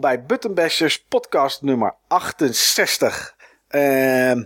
bij Buttonbashers podcast nummer 68. Ehm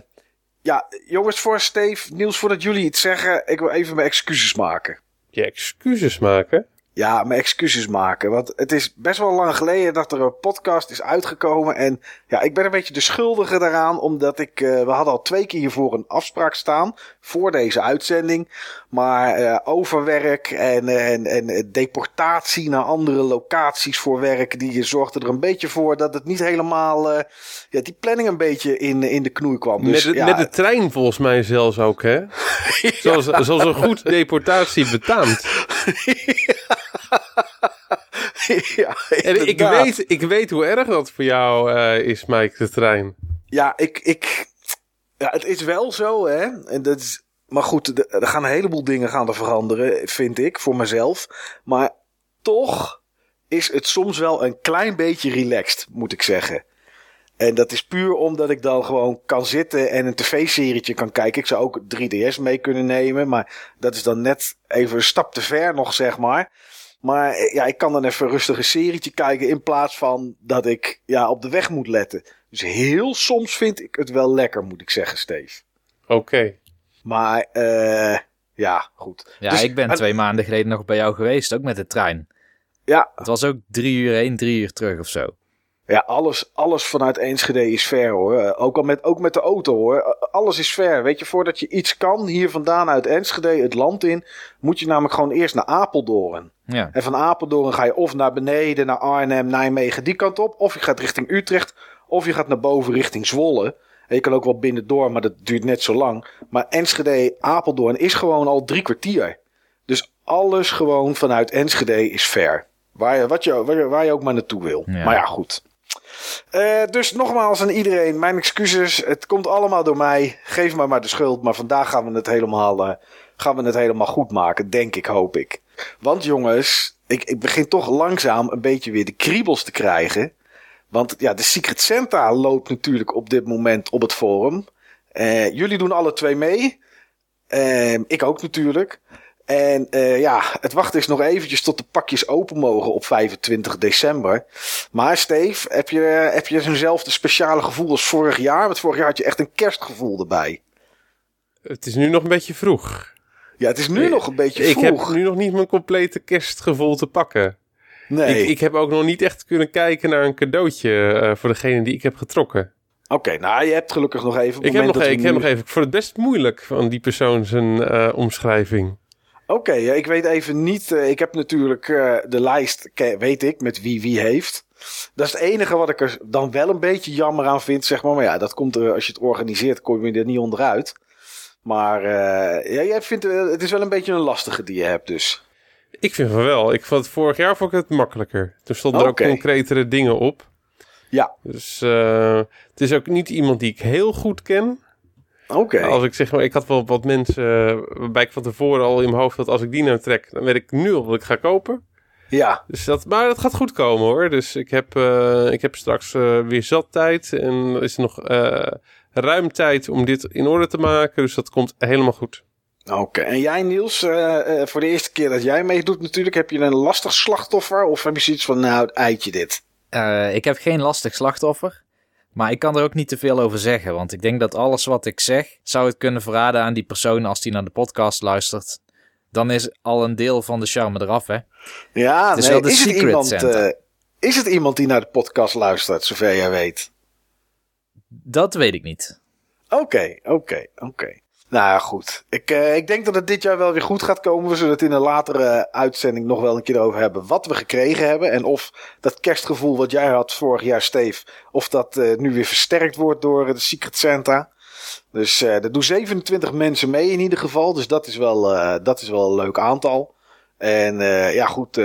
ja, jongens, voor Steve, Niels, voordat jullie iets zeggen, ik wil even mijn excuses maken. Je excuses maken? Ja, mijn excuses maken. Want het is best wel lang geleden dat er een podcast is uitgekomen. En ja, ik ben een beetje de schuldige daaraan. Omdat ik, uh, we hadden al twee keer hiervoor een afspraak staan. Voor deze uitzending. Maar uh, overwerk en, en, en deportatie naar andere locaties voor werk. Die zorgde er een beetje voor dat het niet helemaal. Uh, ja, die planning een beetje in, in de knoei kwam. Dus, met, de, ja, met de trein volgens mij zelfs ook, hè? zoals, zoals een goed deportatie betaamt. ja, en ik weet, ik weet hoe erg dat voor jou uh, is, Mike, de trein. Ja, ik, ik, ja, het is wel zo, hè. En dat is, maar goed, er gaan een heleboel dingen gaan er veranderen, vind ik, voor mezelf. Maar toch is het soms wel een klein beetje relaxed, moet ik zeggen. En dat is puur omdat ik dan gewoon kan zitten en een tv-serietje kan kijken. Ik zou ook 3DS mee kunnen nemen, maar dat is dan net even een stap te ver nog, zeg maar. Maar ja, ik kan dan even rustig een serietje kijken in plaats van dat ik ja, op de weg moet letten. Dus heel soms vind ik het wel lekker, moet ik zeggen, Steve. Oké. Okay. Maar uh, ja, goed. Ja, dus, ik ben twee maanden geleden nog bij jou geweest, ook met de trein. Ja. Het was ook drie uur heen, drie uur terug of zo. Ja, alles, alles vanuit Enschede is ver hoor. Ook, al met, ook met de auto hoor. Alles is ver. Weet je, voordat je iets kan hier vandaan uit Enschede het land in, moet je namelijk gewoon eerst naar Apeldoorn. Ja. En van Apeldoorn ga je of naar beneden, naar Arnhem, Nijmegen, die kant op. Of je gaat richting Utrecht. Of je gaat naar boven richting Zwolle. En je kan ook wel binnendoor, maar dat duurt net zo lang. Maar Enschede, Apeldoorn is gewoon al drie kwartier. Dus alles gewoon vanuit Enschede is ver. Waar je, wat je, waar, je, waar je ook maar naartoe wil. Ja. Maar ja, goed. Uh, dus nogmaals aan iedereen, mijn excuses. Het komt allemaal door mij. Geef me maar de schuld. Maar vandaag gaan we het helemaal, uh, gaan we het helemaal goed maken. Denk ik, hoop ik. Want jongens, ik, ik begin toch langzaam een beetje weer de kriebels te krijgen. Want ja, de Secret Santa loopt natuurlijk op dit moment op het forum. Uh, jullie doen alle twee mee. ik ook natuurlijk. En uh, ja, het wachten is nog eventjes tot de pakjes open mogen op 25 december. Maar Steve, heb je, heb je zo'nzelfde speciale gevoel als vorig jaar? Want vorig jaar had je echt een kerstgevoel erbij. Het is nu nog een beetje vroeg. Ja, het is nu nog een beetje vroeg. Ik heb nu nog niet mijn complete kerstgevoel te pakken. Nee. Ik, ik heb ook nog niet echt kunnen kijken naar een cadeautje uh, voor degene die ik heb getrokken. Oké, okay, nou je hebt gelukkig nog even... Ik heb nog, dat ik nu... heb nog even... Ik vond het best moeilijk van die persoon zijn uh, omschrijving. Oké, okay, ik weet even niet. Uh, ik heb natuurlijk uh, de lijst, weet ik, met wie wie heeft. Dat is het enige wat ik er dan wel een beetje jammer aan vind, zeg maar. Maar ja, dat komt er, als je het organiseert, kom je er niet onderuit. Maar uh, ja, jij vindt, het is wel een beetje een lastige die je hebt dus. Ik vind van wel. Ik vond vorig jaar vond ik het makkelijker. Er stonden okay. er ook concretere dingen op. Ja. Dus het is ook niet iemand die ik heel goed ken. Oké. Okay. Als ik zeg maar, ik had wel wat mensen waarbij ik van tevoren al in mijn hoofd had, als ik die nou trek, dan weet ik nu al wat ik ga kopen. Ja. Dus dat, maar dat gaat goed komen hoor. Dus ik heb, uh, ik heb straks uh, weer zat tijd en er is nog uh, ruim tijd om dit in orde te maken. Dus dat komt helemaal goed. Oké, okay. en jij Niels, uh, voor de eerste keer dat jij meedoet natuurlijk, heb je een lastig slachtoffer of heb je zoiets van, nou, eitje dit? Uh, ik heb geen lastig slachtoffer. Maar ik kan er ook niet te veel over zeggen, want ik denk dat alles wat ik zeg zou het kunnen verraden aan die persoon als die naar de podcast luistert. Dan is al een deel van de charme eraf, hè? Ja, het is nee, wel de is secret het iemand, uh, is het iemand die naar de podcast luistert, zover jij weet? Dat weet ik niet. Oké, okay, oké, okay, oké. Okay. Nou ja, goed. Ik, uh, ik denk dat het dit jaar wel weer goed gaat komen. We zullen het in een latere uitzending nog wel een keer over hebben. Wat we gekregen hebben. En of dat kerstgevoel wat jij had vorig jaar, Steve. Of dat uh, nu weer versterkt wordt door de Secret Santa. Dus uh, er doen 27 mensen mee in ieder geval. Dus dat is wel, dat is wel een leuk aantal. En ja, goed.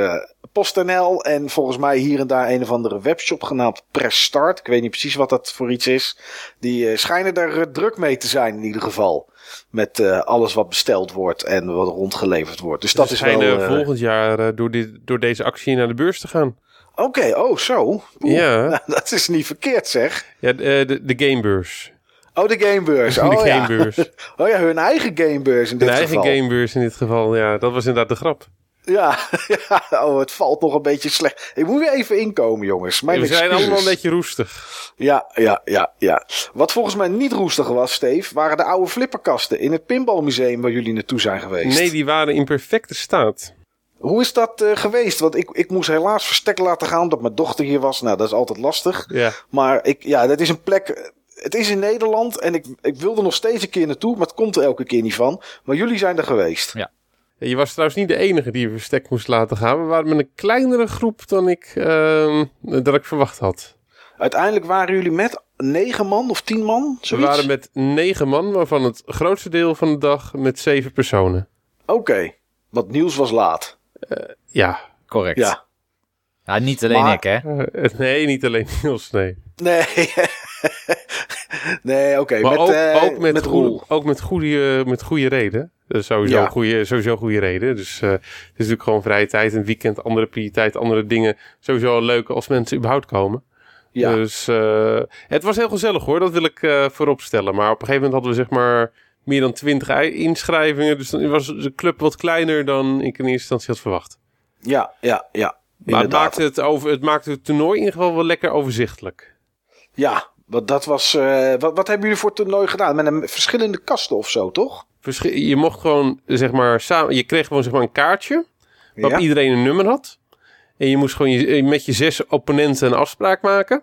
PostNL en volgens mij hier en daar een of andere webshop genaamd Press Start. Ik weet niet precies wat dat voor iets is. Die schijnen daar druk mee te zijn in ieder geval met uh, alles wat besteld wordt en wat rondgeleverd wordt. Dus, dus dat is wel... uh, volgend jaar door, dit, door deze actie naar de beurs te gaan. Oké, okay, oh zo. Oeh, ja. Nou, dat is niet verkeerd zeg. Ja, de, de, gamebeurs. Oh, de gamebeurs. Oh, de gamebeurs. Ja. oh ja, hun eigen gamebeurs in dit hun geval. eigen gamebeurs in dit geval, ja. Dat was inderdaad de grap. Ja, ja, oh, het valt nog een beetje slecht. Ik moet weer even inkomen, jongens. Mijn we zijn excuses. allemaal een beetje roestig. Ja, ja, ja, ja. Wat volgens mij niet roestig was, Steve, waren de oude flipperkasten in het pinballmuseum waar jullie naartoe zijn geweest. Nee, die waren in perfecte staat. Hoe is dat eh, geweest? Want ik, ik moest helaas verstek laten gaan omdat mijn dochter hier was. Nou, dat is altijd lastig. Ja. Maar ik, ja, dat is een plek. Het is in Nederland en ik, ik wilde nog steeds een keer naartoe, maar het komt er elke keer niet van. Maar jullie zijn er geweest. Ja. Je was trouwens niet de enige die je verstek moest laten gaan. We waren met een kleinere groep dan ik, ehm, dat ik verwacht had. Uiteindelijk waren jullie met negen man of tien man? We waren met negen man, waarvan het grootste deel van de dag met zeven personen. Oké, want Niels was laat. Ja. Correct. Ja. Ja, niet alleen Maar- ik, hè. Eh, nee, niet alleen Niels, nee. Nee. nee, oké. Maar met, ook, eh, ook met, met goe- Roel. ook met goede, met goede reden. Dat is sowieso, Ja. een goede, sowieso goede reden. Dus eh, het is natuurlijk gewoon vrije tijd, een weekend, andere prioriteit, andere dingen. Sowieso leuk als mensen überhaupt komen. Ja. Dus eh, het was heel gezellig hoor, dat wil ik eh voorop stellen. Maar op een gegeven moment hadden we zeg maar meer dan twintig inschrijvingen. Dus dan was de club wat kleiner dan ik in eerste instantie had verwacht. ja, ja, ja. Maar het maakte het, over, het maakte het toernooi in ieder geval wel lekker overzichtelijk. Ja, want dat was. wat, wat hebben jullie voor toernooi gedaan? Met een verschillende kasten of zo, toch? Je mocht gewoon, zeg maar, samen, je kreeg gewoon zeg maar een kaartje. Waarop Ja. iedereen een nummer had. En je moest gewoon je, met je zes opponenten een afspraak maken.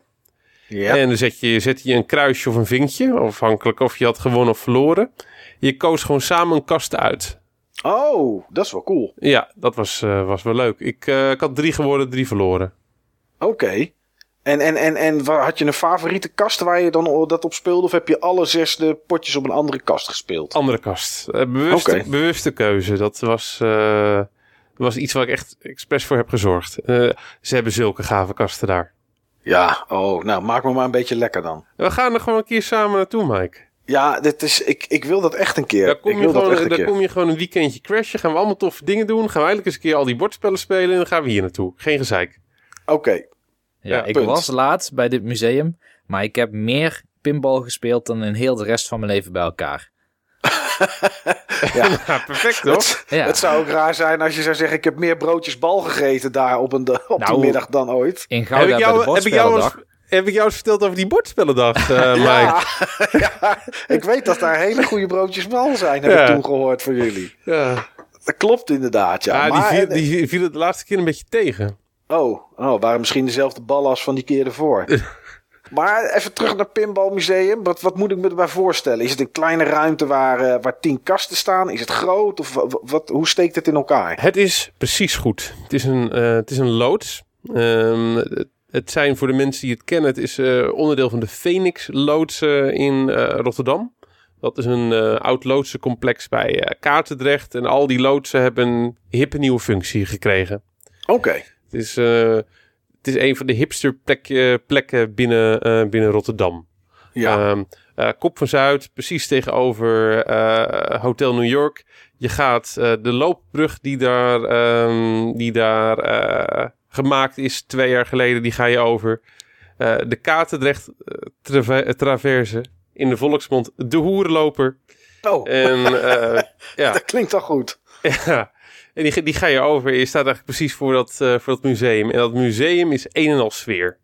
Ja. En dan zet je, zet je een kruisje of een vinkje, afhankelijk of je had gewonnen of verloren. Je koos gewoon samen een kast uit. Oh, dat is wel cool. Ja, dat was, eh, was wel leuk. Ik, eh, ik had drie geworden, drie verloren. Oké. En, en, en, en had je een favoriete kast waar je dan dat op speelde? Of heb je alle zes de potjes op een andere kast gespeeld? Andere kast. Eh, bewuste, bewuste keuze. Dat was, eh, was iets waar ik echt expres voor heb gezorgd. Eh, ze hebben zulke gave kasten daar. Ja, oh, nou maak me maar een beetje lekker dan. We gaan er gewoon een keer samen naartoe, Mike. Ja, dit is, ik, ik wil dat echt een keer. Daar kom, ik je dat gewoon, echt een daar keer. kom je gewoon een weekendje crashen. Gaan we allemaal toffe dingen doen. Gaan we eindelijk eens een keer al die bordspellen spelen. En dan gaan we hier naartoe. Geen gezeik. Oké, Ja, Ja, ik punt. was laat bij dit museum, maar ik heb meer pinball gespeeld dan in heel de rest van mijn leven bij elkaar. ja. Ja, perfect toch? Het, Ja. het zou ook raar zijn als je zou zeggen: Ik heb meer broodjes bal gegeten daar op, een, op Nou, die middag dan ooit. In Heb ik, bij de jou, heb, ik jou eens, bordspellendag. heb ik jou eens verteld over die bordspellendag, eh Mike? Ja, ja, ik weet dat daar hele goede broodjes bal zijn, heb Ja. ik toen gehoord van jullie. Ja, Dat klopt inderdaad, ja. Ja, die, maar, viel, die viel het de laatste keer een beetje tegen. Oh, oh, waren misschien dezelfde ballen als van die keer ervoor. maar even terug naar Pinball Museum. Wat, wat moet ik me erbij voorstellen? Is het een kleine ruimte waar, eh, waar tien kasten staan? Is het groot? Of wa- wat, hoe steekt het in elkaar? Het is precies goed. Het is een, eh, het is een loods. Ehm, het- zijn voor de mensen die het kennen, het is eh, onderdeel van de Phoenix loods in Rotterdam. Dat is een oud loodsencomplex bij Kaartendrecht. En al die loodsen hebben een hippe nieuwe functie gekregen. Oké. Het is, eh, het is een van de hipster plek- plekken binnen, eh, binnen Rotterdam. Ja. Ehm, eh, Kop van Zuid, precies tegenover eh, Hotel New York. Je gaat eh, de loopbrug die daar, ehm, die daar eh, gemaakt is twee jaar geleden, die ga je over. Eh, de Katendrecht eh, trave- traverse, in de volksmond de hoerenloper. oh, En eh, ja, dat klinkt al goed. ja. En die, die ga je over. Je staat eigenlijk precies voor dat, eh, voor dat museum. En dat museum is een en al sfeer.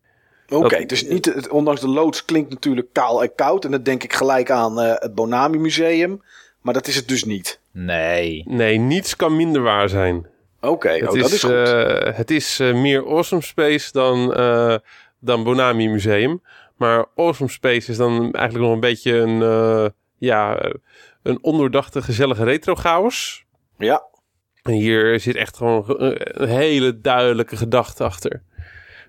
Oké, Dat- dus niet, het- ondanks de loods klinkt natuurlijk kaal en koud. En dan denk ik gelijk aan eh, het Bonami Museum. Maar dat is het dus niet. Nee. Nee, niets kan minder waar zijn. Oké, Het oh, is, dat is goed. eh, het is meer Awesome Space dan, eh, dan Bonami Museum. Maar Awesome Space is dan eigenlijk nog een beetje een, eh, ja, een ondoordachte, gezellige retro chaos. ja, En hier zit echt gewoon een, een hele duidelijke gedachte achter.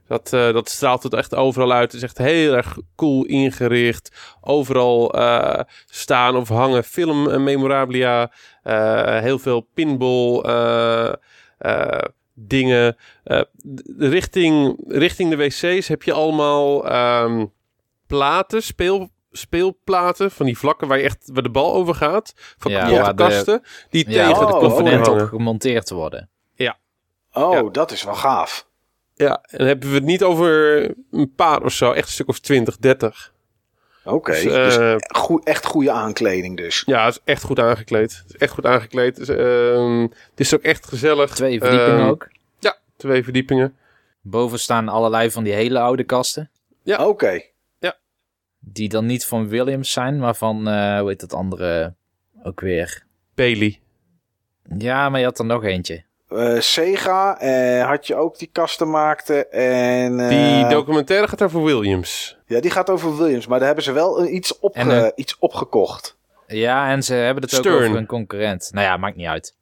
Dat, eh, dat straalt het echt overal uit. Het is echt heel erg cool ingericht. Overal eh, staan of hangen film en memorabilia. Eh, heel veel pinball eh, eh, dingen. Eh, richting, richting de wc's heb je allemaal ehm, platen, speel, speelplaten. Van die vlakken waar, je echt, waar de bal over gaat. Van Ja, kasten. Die Ja, tegen oh, de oh, plafond component hangen. op gemonteerd worden. oh, ja. dat is wel gaaf. Ja, en dan hebben we het niet over een paar of zo, echt een stuk of 20, 30. Oké, Dus, dus eh, goe- echt goede aankleding dus. Ja, het is echt goed aangekleed. Het is echt goed aangekleed. Dus, ehm, het is ook echt gezellig. Twee verdiepingen Ehm, ook. Ja, twee verdiepingen. Boven staan allerlei van die hele oude kasten. Ja. Oké, Die dan niet van Williams zijn, maar van, eh, hoe heet dat andere ook weer? Bailey. Ja, maar je had er nog eentje. Eh, Sega eh, had je ook die kasten maakte. En, eh, Die documentaire gaat over Williams. Ja, die gaat over Williams. Maar daar hebben ze wel een- iets, opge En, iets opgekocht. Ja, en ze hebben het ook Stern. over een concurrent. Nou ja, maakt niet uit.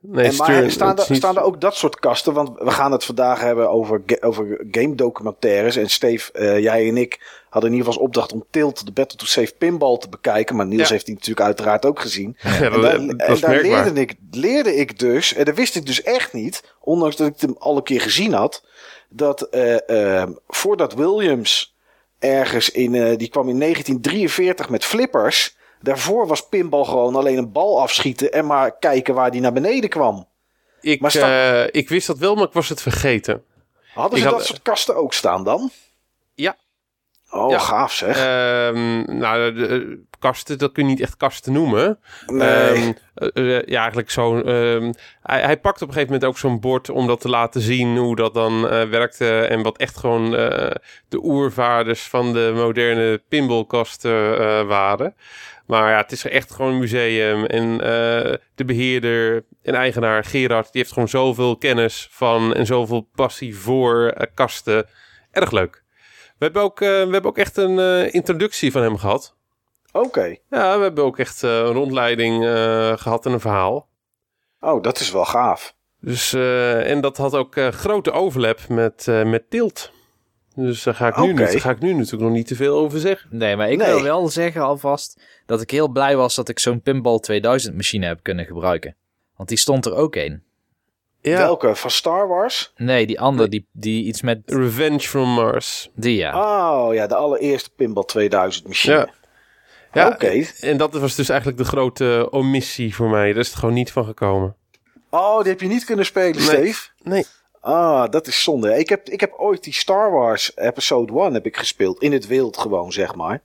Nee, en maar staan, er, niet- staan er ook dat soort kasten? Want we gaan het vandaag hebben over, ga- over game documentaires. En Steve, eh, jij en ik hadden in ieder geval als opdracht om Tilt, de Battle to Save Pinball te bekijken. Maar Niels Ja. heeft die natuurlijk uiteraard ook gezien. Ja, En dat, daar, dat en is daar merkbaar. leerde, ik, leerde ik dus, en dat wist ik dus echt niet, ondanks dat ik hem al een keer gezien had, dat eh, eh, voordat Williams ergens in, eh, die kwam in 1943 met flippers, daarvoor was pinball gewoon alleen een bal afschieten en maar kijken waar die naar beneden kwam. Ik, Maar sta- eh, ik wist dat wel, maar ik was het vergeten. Hadden Ik ze had- dat soort kasten ook staan dan? Ja. Oh, Ja. gaaf zeg. Ehm, nou, de, de kasten, dat kun je niet echt kasten noemen. nee. Ehm, eh, eh, ja, eigenlijk zo. ehm, hij, hij pakt op een gegeven moment ook zo'n bord om dat te laten zien hoe dat dan eh, werkte. En wat echt gewoon de oervaders van de moderne pinballkasten waren. Maar ja, het is echt gewoon een museum. En de beheerder en eigenaar Gerard, die heeft gewoon zoveel kennis van en zoveel passie voor kasten. Erg leuk. We hebben ook, eh, we hebben ook echt een eh, introductie van hem gehad. Oké. Ja, we hebben ook echt eh, een rondleiding eh, gehad en een verhaal. Oh, dat is wel gaaf. Dus, eh, en dat had ook eh, grote overlap met, eh, met Tilt. Dus daar ga, ik nu niet, daar ga ik nu natuurlijk nog niet te veel over zeggen. Nee, maar ik Nee. wil wel zeggen alvast dat ik heel blij was dat ik zo'n Pinball 2000 machine heb kunnen gebruiken. Want die stond er ook een. Ja, Welke? Van Star Wars? Nee, die andere, die, die iets met Revenge from Mars. die ja. Oh ja, de allereerste Pinball 2000 machine. Ja. Ja, Oké. En dat was dus eigenlijk de grote omissie voor mij. Daar is het gewoon niet van gekomen. Oh, die heb je niet kunnen spelen, Nee. Steve? Nee. Ah, dat is zonde. Ik heb, ik heb ooit die Star Wars Episode 1 heb ik gespeeld. In het wild gewoon, zeg maar.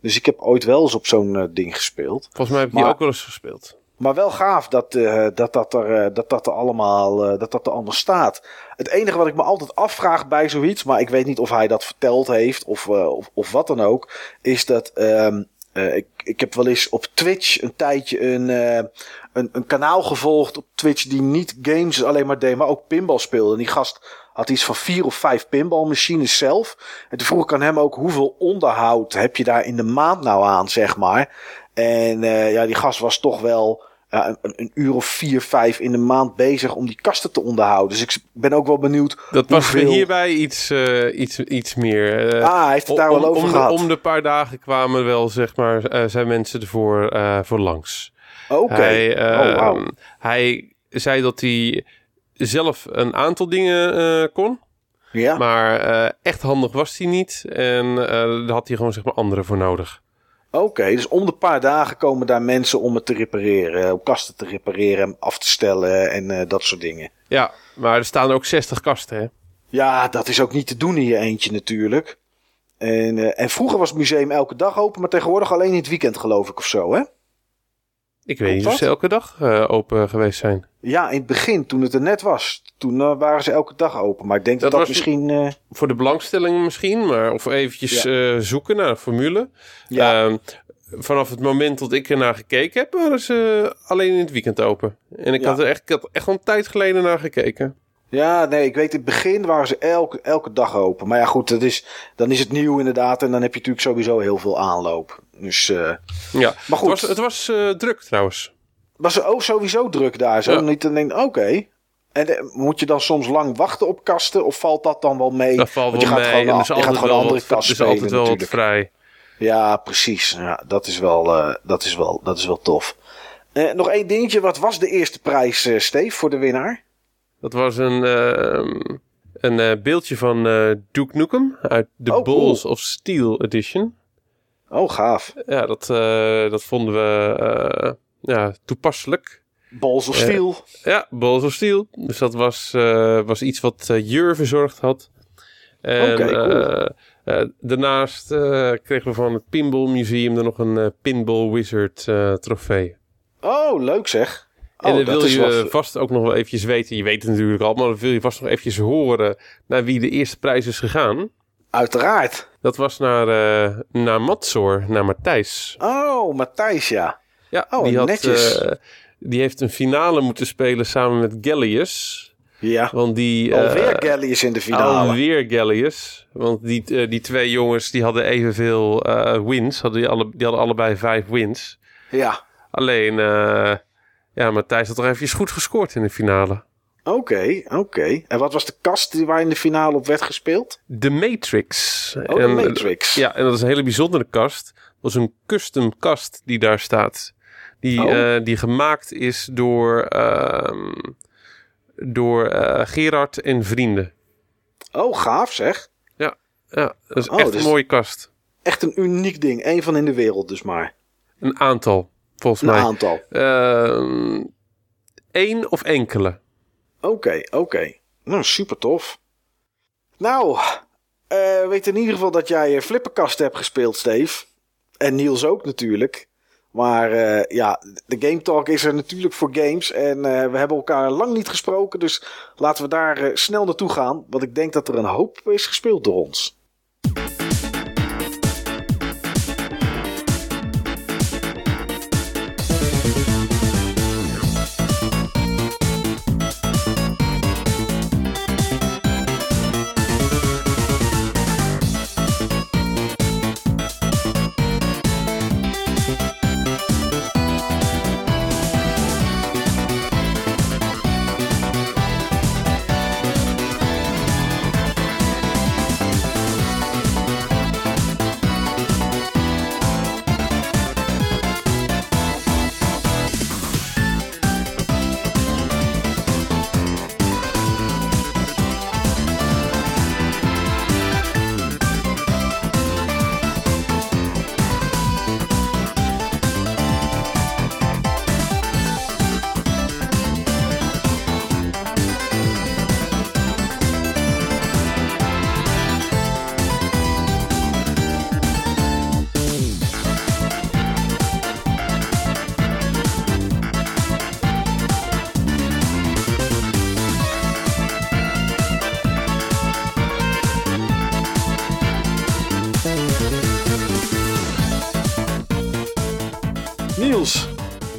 Dus ik heb ooit wel eens op zo'n eh, ding gespeeld. Volgens mij heb ik die ook wel eens gespeeld. Maar wel gaaf dat, eh, dat, dat, er, eh, dat, dat er allemaal eh, dat dat er allemaal staat. Het enige wat ik me altijd afvraag bij zoiets, maar ik weet niet of hij dat verteld heeft of, of, of wat dan ook, is dat ehm, eh, ik, ik heb wel eens op Twitch een tijdje een, een, een kanaal gevolgd op Twitch die niet games alleen maar deed, maar ook pinball speelde. En die gast had iets van vier of vijf pinballmachines zelf. En toen vroeg ik aan hem ook hoeveel onderhoud heb je daar in de maand nou aan, zeg maar. En eh, ja, die gast was toch wel een, een uur of vier, vijf in de maand bezig om die kasten te onderhouden. Dus ik ben ook wel benieuwd. Dat was hoeveel... hierbij iets, eh, iets, iets meer. eh, Ah, hij heeft het daar om, wel over om, gehad. De, om de paar dagen kwamen wel, zeg maar, zijn mensen ervoor voor langs. Oké. Hij, oh, wauw. hij zei dat hij zelf een aantal dingen kon. Ja. Maar echt handig was hij niet. En daar had hij gewoon zeg maar anderen voor nodig. Oké, dus om de paar dagen komen daar mensen om het te repareren. Om kasten te repareren, af te stellen en eh, dat soort dingen. Ja, maar er staan ook 60 kasten, hè? Ja, dat is ook niet te doen in je eentje natuurlijk. En, eh, en vroeger was het museum elke dag open, maar tegenwoordig alleen in het weekend geloof ik of zo, hè? Ik weet niet of ze elke dag eh, open geweest zijn. Ja, in het begin, toen het er net was, toen eh, waren ze elke dag open. Maar ik denk dat Dat misschien... eh, Voor de belangstelling misschien, maar of eventjes zoeken naar een formule. ja, Ehm, vanaf het moment dat ik ernaar gekeken heb, waren ze alleen in het weekend open. En ik, Ja. had er echt, ik had echt al een tijd geleden naar gekeken. Ja, nee, ik weet in het begin waren ze elke, elke dag open. Maar ja, goed, dat is, dan is het nieuw inderdaad. En dan heb je natuurlijk sowieso heel veel aanloop. Dus, eh, Ja, maar goed. het was, het was eh, druk trouwens. was er ook sowieso druk daar zo? Ja. Niet te denken, oké. En eh, moet je dan soms lang wachten op kasten? Of valt dat dan wel mee? Dat valt Want je gaat mee. gewoon, je gaat gewoon andere wat, kast er is altijd spelen wel wat natuurlijk. vrij. Ja, precies. Ja, dat is wel, dat is wel, dat is wel tof. Nog één dingetje. Wat was de eerste prijs, Steve, voor de winnaar? Dat was een, ehm, een eh, beeldje van eh, Duke Nukem uit de Oh, cool. Balls of Steel Edition. Oh, gaaf. Ja, dat, eh, dat vonden we ja, toepasselijk. Balls of Steel. Ja, Balls of Steel. Dus dat was, was iets wat Jur verzorgd had. En Oké, cool. Eh, daarnaast kregen we van het Pinball Museum er nog een Pinball Wizard trofee. Oh, leuk zeg. Oh, en dan dat wil je wat- vast ook nog wel eventjes weten. Je weet het natuurlijk al, maar dan wil je vast nog eventjes horen naar wie de eerste prijs is gegaan. Uiteraard. Dat was naar, eh naar Matsor, naar Matthijs. Oh, Matthijs, ja. Ja, Oh, die, had, netjes. eh, die heeft een finale moeten spelen samen met Gallius. Ja. Want die, eh, Alweer Gallius in de finale. Alweer Gallius. Want die, die twee jongens die hadden evenveel wins. Hadden die, alle, die hadden allebei vijf wins. Ja. Alleen, eh ja, Matthijs had toch eventjes goed gescoord in de finale. Oké, oké. En wat was de kast die waar in de finale op werd gespeeld? De Matrix. Oh, de En, Matrix. Ja, en dat is een hele bijzondere kast. Dat was een custom kast die daar staat. Die, Oh. eh, die gemaakt is door, ehm, door eh, Gerard en vrienden. Oh, gaaf zeg. Ja, dat is Oh, echt dus- een mooie kast. Echt een uniek ding. Eén van in de wereld dus maar. Een aantal, volgens Een mij. aantal. Eén of enkele. Oké, oké. Nou, super tof. Nou, eh weet in ieder geval dat jij eh, flipperkast hebt gespeeld, Steve. En Niels ook natuurlijk. Maar eh, ja, de Game Talk is er natuurlijk voor games. En we hebben elkaar lang niet gesproken. Dus laten we daar snel naartoe gaan. Want ik denk dat er een hoop is gespeeld door ons.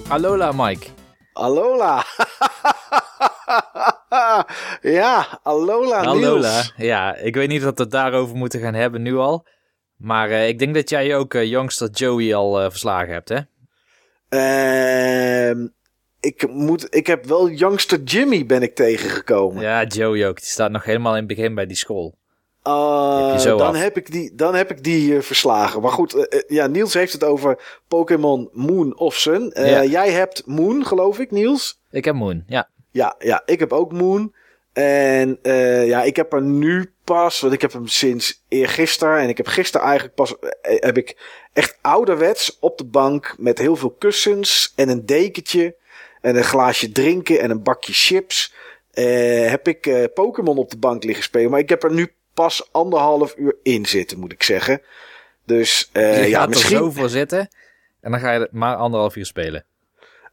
Alola, Mike. Alola. ja, Alola, Alola. Niels. Ja, ik weet niet of we het daarover moeten gaan hebben nu al. Maar eh, ik denk dat jij ook Youngster Joey al eh, verslagen hebt, hè? Ehm, ik, moet, ik heb wel Youngster Jimmy ben ik tegengekomen. Ja, Joey ook. Die staat nog helemaal in het begin bij die school. Uh, Heb dan, af. heb ik die, dan heb ik die eh, verslagen. Maar goed, eh, ja, Niels heeft het over Pokémon Moon of Sun. Ja. Jij hebt Moon, geloof ik, Niels? Ik heb Moon, ja. Ja, ja, ik heb ook Moon. En ja, ik heb er nu pas, want ik heb hem sinds eergisteren. En ik heb gisteren eigenlijk pas, heb ik echt ouderwets op de bank met heel veel kussens en een dekentje. En een glaasje drinken en een bakje chips. heb ik Pokémon op de bank liggen spelen. Maar ik heb er nu pas anderhalf uur in zitten, moet ik zeggen. Dus je ja, gaat misschien. er zo voor zitten. En dan ga je maar anderhalf uur spelen.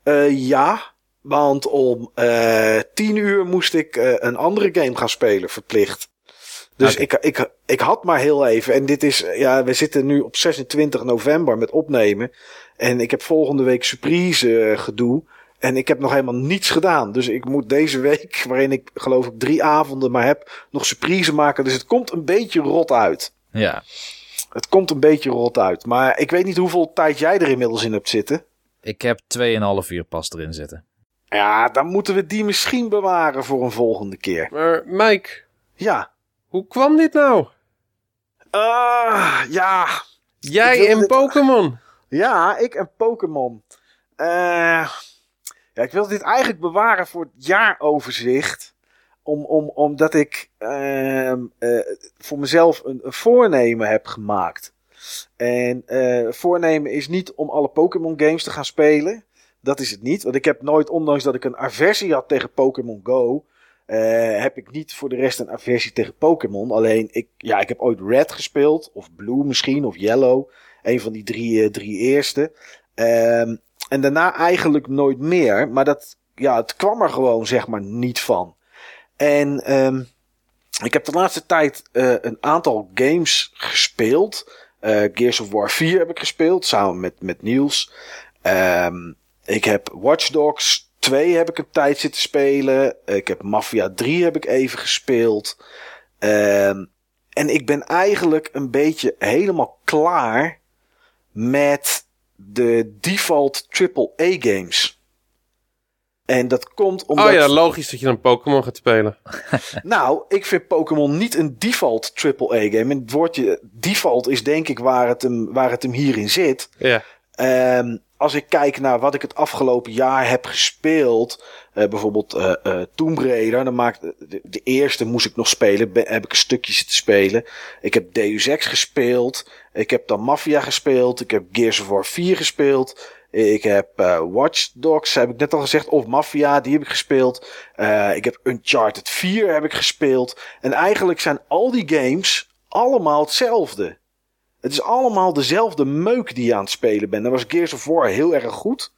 Eh, ja, want om eh tien uur moest ik een andere game gaan spelen, verplicht. Dus ik, ik, ik had maar heel even. En dit is, ja, we zitten nu op 26 november met opnemen. En ik heb volgende week surprise gedoe. En ik heb nog helemaal niets gedaan. Dus ik moet deze week, waarin ik geloof ik drie avonden maar heb, nog surprise maken. Dus het komt een beetje rot uit. Ja. Het komt een beetje rot uit. Maar ik weet niet hoeveel tijd jij er inmiddels in hebt zitten. Ik heb 2,5 uur pas erin zitten. Ja, dan moeten we die misschien bewaren voor een volgende keer. Maar Mike, Ja. hoe kwam dit nou? Ah, ja. Jij en dit- Pokémon. Ja, ik en Pokémon. Eh, ja, ik wil dit eigenlijk bewaren voor het jaaroverzicht. Om, om, omdat ik ehm, eh, voor mezelf een, een voornemen heb gemaakt. En eh, voornemen is niet om alle Pokémon games te gaan spelen. Dat is het niet. Want ik heb nooit, ondanks dat ik een aversie had tegen Pokémon Go. eh, heb ik niet voor de rest een aversie tegen Pokémon. Alleen, ik, ja, ik heb ooit Red gespeeld, of Blue misschien, of Yellow. Een van die drie, drie eerste. Ehm, en daarna eigenlijk nooit meer. Maar dat, ja, het kwam er gewoon, zeg maar, niet van. En ehm, ik heb de laatste tijd eh, een aantal games gespeeld. Eh, Gears of War 4 heb ik gespeeld, samen met, met Niels. Ehm, ik heb Watch Dogs 2 heb ik een tijd zitten spelen. Ik heb Mafia 3 heb ik even gespeeld. Ehm, en ik ben eigenlijk een beetje helemaal klaar met de default AAA games. En dat komt omdat... Oh ja, logisch dat je een Pokémon gaat spelen. Nou, ik vind Pokémon niet een default AAA game. En het woordje default is denk ik waar het hem, waar het hem hierin zit. Ja. Ehm, als ik kijk naar wat ik het afgelopen jaar heb gespeeld, eh, bijvoorbeeld eh, Tomb Raider, dan maak, de, eerste moest ik nog spelen, heb ik een stukje zitten spelen. Ik heb Deus Ex gespeeld, ik heb dan Mafia gespeeld, ik heb Gears of War 4 gespeeld, ik heb Watch Dogs, heb ik net al gezegd, of Mafia, die heb ik gespeeld. Ik heb Uncharted 4 heb ik gespeeld. En eigenlijk zijn al die games allemaal hetzelfde. Het is allemaal dezelfde meuk die je aan het spelen bent. Dan was Gears of War heel erg goed.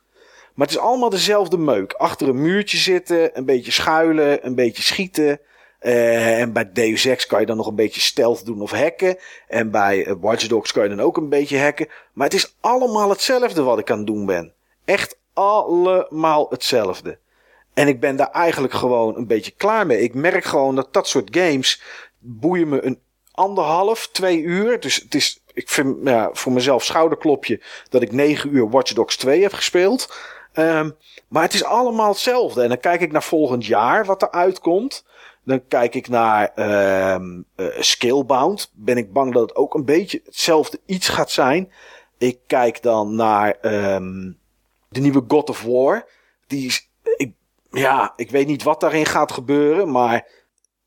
Maar het is allemaal dezelfde meuk. Achter een muurtje zitten, een beetje schuilen, een beetje schieten. Eh, en bij Deus Ex kan je dan nog een beetje stealth doen of hacken. En bij Watch Dogs kan je dan ook een beetje hacken. Maar het is allemaal hetzelfde wat ik aan het doen ben. Echt allemaal hetzelfde. En ik ben daar eigenlijk gewoon een beetje klaar mee. Ik merk gewoon dat dat soort games boeien me een anderhalf, twee uur. Dus het is, ik vind ja, voor mezelf schouderklopje dat ik negen uur Watch Dogs 2 heb gespeeld. Ehm, maar het is allemaal hetzelfde. En dan kijk ik naar volgend jaar wat er uitkomt. Dan kijk ik naar eh, Scalebound. Ben ik bang dat het ook een beetje hetzelfde iets gaat zijn. Ik kijk dan naar ehm de nieuwe God of War. Die is, ik, ja, ik weet niet wat daarin gaat gebeuren. Maar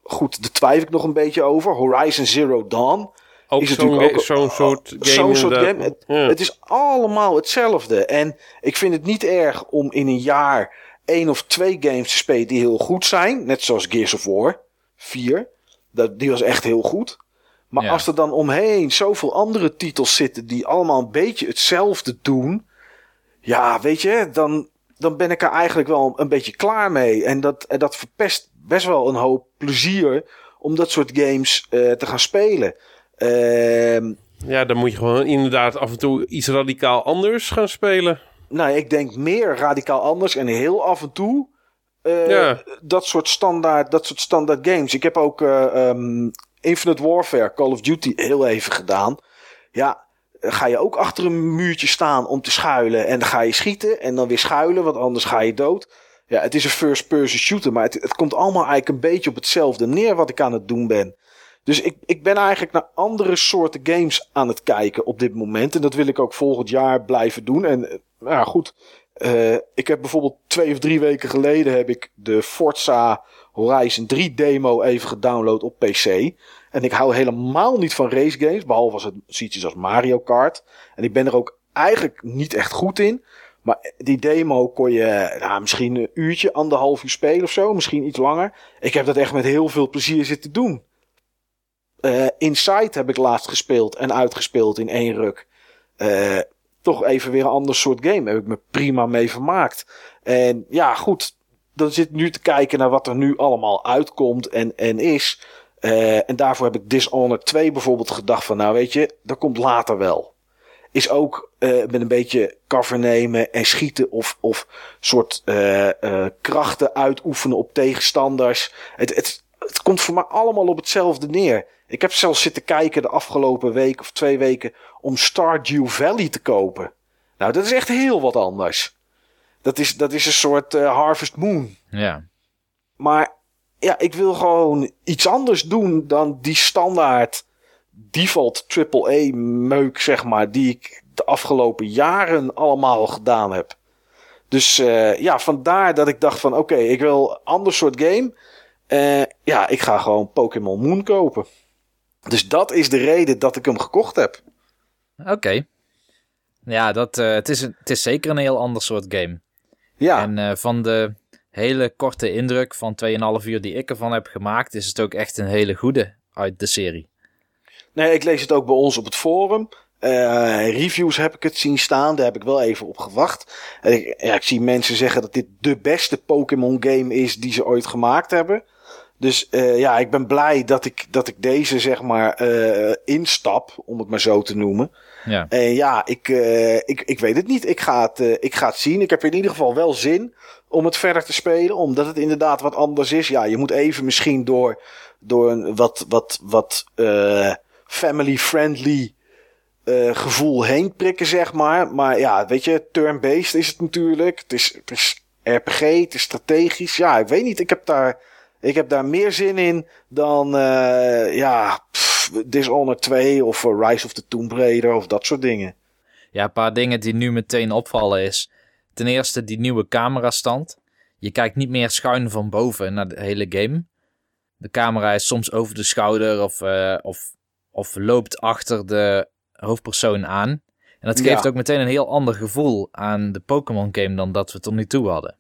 goed, daar twijfel ik nog een beetje over. Horizon Zero Dawn. Ook Is zo'n soort game. Zo'n soort inderdaad. game. Het, Ja. het is allemaal hetzelfde. En ik vind het niet erg om in een jaar één of twee games te spelen die heel goed zijn. Net zoals Gears of War 4. Dat, die was echt heel goed. Maar Ja. als er dan omheen zoveel andere titels zitten die allemaal een beetje hetzelfde doen. Ja, weet je, dan, dan ben ik er eigenlijk wel een beetje klaar mee. En dat, en dat verpest best wel een hoop plezier om dat soort games eh, te gaan spelen. Ehm Ja, dan moet je gewoon inderdaad af en toe iets radicaal anders gaan spelen. nou, ik denk meer radicaal anders en heel af en toe eh, Ja. dat, soort standaard, dat soort standaard games. Ik heb ook eh, ehm, Infinite Warfare, Call of Duty, heel even gedaan. Ja, ga je ook achter een muurtje staan om te schuilen en dan ga je schieten en dan weer schuilen, want anders ga je dood. Ja, het is een first-person shooter, maar het, het komt allemaal eigenlijk een beetje op hetzelfde neer wat ik aan het doen ben. Dus ik, ik ben eigenlijk naar andere soorten games aan het kijken op dit moment. En dat wil ik ook volgend jaar blijven doen. En eh, nou goed. eh, ik heb bijvoorbeeld twee of drie weken geleden heb ik de Forza Horizon 3 demo even gedownload op PC. En ik hou helemaal niet van race games, behalve als het zoiets als Mario Kart. En ik ben er ook eigenlijk niet echt goed in. Maar die demo kon je nou, misschien een uurtje, anderhalf uur spelen of zo. Misschien iets langer. Ik heb dat echt met heel veel plezier zitten doen. Eh Inside heb ik laatst gespeeld en uitgespeeld in één ruk. Eh, toch even weer een ander soort game. Heb ik me prima mee vermaakt. En ja, goed. Dan zit nu te kijken naar wat er nu allemaal uitkomt en, en is. Eh, en daarvoor heb ik Dishonored 2 bijvoorbeeld gedacht van... Nou weet je, dat komt later wel. Is ook met een beetje cover nemen en schieten of, of soort krachten uitoefenen op tegenstanders. Het, het, het komt voor mij allemaal op hetzelfde neer. Ik heb zelfs zitten kijken de afgelopen week of twee weken om Stardew Valley te kopen. Nou, dat is echt heel wat anders. Dat is, dat is een soort eh, Harvest Moon. Ja. Maar ja, ik wil gewoon iets anders doen dan die standaard default AAA meuk, zeg maar, die ik de afgelopen jaren allemaal gedaan heb. Dus eh, ja, vandaar dat ik dacht van oké, ik wil een ander soort game. Eh, ja, ik ga gewoon Pokémon Moon kopen. Dus dat is de reden dat ik hem gekocht heb. Oké. Ja, dat, eh, het, is een, het is zeker een heel ander soort game. Ja, En eh, van de hele korte indruk van 2,5 uur die ik ervan heb gemaakt, is het ook echt een hele goede uit de serie. Nee, ik lees het ook bij ons op het forum. Uh, reviews heb ik het zien staan. Daar heb ik wel even op gewacht. ik, ja, ik zie mensen zeggen dat dit de beste Pokémon game is die ze ooit gemaakt hebben. Dus uh, ja, ik ben blij dat ik, dat ik deze zeg maar uh, instap, om het maar zo te noemen. Ja. En ja, ik, ik, ik weet het niet. Ik ga het, ik ga het zien. Ik heb in ieder geval wel zin om het verder te spelen. Omdat het inderdaad wat anders is. Ja, je moet even misschien door, door een wat, wat, wat family-friendly gevoel heen prikken, zeg maar. Maar ja, weet je, turn-based is het natuurlijk. Het is, het is RPG, het is strategisch. Ja, ik weet niet. Ik heb daar, ik heb daar meer zin in dan, uh, ja, pff, Dishonored 2 of uh, Rise of the Tomb Raider of dat soort dingen. Ja, een paar dingen die nu meteen opvallen is. Ten eerste die nieuwe camerastand. Je kijkt niet meer schuin van boven naar de hele game. De camera is soms over de schouder of, uh, of, of loopt achter de hoofdpersoon aan. En dat geeft ook meteen een heel ander gevoel aan de Pokémon game dan dat we tot nu toe hadden.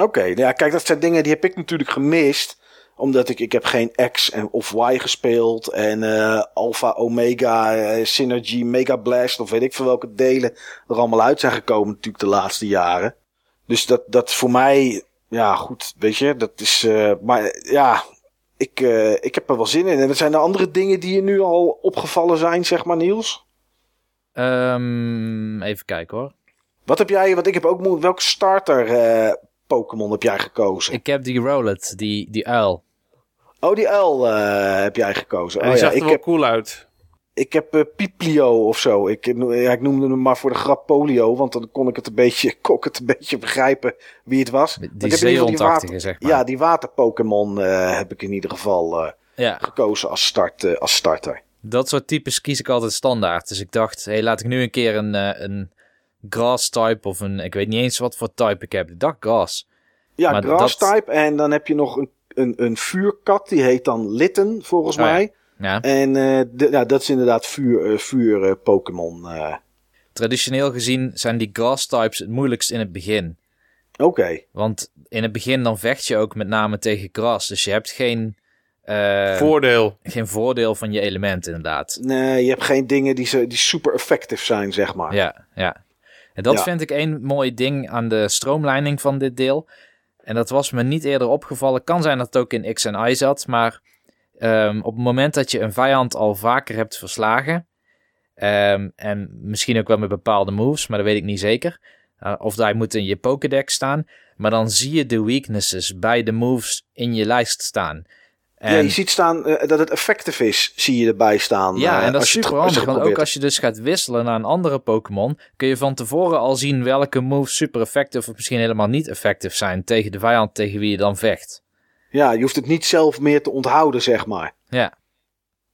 Oké, ja, kijk, dat zijn dingen die heb ik natuurlijk gemist. Omdat ik, ik heb geen X en of Y gespeeld. En uh, Alpha, Omega, uh, Synergy, Mega Blast of weet ik veel welke delen er allemaal uit zijn gekomen natuurlijk de laatste jaren. Dus dat, dat voor mij, ja goed, weet je, dat is, uh, maar ja, ik, ik heb er wel zin in. En zijn er andere dingen die je nu al opgevallen zijn, zeg maar, Niels? Um, even kijken hoor. Wat heb jij, wat ik heb ook welke starter Pokémon heb jij gekozen? Ik heb die Rowlet, die, die uil. Oh, die uil uh, heb jij gekozen. Oh, die ja, zag er ik wel heb... cool uit. Ik heb uh, Piplio of zo. Ik, ja, ik noemde hem maar voor de grap Polio, want dan kon ik het een beetje, kon ik het een beetje begrijpen wie het was. Die zeehondachtige, zeg maar. Ja, die water-Pokémon uh, heb ik in ieder geval uh, ja. gekozen als, start, als starter. Dat soort types kies ik altijd standaard. Dus ik dacht, hé, hey, laat ik nu een keer een, een grass type of een, ik weet niet eens wat voor type ik heb. Ik dacht grass. Ja, maar grass dat... type. En dan heb je nog een, een, een vuurkat, die heet dan Litten, volgens oh, mij. Ja. En uh, de, ja, dat is inderdaad vuur, uh, vuur uh, Pokémon. Traditioneel gezien zijn die grass types het moeilijkst in het begin. Oké. Okay. Want in het begin dan vecht je ook met name tegen gras. Dus je hebt geen... voordeel. Geen voordeel van je element inderdaad. Nee, je hebt geen dingen die, die super effectief zijn, zeg maar. Ja, ja. En dat ja. vind ik een mooi ding aan de stroomlijning van dit deel. En dat was me niet eerder opgevallen. Kan zijn dat het ook in X en Y zat, maar... Um, op het moment dat je een vijand al vaker hebt verslagen, um, en misschien ook wel met bepaalde moves, maar dat weet ik niet zeker, uh, of hij moet in je Pokédex staan, maar dan zie je de weaknesses bij de moves in je lijst staan. En... Ja, je ziet staan uh, dat het effectief is, zie je erbij staan. Ja, uh, en dat is super handig, want ook als je dus gaat wisselen naar een andere Pokémon, kun je van tevoren al zien welke moves super effectief of misschien helemaal niet effectief zijn tegen de vijand tegen wie je dan vecht. Ja, je hoeft het niet zelf meer te onthouden, zeg maar. Ja.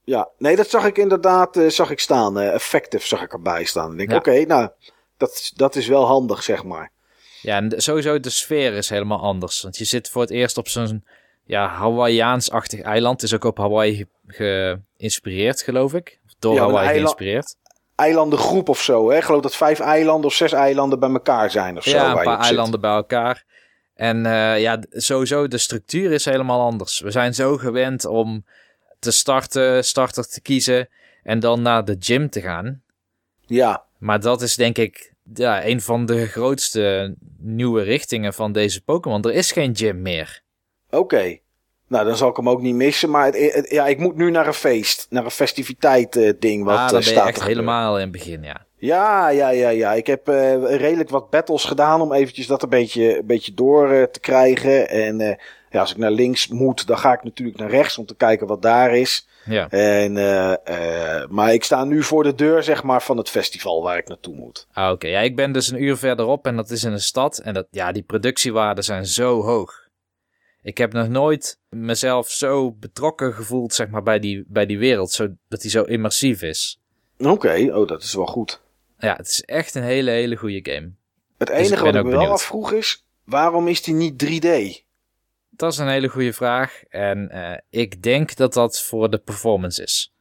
Ja, nee, dat zag ik inderdaad uh, zag ik staan. Effective zag ik erbij staan. Ik denk, ja. oké, okay, nou, dat, dat is wel handig, zeg maar. Ja, en sowieso de sfeer is helemaal anders. Want je zit voor het eerst op zo'n ja, Hawaiiaans-achtig eiland. Het is ook op Hawaii geïnspireerd, geloof ik. Door ja, Hawaii geïnspireerd. Eilandengroep of zo, hè? Ik geloof dat vijf eilanden of zes eilanden bij elkaar zijn of ja, zo. Ja, een paar eilanden bij elkaar. En uh, ja, sowieso de structuur is helemaal anders. We zijn zo gewend om te starten, starter te kiezen en dan naar de gym te gaan. Ja. Maar dat is denk ik ja, een van de grootste nieuwe richtingen van deze Pokémon. Er is geen gym meer. Oké. Okay. Nou, dan zal ik hem ook niet missen. Maar het, het, ja, ik moet nu naar een feest. Naar een festiviteit uh, ding. Wat, ah, dan uh, ben je echt helemaal in het begin, ja. Ja, ja, ja, ja. Ik heb uh, redelijk wat battles gedaan om eventjes dat een beetje, een beetje door uh, te krijgen. En uh, ja, als ik naar links moet, dan ga ik natuurlijk naar rechts om te kijken wat daar is. Ja. En, maar ik sta nu voor de deur, zeg maar, van het festival waar ik naartoe moet. Ah, oké. Okay. Ja, ik ben dus een uur verderop en dat is in een stad. En dat, ja, die productiewaarden zijn zo hoog. Ik heb nog nooit mezelf zo betrokken gevoeld, zeg maar, bij die, bij die wereld. Zo, dat die zo immersief is. Oké, okay. oh, dat is wel goed. Ja, het is echt een hele, hele goede game. Het enige dus wat ik me wel afvroeg is, waarom is die niet 3D? Dat is een hele goede vraag. En uh, ik denk dat dat voor de performance is.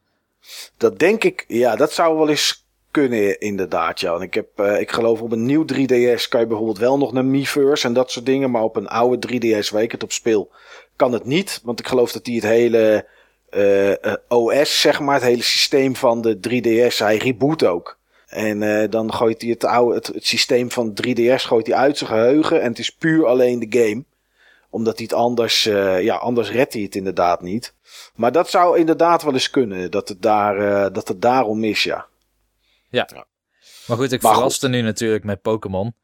Dat denk ik, ja, dat zou wel eens kunnen inderdaad, ja. En ik, heb, eh, ik geloof op een nieuw 3DS kan je bijvoorbeeld wel nog naar Miiverse en dat soort dingen. Maar op een oude 3DS waar ik het op speel, kan het niet. Want ik geloof dat die het hele eh, eh, OS, zeg maar, het hele systeem van de 3DS, hij reboot ook. En dan gooit hij het, oude, het, systeem van 3DS gooit hij uit zijn geheugen. En het is puur alleen de game. Omdat hij het anders, ja, anders redt hij het inderdaad niet. Maar dat zou inderdaad wel eens kunnen. Dat het, daar, dat het daarom is, ja. Maar goed, ik Maar verraste nu natuurlijk met Pokémon.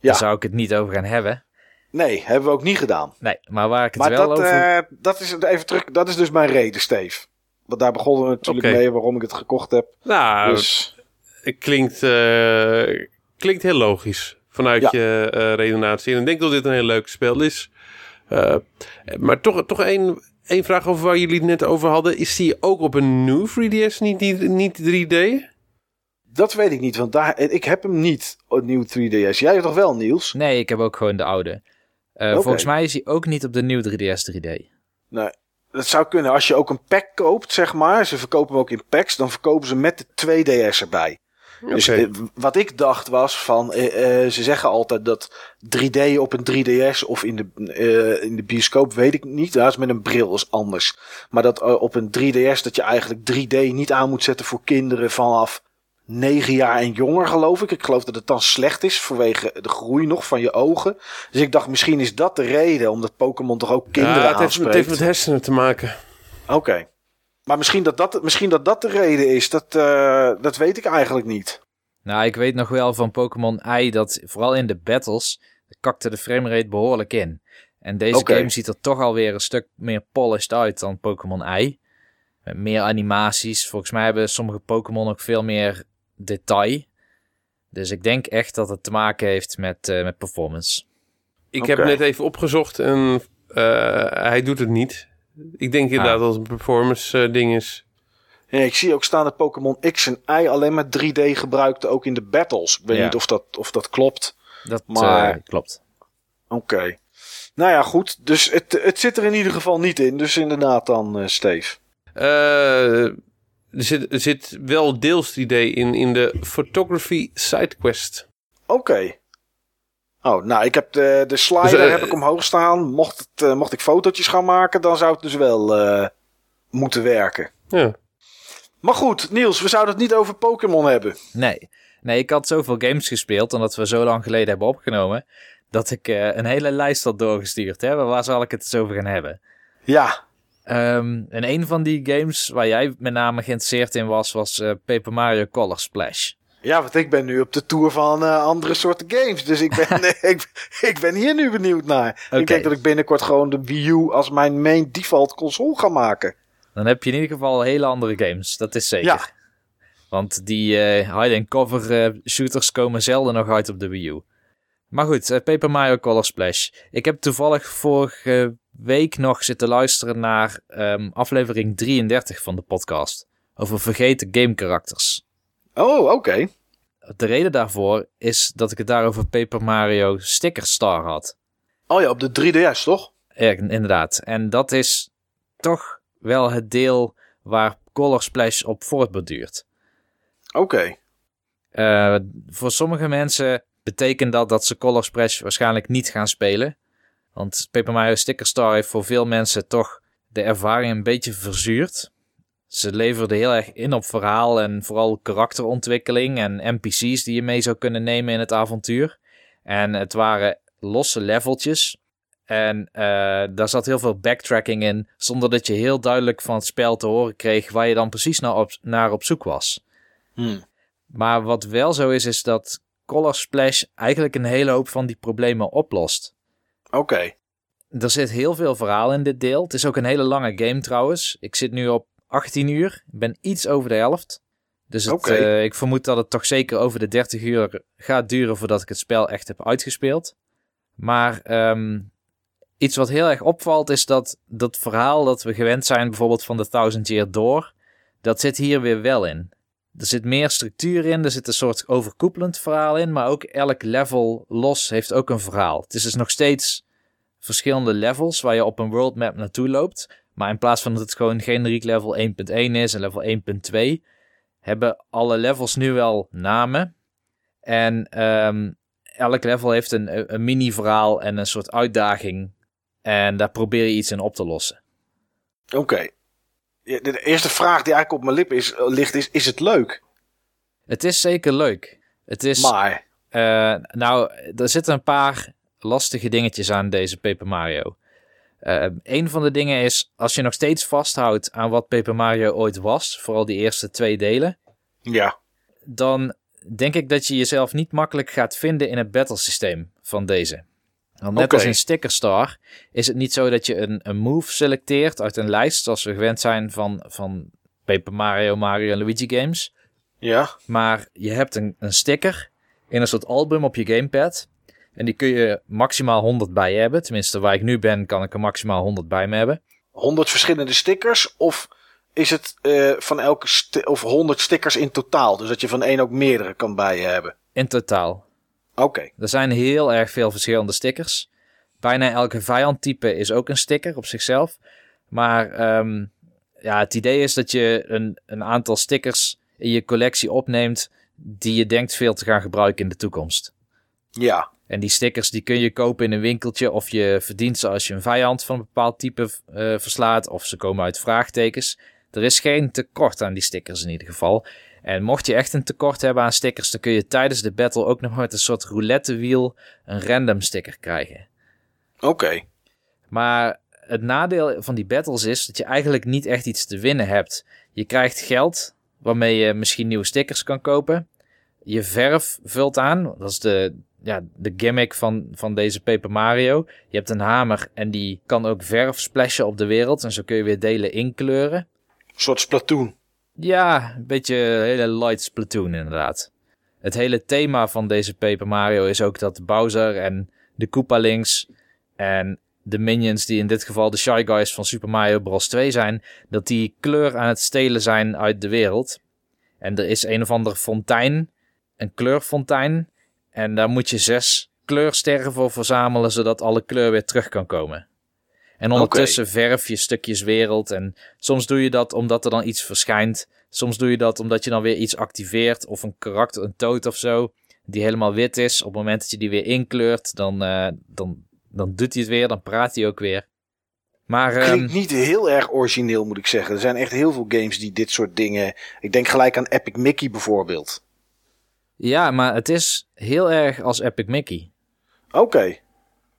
Ja. Daar zou ik het niet over gaan hebben. Nee, hebben we ook niet gedaan. Nee, maar waar ik het Maar wel dat, over... eh, dat is even terug. Dat is dus mijn reden, Steve. Want daar begonnen we natuurlijk mee waarom ik het gekocht heb. Nou, Dus het klinkt, eh, klinkt heel logisch vanuit Ja. je eh, redenatie. En ik denk dat dit een heel leuk spel is. Eh, maar toch, toch één, één vraag over waar jullie het net over hadden. Is die ook op een nieuw 3DS, niet, niet, niet 3D? Dat weet ik niet, want daar, ik heb hem niet, een nieuw 3DS. Jij toch wel, Niels? Nee, ik heb ook gewoon de oude. Eh. Volgens mij is hij ook niet op de nieuwe 3DS 3D. Nee. Dat zou kunnen. Als je ook een pack koopt, zeg maar. Ze verkopen hem ook in packs. Dan verkopen ze met de 2DS erbij. Dus Oké. eh, wat ik dacht was van... eh, ze zeggen altijd dat 3D op een 3DS of in de, eh, in de bioscoop, weet ik niet. Dat is met een bril is anders. Maar dat op een 3DS dat je eigenlijk 3D niet aan moet zetten voor kinderen vanaf 9 jaar en jonger, geloof ik. Ik geloof dat het dan slecht is vanwege de groei nog van je ogen. Dus ik dacht, misschien is dat de reden, omdat Pokémon toch ook kinderen ja, het heeft, het heeft met hersenen te maken. Oké. Maar misschien dat dat, misschien dat dat de reden is, dat, eh, dat weet ik eigenlijk niet. Nou, ik weet nog wel van Pokémon I dat vooral in de battles kakte de framerate behoorlijk in. En deze game ziet er toch alweer een stuk meer polished uit dan Pokémon I. Met meer animaties. Volgens mij hebben sommige Pokémon ook veel meer detail. Dus ik denk echt dat het te maken heeft met, eh, met performance. Ik heb net even opgezocht en eh, hij doet het niet. Ik denk inderdaad Ah. dat het een performance eh, ding is. Ja, ik zie ook staan dat Pokémon X en Y alleen maar 3D gebruikte, ook in de battles. Ik weet Ja. niet of dat, of dat klopt. Dat Maar- eh, klopt. Oké. Nou ja, goed. Dus het, het zit er in ieder geval niet in. Dus inderdaad dan, eh Steve. Eh, er, zit, er zit wel deels 3D in, in de Photography Sidequest. Oké. Oh, nou, ik heb de, de slider Dus, eh, heb ik omhoog staan. Mocht, het, eh, mocht ik fotootjes gaan maken, dan zou het dus wel eh, moeten werken. Ja. Maar goed, Niels, we zouden het niet over Pokémon hebben. Nee. nee, ik had zoveel games gespeeld, omdat we zo lang geleden hebben opgenomen, dat ik eh, een hele lijst had doorgestuurd. Hè? Waar zal ik het eens over gaan hebben? Ja, Ehm, en een van die games waar jij met name geïnteresseerd in was, was eh, Paper Mario Color Splash. Ja, want ik ben nu op de tour van eh, andere soorten games. Dus ik ben, ik, ik ben hier nu benieuwd naar. Ik denk dat ik binnenkort gewoon de Wii U als mijn main default console ga maken. Dan heb je in ieder geval hele andere games, dat is zeker. Ja. Want die eh, hide-and-cover eh, shooters komen zelden nog uit op de Wii U. Maar goed, eh, Paper Mario Color Splash. Ik heb toevallig vorige week nog zitten luisteren naar ehm, aflevering 33 van de podcast. Over vergeten gamekarakters. Oh, oké. De reden daarvoor is dat ik het daar over Paper Mario Sticker Star had. Oh ja, op de 3DS, toch? Ja, inderdaad. En dat is toch wel het deel waar Color Splash op voortborduurt. Oké. Eh, voor sommige mensen betekent dat dat ze Color Splash waarschijnlijk niet gaan spelen. Want Paper Mario Sticker Star heeft voor veel mensen toch de ervaring een beetje verzuurd. Ze leverden heel erg in op verhaal en vooral karakterontwikkeling en NPC's die je mee zou kunnen nemen in het avontuur. En het waren losse leveltjes. En eh, daar zat heel veel backtracking in, zonder dat je heel duidelijk van het spel te horen kreeg waar je dan precies naar op, naar op zoek was. Hm. Maar wat wel zo is, is dat Color Splash eigenlijk een hele hoop van die problemen oplost. Oké. Er zit heel veel verhaal in dit deel. Het is ook een hele lange game trouwens. Ik zit nu op 18 uur. Ik ben iets over de helft. Dus het, eh, ik vermoed dat het toch zeker over de 30 uur gaat duren voordat ik het spel echt heb uitgespeeld. Maar ehm, iets wat heel erg opvalt is dat dat verhaal dat we gewend zijn bijvoorbeeld van de Thousand Year Door, dat zit hier weer wel in. Er zit meer structuur in, er zit een soort overkoepelend verhaal in, maar ook elk level los heeft ook een verhaal. Het is dus nog steeds verschillende levels waar je op een world map naartoe loopt. Maar in plaats van dat het gewoon generiek level 1.1 is en level 1.2, hebben alle levels nu wel namen. En ehm, elk level heeft een, een mini-verhaal en een soort uitdaging. En daar probeer je iets in op te lossen. Oké. De eerste vraag die eigenlijk op mijn lip is, eh, ligt is, is het leuk? Het is zeker leuk. Het is, Maar, eh, nou, er zitten een paar lastige dingetjes aan deze Paper Mario. Eh een van de dingen is, als je nog steeds vasthoudt aan wat Paper Mario ooit was, vooral die eerste twee delen, ja. dan denk ik dat je jezelf niet makkelijk gaat vinden in het battlesysteem van deze. Want net als in Sticker Star is het niet zo dat je een, een move selecteert uit een lijst, zoals we gewend zijn van, van Paper Mario, Mario en Luigi games. Ja. Maar je hebt een, een sticker in een soort album op je gamepad. En die kun je maximaal 100 bij je hebben. Tenminste, waar ik nu ben, kan ik er maximaal 100 bij me hebben. 100 verschillende stickers? Of is het eh, van elke of 100 stickers in totaal? Dus dat je van één ook meerdere kan bij je hebben. In totaal. Oké. Er zijn heel erg veel verschillende stickers. Bijna elke vijandtype is ook een sticker op zichzelf. Maar ehm, ja, het idee is dat je een, een aantal stickers in je collectie opneemt die je denkt veel te gaan gebruiken in de toekomst. Ja. En die stickers die kun je kopen in een winkeltje of je verdient ze als je een vijand van een bepaald type eh, verslaat of ze komen uit vraagtekens. Er is geen tekort aan die stickers in ieder geval. En mocht je echt een tekort hebben aan stickers, dan kun je tijdens de battle ook nog met een soort roulettewiel een random sticker krijgen. Oké. Maar het nadeel van die battles is dat je eigenlijk niet echt iets te winnen hebt. Je krijgt geld waarmee je misschien nieuwe stickers kan kopen. Je verf vult aan. Dat is de, ja, de gimmick van, van deze Paper Mario. Je hebt een hamer en die kan ook verf splashen op de wereld. En zo kun je weer delen inkleuren. Een soort Splatoon. Ja, een beetje een hele light Splatoon inderdaad. Het hele thema van deze Paper Mario is ook dat Bowser en de Koopalings en de minions die in dit geval de Shy Guys van Super Mario Bros. 2 zijn, dat die kleur aan het stelen zijn uit de wereld. En er is een of andere fontein, een kleurfontein. En daar moet je zes kleursterren voor verzamelen, zodat alle kleur weer terug kan komen. En ondertussen verf je stukjes wereld. En soms doe je dat omdat er dan iets verschijnt. Soms doe je dat omdat je dan weer iets activeert. Of een karakter, een toad of zo. Die helemaal wit is. Op het moment dat je die weer inkleurt, dan, eh, dan, dan doet hij het weer. Dan praat hij ook weer. Maar ehm, Klinkt niet heel erg origineel, moet ik zeggen. Er zijn echt heel veel games die dit soort dingen... Ik denk gelijk aan Epic Mickey bijvoorbeeld. Ja, maar het is heel erg als Epic Mickey. Oké.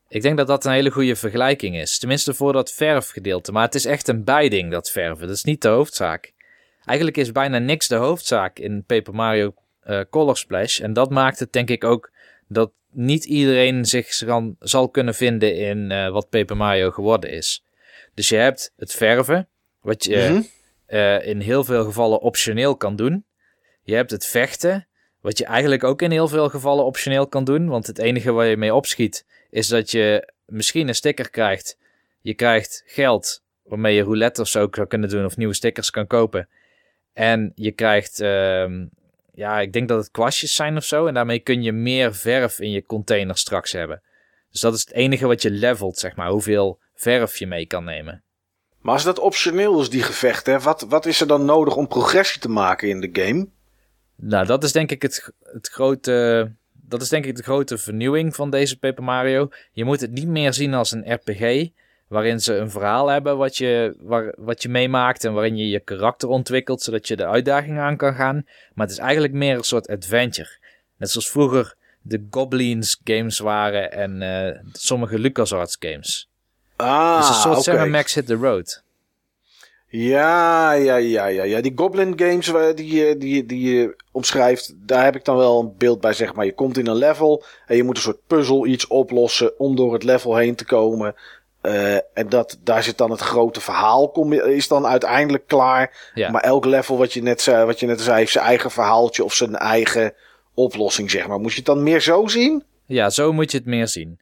Ik denk dat dat een hele goede vergelijking is. Tenminste voor dat verfgedeelte. Maar het is echt een bijding, dat verven. Dat is niet de hoofdzaak. Eigenlijk is bijna niks de hoofdzaak in Paper Mario eh, Color Splash. En dat maakt het denk ik ook dat niet iedereen zich kan, zal kunnen vinden in eh, wat Paper Mario geworden is. Dus je hebt het verven, wat je Mhm. eh, in heel veel gevallen optioneel kan doen. Je hebt het vechten, wat je eigenlijk ook in heel veel gevallen optioneel kan doen. Want het enige waar je mee opschiet is dat je misschien een sticker krijgt. Je krijgt geld waarmee je roulette of zo zou kunnen doen of nieuwe stickers kan kopen. En je krijgt, ehm, ja, ik denk dat het kwastjes zijn of zo. En daarmee kun je meer verf in je container straks hebben. Dus dat is het enige wat je levelt, zeg maar. Hoeveel verf je mee kan nemen. Maar als dat optioneel is, die gevechten... Wat, wat is er dan nodig om progressie te maken in de game? Nou, dat is denk ik het, het grote. Dat is denk ik de grote vernieuwing van deze Paper Mario. Je moet het niet meer zien als een RPG. Waarin ze een verhaal hebben wat je, waar, wat je meemaakt. En waarin je je karakter ontwikkelt. Zodat je de uitdaging aan kan gaan. Maar het is eigenlijk meer een soort adventure. Net zoals vroeger de Goblins games waren. En eh, sommige LucasArts games. Ah, dus een soort oké. Sam Max Hit the Road. Ja, ja, ja, ja, ja. Die Goblin games waar- die, je- die, je- die je omschrijft, daar heb ik dan wel een beeld bij, zeg maar. Je komt in een level en je moet een soort puzzel iets oplossen om door het level heen te komen. Eh, en dat, daar zit dan het grote verhaal, kom is dan uiteindelijk klaar. Ja. Maar elk level, wat je, net zei, wat je net zei, heeft zijn eigen verhaaltje of zijn eigen oplossing, zeg maar. Moet je het dan meer zo zien? Ja, zo moet je het meer zien.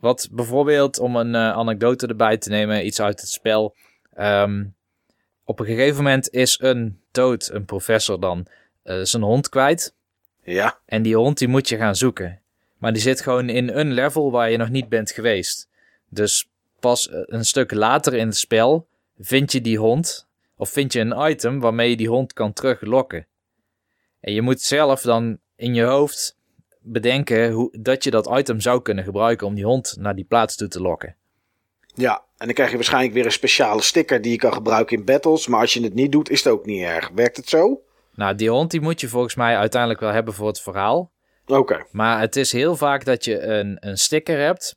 Wat bijvoorbeeld, om een eh, anekdote erbij te nemen, iets uit het spel. ehm, op een gegeven moment is een dood, een professor dan, eh, zijn hond kwijt. Ja. En die hond die moet je gaan zoeken. Maar die zit gewoon in een level waar je nog niet bent geweest. Dus pas eh, een stuk later in het spel vind je die hond. Of vind je een item waarmee je die hond kan teruglokken. En je moet zelf dan in je hoofd bedenken hoe, dat je dat item zou kunnen gebruiken om die hond naar die plaats toe te lokken. Ja, en dan krijg je waarschijnlijk weer een speciale sticker die je kan gebruiken in battles. Maar als je het niet doet, is het ook niet erg. Werkt het zo? Nou, die hond die moet je volgens mij uiteindelijk wel hebben voor het verhaal. Oké. Maar het is heel vaak dat je een, een sticker hebt.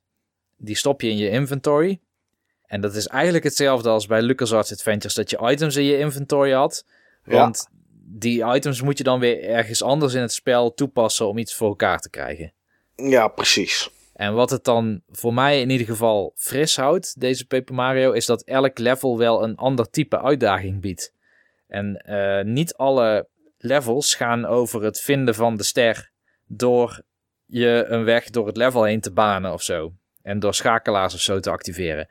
Die stop je in je inventory. En dat is eigenlijk hetzelfde als bij LucasArts Adventures. Dat je items in je inventory had. Ja. Want die items moet je dan weer ergens anders in het spel toepassen om iets voor elkaar te krijgen. Ja, precies. En wat het dan voor mij in ieder geval fris houdt, deze Paper Mario, is dat elk level wel een ander type uitdaging biedt. En eh, niet alle levels gaan over het vinden van de ster door je een weg door het level heen te banen of zo. En door schakelaars of zo te activeren.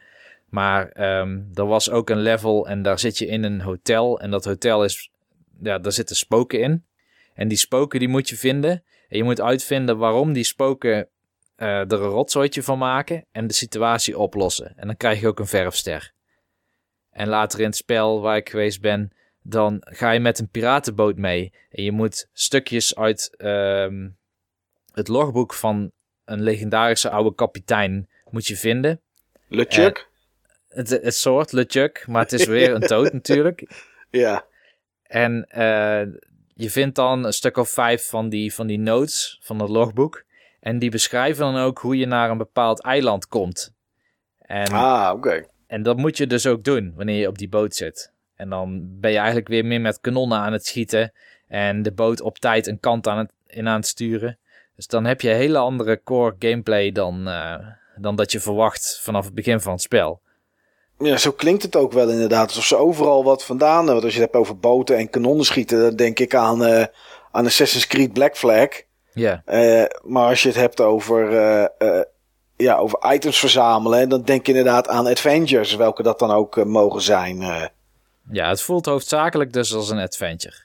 Maar ehm, er was ook een level en daar zit je in een hotel. En dat hotel is, ja, daar zitten spoken in. En die spoken die moet je vinden. En je moet uitvinden waarom die spoken eh, er een rotzooitje van maken en de situatie oplossen. En dan krijg je ook een verfster. En later in het spel waar ik geweest ben, dan ga je met een piratenboot mee. En je moet stukjes uit ehm, het logboek van een legendarische oude kapitein moet je vinden. LeChuck? Het, het soort LeChuck, maar het is weer een dood natuurlijk. ja. En eh, je vindt dan een stuk of vijf van die, van die notes van het logboek. En die beschrijven dan ook hoe je naar een bepaald eiland komt. En, Ah, oké. en dat moet je dus ook doen wanneer je op die boot zit. En dan ben je eigenlijk weer meer met kanonnen aan het schieten. En de boot op tijd een kant aan het, in aan het sturen. Dus dan heb je een hele andere core gameplay dan, eh, dan dat je verwacht vanaf het begin van het spel. Ja, zo klinkt het ook wel inderdaad. Alsof ze overal wat vandaan hebben. Want als je het hebt over boten en kanonnen schieten, dan denk ik aan, eh, aan Assassin's Creed Black Flag. Ja, Eh, maar als je het hebt over, eh, eh, ja, over items verzamelen, dan denk je inderdaad aan Avengers, welke dat dan ook mogen zijn. ja het voelt hoofdzakelijk dus als een adventure.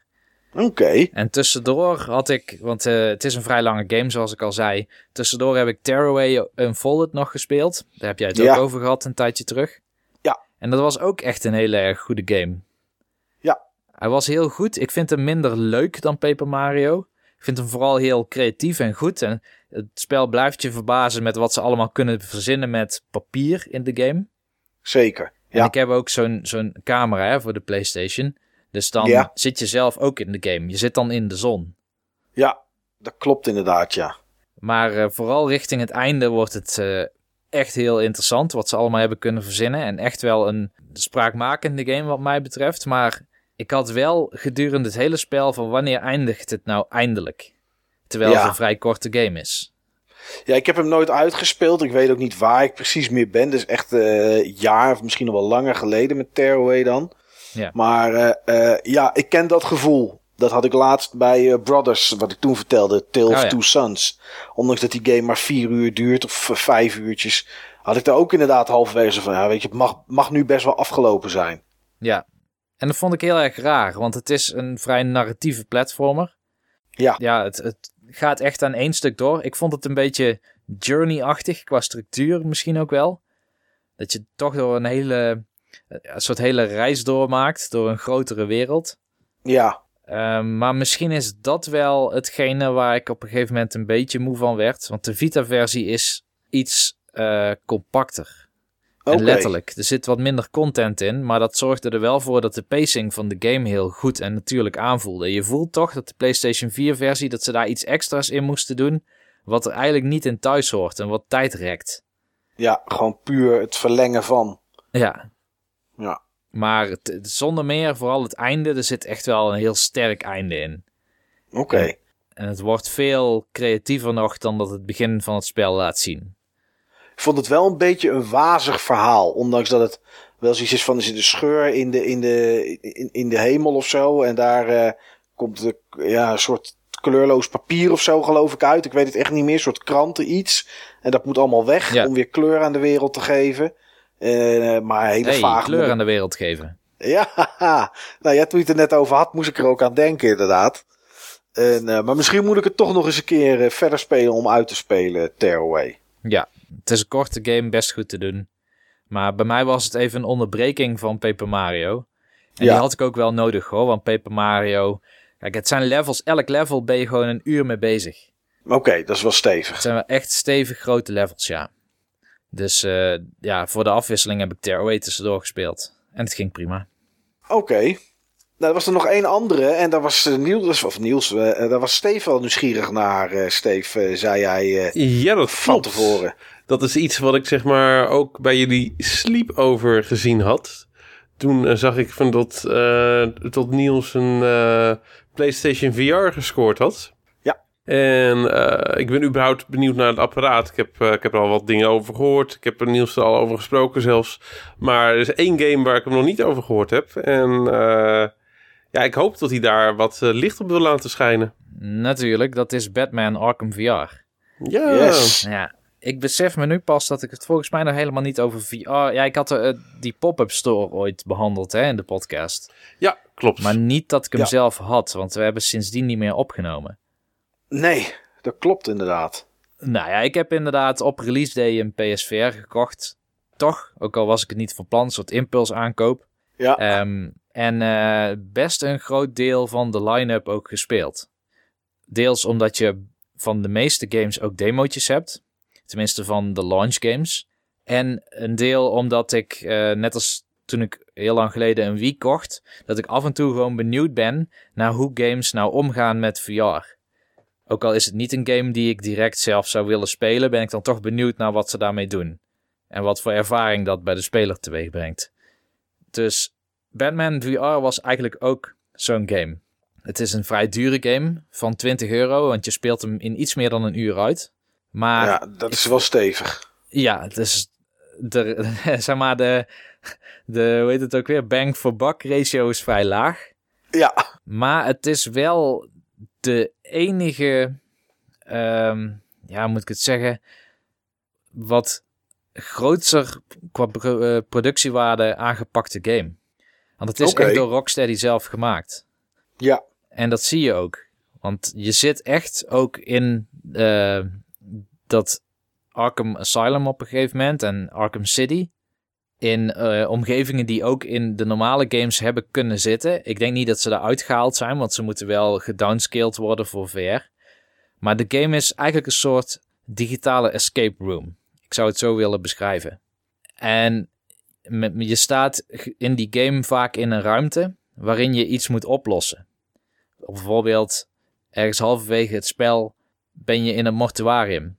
Oké. En tussendoor had ik, want het is een vrij lange game zoals ik al zei. Tussendoor heb ik Tearaway Unfolded nog gespeeld. Daar heb jij het Ja. ook over gehad een tijdje terug. Ja. En dat was ook echt een hele erg goede game. Ja. Hij was heel goed. Ik vind hem minder leuk dan Paper Mario. Vind hem vooral heel creatief en goed. En het spel blijft je verbazen met wat ze allemaal kunnen verzinnen met papier in de game. Zeker. En Ja. ik heb ook zo'n zo'n camera hè, voor de PlayStation. Dus dan Ja. zit je zelf ook in de game. Je zit dan in de zon. Ja, dat klopt inderdaad, ja. Maar eh, vooral richting het einde wordt het eh, echt heel interessant wat ze allemaal hebben kunnen verzinnen. En echt wel een spraakmakende game wat mij betreft. Maar ik had wel gedurende het hele spel van wanneer eindigt het nou eindelijk? Terwijl Ja. het een vrij korte game is. Ja, ik heb hem nooit uitgespeeld. Ik weet ook niet waar ik precies meer ben. Dus echt eh, een jaar of misschien nog wel langer geleden met Tearaway dan. Ja. Maar eh, eh, ja, ik ken dat gevoel. Dat had ik laatst bij eh, Brothers, wat ik toen vertelde, Tale of Oh ja. Two Sons. Ondanks dat die game maar vier uur duurt, of eh, vijf uurtjes, had ik daar ook inderdaad halverwege van, ja, weet je, het mag, mag nu best wel afgelopen zijn. Ja. En dat vond ik heel erg raar, want het is een vrij narratieve platformer. Ja. Ja, het, het gaat echt aan één stuk door. Ik vond het een beetje journey-achtig qua structuur misschien ook wel. Dat je toch door een hele, een soort hele reis doormaakt door een grotere wereld. Ja, Ehm, maar misschien is dat wel hetgene waar ik op een gegeven moment een beetje moe van werd. Want de Vita-versie is iets eh, compacter. En letterlijk, er zit wat minder content in, maar dat zorgde er wel voor dat de pacing van de game heel goed en natuurlijk aanvoelde. Je voelt toch dat de PlayStation 4 versie, dat ze daar iets extra's in moesten doen, wat er eigenlijk niet in thuis hoort en wat tijd rekt. Ja, gewoon puur het verlengen van. Ja, Ja, maar het- zonder meer, vooral het einde, er zit echt wel een heel sterk einde in. oké. Ja. En het wordt veel creatiever nog dan dat het begin van het spel laat zien. Ik vond het wel een beetje een wazig verhaal. Ondanks dat het wel zoiets is van er zit een scheur in de, in de, in, in de hemel of zo. En daar eh, komt de, ja, een soort kleurloos papier of zo geloof ik uit. Ik weet het echt niet meer. Een soort kranten iets. En dat moet allemaal weg Ja. om weer kleur aan de wereld te geven. Eh, maar hele Hey, vaag. kleur aan de wereld geven. Ja, nou ja, toen je het er net over had, moest ik er ook aan denken inderdaad. En, eh, maar misschien moet ik het toch nog eens een keer verder spelen om uit te spelen, Tearaway. Ja, het is een korte game, best goed te doen. Maar bij mij was het even een onderbreking van Paper Mario. En Ja. die had ik ook wel nodig hoor, want Paper Mario... Kijk, het zijn levels. Elk level ben je gewoon een uur mee bezig. Oké, dat is wel stevig. Het zijn wel echt stevig grote levels, ja. Dus uh, ja, voor de afwisseling heb ik Tearaway tussendoor gespeeld. En het ging prima. Oké. Nou, er was er nog één andere en daar was uh, Niels, of Niels, uh, daar was Steve wel nieuwsgierig naar, uh, Steve, zei jij ja, dat van klopt. tevoren. Dat is iets wat ik zeg maar ook bij jullie Sleepover gezien had. Toen zag ik van dat tot Niels een PlayStation VR gescoord had. Ja. En uh, ik ben überhaupt benieuwd naar het apparaat. Ik heb, uh, ik heb er al wat dingen over gehoord. Ik heb er Niels er al over gesproken zelfs. Maar er is één game waar ik hem nog niet over gehoord heb. En uh, ja, ik hoop dat hij daar wat licht op wil laten schijnen. Natuurlijk, dat is Batman Arkham VR. Ja. Yes. Ja, ik besef me nu pas dat ik het volgens mij nog helemaal niet over VR... Ja, ik had uh, die pop-up store ooit behandeld hè, in de podcast. Ja, klopt. Maar niet dat ik hem Ja. zelf had, want we hebben sindsdien niet meer opgenomen. Nee, dat klopt inderdaad. Nou ja, ik heb inderdaad op release day een PSVR gekocht. Toch, ook al was ik het niet van plan, een soort impuls aankoop. Ja, Ehm, en eh, best een groot deel van de line-up ook gespeeld. Deels omdat je van de meeste games ook demootjes hebt. Tenminste van de launch games. En een deel omdat ik, eh, net als toen ik heel lang geleden een Wii kocht, dat ik af en toe gewoon benieuwd ben naar hoe games nou omgaan met VR. Ook al is het niet een game die ik direct zelf zou willen spelen, ben ik dan toch benieuwd naar wat ze daarmee doen. En wat voor ervaring dat bij de speler teweeg brengt. Dus Batman VR was eigenlijk ook zo'n game. Het is een vrij dure game van 20 euro, want je speelt hem in iets meer dan een uur uit. Maar ja, dat is wel stevig. ja, het is de, zeg maar de, de, hoe heet het ook weer, bang for buck ratio is vrij laag. Ja, Maar het is wel de enige, ehm, ja, moet ik het zeggen, wat groter qua eh, productiewaarde aangepakte game. Want het is Oké. echt door Rocksteady zelf gemaakt. ja, En dat zie je ook. Want je zit echt ook in eh, dat Arkham Asylum op een gegeven moment en Arkham City. In eh, omgevingen die ook in de normale games hebben kunnen zitten. Ik denk niet dat ze eruit gehaald zijn, want ze moeten wel gedownscaled worden voor VR. Maar de game is eigenlijk een soort digitale escape room. Ik zou het zo willen beschrijven. En je staat in die game vaak in een ruimte waarin je iets moet oplossen. Bijvoorbeeld ergens halverwege het spel ben je in een mortuarium.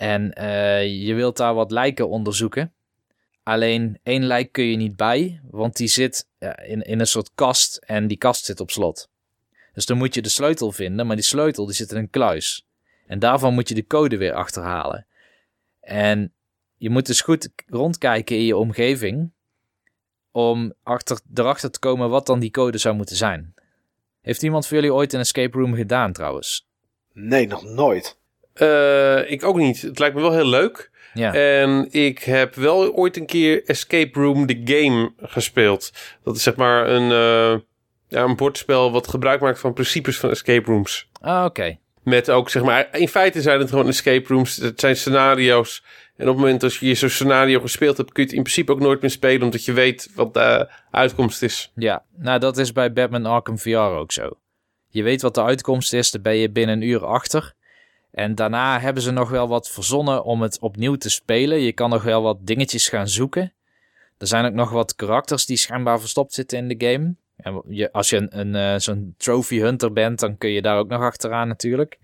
En eh, je wilt daar wat lijken onderzoeken. Alleen één lijk kun je niet bij, want die zit in, in een soort kast en die kast zit op slot. Dus dan moet je de sleutel vinden, maar die sleutel die zit in een kluis. En daarvan moet je de code weer achterhalen. En je moet dus goed rondkijken in je omgeving om achter, erachter te komen wat dan die code zou moeten zijn. Heeft iemand van jullie ooit een escape room gedaan trouwens? nee, nog nooit. Eh, ik ook niet. Het lijkt me wel heel leuk. Ja. En ik heb wel ooit een keer Escape Room The Game gespeeld. Dat is zeg maar een, eh, ja, een bordspel wat gebruik maakt van principes van escape rooms. Ah, oké. Met ook, zeg maar, in feite zijn het gewoon escape rooms. Het zijn scenario's. En op het moment dat je zo'n scenario gespeeld hebt, kun je het in principe ook nooit meer spelen, omdat je weet wat de uitkomst is. Ja, nou dat is bij Batman Arkham VR ook zo. Je weet wat de uitkomst is, daar ben je binnen een uur achter. En daarna hebben ze nog wel wat verzonnen om het opnieuw te spelen. Je kan nog wel wat dingetjes gaan zoeken. Er zijn ook nog wat karakters die schijnbaar verstopt zitten in de game. En je, als je een, een, eh, zo'n trophy hunter bent, dan kun je daar ook nog achteraan natuurlijk.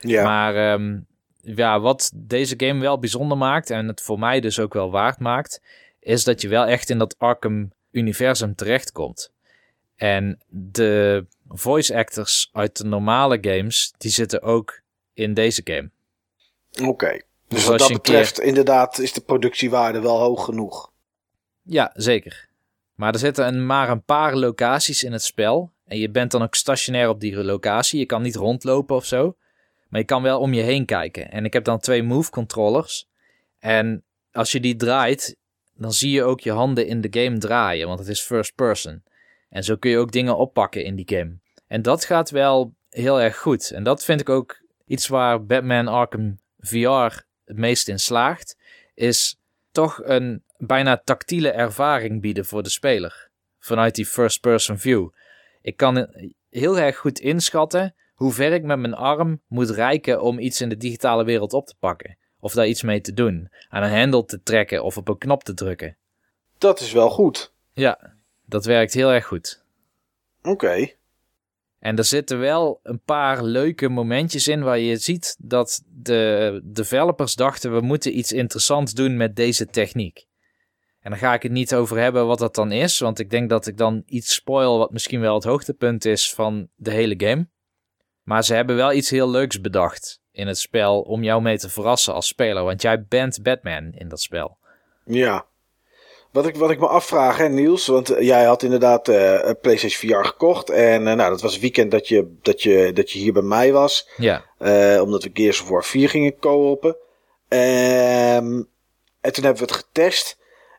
Ja, Maar ehm, ja, wat deze game wel bijzonder maakt en het voor mij dus ook wel waard maakt, is dat je wel echt in dat Arkham-universum terechtkomt. En de voice actors uit de normale games, die zitten ook in deze game. oké. Dus Dus wat dat betreft, inderdaad, is de productiewaarde wel hoog genoeg. Ja, zeker. Maar er zitten een, maar een paar locaties in het spel. En je bent dan ook stationair op die locatie. Je kan niet rondlopen of zo. Maar je kan wel om je heen kijken. En ik heb dan twee move controllers. En als je die draait, dan zie je ook je handen in de game draaien. Want het is first person. En zo kun je ook dingen oppakken in die game. En dat gaat wel heel erg goed. En dat vind ik ook iets waar Batman Arkham VR het meest in slaagt. Is toch een bijna tactiele ervaring bieden voor de speler. Vanuit die first-person view. Ik kan, heel erg goed inschatten hoe ver ik met mijn arm moet reiken om iets in de digitale wereld op te pakken. Of daar iets mee te doen. Aan een hendel te trekken of op een knop te drukken. Dat is wel goed. Ja, dat werkt heel erg goed. Oké. En er zitten wel een paar leuke momentjes in waar je ziet dat de developers dachten we moeten iets interessants doen met deze techniek. En dan ga ik het niet over hebben wat dat dan is, want ik denk dat ik dan iets spoil wat misschien wel het hoogtepunt is van de hele game. Maar ze hebben wel iets heel leuks bedacht in het spel om jou mee te verrassen als speler, want jij bent Batman in dat spel. Ja. Wat ik, wat ik me afvraag, hè, Niels, want eh, jij had inderdaad eh PlayStation VR gekocht. En nou, dat was het weekend dat je, dat, je, dat je hier bij mij was. Ja, omdat we Gears of War 4 gingen co-open. Ehm, en toen hebben we het getest.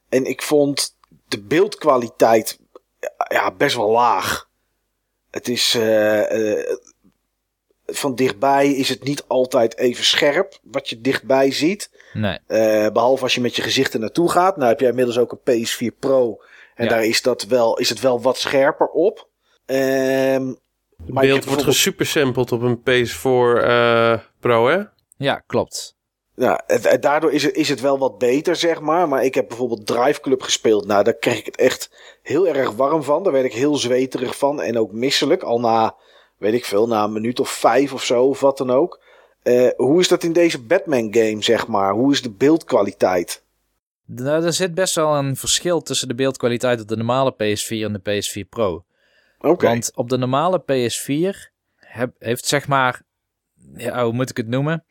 En ik vond de beeldkwaliteit ja, best wel laag. Het is. van dichtbij is het niet altijd even scherp. Wat je dichtbij ziet. Nee. Eh, behalve als je met je gezicht er naartoe gaat. Nou heb jij inmiddels ook een PS4 Pro. En Ja. daar is, dat wel, is het wel wat scherper op. Ehm, Het beeld wordt bijvoorbeeld- gesupersampled op een PS4 eh, Pro, hè? Ja, klopt. Ja, het- het- daardoor is het, is het wel wat beter, zeg maar. Maar ik heb bijvoorbeeld Drive Club gespeeld. Nou, daar kreeg ik het echt heel erg warm van. Daar werd ik heel zweterig van. En ook misselijk. Al na, weet ik veel, na een minuut of vijf of zo, of wat dan ook. Eh, hoe is dat in deze Batman game, zeg maar? Hoe is de beeldkwaliteit? Nou, er zit best wel een verschil tussen de beeldkwaliteit op de normale PS4 en de PS4 Pro. Oké. Want op de normale PS4 heb, heeft zeg maar, ja, hoe moet ik het noemen?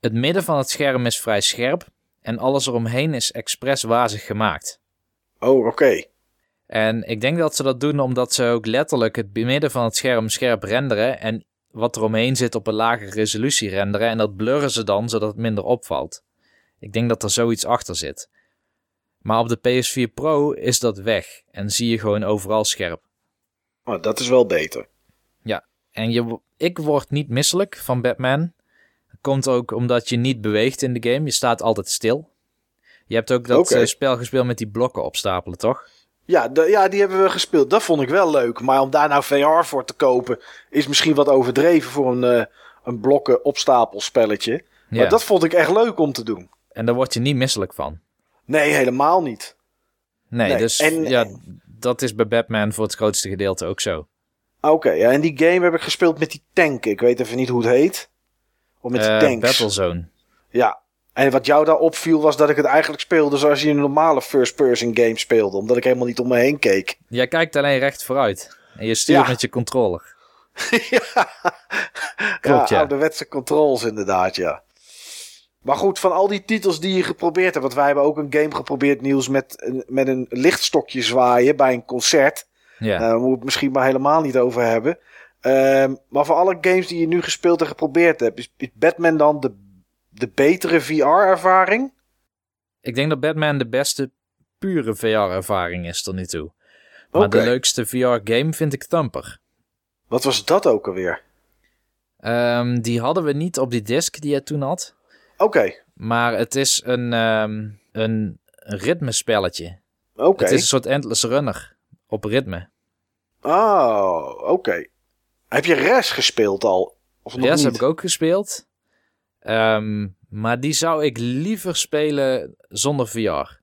Het midden van het scherm is vrij scherp en alles eromheen is expres wazig gemaakt. Oh, oké. En ik denk dat ze dat doen omdat ze ook letterlijk het midden van het scherm scherp renderen en wat eromheen zit op een lage resolutie renderen en dat blurren ze dan zodat het minder opvalt. Ik denk dat er zoiets achter zit. Maar op de PS4 Pro is dat weg en zie je gewoon overal scherp. Oh, dat is wel beter. En je, ik word niet misselijk van Batman. Dat komt ook omdat je niet beweegt in de game. Je staat altijd stil. Je hebt ook dat eh, spel gespeeld met die blokken opstapelen, toch? Ja, de, ja, die hebben we gespeeld. Dat vond ik wel leuk. Maar om daar nou VR voor te kopen, is misschien wat overdreven voor een, eh, een blokken opstapelspelletje. Ja. Maar dat vond ik echt leuk om te doen. En daar word je niet misselijk van. Nee, helemaal niet. Nee, Nee, dus en- ja, dat is bij Batman voor het grootste gedeelte ook zo. Oké, ja, en die game heb ik gespeeld met die tank. Ik weet even niet hoe het heet. Of met die Eh, tanks. Battlezone. Ja. En wat jou daar opviel was dat ik het eigenlijk speelde zoals je een normale first-person game speelde. Omdat ik helemaal niet om me heen keek. Jij kijkt alleen recht vooruit. En je stuurt Ja. met je controller. ja. Klopt, ja. ouderwetse controls inderdaad, ja. Maar goed, van al die titels die je geprobeerd hebt... want wij hebben ook een game geprobeerd, Niels... met, een- met een lichtstokje zwaaien bij een concert. Ja. Daar moeten we het misschien maar helemaal niet over hebben. Ehm, maar voor alle games die je nu gespeeld en geprobeerd hebt... is, is Batman dan de, de betere VR-ervaring? Ik denk dat Batman de beste pure VR-ervaring is tot nu toe. Maar de leukste VR-game vind ik Thumper. Wat was dat ook alweer? Ehm, die hadden we niet op die disc die je toen had. Oké, Maar het is een, ehm een ritmespelletje. oké. Het is een soort endless runner op ritme. Oh, oké. Heb je Res gespeeld al? Of nog Yes, niet? heb ik ook gespeeld. Ehm, maar die zou ik liever spelen zonder VR.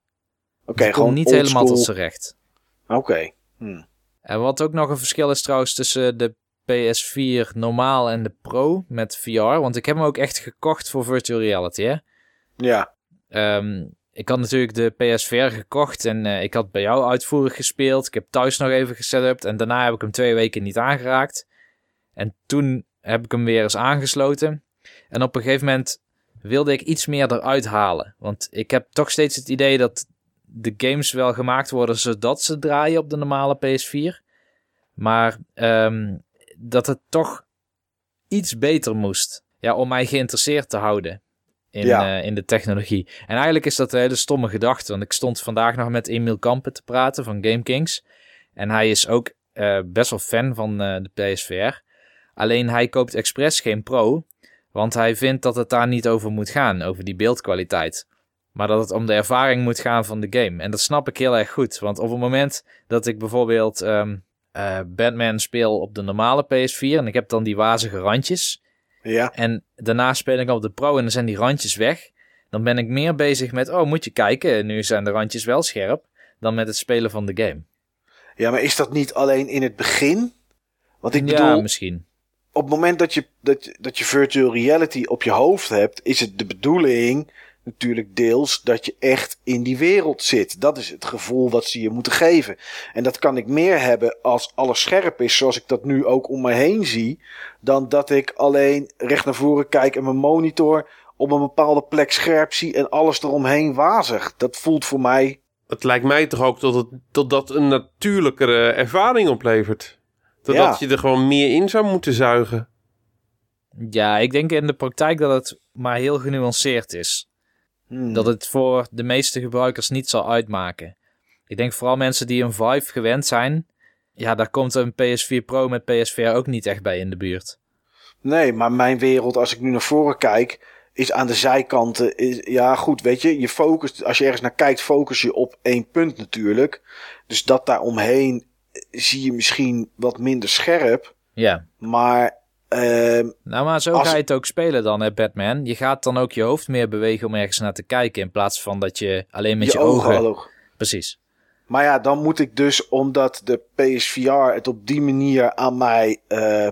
Oké, die gewoon niet helemaal tot zijn recht. Oké. Hm. En wat ook nog een verschil is trouwens tussen de PS4 normaal en de Pro met VR. Want ik heb hem ook echt gekocht voor virtual reality, hè. Ja. Ehm, ik had natuurlijk de PSVR gekocht en eh, ik had bij jou uitvoerig gespeeld. Ik heb thuis nog even gesetupt en daarna heb ik hem twee weken niet aangeraakt. En toen heb ik hem weer eens aangesloten. En op een gegeven moment wilde ik iets meer eruit halen. Want ik heb toch steeds het idee dat de games wel gemaakt worden zodat ze draaien op de normale PS4. Maar ehm, dat het toch iets beter moest. Ja, om mij geïnteresseerd te houden in, Ja. eh, in de technologie. En eigenlijk is dat een hele stomme gedachte. Want ik stond vandaag nog met Emiel Kampen te praten van GameKings. En hij is ook eh, best wel fan van eh, de PSVR. Alleen hij koopt expres geen Pro. Want hij vindt dat het daar niet over moet gaan, over die beeldkwaliteit. Maar dat het om de ervaring moet gaan van de game. En dat snap ik heel erg goed. Want op het moment dat ik bijvoorbeeld ehm, eh, Batman speel op de normale PS4 en ik heb dan die wazige randjes. Ja. En daarna speel ik op de Pro en dan zijn die randjes weg. Dan ben ik meer bezig met, oh moet je kijken, nu zijn de randjes wel scherp, dan met het spelen van de game. ja, maar is dat niet alleen in het begin? Want ik ja, bedoel, misschien. Op het moment dat je, dat, je- dat je virtual reality op je hoofd hebt, is het de bedoeling natuurlijk deels dat je echt in die wereld zit. Dat is het gevoel wat ze je moeten geven. En dat kan ik meer hebben als alles scherp is, zoals ik dat nu ook om me heen zie, dan dat ik alleen recht naar voren kijk en mijn monitor op een bepaalde plek scherp zie en alles eromheen wazig. Dat voelt voor mij. Het lijkt mij toch ook dat, dat dat een natuurlijkere ervaring oplevert. Totdat Ja. je er gewoon meer in zou moeten zuigen. Ja, ik denk in de praktijk dat het maar heel genuanceerd is. hmm, Dat het voor de meeste gebruikers niet zal uitmaken. Ik denk vooral mensen die een Vive gewend zijn. Ja, daar komt een PS4 Pro met PSVR ook niet echt bij in de buurt. Nee, maar mijn wereld, als ik nu naar voren kijk, is aan de zijkanten. Is, ja, goed, weet je, je focust, als je ergens naar kijkt, focus je op één punt natuurlijk. Dus dat daar omheen zie je misschien wat minder scherp. Ja. Maar, ehm, Nou, maar zo Als- ga je het ook spelen dan, hè, Batman. Je gaat dan ook je hoofd meer bewegen om ergens naar te kijken. In plaats van dat je alleen met je, je, ogen. Precies. Maar ja, dan moet ik dus, omdat de PSVR het op die manier aan mij eh,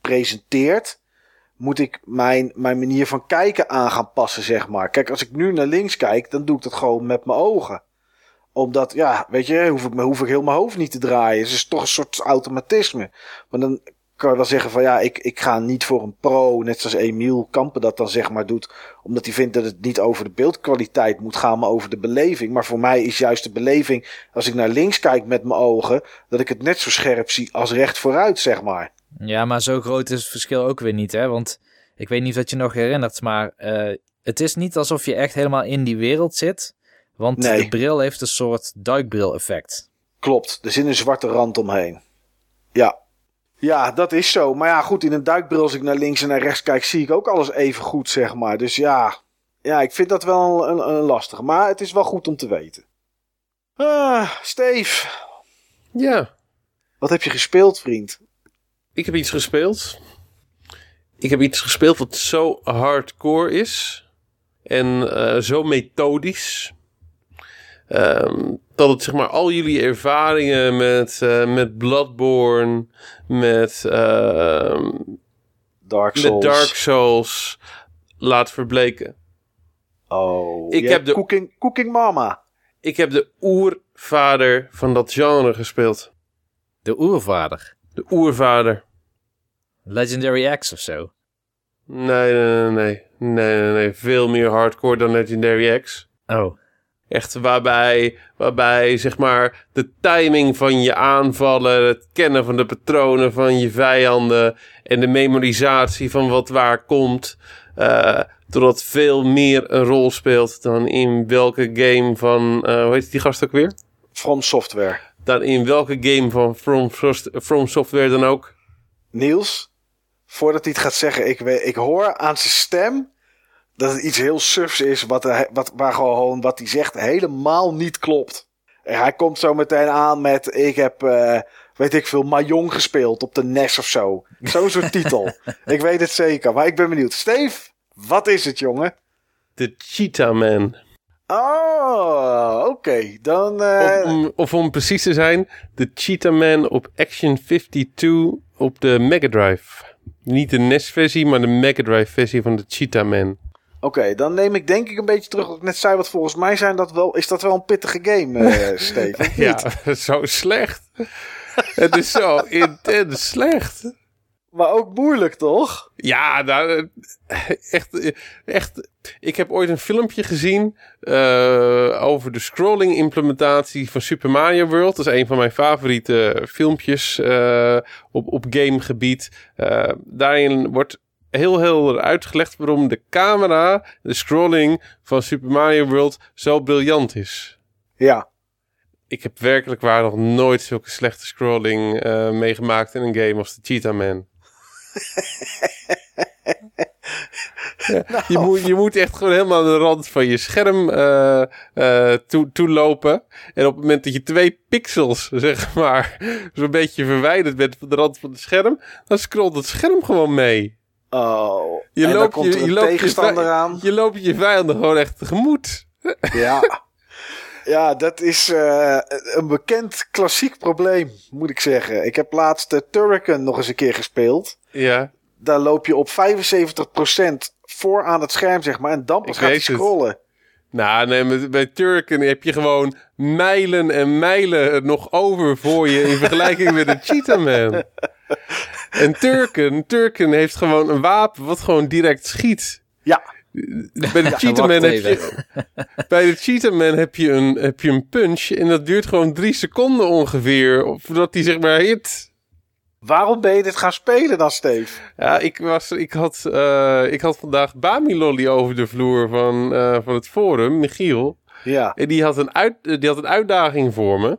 presenteert, moet ik mijn, mijn manier van kijken aan gaan passen, zeg maar. Kijk, als ik nu naar links kijk, dan doe ik dat gewoon met mijn ogen. Omdat, ja, weet je, hoef ik, hoef ik heel mijn hoofd niet te draaien. Het is toch een soort automatisme. Maar dan kan je wel zeggen van ja, ik, ik ga niet voor een pro, net zoals Emiel Kampen dat dan zeg maar doet. Omdat hij vindt dat het niet over de beeldkwaliteit moet gaan, maar over de beleving. Maar voor mij is juist de beleving, als ik naar links kijk met mijn ogen, dat ik het net zo scherp zie als recht vooruit, zeg maar. Ja, maar zo groot is het verschil ook weer niet, hè? Want ik weet niet of je nog herinnert, maar eh, het is niet alsof je echt helemaal in die wereld zit. Want Nee. de bril heeft een soort duikbril-effect. Klopt, er zit een zwarte rand omheen. Ja. Ja, dat is zo. Maar ja, goed, in een duikbril als ik naar links en naar rechts kijk, zie ik ook alles even goed, zeg maar. Dus ja, ja ik vind dat wel een, een lastige. Maar het is wel goed om te weten. Ah, Steve, Ja, wat heb je gespeeld, vriend? ik heb iets gespeeld. Ik heb iets gespeeld wat zo hardcore is. En eh, zo methodisch. Ehm, dat het zeg maar al jullie ervaringen met, eh, met Bloodborne, met, ehm, Dark Souls. met Dark Souls laat verbleken. Oh, Ik heb de- Cooking, Cooking Mama. Ik heb de oervader van dat genre gespeeld. De oervader. De oervader. Legendary X of zo. Nee, nee, nee, nee. Nee, nee, nee. Veel meer hardcore dan Legendary X. Oh. Echt waarbij, waarbij zeg maar de timing van je aanvallen, het kennen van de patronen van je vijanden en de memorisatie van wat waar komt, eh doordat veel meer een rol speelt dan in welke game van, eh, hoe heet die gast ook weer? From Software. Dan in welke game van From, From Software dan ook. Niels, voordat hij het gaat zeggen, ik, weet, ik hoor aan zijn stem dat het iets heel sufs is, wat, wat, waar gewoon wat hij zegt helemaal niet klopt. En hij komt zo meteen aan met, ik heb, eh, weet ik veel, Mahjong gespeeld op de NES of zo. Zo'n soort titel. Ik weet het zeker, maar ik ben benieuwd. Steve, wat is het, jongen? De Cheetah Man. Oh, oké. Dan, eh, Of, om, of om precies te zijn, de Cheetah Man op Action 52 op de Mega Drive. Niet de NES-versie, maar de Mega Drive-versie van de Cheetah Man. Oké, dan neem ik denk ik een beetje terug wat ik net zei. Wat volgens mij zijn dat wel, is dat wel een pittige game, eh Steven? Ja, zo slecht. Het is zo intens slecht. Maar ook moeilijk, toch? Ja, nou, eh, echt, echt. Ik heb ooit een filmpje gezien eh, over de scrolling implementatie van Super Mario World. Dat is een van mijn favoriete filmpjes op, op gamegebied. Daarin wordt heel heel uitgelegd waarom de camera, de scrolling van Super Mario World zo briljant is. Ja. Ik heb werkelijk waar nog nooit zulke slechte scrolling eh, meegemaakt in een game als de Cheetah Man. je, moet, je moet echt gewoon helemaal aan de rand van je scherm eh toe, toe lopen. En op het moment dat je twee pixels, zeg maar, zo'n beetje verwijderd bent van de rand van het scherm, dan scrolt het scherm gewoon mee. Oh. Je en dan loopt komt je, je een loopt je, tegenstander vij- aan. je loopt je vijanden gewoon echt tegemoet. Ja. Ja, dat is eh, een bekend klassiek probleem, moet ik zeggen. Ik heb laatst de Turrican nog eens een keer gespeeld. Ja, Daar loop je op 75% voor aan het scherm, zeg maar. En dan pas gaat het. scrollen. Nou, nee, met- bij Turken heb je gewoon mijlen en mijlen nog over voor je in vergelijking met een Cheetah Man. En Turken, Turken heeft gewoon een wapen wat gewoon direct schiet. Ja, Bij de Cheetah Man wacht heb je, bij de Cheetah Man heb je, een, heb je een punch en dat duurt gewoon drie seconden ongeveer voordat hij zeg maar hit. waarom ben je dit gaan spelen dan, Steve? Ja, ik, was, ik, had, eh, ik had vandaag Bamilolly over de vloer van, eh, van het forum, Michiel. Ja. En die had een, uit, die had een uitdaging voor me.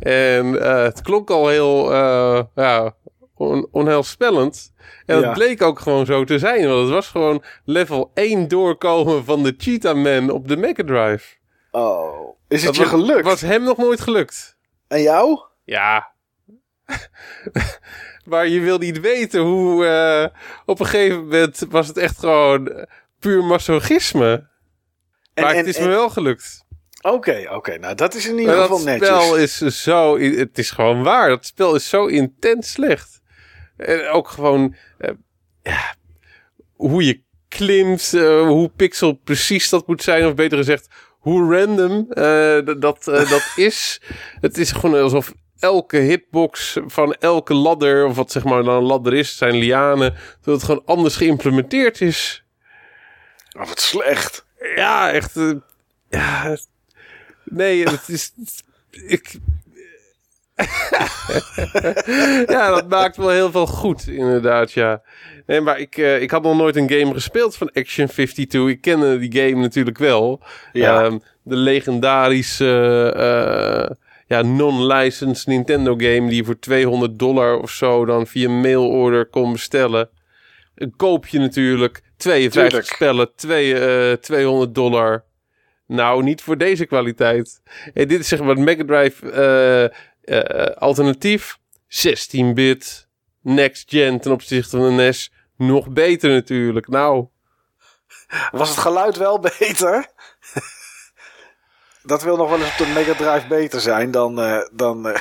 En eh, het klonk al heel eh, ja, on, onheilspellend. En Ja. dat bleek ook gewoon zo te zijn. Want het was gewoon level 1 doorkomen van de Cheetah Man op de Mega Drive. Oh. Is het Dat je was- gelukt? was hem nog nooit gelukt. En jou? Ja. maar je wil niet weten hoe... eh, op een gegeven moment was het echt gewoon puur masochisme. En- maar en- het is me wel gelukt. Oké, oké. Nou, dat is in ieder geval netjes. spel is zo... Het is gewoon waar. Dat spel is zo intens slecht. En ook gewoon... eh, ja, hoe je klimt, eh, hoe pixel precies dat moet zijn. Of beter gezegd, hoe random eh, dat, dat is. Het is gewoon alsof elke hitbox van elke ladder... of wat zeg maar dan een ladder is, zijn lianen... dat het gewoon anders geïmplementeerd is. Oh, wat slecht. Ja, echt. ja. Nee, het is. Ik. ja, dat maakt wel heel veel goed, inderdaad, ja. Nee, maar ik, eh, ik had nog nooit een game gespeeld van Action 52. Ik kende die game natuurlijk wel. Ja. Ehm, de legendarische eh, ja, non-licensed Nintendo game die je voor 200 dollar of zo dan via mailorder kon bestellen. Een koopje natuurlijk. 52 Tuurlijk. spellen, twee, eh, 200 dollar. Nou, niet voor deze kwaliteit. Hey, dit is zeg maar het Mega Drive eh, eh, alternatief. 16-bit, next gen ten opzichte van de NES. Nog beter natuurlijk. Nou, Was het geluid wel beter? dat wil nog wel eens op de Mega Drive beter zijn dan... eh, dan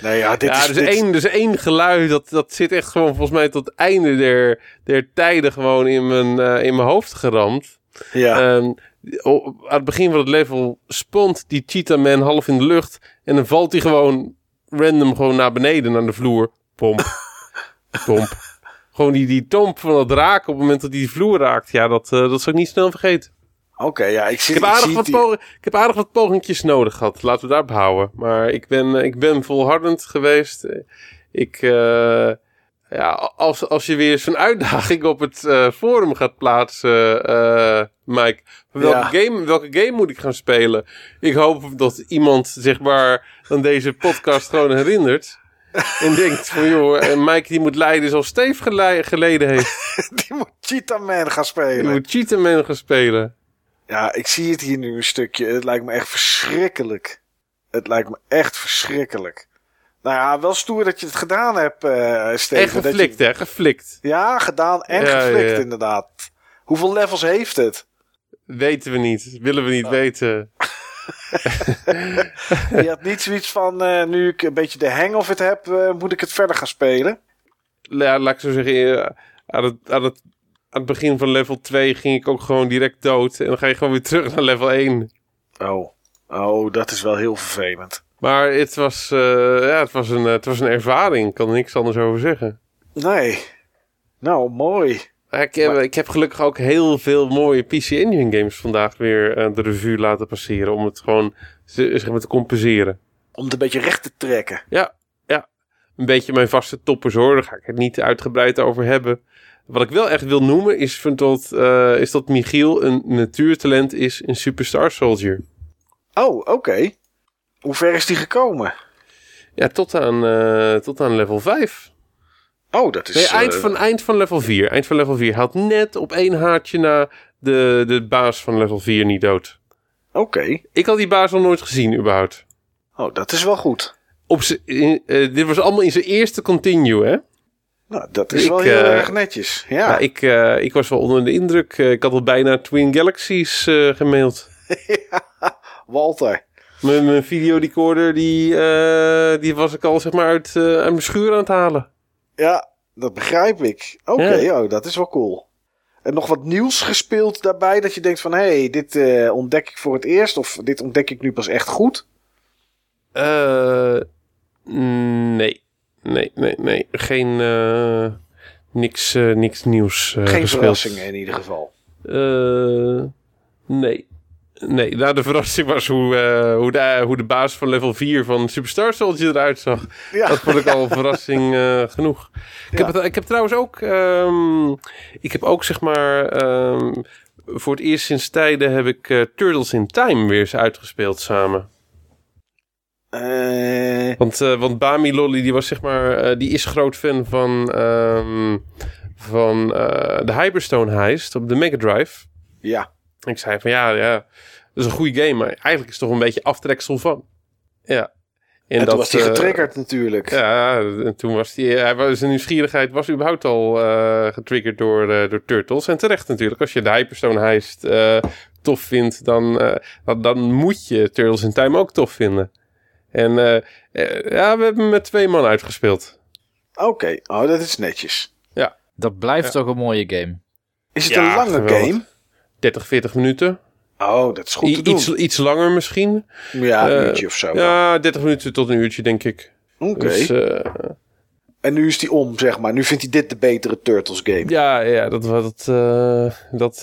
Nee, ja, dit ja, is... is, dit- één, er is één geluid. Dat, dat zit echt gewoon volgens mij tot het einde der, der tijden gewoon in mijn, in mijn hoofd geramd. Ja, Ehm, aan het begin van het level spont die Cheetah Man half in de lucht. En dan valt hij gewoon random gewoon naar beneden, naar de vloer. Pomp. Pomp. Gewoon die, die tomp van het raken op het moment dat hij die vloer raakt. Ja, dat, eh, dat zal ik niet snel vergeten. oké, ja, ik zie, Ik heb, aardig zie wat die- pogen, ik heb aardig wat pogingjes nodig gehad. Laten we daarop houden. Maar ik ben, eh, ik ben volhardend geweest. Ik, eh, ja, als, als je weer zo'n uitdaging op het eh, forum gaat plaatsen, eh Mike. Welke, Ja. game, welke game moet ik gaan spelen? Ik hoop dat iemand, zeg maar, aan deze podcast gewoon herinnert. En denkt van, joh, eh, Mike die moet leiden zoals Steve gele- geleden heeft. Die moet Cheetah Man gaan Die spelen. moet Cheetah Man gaan spelen. Ja, ik zie het hier nu een stukje. Het lijkt me echt verschrikkelijk. Het lijkt me echt verschrikkelijk. Nou ja, wel stoer dat je het gedaan hebt, eh Steven. En Dat je- geflikt, hè, geflikt. Ja, gedaan en Ja, geflikt ja, ja. inderdaad. Hoeveel levels heeft het? Weten we niet. Willen we niet weten. Je had niet zoiets van, eh, nu ik een beetje de hang of het heb, eh, moet ik het verder gaan spelen? Ja, laat ik zo zeggen. Aan het, aan, het, aan het begin van level 2 ging ik ook gewoon direct dood. En dan ga je gewoon weer terug naar level 1. Oh, oh dat is wel heel vervelend. Maar het was, eh, ja, het was, een, eh, het was een ervaring. Ik kan er niks anders over zeggen. Nee. Nou, mooi. Ik heb, ik heb gelukkig ook heel veel mooie PC Engine games vandaag weer eh, de revue laten passeren. Om het gewoon ze- zeg maar, te compenseren. Om het een beetje recht te trekken. Ja, ja. Een beetje mijn vaste toppers hoor. Daar ga ik het niet uitgebreid over hebben. Wat ik wel echt wil noemen is, van dat, eh, is dat Michiel een natuurtalent is in Superstar Soldier. Oh, oké. Hoe ver is die gekomen? Ja, tot aan, eh, tot aan level 5. Oh, dat is... Nee, eind eh, van, eind van level 4. Eind van level 4. Hij had net op één haartje na de, de baas van level 4 niet dood. Oké. Ik had die baas nog nooit gezien, überhaupt. Oh, dat is wel goed. Op in- eh, dit was allemaal in zijn eerste continue, hè? Nou, dat is Ik, wel heel erg netjes. Ja. Ik, ik was wel onder de indruk. Ik had al bijna Twin Galaxies gemaild. Walter. Mijn, mijn videorecorder, die, eh, die was ik al zeg maar uit, eh, uit mijn schuur aan het halen. Ja, dat begrijp ik. Oké, oh, dat is wel cool. En nog wat nieuws gespeeld daarbij, dat je denkt van... hé, hey, dit eh, ontdek ik voor het eerst, of dit ontdek ik nu pas echt goed. Eh, nee. Nee, nee, nee. Geen, niks, niks nieuws Geen gespeeld. verrassingen in ieder geval. Eh, nee. Nee, nou, de verrassing was hoe, eh, hoe, de, hoe de baas van level 4 van Superstar Soldier eruit zag. Ja, Dat vond ik al een verrassing eh, genoeg. Ik, Ja. heb het, ik heb trouwens ook... ehm, ik heb ook, zeg maar... ehm, voor het eerst sinds tijden heb ik eh, Turtles in Time weer eens uitgespeeld samen. Want, want Bami Lolly, die was zeg maar... die is groot fan van... ehm, van de Hyperstone Heist op de Mega Drive. ja. Ik zei van ja, ja, dat is een goede game, maar eigenlijk is het toch een beetje aftreksel van. Ja. En, toen was hij eh, getriggerd natuurlijk. Ja, en toen was hij, hij was, zijn nieuwsgierigheid was überhaupt al eh, getriggerd door, eh, door Turtles. En terecht natuurlijk, als je de Hyperstone Heist eh, tof vindt, dan, eh, dan, dan moet je Turtles in Time ook tof vinden. En ja, we hebben hem met twee man uitgespeeld. Oké, oh, dat is netjes. Dat blijft Ja. toch een mooie game. Is het Ja, een lange geweldig. game? 30, 40 minuten. Oh, dat is goed I- te doen. iets, iets langer misschien. ja, een eh, uurtje of zo. Ja, 30 minuten tot een uurtje, denk ik. Oké. Dus, eh, En nu is hij om, zeg maar. Nu vindt hij dit de betere Turtles game. Ja, ja dat, was- dat, eh, dat,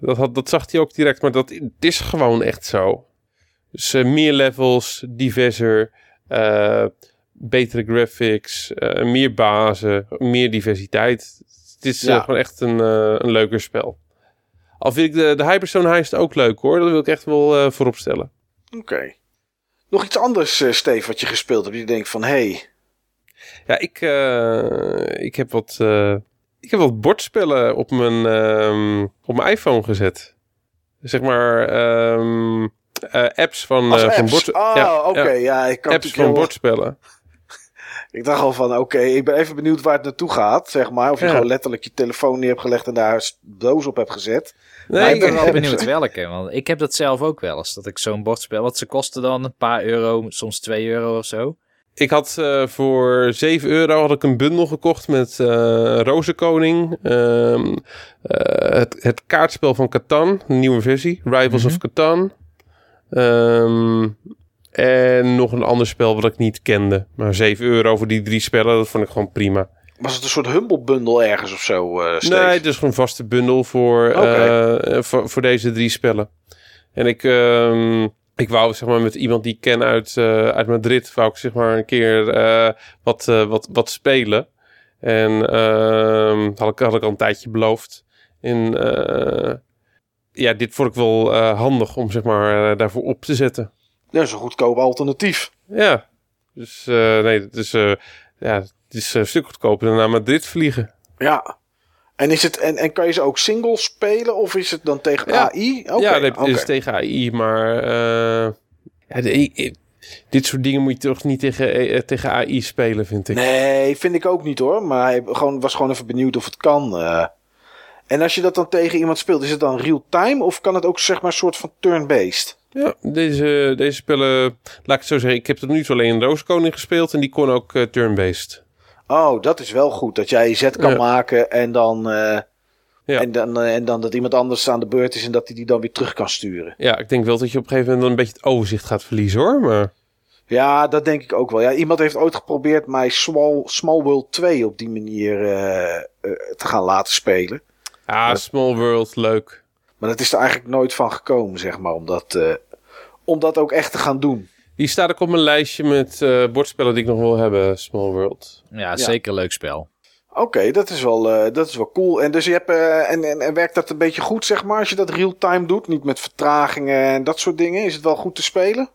dat, had, dat zag hij ook direct. Maar dat het is gewoon echt zo. Dus meer levels, diverser, betere graphics, meer bazen, meer diversiteit. Het is Ja. gewoon echt een, een leuker spel. Al vind ik de, de Hyperstone Heist ook leuk hoor. Dat wil ik echt wel eh voorop stellen. Oké. Nog iets anders, eh Steve, wat je gespeeld hebt. Je denkt van, hé, hey, Ja, ik, eh, ik heb wat... ik heb wat bordspellen op mijn, ehm, op mijn iPhone gezet. Zeg maar ehm, eh, apps van, eh, van apps. bord, oh, ja, oké. ja, Ja, ik kan apps van heel- bordspellen. Ik dacht al van, oké, ik ben even benieuwd waar het naartoe gaat, zeg maar. Of je Ja. gewoon letterlijk je telefoon neer hebt gelegd en daar een doos op hebt gezet. Maar Nee, ik ben wel benieuwd welke. Want ik heb dat zelf ook wel eens. Dat ik zo'n bord speel. Wat ze kosten dan? Een paar euro, soms 2 euro of zo. ik had eh, voor 7 euro had ik een bundel gekocht met eh Rozenkoning. ehm, eh, het, het kaartspel van Catan, een nieuwe versie. Rivals Mhm. of Catan. Ehm, en nog een ander spel wat ik niet kende. Maar 7 euro voor die drie spellen, dat vond ik gewoon prima. Was het een soort Humble bundle ergens of zo, eh? Nee, het is gewoon een vaste bundel voor, eh, voor, voor deze drie spellen. En ik, ehm, ik wou zeg maar met iemand die ik ken uit, eh, uit Madrid, wou ik zeg maar een keer wat, wat, wat spelen. En ehm had, ik, had ik al een tijdje beloofd. En ja, dit vond ik wel handig om zeg maar daarvoor op te zetten. Dat is een goedkoop alternatief. Ja, dus eh, nee, het is, eh, ja, het is een stuk goedkoper dan naar Madrid vliegen. Ja. En, is het, en, en kan je ze ook single spelen of is het dan tegen Ja. AI? Ja, dat is tegen AI, maar eh, ja, de- ik- ik- dit soort dingen moet je toch niet tegen, tegen AI spelen, vind ik. Nee, vind ik ook niet hoor. Maar hij gewoon, was gewoon even benieuwd of het kan. En als je dat dan tegen iemand speelt, is het dan real-time of kan het ook zeg maar een soort van turn-based? Ja, deze, deze spellen, laat ik het zo zeggen, ik heb tot nu toe alleen Rooskoning gespeeld en die kon ook eh, turn-based. Oh, dat is wel goed. Dat jij zet kan Ja. maken en dan, eh, Ja. en, dan, eh, en dan dat iemand anders aan de beurt is en dat hij die dan weer terug kan sturen. Ja, ik denk wel dat je op een gegeven moment dan een beetje het overzicht gaat verliezen hoor, maar... Ja, dat denk ik ook wel. Ja, iemand heeft ooit geprobeerd mij Small, Small World 2 op die manier te gaan laten spelen. Ah, Small World, leuk. Maar dat is er eigenlijk nooit van gekomen, zeg maar, om dat, eh, om dat ook echt te gaan doen. Die staat ook op mijn lijstje met eh, bordspellen die ik nog wil hebben, Small World. Ja, zeker een leuk spel. Oké, dat, is wel, eh, dat is wel cool. En, dus je hebt, eh, en, en, en werkt dat een beetje goed, zeg maar, als je dat real-time doet? Niet met vertragingen en dat soort dingen? Is het wel goed te spelen?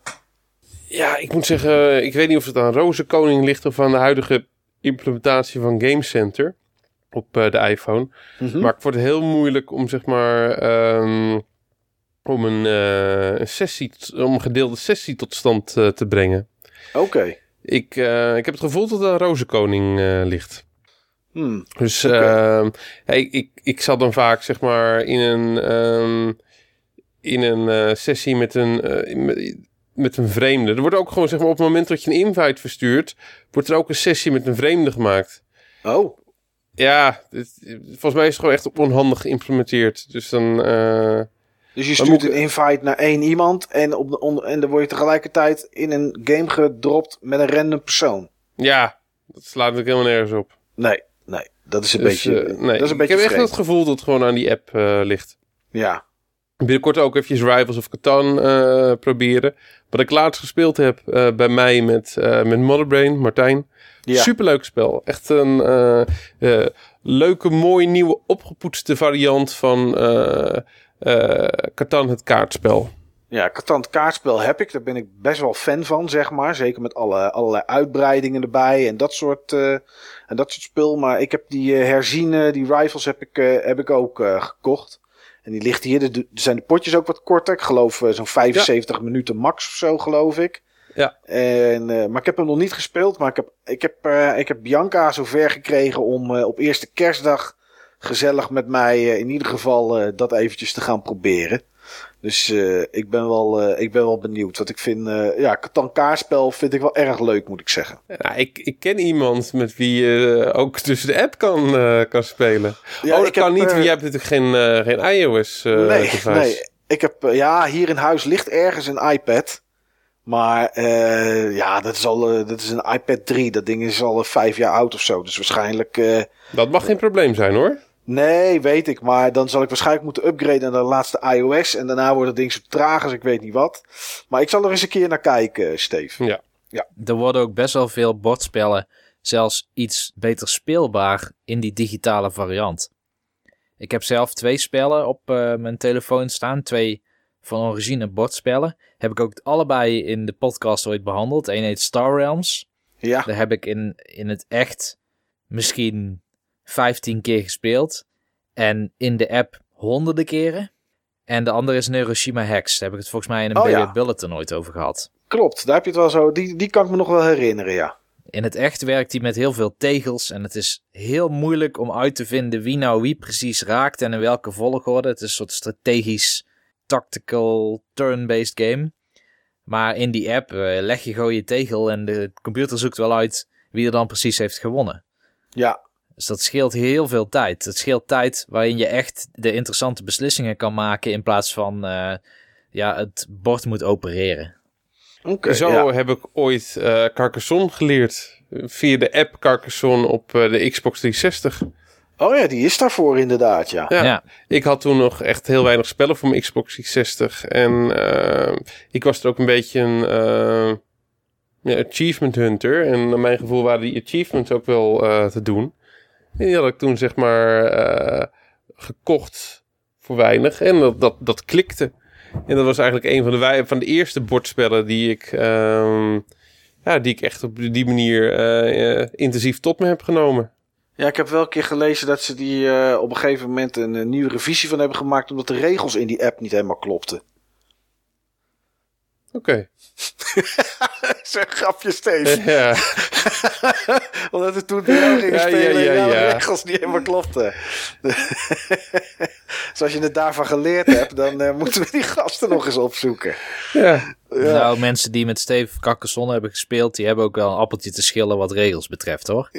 Ja, ik moet zeggen, ik weet niet of het aan Rozenkoning ligt of aan de huidige implementatie van Game Center op eh, de iPhone. Mhm. Maar het wordt heel moeilijk om zeg maar ehm, om een, eh, een sessie, om een gedeelde sessie tot stand eh, te brengen. Oké. Ik, ik heb het gevoel dat er een rozenkoning ligt. Hmm. Dus ehm, ja, ik, ik, zat dan vaak zeg maar in een, ehm, in een sessie met een, met, met een vreemde. Er wordt ook gewoon zeg maar op het moment dat je een invite verstuurt, wordt er ook een sessie met een vreemde gemaakt. Oh, Ja, volgens mij is het gewoon echt onhandig geïmplementeerd. Dus dan, eh, dus je stuurt een invite naar één iemand en, op de, onder- en dan word je tegelijkertijd in een game gedropt met een random persoon. ja, dat slaat natuurlijk helemaal nergens op. Nee, nee, dat is een Dus, beetje, eh, nee, dat is een ik beetje heb echt het gevoel dat het gewoon aan die app eh, ligt. Ja, Binnenkort ook eventjes Rivals of Catan proberen. Wat ik laatst gespeeld heb bij mij met, met Motherbrain, Martijn. Ja. Superleuk spel. Echt een eh, eh, leuke, mooie, nieuwe, opgepoetste variant van eh, Catan, het kaartspel. Ja, Catan het kaartspel heb ik. Daar ben ik best wel fan van, zeg maar. Zeker met alle, allerlei uitbreidingen erbij en dat soort, en dat soort spul. Maar ik heb die herziene, die rifles heb ik, heb ik ook gekocht. En die ligt hier. Er zijn de potjes ook wat korter. Ik geloof zo'n 75 minuten max of zo, geloof ik. Ja. En, eh, maar ik heb hem nog niet gespeeld. Maar ik heb, ik heb, eh, ik heb Bianca zover gekregen om eh, op eerste kerstdag gezellig met mij in ieder geval dat eventjes te gaan proberen. Dus ik, ben wel, ik ben wel benieuwd. Want ik vind, ja, Catan kaartspel vind ik wel erg leuk, moet ik zeggen. Ja, ik, ik ken iemand met wie je ook tussen de app kan, kan spelen. Ja, oh, dat heb, kan niet, want jij hebt natuurlijk geen, geen iOS nee, device. nee. Ik heb, ja, hier in huis ligt ergens een iPad. Maar eh, ja, dat is, al, eh, dat is een iPad 3. Dat ding is al vijf jaar oud of zo. Dus waarschijnlijk... eh, Dat mag geen probleem zijn hoor. Nee, weet ik. Maar dan zal ik waarschijnlijk moeten upgraden naar de laatste iOS. En daarna wordt het ding zo traag als ik weet niet wat. Maar ik zal er eens een keer naar kijken, Steve. Ja. Er worden ook best wel veel bordspellen zelfs iets beter speelbaar in die digitale variant. Ik heb zelf twee spellen op eh, mijn telefoon staan. Twee van origine bordspellen. Heb ik ook allebei in de podcast ooit behandeld. Eén heet Star Realms. Ja, Daar heb ik in, in het echt misschien 15 keer gespeeld. En in de app honderden keren. En de andere is Neuroshima Hex. Daar heb ik het volgens mij in een Oh, ja. Bulletin ooit over gehad. klopt. Daar heb je het wel zo. Die, die kan ik me nog wel herinneren, ja. In het echt werkt hij met heel veel tegels en het is heel moeilijk om uit te vinden wie nou wie precies raakt en in welke volgorde. Het is een soort strategisch, tactical, turn-based game. Maar in die app eh, leg je gewoon je tegel en de computer zoekt wel uit wie er dan precies heeft gewonnen. Ja, Dus dat scheelt heel veel tijd. Het scheelt tijd waarin je echt de interessante beslissingen kan maken in plaats van eh, ja, het bord moet opereren. oké. Zo ja. heb ik ooit eh Carcassonne geleerd. Via de app Carcassonne op eh, de Xbox 360. Oh ja, die is daarvoor inderdaad, ja. Ja. ja. Ik had toen nog echt heel weinig spellen voor mijn Xbox 360. En eh, ik was er ook een beetje een eh, ja, achievement hunter. En naar mijn gevoel waren die achievements ook wel eh, te doen. En die had ik toen zeg maar eh, gekocht voor weinig. En dat, dat, dat klikte. En dat was eigenlijk een van de, van de eerste bordspellen die ik, ehm, ja, die ik echt op die manier intensief tot me heb genomen. Ja, ik heb wel een keer gelezen dat ze die eh, op een gegeven moment een, eh, nieuwe revisie van hebben gemaakt. Omdat de regels in die app niet helemaal klopten. Oké. Zeg grapje, Steve. ja. Omdat we toen weer gingen Ja, spelen ja, en ja, de regels niet helemaal klopten. dus als je het daarvan geleerd hebt, dan eh, moeten we die gasten nog eens opzoeken. ja. Ja. Nou, mensen die met Steve Carcassonne hebben gespeeld, die hebben ook wel een appeltje te schillen wat regels betreft, hoor.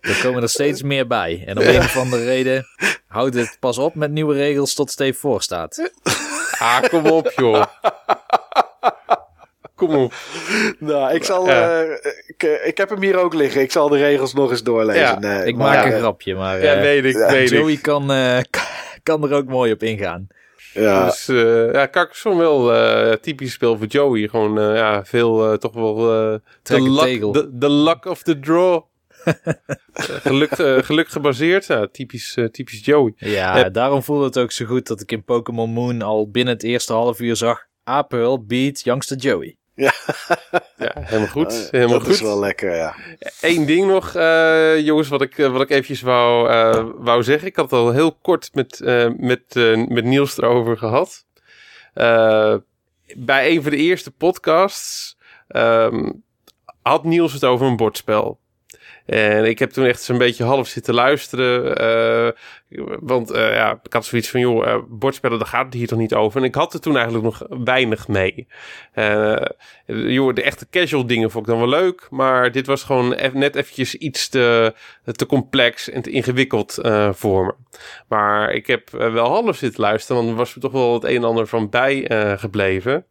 Er komen er steeds meer bij. En om een of andere reden houdt het pas op met nieuwe regels tot Steve voor staat. Ah, kom op, joh. Kom op. Nou, ik zal. Ja. eh, ik, eh, ik heb hem hier ook liggen. Ik zal de regels nog eens doorlezen. Ja, eh, Ik maar, maak een grapje, maar Ja, weet ik, weet Joey ik. kan, eh, kan er ook mooi op ingaan. Ja, Dus uh, ja, Carcassonne wel eh typisch spel voor Joey. Gewoon uh, ja, veel uh, toch wel uh, de luck, de, de luck of the draw. geluk, uh, geluk gebaseerd. Ja, typisch, uh, typisch Joey. Ja, Ja. daarom voelde het ook zo goed dat ik in Pokémon Moon al binnen het eerste half uur zag... Apel beat youngster Joey. Ja. ja, helemaal goed. Uh, helemaal dat goed. is wel lekker, ja. Eén ding nog, uh, jongens, wat ik, wat ik eventjes wou, uh, wou zeggen. Ik had het al heel kort met, met, met Niels erover gehad. bij een van de eerste podcasts um, had Niels het over een bordspel. En ik heb toen echt zo'n beetje half zitten luisteren. Uh, want uh, ja, ik had zoiets van, joh, uh, bordspellen, daar gaat het hier toch niet over. En ik had er toen eigenlijk nog weinig mee. joh, de echte casual dingen vond ik dan wel leuk. Maar dit was gewoon eff net eventjes iets te, te complex en te ingewikkeld voor me. Maar ik heb wel half zitten luisteren, want er was er toch wel het een en ander van bij gebleven.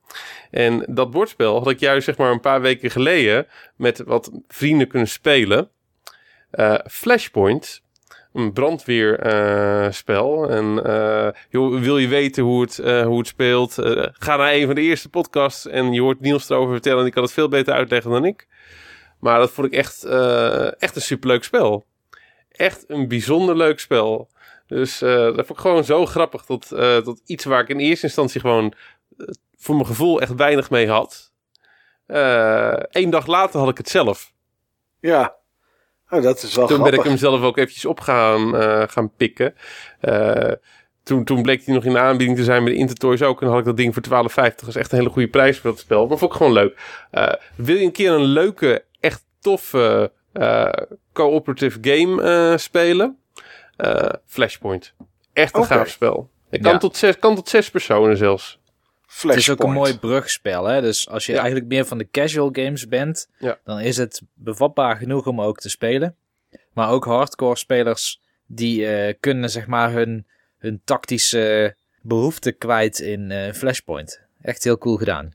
En dat bordspel had ik juist zeg maar een paar weken geleden met wat vrienden kunnen spelen. Uh, Flashpoint, een brandweerspel. En joh, wil je weten hoe het, hoe het speelt? ga naar een van de eerste podcasts en je hoort Niels erover vertellen. En ik kan het veel beter uitleggen dan ik. Maar dat vond ik echt, echt een superleuk spel. Echt een bijzonder leuk spel. Dus dat vond ik gewoon zo grappig. Dat, dat iets waar ik in eerste instantie gewoon voor mijn gevoel echt weinig mee had. Eén dag later had ik het zelf. Ja. Oh, dat is wel toen grappig. ben ik hem zelf ook eventjes op gaan, gaan pikken. Toen, toen bleek hij nog in de aanbieding te zijn met de Intertoys ook. En dan had ik dat ding voor 12,50. Dat is echt een hele goede prijs voor dat spel. Maar vond ik gewoon leuk. Wil je een keer een leuke, echt toffe cooperative game spelen? Flashpoint. Echt een gaaf spel. Het kan, Ja. tot zes, kan tot zes personen zelfs. Het is ook een Flashpoint. mooi brugspel. Hè? Dus als je Ja. eigenlijk meer van de casual games bent, Ja. dan is het bevatbaar genoeg om ook te spelen. Maar ook hardcore spelers die eh, kunnen zeg maar hun, hun tactische behoeften kwijt in eh, Flashpoint. Echt heel cool gedaan.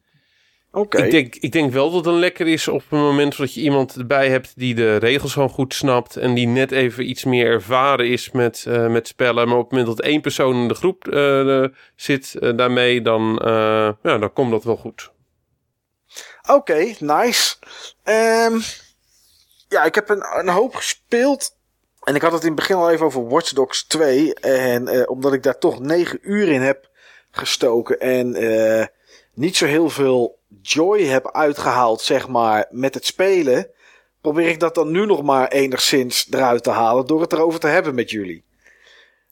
Ik, denk, ik denk wel dat het lekker is op het moment dat je iemand erbij hebt die de regels gewoon goed snapt. En die net even iets meer ervaren is met, eh, met spellen. Maar op het moment dat één persoon in de groep eh, zit eh, daarmee, dan, ja, dan komt dat wel goed. Oké, nice. Ehm, ja, ik heb een, een hoop gespeeld. En ik had het in het begin al even over Watch Dogs 2. En omdat ik daar toch 9 uur in heb gestoken. En niet zo heel veel joy heb uitgehaald, zeg maar, met het spelen. Probeer ik dat dan nu nog maar enigszins eruit te halen. Door het erover te hebben met jullie.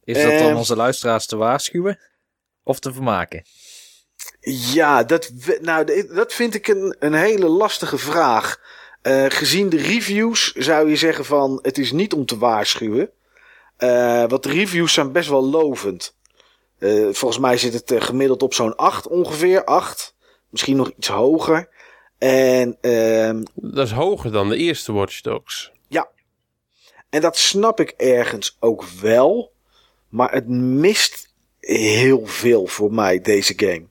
Is dat dan Ehm. onze luisteraars te waarschuwen? Of te vermaken? Ja, dat, nou, dat vind ik een, een hele lastige vraag. Eh, gezien de reviews zou je zeggen van het is niet om te waarschuwen. Eh, want de reviews zijn best wel lovend. Eh, volgens mij zit het eh, gemiddeld op zo'n 8 ongeveer. 8. Misschien nog iets hoger. En, ehm, Dat is hoger dan de eerste Watch Dogs. en dat snap ik ergens ook wel. Maar het mist heel veel voor mij, deze game.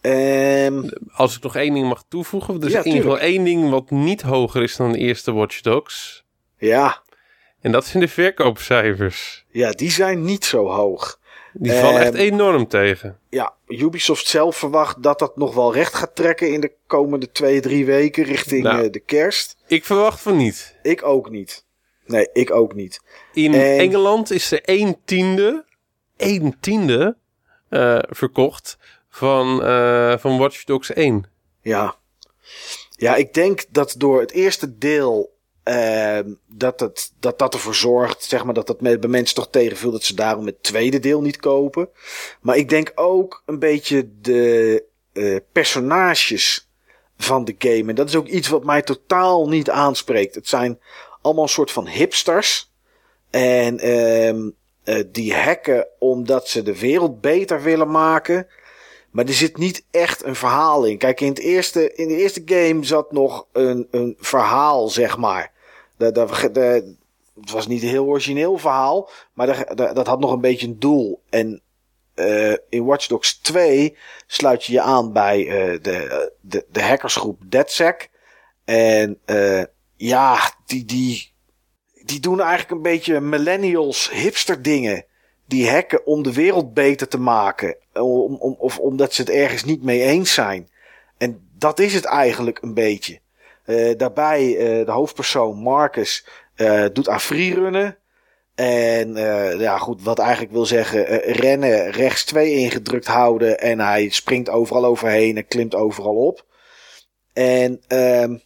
Ehm Als ik nog één ding mag toevoegen. Er is Ja, in ieder geval één ding wat niet hoger is dan de eerste Watch Dogs. ja, En dat zijn de verkoopcijfers. ja, die zijn niet zo hoog. Die vallen echt Ehm, enorm tegen. ja, Ubisoft zelf verwacht dat dat nog wel recht gaat trekken in de komende twee, drie weken richting Nou. eh, de kerst. Ik verwacht van niet. Ik ook niet. Nee, ik ook niet. In En- Engeland is er een tiende, een tiende eh, verkocht van, eh, van Watch Dogs 1. Ja. Ja, ik denk dat door het eerste deel ehm, dat, het, dat dat ervoor zorgt, zeg maar, dat dat bij mensen toch tegenviel dat ze daarom het tweede deel niet kopen. Maar ik denk ook een beetje de eh, personages van de game. En dat is ook iets wat mij totaal niet aanspreekt. Het zijn allemaal een soort van hipsters. En eh, die hacken omdat ze de wereld beter willen maken. Maar er zit niet echt een verhaal in. Kijk, in, het eerste, in de eerste game zat nog een, een verhaal, zeg maar. Dat, het was niet een heel origineel verhaal, maar dat, had nog een beetje een doel. En eh, in Watch Dogs 2 sluit je je aan bij eh, de, de, de hackersgroep DedSec. En eh, ja, die, die, die doen eigenlijk een beetje millennials hipster dingen. Die hacken om de wereld beter te maken. Om, om, of omdat ze het ergens niet mee eens zijn. En dat is het eigenlijk een beetje. Eh, daarbij, eh, de hoofdpersoon Marcus eh, doet aan freerunnen. En ja, goed, wat eigenlijk wil zeggen, rennen, rechts 2 ingedrukt houden. En hij springt overal overheen en klimt overal op. En ehm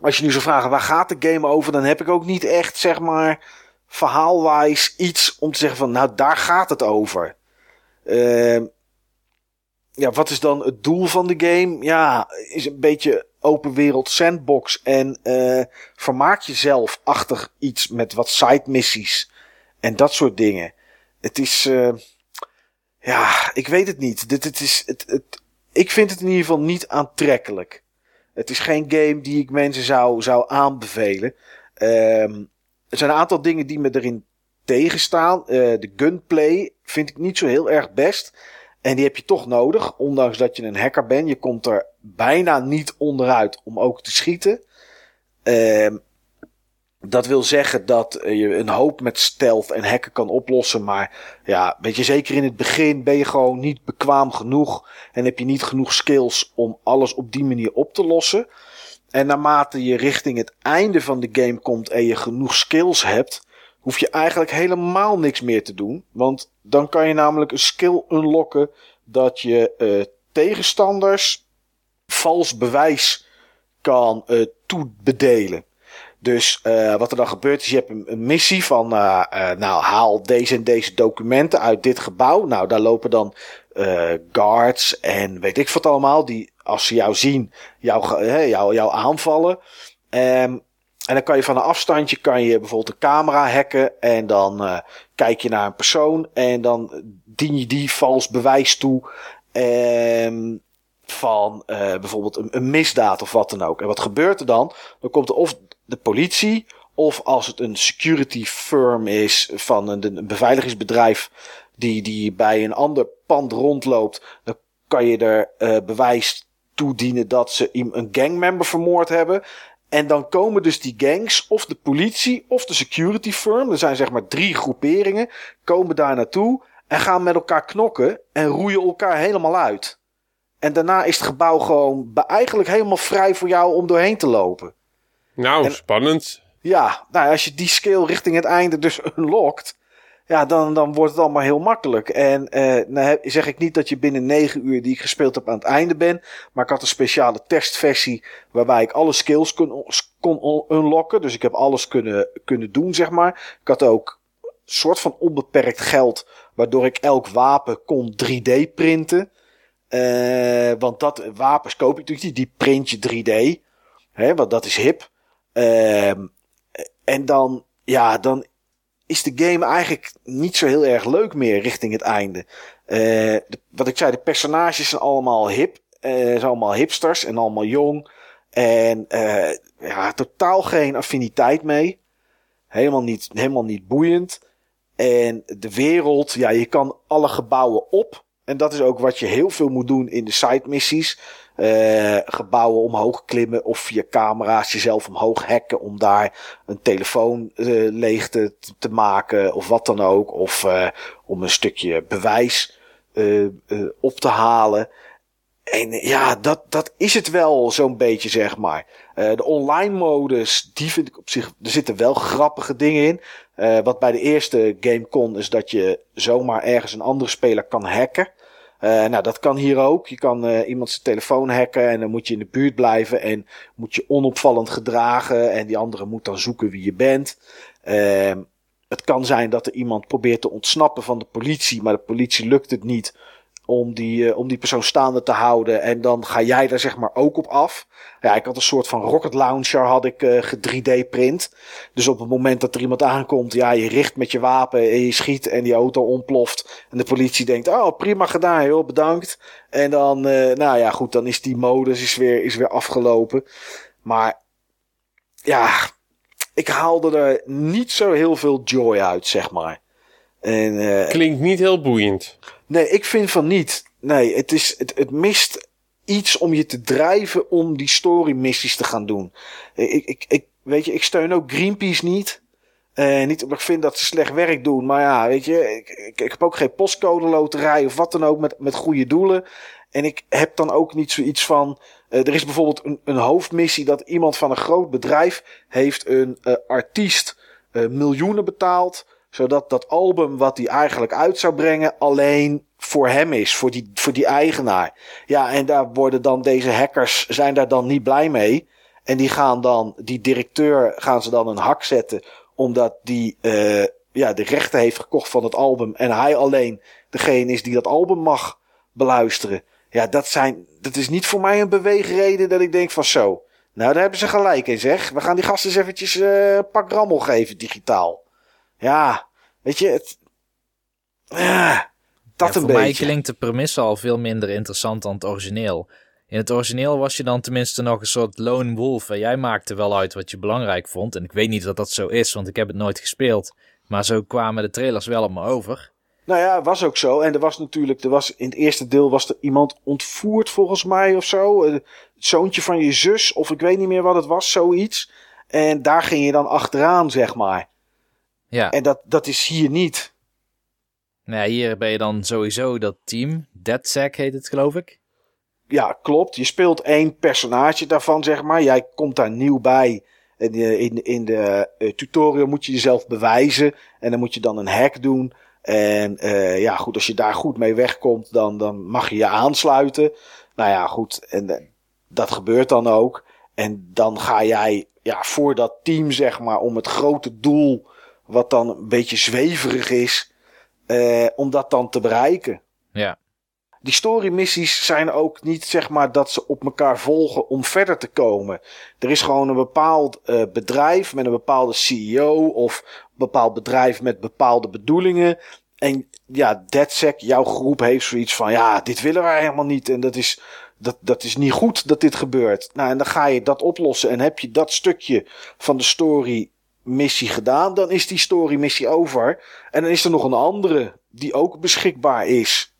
als je nu zou vragen waar gaat de game over, dan heb ik ook niet echt, zeg maar, verhaalwijs iets om te zeggen van, nou daar gaat het over. Ehm ja, wat is dan het doel van de game? Ja, is een beetje open wereld sandbox en eh vermaak jezelf achter iets met wat side missies en dat soort dingen. Het is, eh ja, ik weet het niet. Dit, het is, het, het, ik vind het in ieder geval niet aantrekkelijk. Het is geen game die ik mensen zou, zou aanbevelen. Ehm er zijn een aantal dingen die me erin tegenstaan. Eh de gunplay vind ik niet zo heel erg best. En die heb je toch nodig, ondanks dat je een hacker bent. Je komt er bijna niet onderuit om ook te schieten. Ehm dat wil zeggen dat eh, je een hoop met stealth en hacken kan oplossen. Maar ja, weet je, zeker in het begin ben je gewoon niet bekwaam genoeg. En heb je niet genoeg skills om alles op die manier op te lossen. En naarmate je richting het einde van de game komt en je genoeg skills hebt, hoef je eigenlijk helemaal niks meer te doen. Want dan kan je namelijk een skill unlocken dat je eh, tegenstanders vals bewijs kan eh, toebedelen. Dus eh, wat er dan gebeurt is, je hebt een, missie van, nou haal deze en deze documenten uit dit gebouw. Nou, daar lopen dan guards en weet ik wat allemaal, die als ze jou zien, jou, hè, jou, jou aanvallen. Ehm, en dan kan je van een afstandje kan je bijvoorbeeld een camera hacken en dan eh, kijk je naar een persoon en dan dien je die vals bewijs toe. ehm, van eh, bijvoorbeeld een, misdaad of wat dan ook. En wat gebeurt er dan? Dan komt er of de politie, of als het een security firm is van een, beveiligingsbedrijf die, die bij een ander pand rondloopt, dan kan je er eh, bewijs toedienen dat ze een gangmember vermoord hebben. En dan komen dus die gangs, of de politie, of de security firm, er zijn zeg maar drie groeperingen, komen daar naartoe en gaan met elkaar knokken en roeien elkaar helemaal uit. En daarna is het gebouw gewoon eigenlijk helemaal vrij voor jou om doorheen te lopen. Nou, En- spannend. Ja, nou, als je die skill richting het einde dus unlockt, ja, dan, dan wordt het allemaal heel makkelijk. En eh nou zeg ik niet dat je binnen negen uur die ik gespeeld heb aan het einde ben, maar ik had een speciale testversie waarbij ik alle skills kon, kon unlocken. Dus ik heb alles kunnen, kunnen doen, zeg maar. Ik had ook een soort van onbeperkt geld, waardoor ik elk wapen kon 3D printen. Eh, want dat wapens koop ik natuurlijk niet, die print je 3D. Hè, want dat is hip. Ehm en dan, ja, dan is de game eigenlijk niet zo heel erg leuk meer richting het einde. Eh, wat ik zei, de personages zijn allemaal hip. eh zijn allemaal hipsters en allemaal jong. En eh, ja, totaal geen affiniteit mee. Helemaal niet, helemaal niet boeiend. En de wereld, ja, je kan alle gebouwen op. En dat is ook wat je heel veel moet doen in de side missies. Eh, gebouwen omhoog klimmen of via camera's jezelf omhoog hacken om daar een telefoon eh, leeg te, te maken of wat dan ook. Of eh, om een stukje bewijs op te halen. En ja, dat, dat is het wel zo'n beetje, zeg maar. Eh, de online modus, die vind ik op zich, er zitten wel grappige dingen in. Eh, wat bij de eerste game kon, is dat je zomaar ergens een andere speler kan hacken. Eh, nou, dat kan hier ook. Je kan eh, iemand zijn telefoon hacken en dan moet je in de buurt blijven en moet je onopvallend gedragen en die andere moet dan zoeken wie je bent. Ehm, het kan zijn dat er iemand probeert te ontsnappen van de politie, maar de politie lukt het niet om die, eh, om die persoon staande te houden. En dan ga jij daar zeg maar ook op af. Ja, ik had een soort van rocket launcher had ik eh 3D print. Dus op het moment dat er iemand aankomt, ja, je richt met je wapen en je schiet en die auto ontploft. En de politie denkt, oh prima gedaan joh, bedankt. En dan, eh, nou ja goed, dan is die modus is weer, is weer afgelopen. Maar ja, ik haalde er niet zo heel veel joy uit, zeg maar. En, Klinkt niet heel boeiend. Nee, ik vind van niet. Nee, het, is, het, het mist iets om je te drijven om die story missies te gaan doen. Ik, ik, ik, weet je, ik steun ook Greenpeace niet. Eh, niet omdat ik vind dat ze slecht werk doen. Maar ja, weet je, ik, ik, ik heb ook geen postcode loterij of wat dan ook met, met goede doelen. En ik heb dan ook niet zoiets van. eh, er is bijvoorbeeld een, een hoofdmissie dat iemand van een groot bedrijf heeft een eh, artiest miljoenen betaald zodat dat album wat hij eigenlijk uit zou brengen alleen voor hem is, voor die, voor die eigenaar. Ja, en daar worden dan deze hackers, zijn daar dan niet blij mee. En die gaan dan, die directeur gaan ze dan een hak zetten, omdat die uh, ja, de rechten heeft gekocht van het album. En hij alleen degene is die dat album mag beluisteren. Ja, dat, zijn, dat is niet voor mij een beweegreden dat ik denk van zo. Nou, daar hebben ze gelijk in zeg. We gaan die gasten eens eventjes uh, pak rammel geven digitaal. Ja, weet je, het, ja, dat ja, een voor beetje. mij klinkt de premisse al veel minder interessant dan het origineel. In het origineel was je dan tenminste nog een soort lone wolf. En jij maakte wel uit wat je belangrijk vond. En ik weet niet dat dat zo is, want ik heb het nooit gespeeld. Maar zo kwamen de trailers wel op me over. Nou ja, was ook zo. En er was natuurlijk, er was, in het eerste deel was er iemand ontvoerd volgens mij of zo. Het zoontje van je zus, of ik weet niet meer wat het was, zoiets. En daar ging je dan achteraan, zeg maar. Ja. En dat, dat is hier niet. Nou ja, hier ben je dan sowieso dat team. DeadSec heet het, geloof ik. Ja, klopt. Je speelt één personage daarvan, zeg maar. Jij komt daar nieuw bij. En in, in de uh, tutorial moet je jezelf bewijzen. En dan moet je dan een hack doen. En uh, ja, goed, als je daar goed mee wegkomt, dan, dan mag je je aansluiten. Nou ja, goed. En uh, dat gebeurt dan ook. En dan ga jij ja, voor dat team, zeg maar, om het grote doel, wat dan een beetje zweverig is, uh, om dat dan te bereiken. Ja. Die story missies zijn ook niet zeg maar dat ze op elkaar volgen om verder te komen. Er is gewoon een bepaald uh, bedrijf met een bepaalde CEO of een bepaald bedrijf met bepaalde bedoelingen. En ja, DedSec, jouw groep heeft zoiets van ja, dit willen wij helemaal niet en dat is, dat, dat is niet goed dat dit gebeurt. Nou, en dan ga je dat oplossen en heb je dat stukje van de story missie gedaan, dan is die story missie over. En dan is er nog een andere die ook beschikbaar is.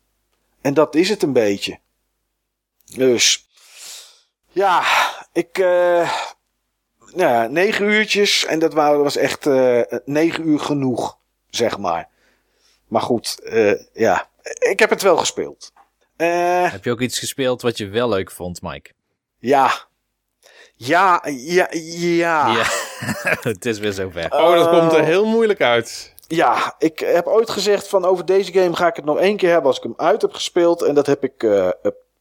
En dat is het een beetje. Dus. Ja, ik. Uh, ja, negen uurtjes. En dat was echt uh, negen uur genoeg, zeg maar. Maar goed, uh, ja. Ik heb het wel gespeeld. Heb je ook iets gespeeld wat je wel leuk vond, Mike? Ja. Ja, ja, ja. ja. het is weer zover. Oh, dat komt er heel moeilijk uit. Ja, ik heb ooit gezegd van over deze game ga ik het nog één keer hebben als ik hem uit heb gespeeld. En dat heb ik uh,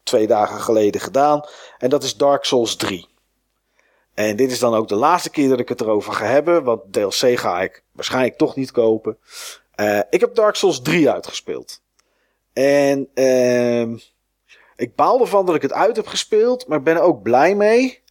twee dagen geleden gedaan. En dat is Dark Souls 3. En dit is dan ook de laatste keer dat ik het erover ga hebben. Want DLC ga ik waarschijnlijk toch niet kopen. Uh, ik heb Dark Souls 3 uitgespeeld. En uh, ik baal ervan dat ik het uit heb gespeeld. Maar ik ben er ook blij mee.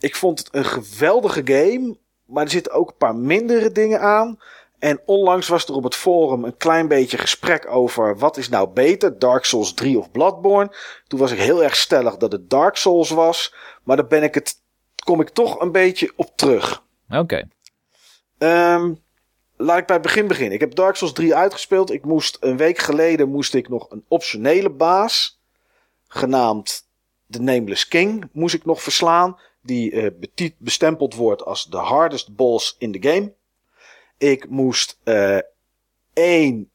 Ik vond het een geweldige game. Maar er zitten ook een paar mindere dingen aan. En onlangs was er op het forum een klein beetje gesprek over wat is nou beter, Dark Souls 3 of Bloodborne. Toen was ik heel erg stellig dat het Dark Souls was, maar daar ben ik het, kom ik toch een beetje op terug. Oké. Okay. Um, laat ik bij het begin beginnen. Ik heb Dark Souls 3 uitgespeeld. Ik moest een week geleden moest ik nog een optionele baas, genaamd de Nameless King, moest ik nog verslaan. Die uh, bestempeld wordt als de hardest boss in the game. Ik moest uh, één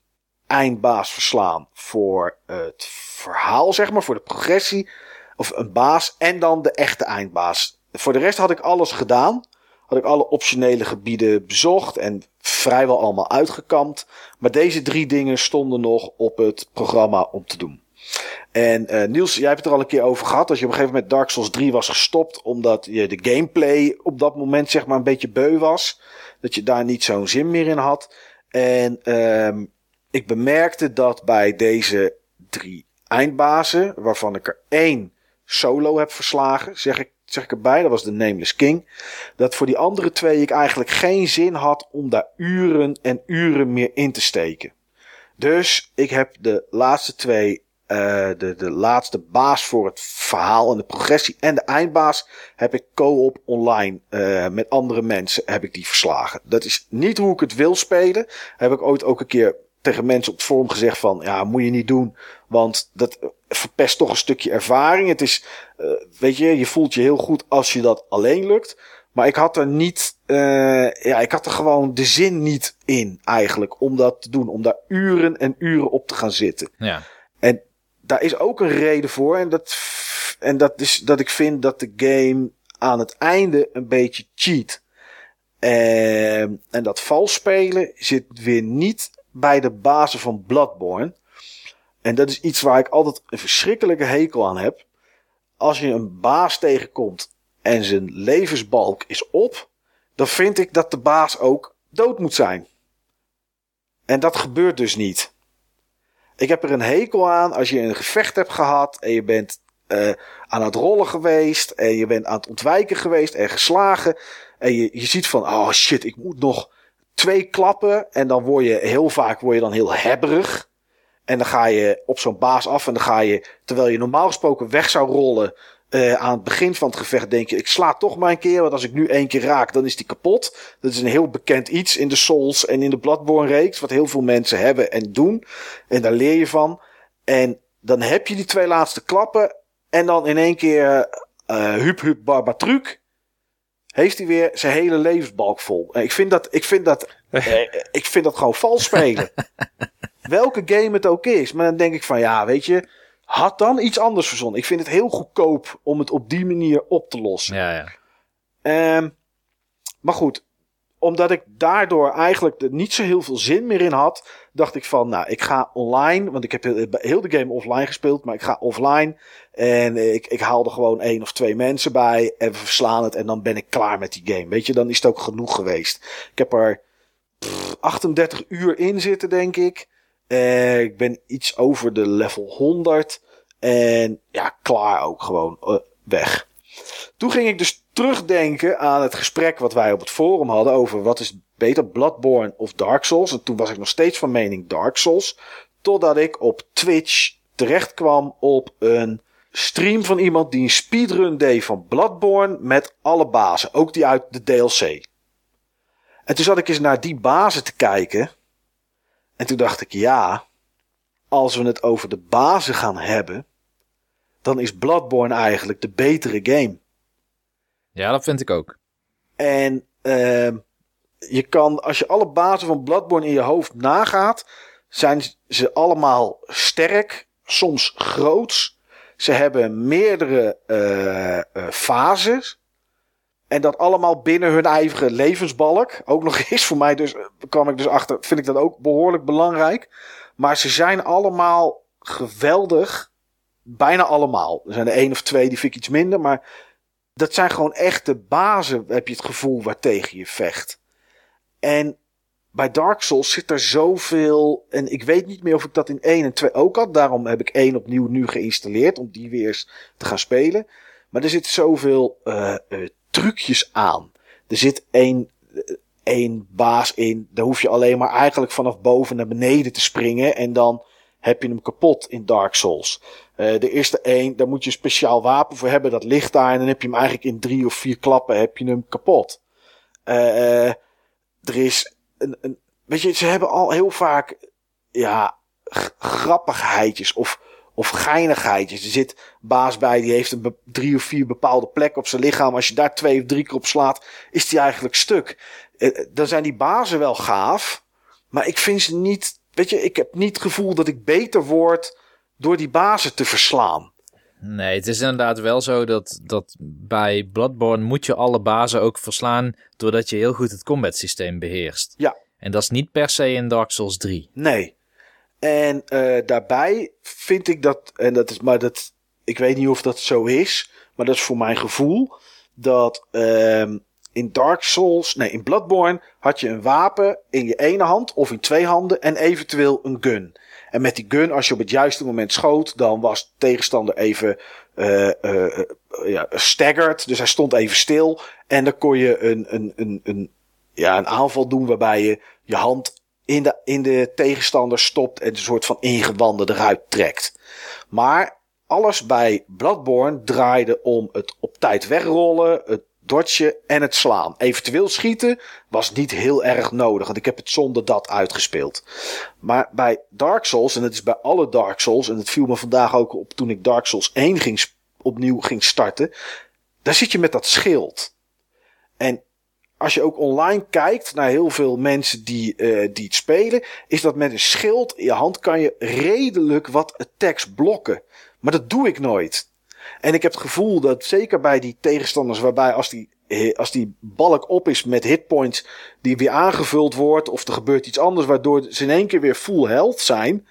eindbaas verslaan voor het verhaal, zeg maar, voor de progressie. Of een baas en dan de echte eindbaas. Voor de rest had ik alles gedaan. Had ik alle optionele gebieden bezocht en vrijwel allemaal uitgekampt. Maar deze drie dingen stonden nog op het programma om te doen. En uh, Niels, jij hebt het er al een keer over gehad. Dat je op een gegeven moment Dark Souls 3 was gestopt. Omdat je de gameplay op dat moment zeg maar een beetje beu was. Dat je daar niet zo'n zin meer in had. En um, ik bemerkte dat bij deze drie eindbazen, waarvan ik er één solo heb verslagen, zeg ik, zeg ik erbij, dat was de Nameless King. Dat voor die andere twee ik eigenlijk geen zin had om daar uren en uren meer in te steken. Dus ik heb de laatste twee uh, de, de laatste baas voor het verhaal en de progressie en de eindbaas heb ik co-op online uh, met andere mensen heb ik die verslagen. Dat is niet hoe ik het wil spelen. Heb ik ooit ook een keer tegen mensen op het forum gezegd van ja, moet je niet doen, want dat verpest toch een stukje ervaring. Het is, uh, weet je, je voelt je heel goed als je dat alleen lukt. Maar ik had er niet, uh, ja, ik had er gewoon de zin niet in eigenlijk om dat te doen. Om daar uren en uren op te gaan zitten. Ja. Daar is ook een reden voor. En dat, en dat is dat ik vind dat de game aan het einde een beetje cheat. En, en dat vals spelen zit weer niet bij de basis van Bloodborne. En dat is iets waar ik altijd een verschrikkelijke hekel aan heb. Als je een baas tegenkomt en zijn levensbalk is op, dan vind ik dat de baas ook dood moet zijn. En dat gebeurt dus niet. Ik heb er een hekel aan als je een gevecht hebt gehad en je bent uh, aan het rollen geweest en je bent aan het ontwijken geweest en geslagen. En je, je ziet van, oh shit, ik moet nog twee klappen. En dan word je heel vaak word je dan heel hebberig. En dan ga je op zo'n baas af en dan ga je, terwijl je normaal gesproken weg zou rollen, uh, aan het begin van het gevecht denk je, ik sla toch maar een keer, want als ik nu één keer raak, dan is die kapot. Dat is een heel bekend iets in de Souls en in de Bloodborne reeks, wat heel veel mensen hebben en doen. En daar leer je van. En dan heb je die twee laatste klappen en dan in één keer, uh, hup hup barbatruc, heeft hij weer zijn hele levensbalk vol. Ik vind dat, ik vind dat, eh, ik vind dat gewoon vals spelen. Welke game het ook is. Maar dan denk ik van, ja, weet je, had dan iets anders verzonnen. Ik vind het heel goedkoop om het op die manier op te lossen. Ja, ja. Um, maar goed, omdat ik daardoor eigenlijk er niet zo heel veel zin meer in had, dacht ik van, nou, ik ga online, want ik heb heel de game offline gespeeld, maar ik ga offline en ik, ik haal er gewoon één of twee mensen bij en we verslaan het en dan ben ik klaar met die game. Weet je, dan is het ook genoeg geweest. Ik heb er pff, 38 uur in zitten, denk ik. Uh, ik ben iets over de level 100. En ja, klaar ook gewoon uh, weg. Toen ging ik dus terugdenken aan het gesprek wat wij op het forum hadden over wat is beter Bloodborne of Dark Souls. En toen was ik nog steeds van mening Dark Souls. Totdat ik op Twitch terecht kwam op een stream van iemand die een speedrun deed van Bloodborne met alle bazen. Ook die uit de DLC. En toen zat ik eens naar die bazen te kijken. En toen dacht ik, ja, als we het over de bazen gaan hebben, dan is Bloodborne eigenlijk de betere game. Ja, dat vind ik ook. En uh, je kan, als je alle bazen van Bloodborne in je hoofd nagaat, zijn ze allemaal sterk, soms groots. Ze hebben meerdere uh, uh, fases. En dat allemaal binnen hun eigen levensbalk. Ook nog eens voor mij dus, kwam ik dus achter, vind ik dat ook behoorlijk belangrijk. Maar ze zijn allemaal geweldig. Bijna allemaal. Er zijn er één of twee die vind ik iets minder. Maar dat zijn gewoon echte bazen, heb je het gevoel, waartegen je vecht. En bij Dark Souls zit er zoveel. En ik weet niet meer of ik dat in 1 en 2 ook had. Daarom heb ik 1 opnieuw nu geïnstalleerd. Om die weer eens te gaan spelen. Maar er zit zoveel uh, uh, trucjes aan. Er zit één, één baas in. Daar hoef je alleen maar eigenlijk vanaf boven naar beneden te springen. En dan heb je hem kapot in Dark Souls. Uh, de eerste één, daar moet je een speciaal wapen voor hebben. Dat ligt daar. En dan heb je hem eigenlijk in drie of vier klappen heb je hem kapot. Er is een, een. Weet je, ze hebben al heel vaak. Ja, grappigheidjes. Of of geinigheidjes. Er zit baas bij die heeft een drie of vier bepaalde plekken op zijn lichaam. Als je daar twee of drie keer op slaat, is die eigenlijk stuk. Uh, dan zijn die bazen wel gaaf. Maar ik vind ze niet. Weet je, ik heb niet het gevoel dat ik beter word door die bazen te verslaan. Nee, het is inderdaad wel zo dat, dat bij Bloodborne moet je alle bazen ook verslaan doordat je heel goed het combat systeem beheerst. Ja. En dat is niet per se in Dark Souls 3. Nee. En uh, daarbij vind ik dat, en dat is, maar dat, ik weet niet of dat zo is, maar dat is voor mijn gevoel, dat uh, in Dark Souls, nee, in Bloodborne had je een wapen in je ene hand of in twee handen en eventueel een gun. En met die gun, als je op het juiste moment schoot, dan was de tegenstander even uh, ja, staggered. Dus hij stond even stil. En dan kon je een, een, een, een, ja, een aanval doen waarbij je je hand in de, in de tegenstander stopt en een soort van ingewanden eruit trekt. Maar alles bij Bloodborne draaide om het op tijd wegrollen, het dodgen en het slaan. Eventueel schieten was niet heel erg nodig, want ik heb het zonder dat uitgespeeld. Maar bij Dark Souls, en het is bij alle Dark Souls, en het viel me vandaag ook op toen ik Dark Souls 1 ging, opnieuw ging starten, daar zit je met dat schild. En als je ook online kijkt naar heel veel mensen die, uh, die het spelen, is dat met een schild in je hand kan je redelijk wat attacks blokken. Maar dat doe ik nooit. En ik heb het gevoel dat zeker bij die tegenstanders waarbij als die, eh, als die balk op is met hitpoints die weer aangevuld wordt of er gebeurt iets anders waardoor ze in één keer weer full health zijn,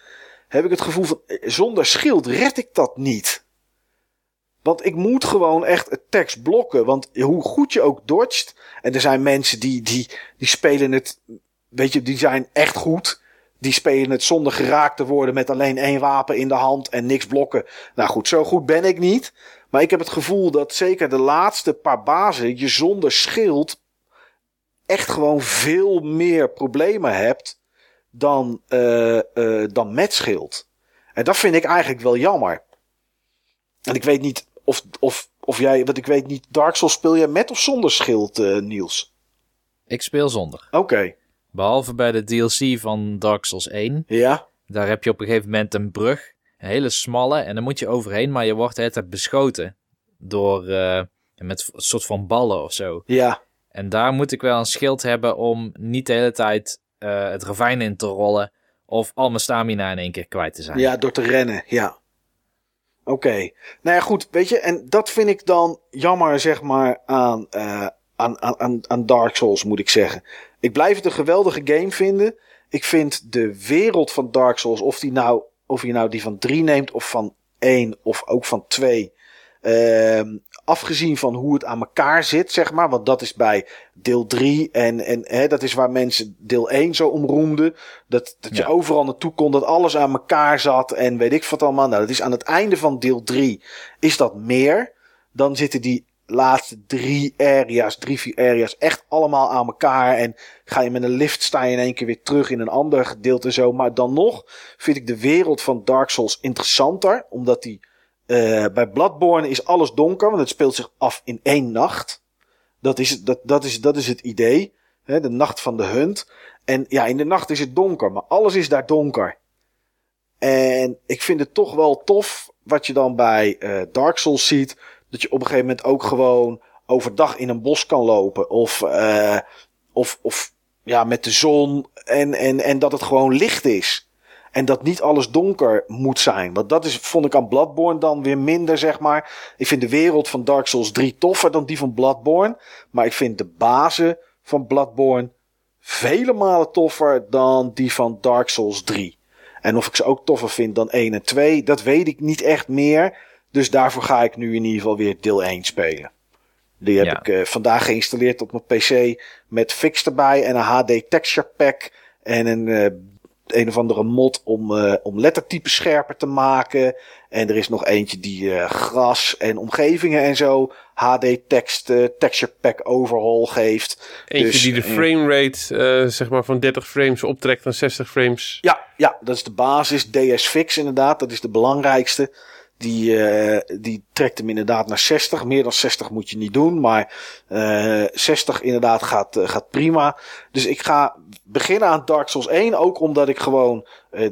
heb ik het gevoel van eh, zonder schild red ik dat niet. Want ik moet gewoon echt het tekst blokken. Want hoe goed je ook dodgt. En er zijn mensen die, die, die spelen het. Weet je, die zijn echt goed. Die spelen het zonder geraakt te worden met alleen één wapen in de hand en niks blokken. Nou goed, zo goed ben ik niet. Maar ik heb het gevoel dat zeker de laatste paar bazen je zonder schild echt gewoon veel meer problemen hebt dan, uh, uh, dan met schild. En dat vind ik eigenlijk wel jammer. En ik weet niet of, of, of jij, want ik weet niet, Dark Souls speel jij met of zonder schild, uh, Niels? Ik speel zonder. Oké. Behalve bij de DLC van Dark Souls 1. Ja. Daar heb je op een gegeven moment een brug. Een hele smalle. En dan moet je overheen. Maar je wordt altijd beschoten. Door. Uh, met een soort van ballen of zo. Ja. En daar moet ik wel een schild hebben. Om niet de hele tijd uh, het ravijn in te rollen. Of al mijn stamina in één keer kwijt te zijn. Ja, door te rennen. Ja. Oké. Nou ja, goed. Weet je. En dat vind ik dan jammer, zeg maar. Aan. Uh, aan, aan, aan Dark Souls, moet ik zeggen. Ik blijf het een geweldige game vinden. Ik vind de wereld van Dark Souls, of, die nou, of je nou die van 3 neemt, of van 1, of ook van 2. Uh, afgezien van hoe het aan elkaar zit, zeg maar. Want dat is bij deel 3. En, en hè, dat is waar mensen deel 1 zo omroemden. Dat, dat je ja. overal naartoe kon, dat alles aan elkaar zat. En weet ik wat allemaal. Nou, dat is aan het einde van deel 3 is dat meer. Dan zitten die laatste drie areas, drie, vier areas, echt allemaal aan elkaar. En ga je met een lift, sta je in één keer weer terug in een ander gedeelte zo. Maar dan nog vind ik de wereld van Dark Souls interessanter. Omdat die, uh, bij Bloodborne is alles donker, want het speelt zich af in één nacht. Dat is, dat, dat is, dat is het idee. Hè, de nacht van de hunt. En ja, in de nacht is het donker, maar alles is daar donker. En ik vind het toch wel tof wat je dan bij uh, Dark Souls ziet dat je op een gegeven moment ook gewoon overdag in een bos kan lopen. Of, uh, of, of ja, met de zon. En, en, en dat het gewoon licht is. En dat niet alles donker moet zijn. Want dat is, vond ik aan Bloodborne dan weer minder, zeg maar. Ik vind de wereld van Dark Souls 3 toffer dan die van Bloodborne. Maar ik vind de bazen van Bloodborne vele malen toffer dan die van Dark Souls 3. En of ik ze ook toffer vind dan 1 en 2, dat weet ik niet echt meer. Dus daarvoor ga ik nu in ieder geval weer deel 1 spelen. Die heb Ja. ik uh, vandaag geïnstalleerd op mijn PC met fix erbij en een HD texture pack en een uh, een of andere mod om, uh, om lettertypes scherper te maken. En er is nog eentje die gras en omgevingen en zo HD text texture pack overhaul geeft. Eentje Dus, die de eh, framerate zeg maar van 30 frames optrekt naar 60 frames. Ja, ja, dat is de basis. DS Fix inderdaad, dat is de belangrijkste. Die, uh, die trekt hem inderdaad naar 60. Meer dan 60 moet je niet doen. Maar uh, 60 inderdaad gaat, uh, gaat prima. Dus ik ga beginnen aan Dark Souls 1. Ook omdat ik gewoon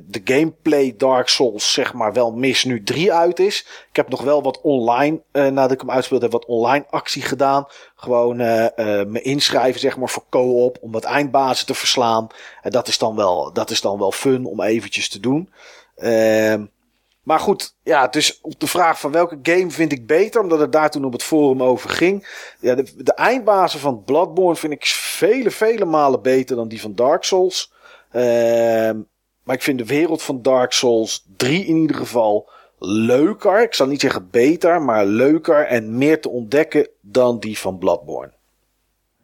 de gameplay Dark Souls zeg maar wel mis nu 3 uit is. Ik heb nog wel wat online, nadat ik hem uitspeelde, heb wat online actie gedaan. Gewoon me inschrijven zeg maar voor co-op. Om wat eindbazen te verslaan. En dat is dan wel, dat is dan wel fun om eventjes te doen. Uh, maar goed, ja, dus op de vraag van welke game vind ik beter, omdat het daar toen op het forum over ging. Ja, de, de eindbazen van Bloodborne vind ik vele, vele malen beter dan die van Dark Souls. Uh, maar ik vind de wereld van Dark Souls 3 in ieder geval leuker. Ik zal niet zeggen beter, maar leuker en meer te ontdekken dan die van Bloodborne.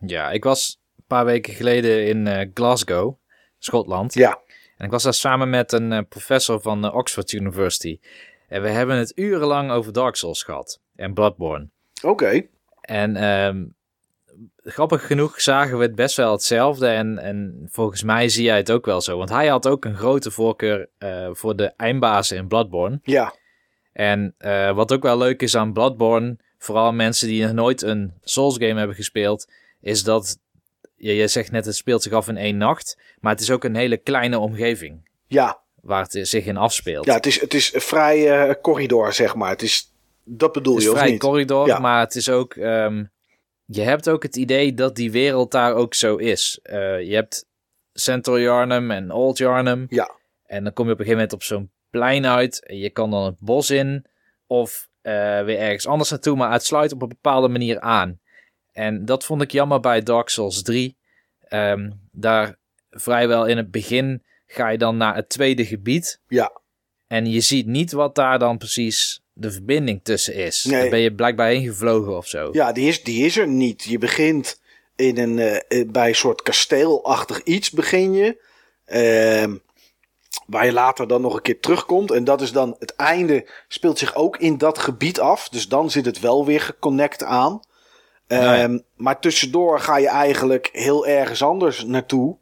Ja, ik was een paar weken geleden in uh, Glasgow, Schotland. Ja. En ik was daar samen met een uh, professor van uh, Oxford University. En we hebben het urenlang over Dark Souls gehad. En Bloodborne. Oké. Okay. En um, grappig genoeg zagen we het best wel hetzelfde. En, en volgens mij zie jij het ook wel zo. Want hij had ook een grote voorkeur uh, voor de eindbazen in Bloodborne. Ja. En uh, wat ook wel leuk is aan Bloodborne, vooral mensen die nog nooit een Souls game hebben gespeeld, is dat je, je zegt net het speelt zich af in één nacht, maar het is ook een hele kleine omgeving. Ja. Waar het zich in afspeelt. Ja, het is, het is een vrij uh, corridor, zeg maar. Het is, dat bedoel het is je, of vrij niet? corridor, Ja. maar het is ook... Um, je hebt ook het idee dat die wereld daar ook zo is. Uh, je hebt Central Yarnum en Old Yarnum. Ja. En dan kom je op een gegeven moment op zo'n plein uit. En je kan dan het bos in. Of uh, weer ergens anders naartoe. Maar het sluit op een bepaalde manier aan. En dat vond ik jammer bij Dark Souls 3. Um, daar vrijwel in het begin ga je dan naar het tweede gebied. Ja. En je ziet niet wat daar dan precies de verbinding tussen is. Nee. Ben je blijkbaar ingevlogen of zo. Ja, die is, die is er niet. Je begint in een, eh, eh, bij een soort kasteelachtig iets begin je. Ehm, waar je later dan nog een keer terugkomt. En dat is dan het einde speelt zich ook in dat gebied af. Dus dan zit het wel weer geconnect aan. Ehm, Ja, Maar tussendoor ga je eigenlijk heel ergens anders naartoe.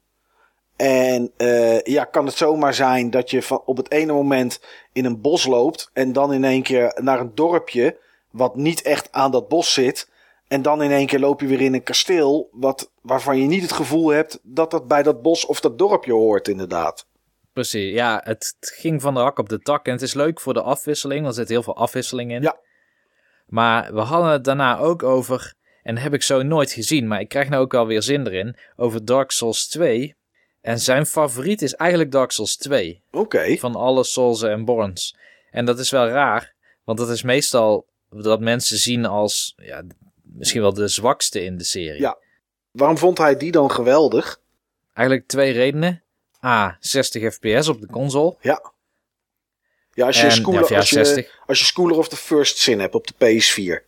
En eh, ja, kan het zomaar zijn dat je van op het ene moment in een bos loopt. En dan in één keer naar een dorpje. Wat niet echt aan dat bos zit. En dan in één keer loop je weer in een kasteel. Wat, waarvan je niet het gevoel hebt dat dat bij dat bos of dat dorpje hoort, inderdaad. Precies, ja, het ging van de hak op de tak. En het is leuk voor de afwisseling, want er zit heel veel afwisseling in. Ja. Maar we hadden het daarna ook over, en heb ik zo nooit gezien, maar ik krijg nou ook alweer zin erin, over Dark Souls 2. En zijn favoriet is eigenlijk Dark Souls 2. Oké. Van alle Souls en Borns. En dat is wel raar, want dat is meestal dat mensen zien als ja, misschien wel de zwakste in de serie. Ja. Waarom vond hij die dan geweldig? Eigenlijk twee redenen. A, 60 fps op de console. Ja. Ja, als je, En- Schooler, ja, als, je, 60. als je Schooler of the First Sin hebt op de PS4.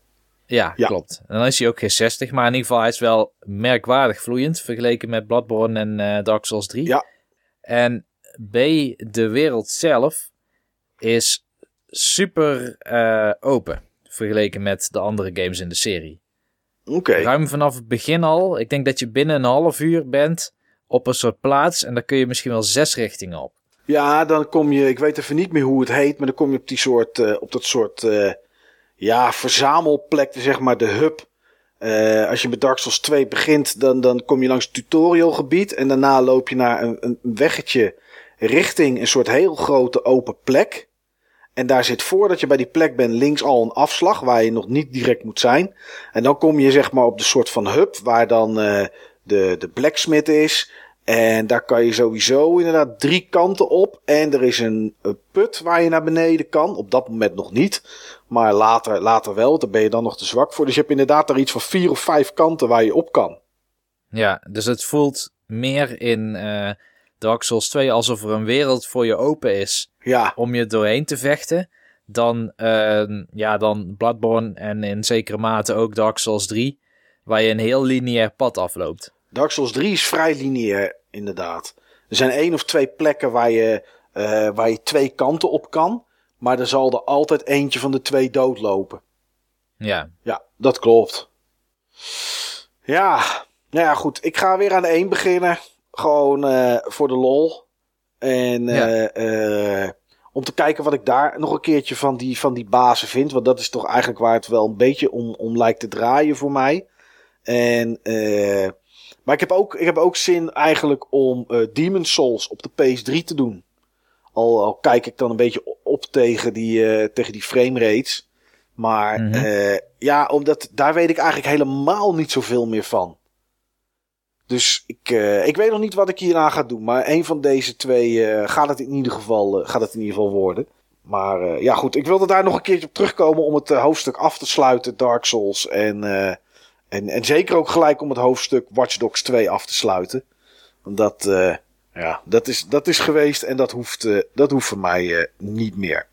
Ja, Ja. klopt. En dan is hij ook geen 60, maar in ieder geval hij is wel merkwaardig vloeiend vergeleken met Bloodborne en eh, Dark Souls 3. Ja. En B, de wereld zelf is super eh, open vergeleken met de andere games in de serie. Oké. Ruim vanaf het begin al, ik denk dat je binnen een half uur bent op een soort plaats en daar kun je misschien wel zes richtingen op. Ja, dan kom je, ik weet even niet meer hoe het heet, maar dan kom je op die soort, eh, op dat soort, ja, verzamelplek, zeg maar, de hub. Eh, als je met Dark Souls 2 begint, dan, dan kom je langs het tutorialgebied en daarna loop je naar een, een weggetje richting een soort heel grote open plek. En daar zit voordat je bij die plek bent links al een afslag waar je nog niet direct moet zijn. En dan kom je zeg maar op de soort van hub waar dan eh, de, de blacksmith is. En daar kan je sowieso inderdaad drie kanten op. En er is een, een put waar je naar beneden kan. Op dat moment nog niet. Maar later, later wel. Daar ben je dan nog te zwak voor. Dus je hebt inderdaad daar iets van vier of vijf kanten waar je op kan. Ja, dus het voelt meer in eh, Dark Souls 2 alsof er een wereld voor je open is Ja, om je doorheen te vechten. Dan, eh, ja, dan Bloodborne en in zekere mate ook Dark Souls 3, waar je een heel lineair pad afloopt. Dark Souls 3 is vrij lineair, inderdaad. Er zijn één of twee plekken waar je, eh, waar je twee kanten op kan. Maar er zal er altijd eentje van de twee doodlopen. Ja, Ja, dat klopt. Ja, nou ja, goed. Ik ga weer aan de 1 beginnen. Gewoon eh, voor de lol. En Ja. eh, eh, om te kijken wat ik daar nog een keertje van die, van die bazen vind. Want dat is toch eigenlijk waar het wel een beetje om, om lijkt te draaien voor mij. En, maar ik heb, ook, ik heb ook zin eigenlijk om Demon Souls op de PS3 te doen. Al, al kijk ik dan een beetje op tegen die, eh, tegen die frame rates. Maar Mhm. eh, ja, omdat daar weet ik eigenlijk helemaal niet zoveel meer van. Dus ik, eh, ik weet nog niet wat ik hierna ga doen. Maar een van deze twee gaat, het in ieder geval, gaat het in ieder geval worden. Maar ja, goed. Ik wilde daar nog een keertje op terugkomen om het hoofdstuk af te sluiten, Dark Souls. En, en, en zeker ook gelijk om het hoofdstuk Watch Dogs 2 af te sluiten. Want dat, eh, ja, dat, is, dat is geweest en dat hoeft, eh, dat hoeft voor mij eh, niet meer.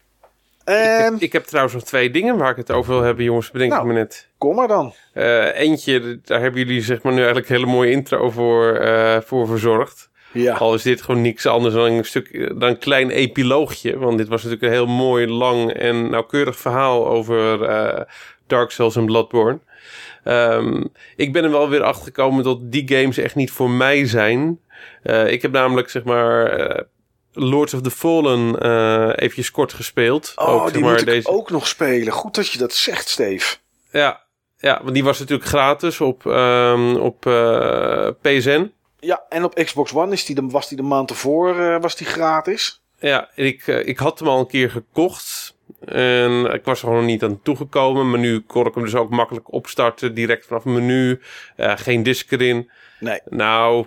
Ik Ehm, heb, ik heb trouwens nog twee dingen waar ik het over wil hebben, jongens. Bedenk Nou. ik me net. kom maar dan. Eh, eentje, daar hebben jullie zeg maar nu eigenlijk een hele mooie intro voor, voor verzorgd. Ja, Al is dit gewoon niks anders dan een stuk, dan een klein epiloogje. Want dit was natuurlijk een heel mooi, lang en nauwkeurig verhaal over Dark Souls en Bloodborne. Ehm, ik ben er wel weer achter gekomen dat die games echt niet voor mij zijn. Eh, ik heb namelijk zeg maar eh, Lords of the Fallen eh eventjes kort gespeeld. oh, Ook, die zeg maar, moet ik deze... ook nog spelen. Goed dat je dat zegt, Steve. Ja, ja, want die was natuurlijk gratis op, ehm, op PSN. Ja, en op Xbox One is die de, was die de maand ervoor was die gratis. Ja, ik, ik had hem al een keer gekocht. En ik was er gewoon niet aan toegekomen. Maar nu kon ik hem dus ook makkelijk opstarten. Direct vanaf het menu. Geen disk erin. Nee. Nou,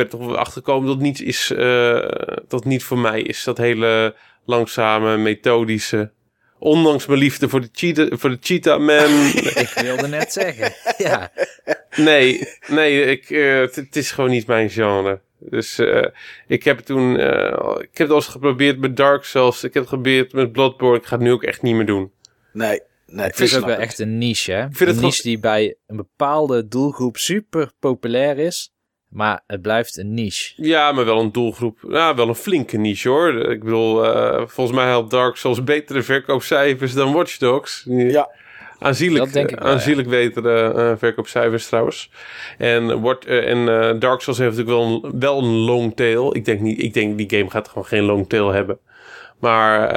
ben er toch wel achtergekomen dat het niet is. eh, dat niet voor mij is. Dat hele langzame, methodische. Ondanks mijn liefde voor de cheetah, voor de cheetah man. ik wilde net zeggen. Ja, nee, nee, ik, eh, het, is gewoon niet mijn genre. Dus uh, ik heb toen, uh, ik heb het al eens geprobeerd met Dark Souls. Ik heb het geprobeerd met Bloodborne. Ik ga het nu ook echt niet meer doen. Nee, nee. Het is ook wel echt een niche, hè? Ik vind een het niche die bij een bepaalde doelgroep super populair is. Maar het blijft een niche. Ja, maar wel een doelgroep. Ja, wel een flinke niche hoor. Ik bedoel, uh, volgens mij helpt Dark Souls betere verkoopcijfers dan Watch Dogs. Ja. Aanzienlijk, wel, aanzienlijk ja. betere uh, verkoopcijfers trouwens. En, wordt, uh, en uh, Dark Souls heeft natuurlijk wel een, wel een long tail. Ik denk, niet, ik denk die game gaat gewoon geen long tail hebben. Maar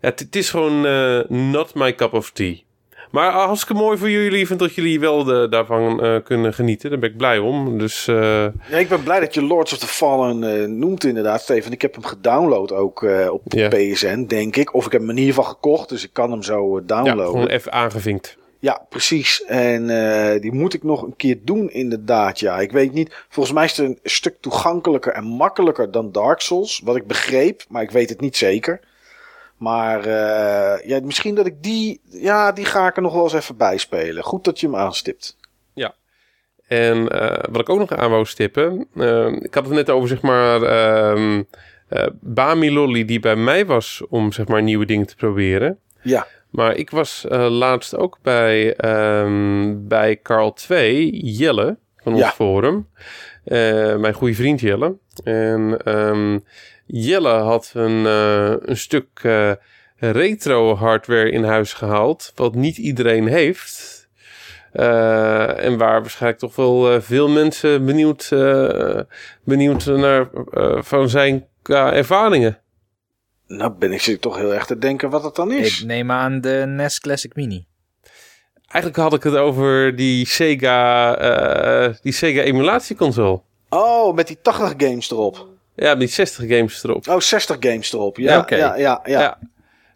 het, het, is gewoon not my cup of tea. Maar hartstikke mooi voor jullie. vind dat jullie wel de, daarvan uh, kunnen genieten. Daar ben ik blij om. Dus, uh... Ja, ik ben blij dat je Lords of the Fallen uh, noemt inderdaad, Steven. Ik heb hem gedownload ook op. PSN, denk ik. Of ik heb hem in ieder geval gekocht, dus ik kan hem zo downloaden. Ja, gewoon even aangevinkt. Ja, precies. En die moet ik nog een keer doen, inderdaad. Ja, ik weet niet. Volgens mij is het een stuk toegankelijker en makkelijker dan Dark Souls. Wat ik begreep, maar ik weet het niet zeker. Maar uh, ja, misschien dat ik die, ja, die ga ik er nog wel eens even bij spelen. Goed dat je hem aanstipt. Ja. En uh, wat ik ook nog aan wou stippen. Uh, ik had het net over, zeg maar, uh, Bami Lolly die bij mij was om, zeg maar, nieuwe dingen te proberen. Ja. Maar ik was laatst ook bij, um, bij Carl 2, Jelle, van ons ja. forum. mijn goede vriend Jelle. En um, Jelle had een, uh, een stuk uh, retro hardware in huis gehaald, wat niet iedereen heeft. Uh, en waar waarschijnlijk toch wel veel mensen benieuwd, benieuwd naar van zijn ervaringen. Nou ben ik zit toch heel erg te denken wat het dan is. Ik neem aan de NES Classic Mini. Eigenlijk had ik het over die Sega, die Sega emulatieconsole. Oh, met die 80 games erop. Ja, met 60 games erop. Oh, 60 games erop. Ja, ja, ja, ja, ja.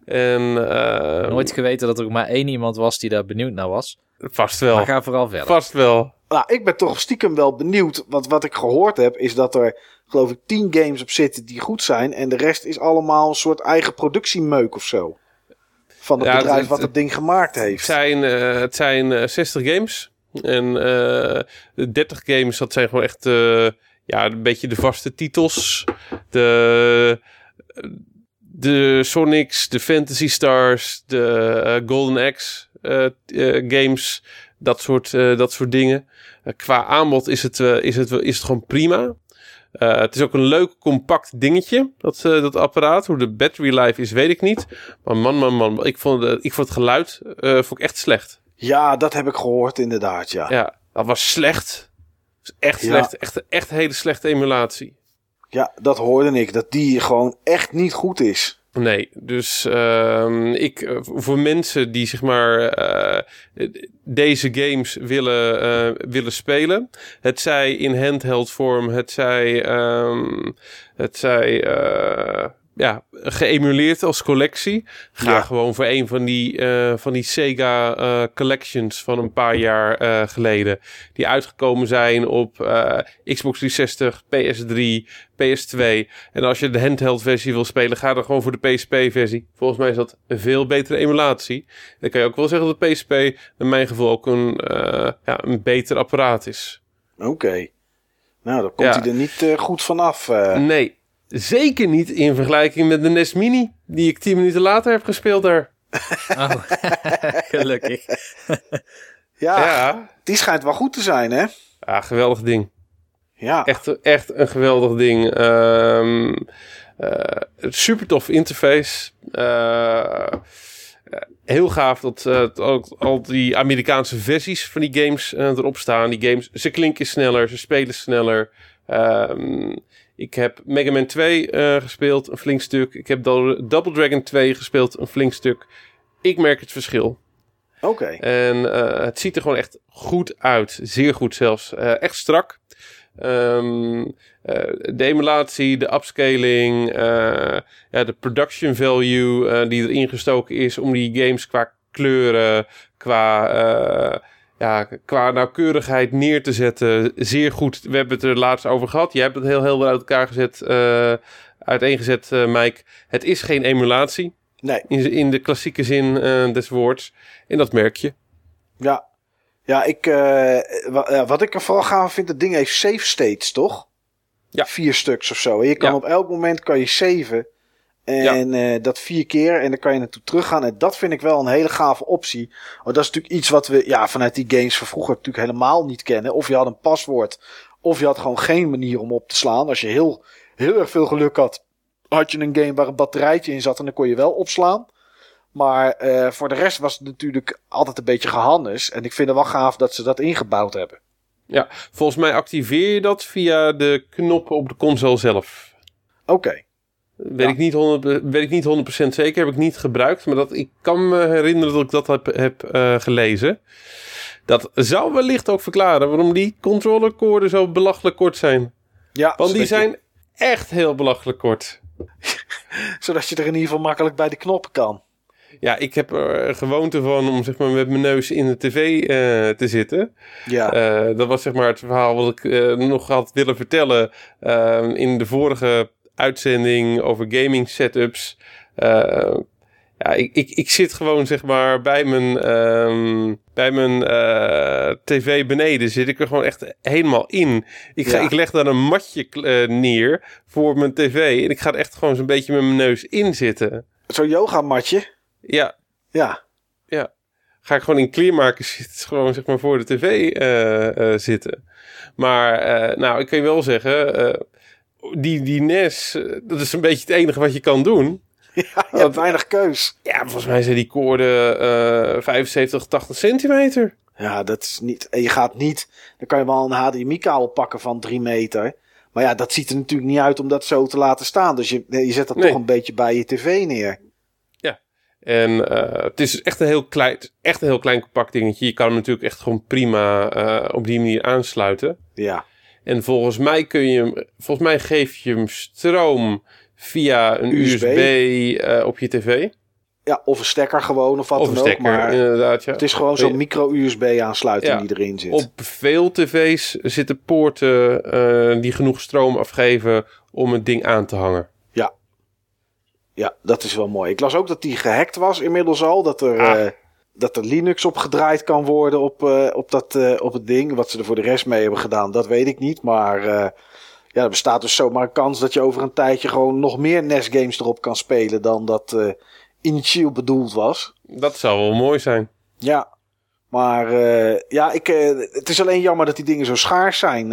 En, uh, Nooit geweten dat er maar één iemand was die daar benieuwd naar was. Vast wel. Maar ga vooral verder. Vast wel. Nou, ik ben toch stiekem wel benieuwd. Want wat ik gehoord heb, is dat er, geloof ik, 10 games op zitten die goed zijn. En de rest is allemaal een soort eigen productiemeuk of zo. Van het bedrijf het, wat het ding gemaakt heeft. Het zijn, uh, het zijn uh, 60 games. En uh, 30 games, dat zijn gewoon echt ja, een beetje de vaste titels. De, de Sonics, de Fantasy Stars, de uh, Golden Axe uh, uh, games. Dat soort, dat soort dingen. qua aanbod is het, is, het, is het gewoon prima. het is ook een leuk compact dingetje, dat, dat apparaat. Hoe de battery life is, weet ik niet. Maar man, man, man, ik vond, ik vond het geluid vond ik echt slecht. Ja, dat heb ik gehoord inderdaad, ja. Ja, dat was slecht echt slecht. Echt, echt hele slechte emulatie. Ja, dat hoorde ik. Dat die gewoon echt niet goed is. Nee, dus uh, ik, eh, voor mensen die zeg maar uh, deze games willen, uh, willen spelen, het zij in handheld vorm, het zij, um, het zij ja, geëmuleerd als collectie. Ga gewoon voor een van die, uh, van die Sega uh, collections van een paar jaar uh, geleden. Die uitgekomen zijn op Xbox 360, PS3, PS2. En als je de handheld versie wil spelen, ga dan gewoon voor de PSP versie. Volgens mij is dat een veel betere emulatie. Dan kan je ook wel zeggen dat de PSP in mijn geval ook een, ja, een beter apparaat is. Oké. Nou, dan komt hij er niet goed vanaf. Nee, Zeker niet in vergelijking met de NES Mini, die ik tien minuten later heb gespeeld daar. Oh, gelukkig. ja, ja, die schijnt wel goed te zijn, hè? Ja, geweldig ding. Ja. Echt, echt een geweldig ding. Um, uh, super tof interface. Uh, heel gaaf dat uh, al, al die Amerikaanse versies van die games erop staan. Die games, ze klinken sneller, ze spelen sneller. Um, ik heb Mega Man 2 uh, eh, gespeeld, een flink stuk. Ik heb Double Dragon 2 gespeeld, een flink stuk. Ik merk het verschil. Oké. En uh, het ziet er gewoon echt goed uit. Zeer goed zelfs. Uh, echt strak. Um, de emulatie, de upscaling, ja, de production value die erin gestoken is om die games qua kleuren, qua ja, qua nauwkeurigheid neer te zetten, zeer goed. We hebben het er laatst over gehad. Jij hebt het heel helder uit elkaar gezet, uh, uiteengezet, uh, Mike. Het is geen emulatie. Nee. In, in de klassieke zin uh, des woords. En dat merk je. Ja. Ja, ik, wat, wat ik er vooral gaaf vind, het ding heeft save states, toch? Ja. Vier stuks of zo. En je kan Ja. op elk moment kan je saven. En eh, dat vier keer. En dan kan je naartoe teruggaan. En dat vind ik wel een hele gave optie. Want dat is natuurlijk iets wat we ja, vanuit die games van vroeger natuurlijk helemaal niet kennen. Of je had een paswoord. Of je had gewoon geen manier om op te slaan. Als je heel, heel erg veel geluk had. Had je een game waar een batterijtje in zat. En dan kon je wel opslaan. Maar eh, voor de rest was het natuurlijk altijd een beetje gehannes. En ik vind het wel gaaf dat ze dat ingebouwd hebben. Ja, volgens mij activeer je dat via de knoppen op de console zelf. Oké. Weet, Ja. ik niet 100, weet ik niet 100% zeker, heb ik niet gebruikt. Maar dat, ik kan me herinneren dat ik dat heb, heb eh, gelezen. Dat zou wellicht ook verklaren waarom die controllerkoorden zo belachelijk kort zijn. Ja, Want die je- zijn echt heel belachelijk kort. zodat je er in ieder geval makkelijk bij de knoppen kan. Ja, ik heb er gewoonte van om zeg maar, met mijn neus in de tv eh, te zitten. Ja. Eh, dat was zeg maar het verhaal wat ik nog had willen vertellen in de vorige uitzending over gaming setups. Eh, ja, ik, ik, ik zit gewoon zeg maar bij mijn, ehm, bij mijn eh, tv beneden zit ik er gewoon echt helemaal in. Ik, ga, Ja. ik leg daar een matje eh, neer voor mijn tv en ik ga er echt gewoon zo'n beetje met mijn neus in zitten. Zo'n yogamatje. Ja, Ja. ja. Ga ik gewoon in kleermakers zitten, gewoon zeg maar voor de tv zitten. Maar, nou, ik kan je wel zeggen, die, die NES, eh, dat is een beetje het enige wat je kan doen. Ja, je hebt weinig keus. Ja, volgens mij zijn die koorden eh 75, 80 centimeter. Ja, dat is niet. En je gaat niet. Dan kan je wel een HDMI-kabel pakken van 3 meter. Maar ja, dat ziet er natuurlijk niet uit om dat zo te laten staan. Dus je, je zet dat Nee. toch een beetje bij je tv neer. En eh, het is echt een heel klein, echt een heel klein compact dingetje. Je kan hem natuurlijk echt gewoon prima eh, op die manier aansluiten. Ja. En volgens mij kun je hem, volgens mij geef je hem stroom via een USB. USB, eh, op je tv. ja, of een stekker gewoon of wat Of dan een ook. stekker, Maar inderdaad. Ja. het is gewoon zo'n micro-USB-aansluiting Ja. die erin zit. Op veel tv's zitten poorten eh, die genoeg stroom afgeven om het ding aan te hangen. Ja, dat is wel mooi. Ik las ook dat die gehackt was inmiddels al. Dat er, Ah. eh, dat er Linux op gedraaid kan worden op, eh, op, dat, eh, op het ding. Wat ze er voor de rest mee hebben gedaan, dat weet ik niet. Maar eh, ja, er bestaat dus zomaar een kans dat je over een tijdje gewoon nog meer NES-games erop kan spelen dan dat initieel bedoeld was. Dat zou wel mooi zijn. Ja, maar ja, ik, het is alleen jammer dat die dingen zo schaars zijn.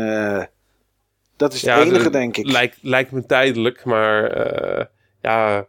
dat is het Ja, enige, denk ik. Lijkt, lijkt me tijdelijk, maar ja,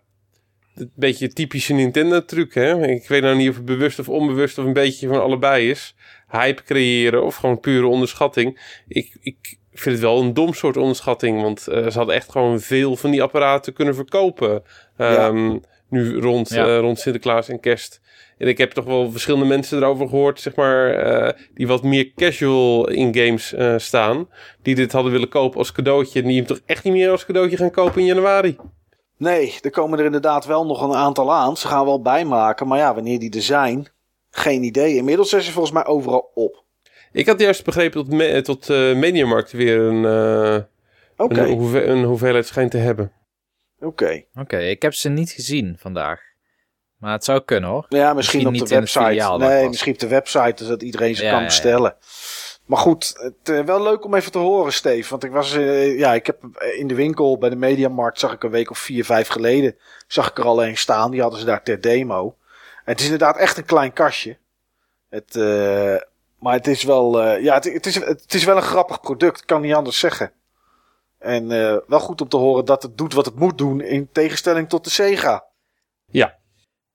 een beetje typische Nintendo-truc. Hè? Ik weet nou niet of het bewust of onbewust of een beetje van allebei is. Hype creëren of gewoon pure onderschatting. Ik, ik vind het wel een dom soort onderschatting, want eh, ze hadden echt gewoon veel van die apparaten kunnen verkopen. Ehm, Nu rond, Ja. eh, rond Sinterklaas en kerst. En ik heb toch wel verschillende mensen erover gehoord, zeg maar, eh, die wat meer casual in games eh, staan. Die dit hadden willen kopen als cadeautje. En die hem toch echt niet meer als cadeautje gaan kopen in januari. Nee, er komen er inderdaad wel nog een aantal aan. Ze gaan wel bijmaken, maar ja, wanneer die er zijn, geen idee. Inmiddels zijn ze volgens mij overal op. Ik had juist begrepen dat, me, tot eh Mediamarkt weer een, eh, Oké, een, hoeve- een hoeveelheid schijnt te hebben. oké. Oké, ik heb ze niet gezien vandaag. Maar het zou kunnen hoor. Ja, misschien, Misschien op de website. nee, misschien op de website, zodat iedereen ze Ja, kan ja, ja. Maar goed, het, eh, wel leuk om even te horen, Steve. Want ik was, eh, ja, ik heb eh, in de winkel bij de Mediamarkt, zag ik een week of vier, vijf geleden, zag ik er al een staan. Die hadden ze daar ter demo. Het is inderdaad echt een klein kastje. Het, maar het is wel, ja, het, het, is, het is wel een grappig product, kan niet anders zeggen. En wel goed om te horen dat het doet wat het moet doen, in tegenstelling tot de Sega.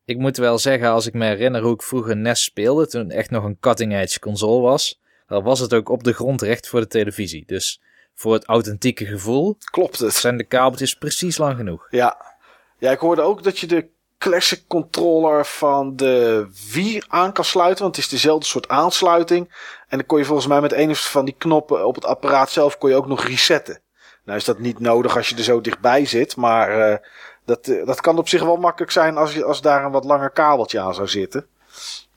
Ik moet wel zeggen, als ik me herinner hoe ik vroeger NES speelde, toen het echt nog een cutting-edge console was, dan was het ook op de grond recht voor de televisie. Dus voor het authentieke gevoel Klopt het? zijn de kabeltjes precies lang genoeg. Ja. ja, ik hoorde ook dat je de classic controller van de Wii aan kan sluiten. Want het is dezelfde soort aansluiting. En dan kon je volgens mij met een van die knoppen op het apparaat zelf kon je ook nog resetten. Nou is dat niet nodig als je er zo dichtbij zit. Maar eh, dat, eh, dat kan op zich wel makkelijk zijn als, je, als daar een wat langer kabeltje aan zou zitten.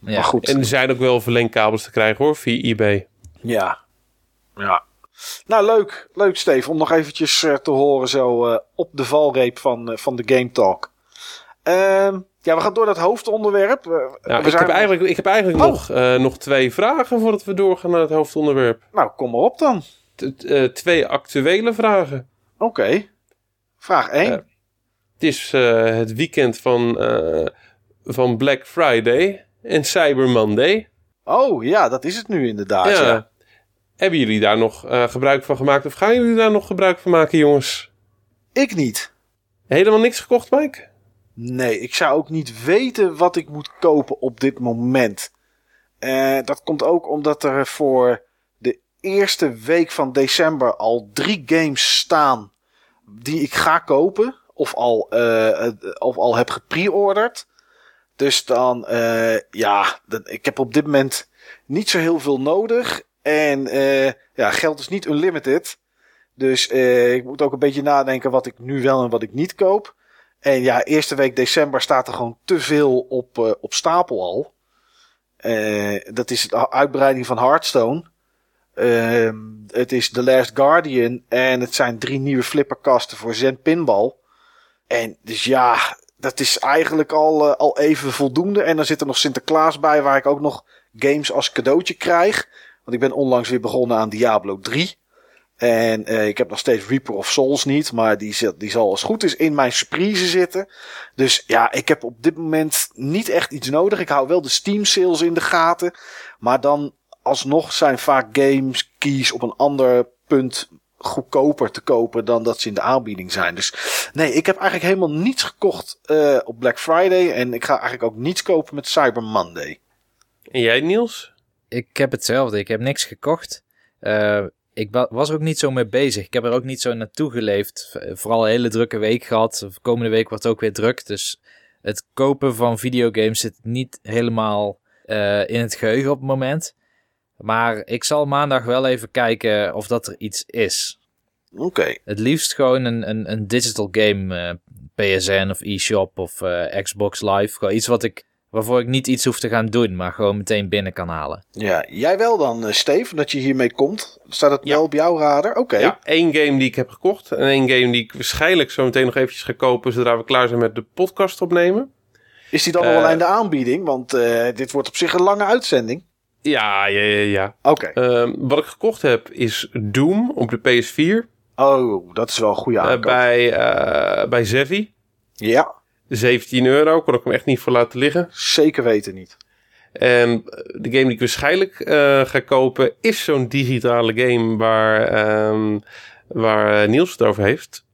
Ja. Maar goed. En er zijn ook wel verlengkabels te krijgen hoor, via eBay. Ja. Ja. Nou, leuk. Leuk, Steve. Om nog eventjes eh, te horen zo eh, op de valreep van, eh, van de Game Talk. Ehm, ja, we gaan door naar het hoofdonderwerp. Nou, we ik, heb eigenlijk, ik heb eigenlijk Oh. nog, nog twee vragen voordat we doorgaan naar het hoofdonderwerp. Nou, kom maar op dan. t- twee actuele vragen. Oké. Vraag 1. Eh, Het is het weekend van, van Black Friday en Cyber Monday. oh ja, dat is het nu inderdaad. Ja. ja. Hebben jullie daar nog eh, gebruik van gemaakt? Of gaan jullie daar nog gebruik van maken, jongens? Ik niet. Helemaal niks gekocht, Mike? Nee, ik zou ook niet weten wat ik moet kopen op dit moment. Eh, dat komt ook omdat er voor de eerste week van december al drie games staan die ik ga kopen. Of al, eh, of al heb gepreorderd. Dus dan, eh, ja, ik heb op dit moment niet zo heel veel nodig. En eh, ja, geld is niet unlimited. Dus eh, ik moet ook een beetje nadenken wat ik nu wel en wat ik niet koop. En ja, eerste week december staat er gewoon te veel op, op stapel al. Dat is de uitbreiding van Hearthstone. Ehm, het is The Last Guardian. En het zijn drie nieuwe flipperkasten voor Zen Pinball. En dus ja, dat is eigenlijk al, eh, al even voldoende. En dan zit er nog Sinterklaas bij, waar ik ook nog games als cadeautje krijg. Want ik ben onlangs weer begonnen aan Diablo 3. En eh, ik heb nog steeds Reaper of Souls niet. Maar die, zit, die zal als goed is in mijn surprise zitten. Dus ja, ik heb op dit moment niet echt iets nodig. Ik hou wel de Steam sales in de gaten. Maar dan alsnog zijn vaak games keys op een ander punt goedkoper te kopen dan dat ze in de aanbieding zijn. Dus nee, ik heb eigenlijk helemaal niets gekocht eh, op Black Friday. En ik ga eigenlijk ook niets kopen met Cyber Monday. En jij, Niels? Ik heb hetzelfde. Ik heb niks gekocht. Eh, ik wa- was er ook niet zo mee bezig. Ik heb er ook niet zo naartoe geleefd. Vooral een hele drukke week gehad. De komende week wordt ook weer druk. Dus het kopen van videogames zit niet helemaal eh, in het geheugen op het moment. Maar ik zal maandag wel even kijken of dat er iets is. Oké. Het liefst gewoon een, een, een digital game. eh, PSN of eShop of eh, Xbox Live. Gewoon iets wat ik, waarvoor ik niet iets hoef te gaan doen. Maar gewoon meteen binnen kan halen. Ja, jij wel dan, eh, Steve, dat je hiermee komt. Staat het Ja. wel op jouw radar? Oké. Ja, één game die ik heb gekocht. En één game die ik waarschijnlijk zo meteen nog eventjes ga kopen... zodra we klaar zijn met de podcast opnemen. Is die dan al wel in de aanbieding? Want eh, dit wordt op zich een lange uitzending. Ja, ja, ja, ja. Oké. Ehm, wat ik gekocht heb is Doom op de PS4. Oh, dat is wel een goede eh, aankoop. bij, eh bij Zevi. Ja, 17 euro, kon ik hem echt niet voor laten liggen. zeker weten niet. En de game die ik waarschijnlijk eh, ga kopen is zo'n digitale game waar, ehm, waar eh, Niels het over heeft.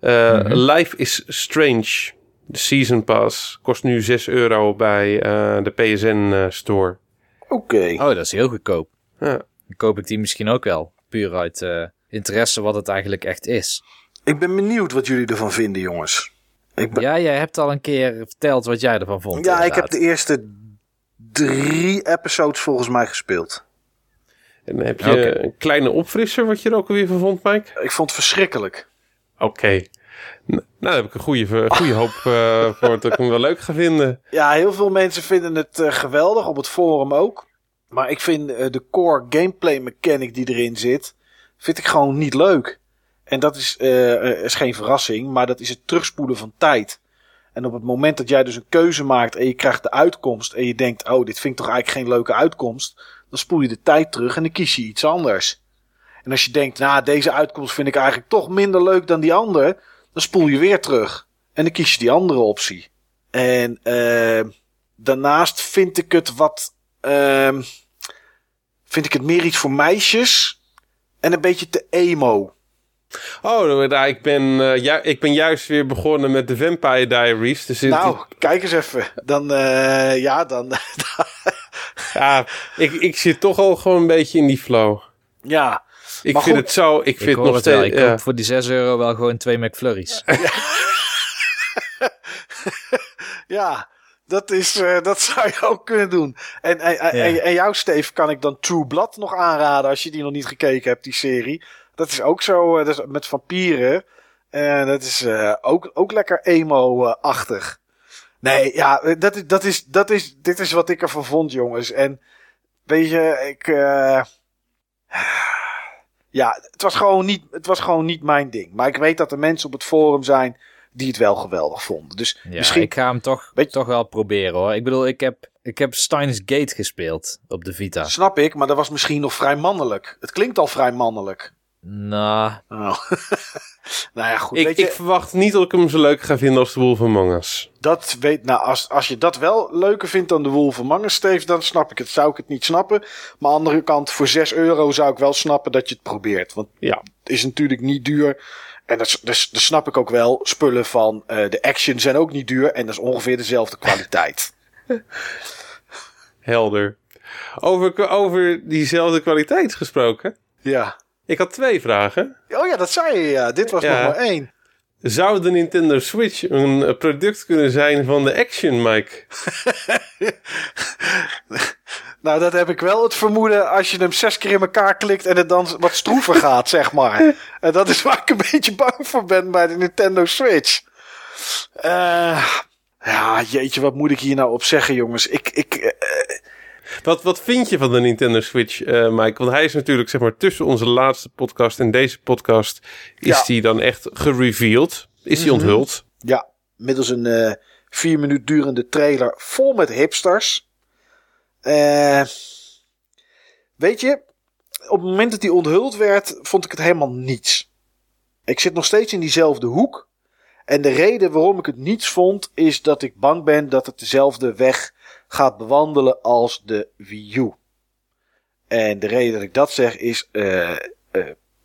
Eh, Mhm. Life is Strange. De Season Pass kost nu 6 euro bij eh, de PSN eh, store. Oké. Oh, dat is heel goedkoop. Ja. Dan koop ik die misschien ook wel. Puur uit eh, interesse wat het eigenlijk echt is. Ik ben benieuwd wat jullie ervan vinden, jongens. Ik ben... Ja, jij hebt al een keer verteld wat jij ervan vond. Ja, ik heb de eerste drie episodes volgens mij gespeeld. En heb je een kleine opfrisser wat je er ook alweer van vond, Mike? Ik vond het verschrikkelijk. Oké. Nou, daar heb ik een goede, goede hoop eh, voor dat ik hem wel leuk ga vinden. Ja, heel veel mensen vinden het eh, geweldig, op het forum ook. Maar ik vind eh, de core gameplay mechanic die erin zit, vind ik gewoon niet leuk. En dat is, is geen verrassing, maar dat is het terugspoelen van tijd. En op het moment dat jij dus een keuze maakt en je krijgt de uitkomst en je denkt, oh, dit vind ik toch eigenlijk geen leuke uitkomst, dan spoel je de tijd terug en dan kies je iets anders. En als je denkt, nou, deze uitkomst vind ik eigenlijk toch minder leuk dan die andere, dan spoel je weer terug. En dan kies je die andere optie. En eh, daarnaast vind ik het wat. ehm, vind ik het meer iets voor meisjes. En een beetje te emo. Oh, nou, ik, ben, eh, ju- ik ben juist weer begonnen met de Vampire Diaries. Dus Nou, kijk eens even. Dan, eh, ja, dan. ja, ik, ik zit toch al gewoon een beetje in die flow. ja. Ik Maar vind goed, het zo, ik Ik vind hoor nog het wel. steeds... Ik koop voor die 6 euro wel gewoon twee McFlurries. Ja, dat, is, eh, dat zou je ook kunnen doen. En, en, en, en, en jou, Steve, kan ik dan True Blood nog aanraden als je die nog niet gekeken hebt, die serie. Dat is ook zo, eh, dat is met vampieren. En dat is eh, ook, ook lekker emo-achtig. Nee, ja, eh, dat, is- dat is, dat is, dit is wat ik ervan vond, jongens. En weet je, ik. Ja, het was, gewoon niet, het was gewoon niet mijn ding. Maar ik weet dat er mensen op het forum zijn die het wel geweldig vonden. Dus Ja, misschien. ik ga hem toch, je- toch wel proberen hoor. Ik bedoel, ik heb, ik heb Steins Gate gespeeld op de Vita. Snap ik, maar dat was misschien nog vrij mannelijk. Het klinkt al vrij mannelijk. Nou, Oh. nou ja, goed. Ik, weet je, ik verwacht niet dat ik hem zo leuk ga vinden als de Wolf Among Us. dat weet, nou, als, als je dat wel leuker vindt dan de Wolf Among Us, Steve, dan snap ik het. Zou ik het niet snappen. Maar aan de andere kant, voor 6 euro zou ik wel snappen dat je het probeert. Want Ja. het is natuurlijk niet duur. En dat, is- dus, dat snap ik ook wel. Spullen van eh, de Action zijn ook niet duur. En dat is ongeveer dezelfde kwaliteit. Helder. Over, over diezelfde kwaliteit gesproken. ja. Ik had twee vragen. Oh ja, dat zei je, ja. Dit was Ja. nog maar één. Zou de Nintendo Switch een eh, product kunnen zijn van de Action, Mike? Nou, dat heb ik wel het vermoeden als je hem zes keer in elkaar klikt en het dan wat stroever gaat, zeg maar. En dat is waar ik een beetje bang voor ben bij de Nintendo Switch. Eh, ja, jeetje, wat moet ik hier nou op zeggen, jongens? Ik, ik, eh, Wat, wat vind je van de Nintendo Switch, eh, Mike? Want hij is natuurlijk, zeg maar, tussen onze laatste podcast en deze podcast... is Ja. die dan echt gereveeld? Is die onthuld? ja, middels een eh, vier minuut durende trailer vol met hipsters. Eh, weet je, op het moment dat die onthuld werd, vond ik het helemaal niets. Ik zit nog steeds in diezelfde hoek. En de reden waarom ik het niets vond, is dat ik bang ben dat het dezelfde weg gaat bewandelen als de Wii U. En de reden dat ik dat zeg is eh, eh,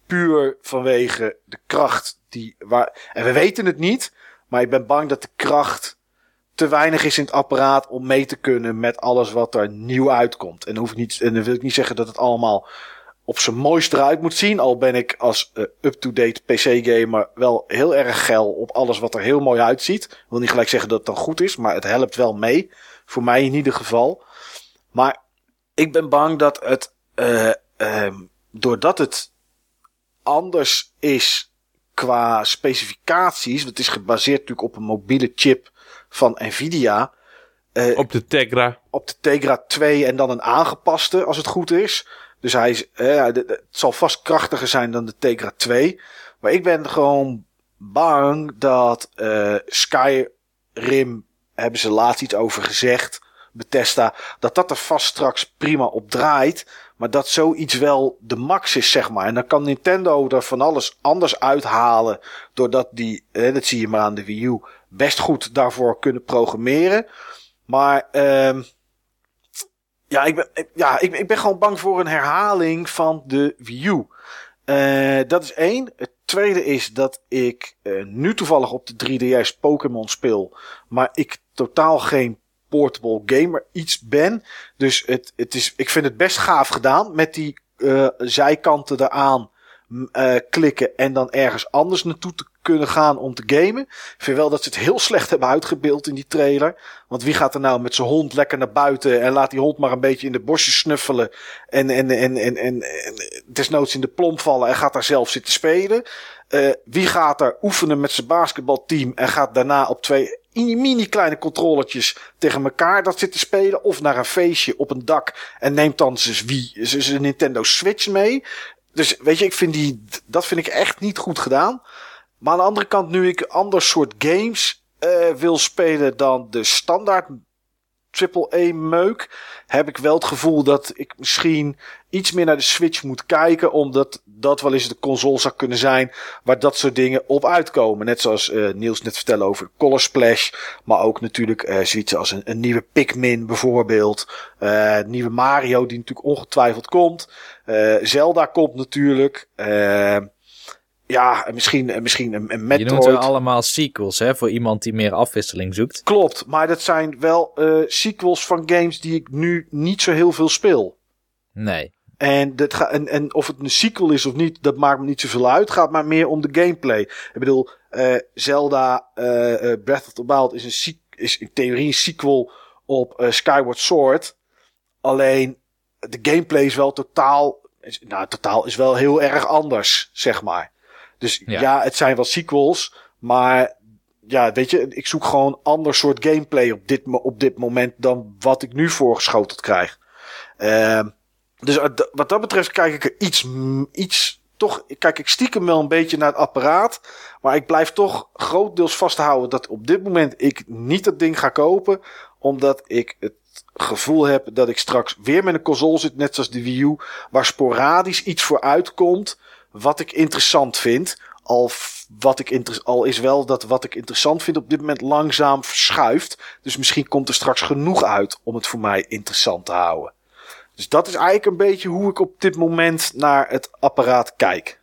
puur vanwege de kracht die waar. En we weten het niet, maar ik ben bang dat de kracht te weinig is in het apparaat om mee te kunnen met alles wat er nieuw uitkomt. En dan, hoef niet, en dan wil ik niet zeggen dat het allemaal op zijn mooist eruit moet zien. Al ben ik als eh, up-to-date PC-gamer wel heel erg geil op alles wat er heel mooi uitziet. Ik wil niet gelijk zeggen dat het dan goed is, maar het helpt wel mee. Voor mij in ieder geval. Maar ik ben bang dat het, eh, ehm, doordat het anders is qua specificaties, want het is gebaseerd natuurlijk op een mobiele chip van Nvidia, eh, Op de Tegra. op de Tegra 2 en dan een aangepaste, als het goed is. Dus hij is, eh, het zal vast krachtiger zijn dan de Tegra 2. Maar ik ben gewoon bang dat Skyrim, hebben ze laatst iets over gezegd, Bethesda, dat dat er vast straks prima op draait. Maar dat zoiets wel de max is, zeg maar. En dan kan Nintendo er van alles anders uithalen. Doordat die, eh, dat zie je maar aan de Wii U, best goed daarvoor kunnen programmeren. Maar ehm ja, ik ben, ja ik, ik ben gewoon bang voor een herhaling van de Wii U. Eh, dat is één. Het tweede is dat ik eh, nu toevallig op de 3DS Pokémon speel. Maar ik totaal geen portable gamer iets ben. Dus het, het is, ik vind het best gaaf gedaan met die eh, zijkanten eraan eh, klikken en dan ergens anders naartoe te kunnen gaan om te gamen. Ik vind wel dat ze het heel slecht hebben uitgebeeld in die trailer. Want wie gaat er nou met zijn hond lekker naar buiten en laat die hond maar een beetje in de bosjes snuffelen en, en, en, en, en, desnoods in de plomp vallen en gaat daar zelf zitten spelen? Eh, wie gaat er oefenen met zijn basketbalteam en gaat daarna op twee mini kleine controlletjes tegen elkaar dat zitten spelen? Of naar een feestje op een dak en neemt dan zijn zijn zijn Nintendo Switch mee? Dus weet je, ik vind die, dat vind ik echt niet goed gedaan. Maar aan de andere kant, nu ik ander soort games eh, wil spelen dan de standaard triple-A meuk, heb ik wel het gevoel dat ik misschien iets meer naar de Switch moet kijken, omdat dat wel eens de console zou kunnen zijn waar dat soort dingen op uitkomen. Net zoals eh, Niels net vertelde over Color Splash, maar ook natuurlijk eh, zoiets als een, nieuwe Pikmin bijvoorbeeld, eh nieuwe Mario die natuurlijk ongetwijfeld komt, Zelda komt natuurlijk. Ja, en misschien, en misschien een, een Je Metroid. noemt wel allemaal sequels, hè, voor iemand die meer afwisseling zoekt. Klopt, maar dat zijn wel eh, sequels van games die ik nu niet zo heel veel speel. Nee. En, dat ga, en, en of het een sequel is of niet, dat maakt me niet zoveel uit. Het gaat maar meer om de gameplay. Ik bedoel, eh, Zelda eh, Breath of the Wild is, een, is in theorie een sequel op Skyward Sword. Alleen, de gameplay is wel totaal, is, nou totaal is wel heel erg anders, zeg maar. Dus Ja. ja, het zijn wel sequels, maar ja, weet je, ik zoek gewoon ander soort gameplay op dit, op dit moment dan wat ik nu voorgeschoteld krijg. Ehm dus wat dat betreft kijk ik er iets, iets, toch kijk ik stiekem wel een beetje naar het apparaat. Maar ik blijf toch grootdeels vasthouden dat op dit moment ik niet dat ding ga kopen. Omdat ik het gevoel heb dat ik straks weer met een console zit, net zoals de Wii U, waar sporadisch iets voor uitkomt. Wat ik interessant vind. Al, wat ik al is wel dat wat ik interessant vind op dit moment langzaam verschuift. Dus misschien komt er straks genoeg uit om het voor mij interessant te houden. Dus dat is eigenlijk een beetje hoe ik op dit moment naar het apparaat kijk.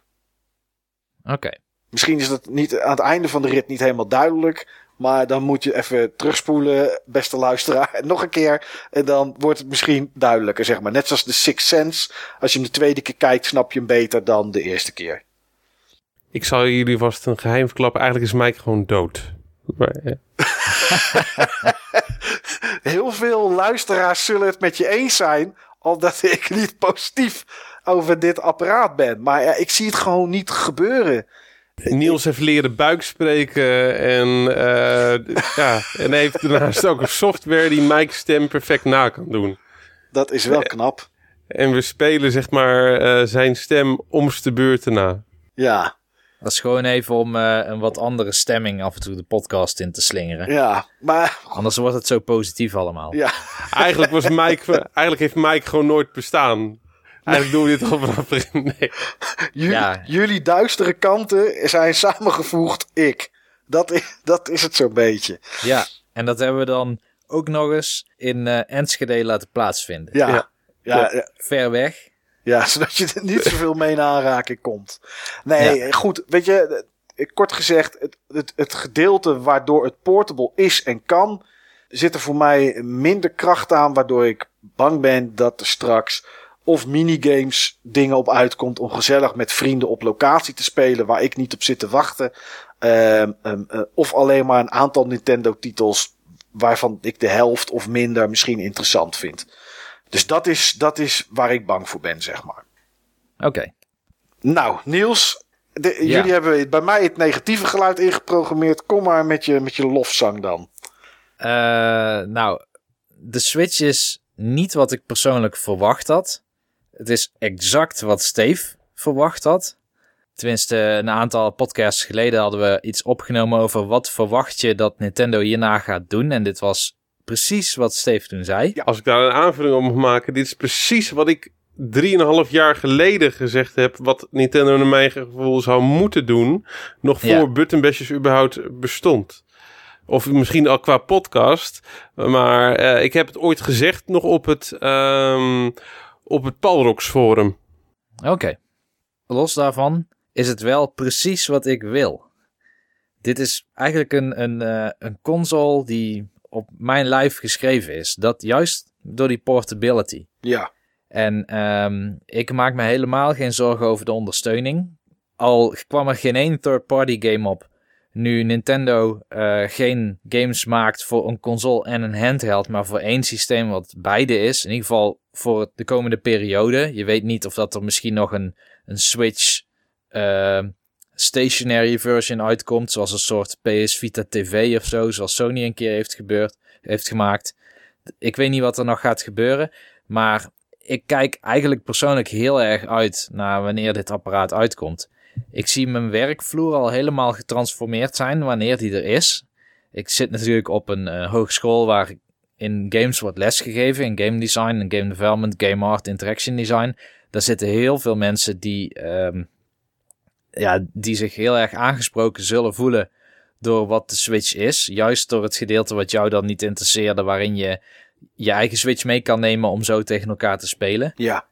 Oké. Misschien is dat niet aan het einde van de rit niet helemaal duidelijk. Maar dan moet je even terugspoelen, beste luisteraar. En nog een keer. En dan wordt het misschien duidelijker, zeg maar. Net zoals de Sixth Sense. Als je hem de tweede keer kijkt, snap je hem beter dan de eerste keer. Ik zal jullie vast een geheim verklappen. Eigenlijk is Mike gewoon dood. Maar, Heel veel luisteraars zullen het met je eens zijn. Omdat ik niet positief over dit apparaat ben. Maar ja, ik zie het gewoon niet gebeuren. Niels heeft leren buik spreken en, eh, ja, en heeft daarnaast ook een software die Mike's stem perfect na kan doen. Dat is wel knap. En we spelen zeg maar eh, zijn stem omste beurten na. Ja, Dat is gewoon even om eh, een wat andere stemming af en toe de podcast in te slingeren. ja. Maar Anders wordt het zo positief allemaal. ja, Eigenlijk, was Mike, eigenlijk heeft Mike gewoon nooit bestaan. Eigenlijk doen we dit al vanaf het begin. Nee. Jullie, Ja. jullie duistere kanten zijn samengevoegd ik. Dat is, dat is het zo'n beetje. Ja, en dat hebben we dan ook nog eens in eh, Enschede laten plaatsvinden. Ja. Ja. Ja, ja, Ver weg. ja, zodat je er niet zoveel mee in aanraking komt. Nee, goed. Weet je, eh, kort gezegd, het, het, het gedeelte waardoor het portable is en kan, zit er voor mij minder kracht aan, waardoor ik bang ben dat er straks of minigames dingen op uitkomt om gezellig met vrienden op locatie te spelen waar ik niet op zit te wachten. Ehm, ehm, eh, of alleen maar een aantal Nintendo titels waarvan ik de helft of minder misschien interessant vind. Dus dat is, dat is waar ik bang voor ben, zeg maar. Oké. Nou, Niels, de- Ja. jullie hebben bij mij het negatieve geluid ingeprogrammeerd. Kom maar met je, met je lofzang dan. Eh, nou, de Switch is niet wat ik persoonlijk verwacht had. Het is exact wat Steve verwacht had. Tenminste, een aantal podcasts geleden hadden we iets opgenomen over wat verwacht je dat Nintendo hierna gaat doen. En dit was precies wat Steve toen zei. Als ik daar een aanvulling op mag maken, dit is precies wat ik drieënhalf jaar geleden gezegd heb, wat Nintendo naar mijn gevoel zou moeten doen, nog voor Ja. Button überhaupt bestond. Of misschien al qua podcast, maar eh, ik heb het ooit gezegd nog op het, ehm, op het Palrox forum. Oké. Los daarvan is het wel precies wat ik wil. Dit is eigenlijk een, een, eh, een console die op mijn lijf geschreven is. Dat juist door die portability. Ja, En ehm, ik maak me helemaal geen zorgen over de ondersteuning. Al kwam er geen één third-party game op. Nu Nintendo eh, geen games maakt voor een console en een handheld, maar voor één systeem wat beide is. In ieder geval voor de komende periode. Je weet niet of dat er misschien nog een, een Switch eh, stationary version uitkomt, zoals een soort PS Vita TV of zo, zoals Sony een keer heeft, gebeurd, heeft gemaakt. Ik weet niet wat er nog gaat gebeuren, maar ik kijk eigenlijk persoonlijk heel erg uit naar wanneer dit apparaat uitkomt. Ik zie mijn werkvloer al helemaal getransformeerd zijn wanneer die er is. Ik zit natuurlijk op een eh, hogeschool waar in games wordt lesgegeven, in game design, in game development, game art, interaction design. Daar zitten heel veel mensen die, ehm, ja, die zich heel erg aangesproken zullen voelen door wat de Switch is. Juist door het gedeelte wat jou dan niet interesseerde, waarin je je eigen Switch mee kan nemen om zo tegen elkaar te spelen. ja,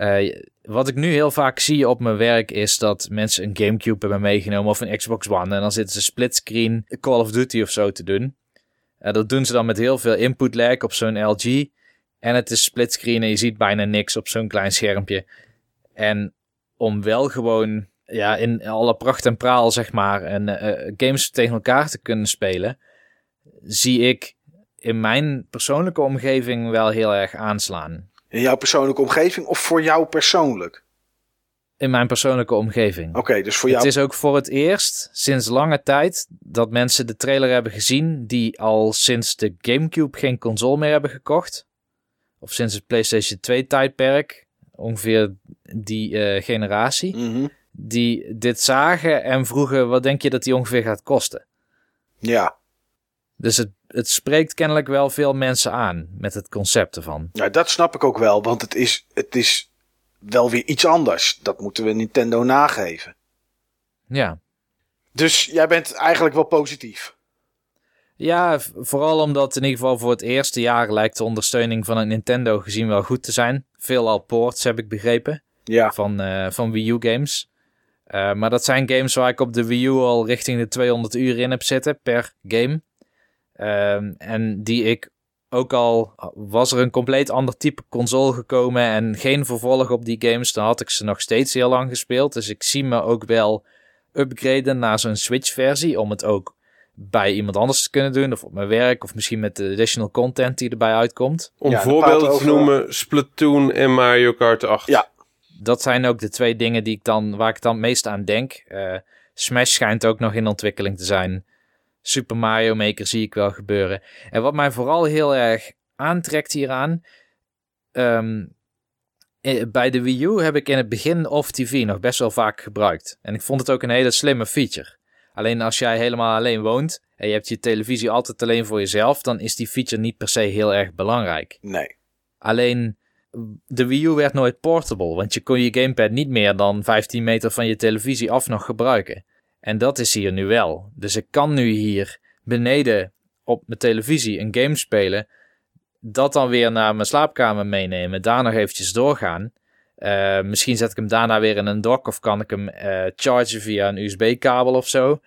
Eh, wat ik nu heel vaak zie op mijn werk is dat mensen een Gamecube hebben meegenomen of een Xbox One. En dan zitten ze splitscreen Call of Duty of zo te doen. Eh, dat doen ze dan met heel veel input lag op zo'n LG. En het is splitscreen en je ziet bijna niks op zo'n klein schermpje. En om wel gewoon ja, in alle pracht en praal, zeg maar, en, eh, games tegen elkaar te kunnen spelen, zie ik in mijn persoonlijke omgeving wel heel erg aanslaan. In jouw persoonlijke omgeving of voor jou persoonlijk? In mijn persoonlijke omgeving. Oké, dus voor jou. Het is ook voor het eerst sinds lange tijd dat mensen de trailer hebben gezien die al sinds de GameCube geen console meer hebben gekocht. Of sinds het PlayStation 2 tijdperk, ongeveer die eh, generatie, Mhm. die dit zagen en vroegen wat denk je dat die ongeveer gaat kosten. Ja, Dus het, het spreekt kennelijk wel veel mensen aan met het concept ervan. nou, dat snap ik ook wel, want het is, het is wel weer iets anders. Dat moeten we Nintendo nageven. Ja. Dus jij bent eigenlijk wel positief. Ja, vooral omdat in ieder geval voor het eerste jaar lijkt de ondersteuning van een Nintendo gezien wel goed te zijn. Veelal ports heb ik begrepen Ja, van, eh, van Wii U games. Eh, maar dat zijn games waar ik op de Wii U al richting de 200 uur in heb zitten per game. Ehm, en die ik ook al was er een compleet ander type console gekomen en geen vervolg op die games, dan had ik ze nog steeds heel lang gespeeld. Dus ik zie me ook wel upgraden naar zo'n Switch versie om het ook bij iemand anders te kunnen doen of op mijn werk of misschien met de additional content die erbij uitkomt. Om Ja, voorbeelden te noemen, Splatoon en Mario Kart 8. Ja. dat zijn ook de twee dingen die ik dan, waar ik dan het meest aan denk. Eh, Smash schijnt ook nog in ontwikkeling te zijn. Super Mario Maker zie ik wel gebeuren. En wat mij vooral heel erg aantrekt hieraan. eh, bij de Wii U heb ik in het begin Off TV nog best wel vaak gebruikt. En ik vond het ook een hele slimme feature. Alleen als jij helemaal alleen woont en je hebt je televisie altijd alleen voor jezelf, dan is die feature niet per se heel erg belangrijk. nee. Alleen de Wii U werd nooit portable, want je kon je gamepad niet meer dan 15 meter van je televisie af nog gebruiken. En dat is hier nu wel. Dus ik kan nu hier beneden op mijn televisie een game spelen, dat dan weer naar mijn slaapkamer meenemen, daar nog eventjes doorgaan. Eh, misschien zet ik hem daarna weer in een dock of kan ik hem eh, chargen via een USB-kabel of zo.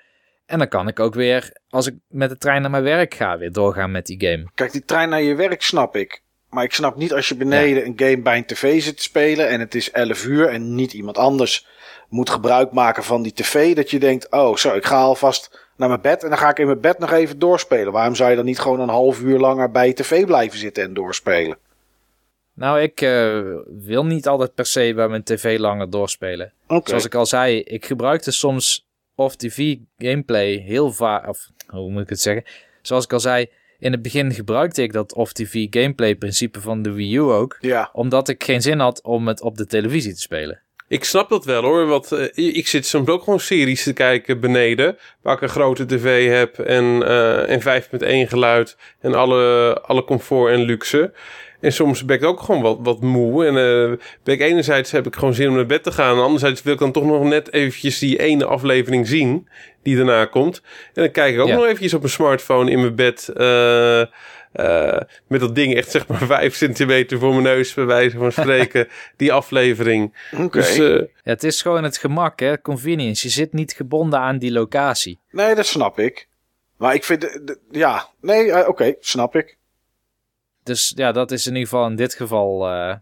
En dan kan ik ook weer, als ik met de trein naar mijn werk ga, weer doorgaan met die game. Kijk, die trein naar je werk snap ik. Maar ik snap niet als je beneden een game bij een tv zit te spelen en het is 11 uur en niet iemand anders moet gebruik maken van die tv. Dat je denkt, oh zo, ik ga alvast naar mijn bed en dan ga ik in mijn bed nog even doorspelen. Waarom zou je dan niet gewoon een half uur langer bij tv blijven zitten en doorspelen? Nou, ik eh, wil niet altijd per se bij mijn tv langer doorspelen. Zoals ik al zei, ik gebruikte soms off-TV gameplay heel vaak. Of hoe moet ik het zeggen? Zoals ik al zei, in het begin gebruikte ik dat off-TV gameplay principe van de Wii U ook. Ja, Omdat ik geen zin had om het op de televisie te spelen. Ik snap dat wel hoor, want eh, ik zit soms ook gewoon series te kijken beneden, waar ik een grote tv heb en, eh en 5.1 geluid en alle, alle comfort en luxe. En soms ben ik ook gewoon wat, wat moe en eh ben ik enerzijds heb ik gewoon zin om naar bed te gaan, en anderzijds wil ik dan toch nog net eventjes die ene aflevering zien die daarna komt. En dan kijk ik ook Ja. nog eventjes op mijn smartphone in mijn bed. eh, eh, met dat ding echt zeg maar 5 centimeter voor mijn neus, bij wijze van spreken, die aflevering. oké. Dus eh, Ja, het is gewoon het gemak, hè? Convenience. Je zit niet gebonden aan die locatie. Nee, dat snap ik. Maar ik vind, ja, nee, eh, oké, snap ik. Dus ja, dat is in ieder geval in dit geval eh,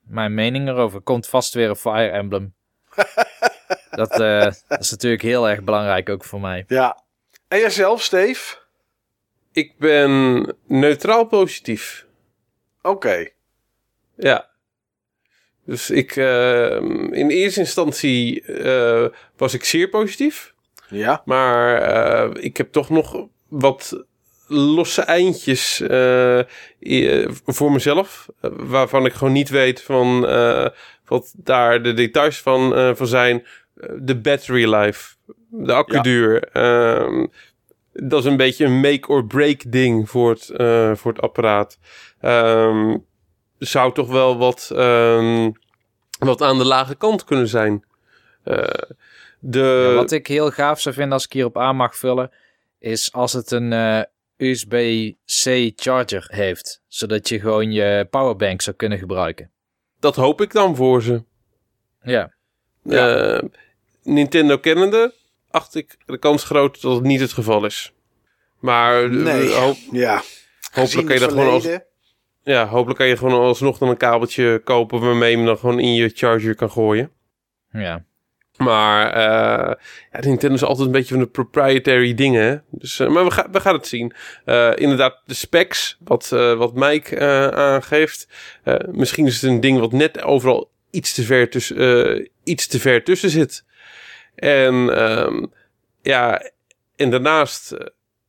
mijn mening erover. Komt vast weer een Fire Emblem. dat, eh, dat is natuurlijk heel erg belangrijk ook voor mij. Ja. En jijzelf, Steve? Ik ben neutraal positief. Oké. Ja. Dus ik, eh, in eerste instantie eh, was ik zeer positief. Ja. Maar eh, ik heb toch nog wat losse eindjes voor mezelf. waarvan ik gewoon niet weet van wat daar de details van, van zijn. De battery life, de accuduur. ehm, dat is een beetje een make-or-break ding voor het, eh, voor het apparaat. Ehm, zou toch wel wat, ehm, wat aan de lage kant kunnen zijn. Eh, de... Ja, wat ik heel gaaf zou vinden als ik hierop aan mag vullen, is als het een eh, USB-C charger heeft. Zodat je gewoon je powerbank zou kunnen gebruiken. Dat hoop ik dan voor ze. Ja, Ja. Nintendo kennende, acht ik de kans groot dat het niet het geval is. Maar eh, Nee. hoop, Ja. hopelijk kan je dat gewoon als, ja, hopelijk kan je gewoon alsnog dan een kabeltje kopen waarmee je hem dan gewoon in je charger kan gooien. ja. Maar eh ja, Nintendo is altijd een beetje van de proprietary dingen. hè. Dus, eh, maar we, gaan we gaan het zien. Eh, inderdaad, de specs, wat, eh, wat Mike eh, aangeeft. Eh, misschien is het een ding wat net overal iets te ver, tussen, eh, iets te ver tussen zit. En ehm, ja, en daarnaast, eh,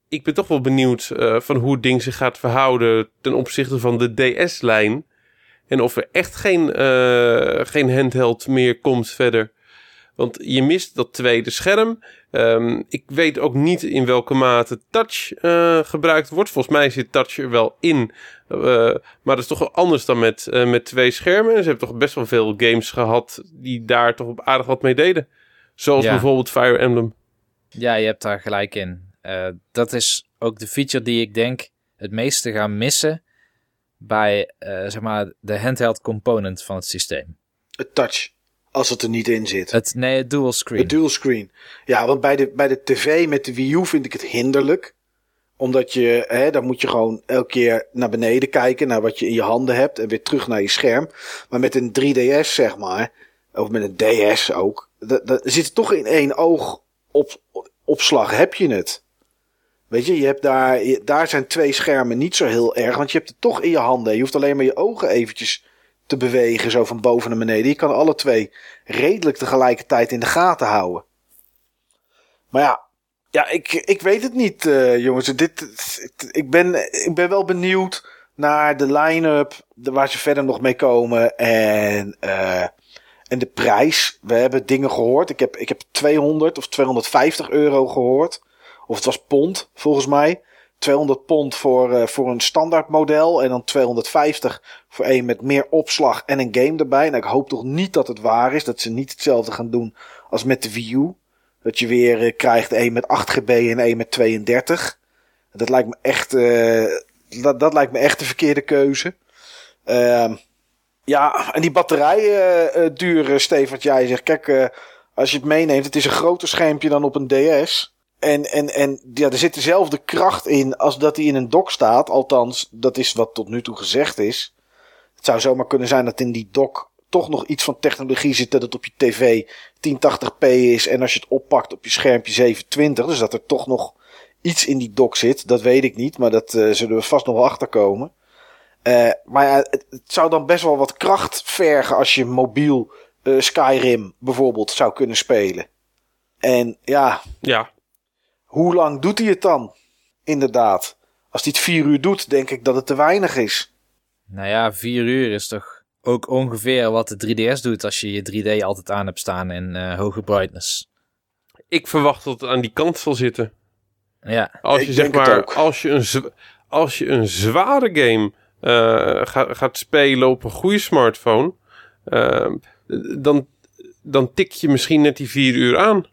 ik ben toch wel benieuwd eh, van hoe het ding zich gaat verhouden ten opzichte van de DS-lijn. En of er echt geen, eh, geen handheld meer komt verder. Want je mist dat tweede scherm. Ehm, ik weet ook niet in welke mate touch gebruikt wordt. Volgens mij zit touch er wel in. Maar dat is toch wel anders dan met, met twee schermen. Ze hebben toch best wel veel games gehad die daar toch op aardig wat mee deden. Zoals Ja. bijvoorbeeld Fire Emblem. Ja, je hebt daar gelijk in. Eh, dat is ook de feature die ik denk het meeste gaan missen bij eh, zeg maar de handheld component van het systeem. Het touch. Als het er niet in zit. Het, nee, het dual screen. Het dual screen. Ja, want bij de, bij de tv met de Wii U vind ik het hinderlijk. Omdat je, hè, dan moet je gewoon elke keer naar beneden kijken naar wat je in je handen hebt en weer terug naar je scherm. Maar met een 3DS, zeg maar, of met een DS ook, da- da- zit toch in één oog op, opslag heb je het. Weet je, je hebt daar, daar zijn twee schermen niet zo heel erg, want je hebt het toch in je handen. Je hoeft alleen maar je ogen eventjes te bewegen, zo van boven naar beneden. Je kan alle twee redelijk tegelijkertijd in de gaten houden. Maar ja, ja ik, ik weet het niet, eh, jongens. Dit, ik, ben, ik ben wel benieuwd naar de line-up, waar ze verder nog mee komen. En, eh, en de prijs. We hebben dingen gehoord. Ik heb, ik heb 200 of 250 euro gehoord. Of het was pond, volgens mij. 200 pond voor, eh, voor een standaard model. En dan 250 voor een met meer opslag en een game erbij. Nou, ik hoop toch niet dat het waar is. Dat ze niet hetzelfde gaan doen als met de Wii U. Dat je weer eh, krijgt een met 8 GB en een met 32. Dat lijkt me echt, eh, dat, dat lijkt me echt de verkeerde keuze. Ehm, ja, en die batterijen eh, duren, Steve, wat jij zegt. Kijk, eh, als je het meeneemt, het is een groter schermpje dan op een DS. En, en, en ja, er zit dezelfde kracht in als dat hij in een dock staat. Althans, dat is wat tot nu toe gezegd is. Het zou zomaar kunnen zijn dat in die dock toch nog iets van technologie zit. Dat het op je tv 1080p is. En als je het oppakt op je schermpje 720. Dus dat er toch nog iets in die dock zit. Dat weet ik niet. Maar dat eh, zullen we vast nog wel achterkomen. Eh, maar ja, het, het zou dan best wel wat kracht vergen als je mobiel eh, Skyrim bijvoorbeeld zou kunnen spelen. En ja, Ja, hoe lang doet hij het dan? Inderdaad. Als hij het vier uur doet, denk ik dat het te weinig is. Nou ja, 4 uur is toch ook ongeveer wat de 3DS doet als je je 3D altijd aan hebt staan in eh, hoge brightness. ik verwacht dat het aan die kant zal zitten. Ja, Als Ik je zeg denk het maar, ook. als je een, als je een zware game eh, ga- gaat spelen op een goede smartphone, ehm, dan, dan tik je misschien net die vier uur aan.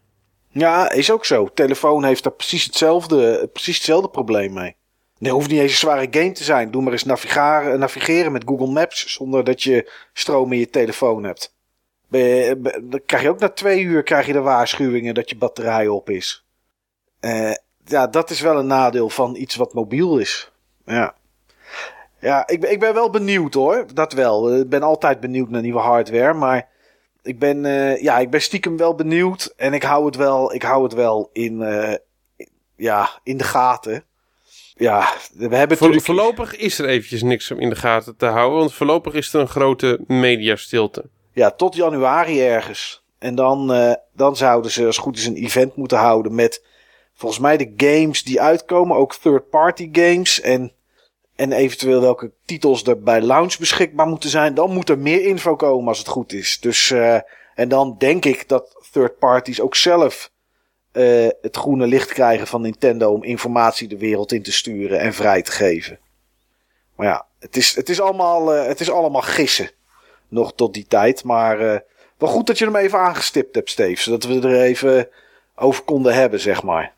Ja, is ook zo. Telefoon heeft daar precies hetzelfde, precies hetzelfde probleem mee. Nee, hoeft niet eens een zware game te zijn. Doe maar eens navigaren, navigeren met Google Maps zonder dat je stroom in je telefoon hebt. Dan krijg je ook na twee uur krijg je de waarschuwingen dat je batterij op is. Eh, ja, dat is wel een nadeel van iets wat mobiel is. Ja, ja ik, ben, ik ben wel benieuwd hoor. Dat wel. Ik ben altijd benieuwd naar nieuwe hardware. Maar ik ben, eh, ja, ik ben stiekem wel benieuwd. En ik hou het wel, ik hou het wel in, eh, ja, in de gaten. Ja, we hebben natuurlijk... voorlopig is er eventjes niks om in de gaten te houden, want voorlopig is er een grote mediastilte. Ja, tot januari ergens. En dan, eh, dan zouden ze als goed is een event moeten houden met volgens mij de games die uitkomen. Ook third-party games. En, en eventueel welke titels er bij launch beschikbaar moeten zijn. Dan moet er meer info komen als het goed is. Dus, eh, en dan denk ik dat third parties ook zelf eh, het groene licht krijgen van Nintendo om informatie de wereld in te sturen en vrij te geven. Maar ja, het is, het is, allemaal, eh, het is allemaal gissen nog tot die tijd. Maar eh, wel goed dat je hem even aangestipt hebt, Steve. Zodat we er even over konden hebben, zeg maar.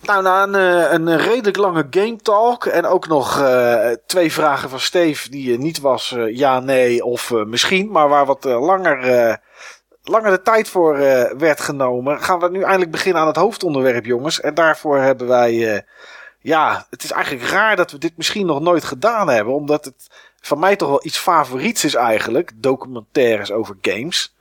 Nou, na een, eh, een redelijk lange game talk en ook nog eh, twee vragen van Steve die eh, niet was ja, nee of misschien, maar waar wat langer, langer de tijd voor werd genomen, gaan we nu eindelijk beginnen aan het hoofdonderwerp, jongens. En daarvoor hebben wij, ja, het is eigenlijk raar dat we dit misschien nog nooit gedaan hebben, omdat het van mij toch wel iets favoriets is eigenlijk, documentaires over games.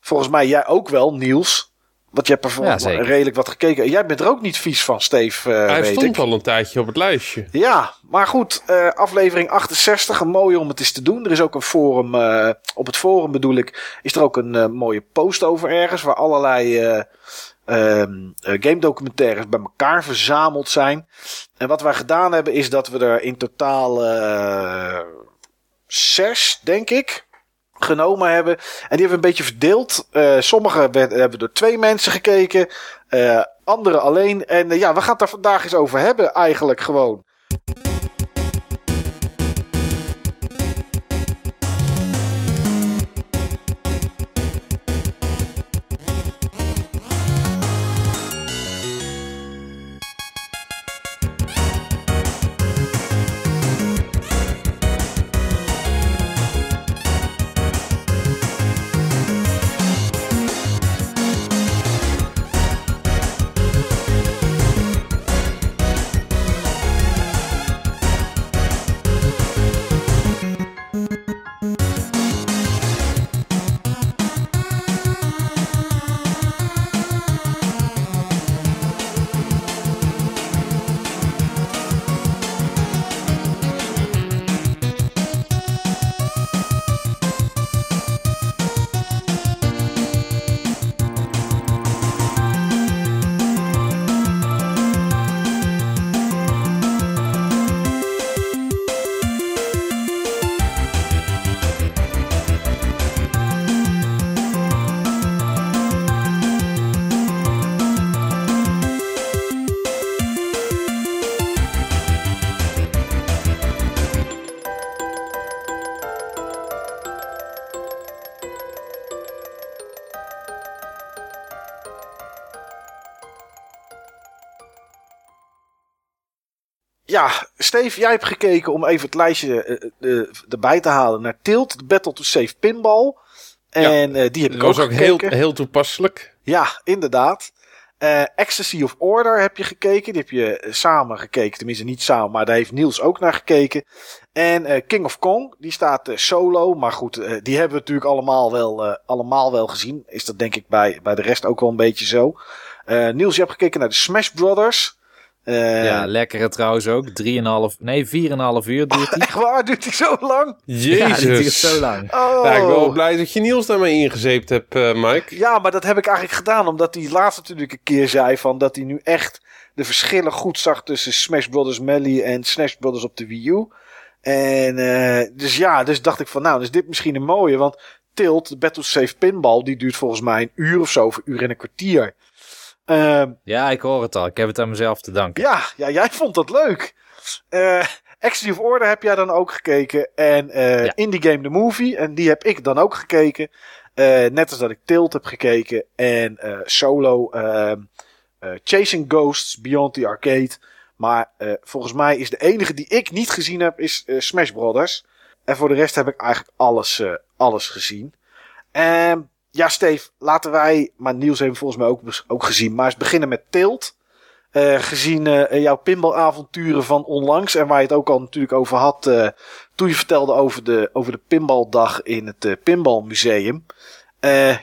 Volgens mij jij ook wel, Niels. Want je hebt er redelijk wat gekeken. Jij bent er ook niet vies van, Steve, eh, Hij weet stond ik. al een tijdje op het lijstje. Ja, maar goed, eh, aflevering 68, een mooie om het eens te doen. Er is ook een forum, eh, op het forum bedoel ik, is er ook een eh, mooie post over ergens, waar allerlei eh ehm, eh, game documentaires bij elkaar verzameld zijn. En wat wij gedaan hebben, is dat we er in totaal eh zes, denk ik, genomen hebben. En die hebben we een beetje verdeeld. Uh, sommige hebben door twee mensen gekeken. Uh, andere alleen. En uh, ja, we gaan het daar vandaag eens over hebben eigenlijk gewoon. Ja, Steve, jij hebt gekeken om even het lijstje uh, erbij te halen naar Tilt, de Battle to Save Pinball. En ja, uh, die heb ik ook was ook heel, heel toepasselijk. Ja, inderdaad. Uh, Ecstasy of Order heb je gekeken. Die heb je samen gekeken. Tenminste, niet samen, maar daar heeft Niels ook naar gekeken. En King of Kong, die staat solo. Maar goed, die hebben we natuurlijk allemaal wel, allemaal wel gezien. Is dat denk ik bij, bij de rest ook wel een beetje zo. Niels, je hebt gekeken naar de Smash Brothers. Uh, ja, lekkere trouwens ook. 3,5, nee, 4,5 uur duurt hij. Oh, echt waar? Duurt hij zo lang? Jezus. Ja, die duurt zo lang. Oh. Ja, ik ben wel blij dat je Niels daarmee ingezeept hebt, uh, Mike. Ja, maar dat heb ik eigenlijk gedaan. Omdat hij laatst natuurlijk een keer zei van dat hij nu echt de verschillen goed zag tussen Smash Brothers Melee en Smash Brothers op de Wii U. En uh, dus ja, dus dacht ik van nou, is dit misschien een mooie. Want Tilt, de Battle Save Pinball, die duurt volgens mij een uur of zo, of een uur en een kwartier. Uh, ja, ik hoor het al. Ik heb het aan mezelf te danken. Ja, ja jij vond dat leuk. Uh, Executive Order heb jij dan ook gekeken. En uh, ja. Indie Game The Movie. En die heb ik dan ook gekeken. Uh, net als dat ik Tilt heb gekeken. En Solo Chasing Ghosts Beyond the Arcade. Maar volgens mij is de enige die ik niet gezien heb is Smash Brothers. En voor de rest heb ik eigenlijk alles, alles gezien. En ja, Steve, laten wij, maar Niels heeft volgens mij ook, ook gezien, maar eens beginnen met Tilt. Uh, gezien uh, jouw pinballavonturen van onlangs en waar je het ook al natuurlijk over had uh, toen je vertelde over de, over de pinbaldag in het Pinbalmuseum.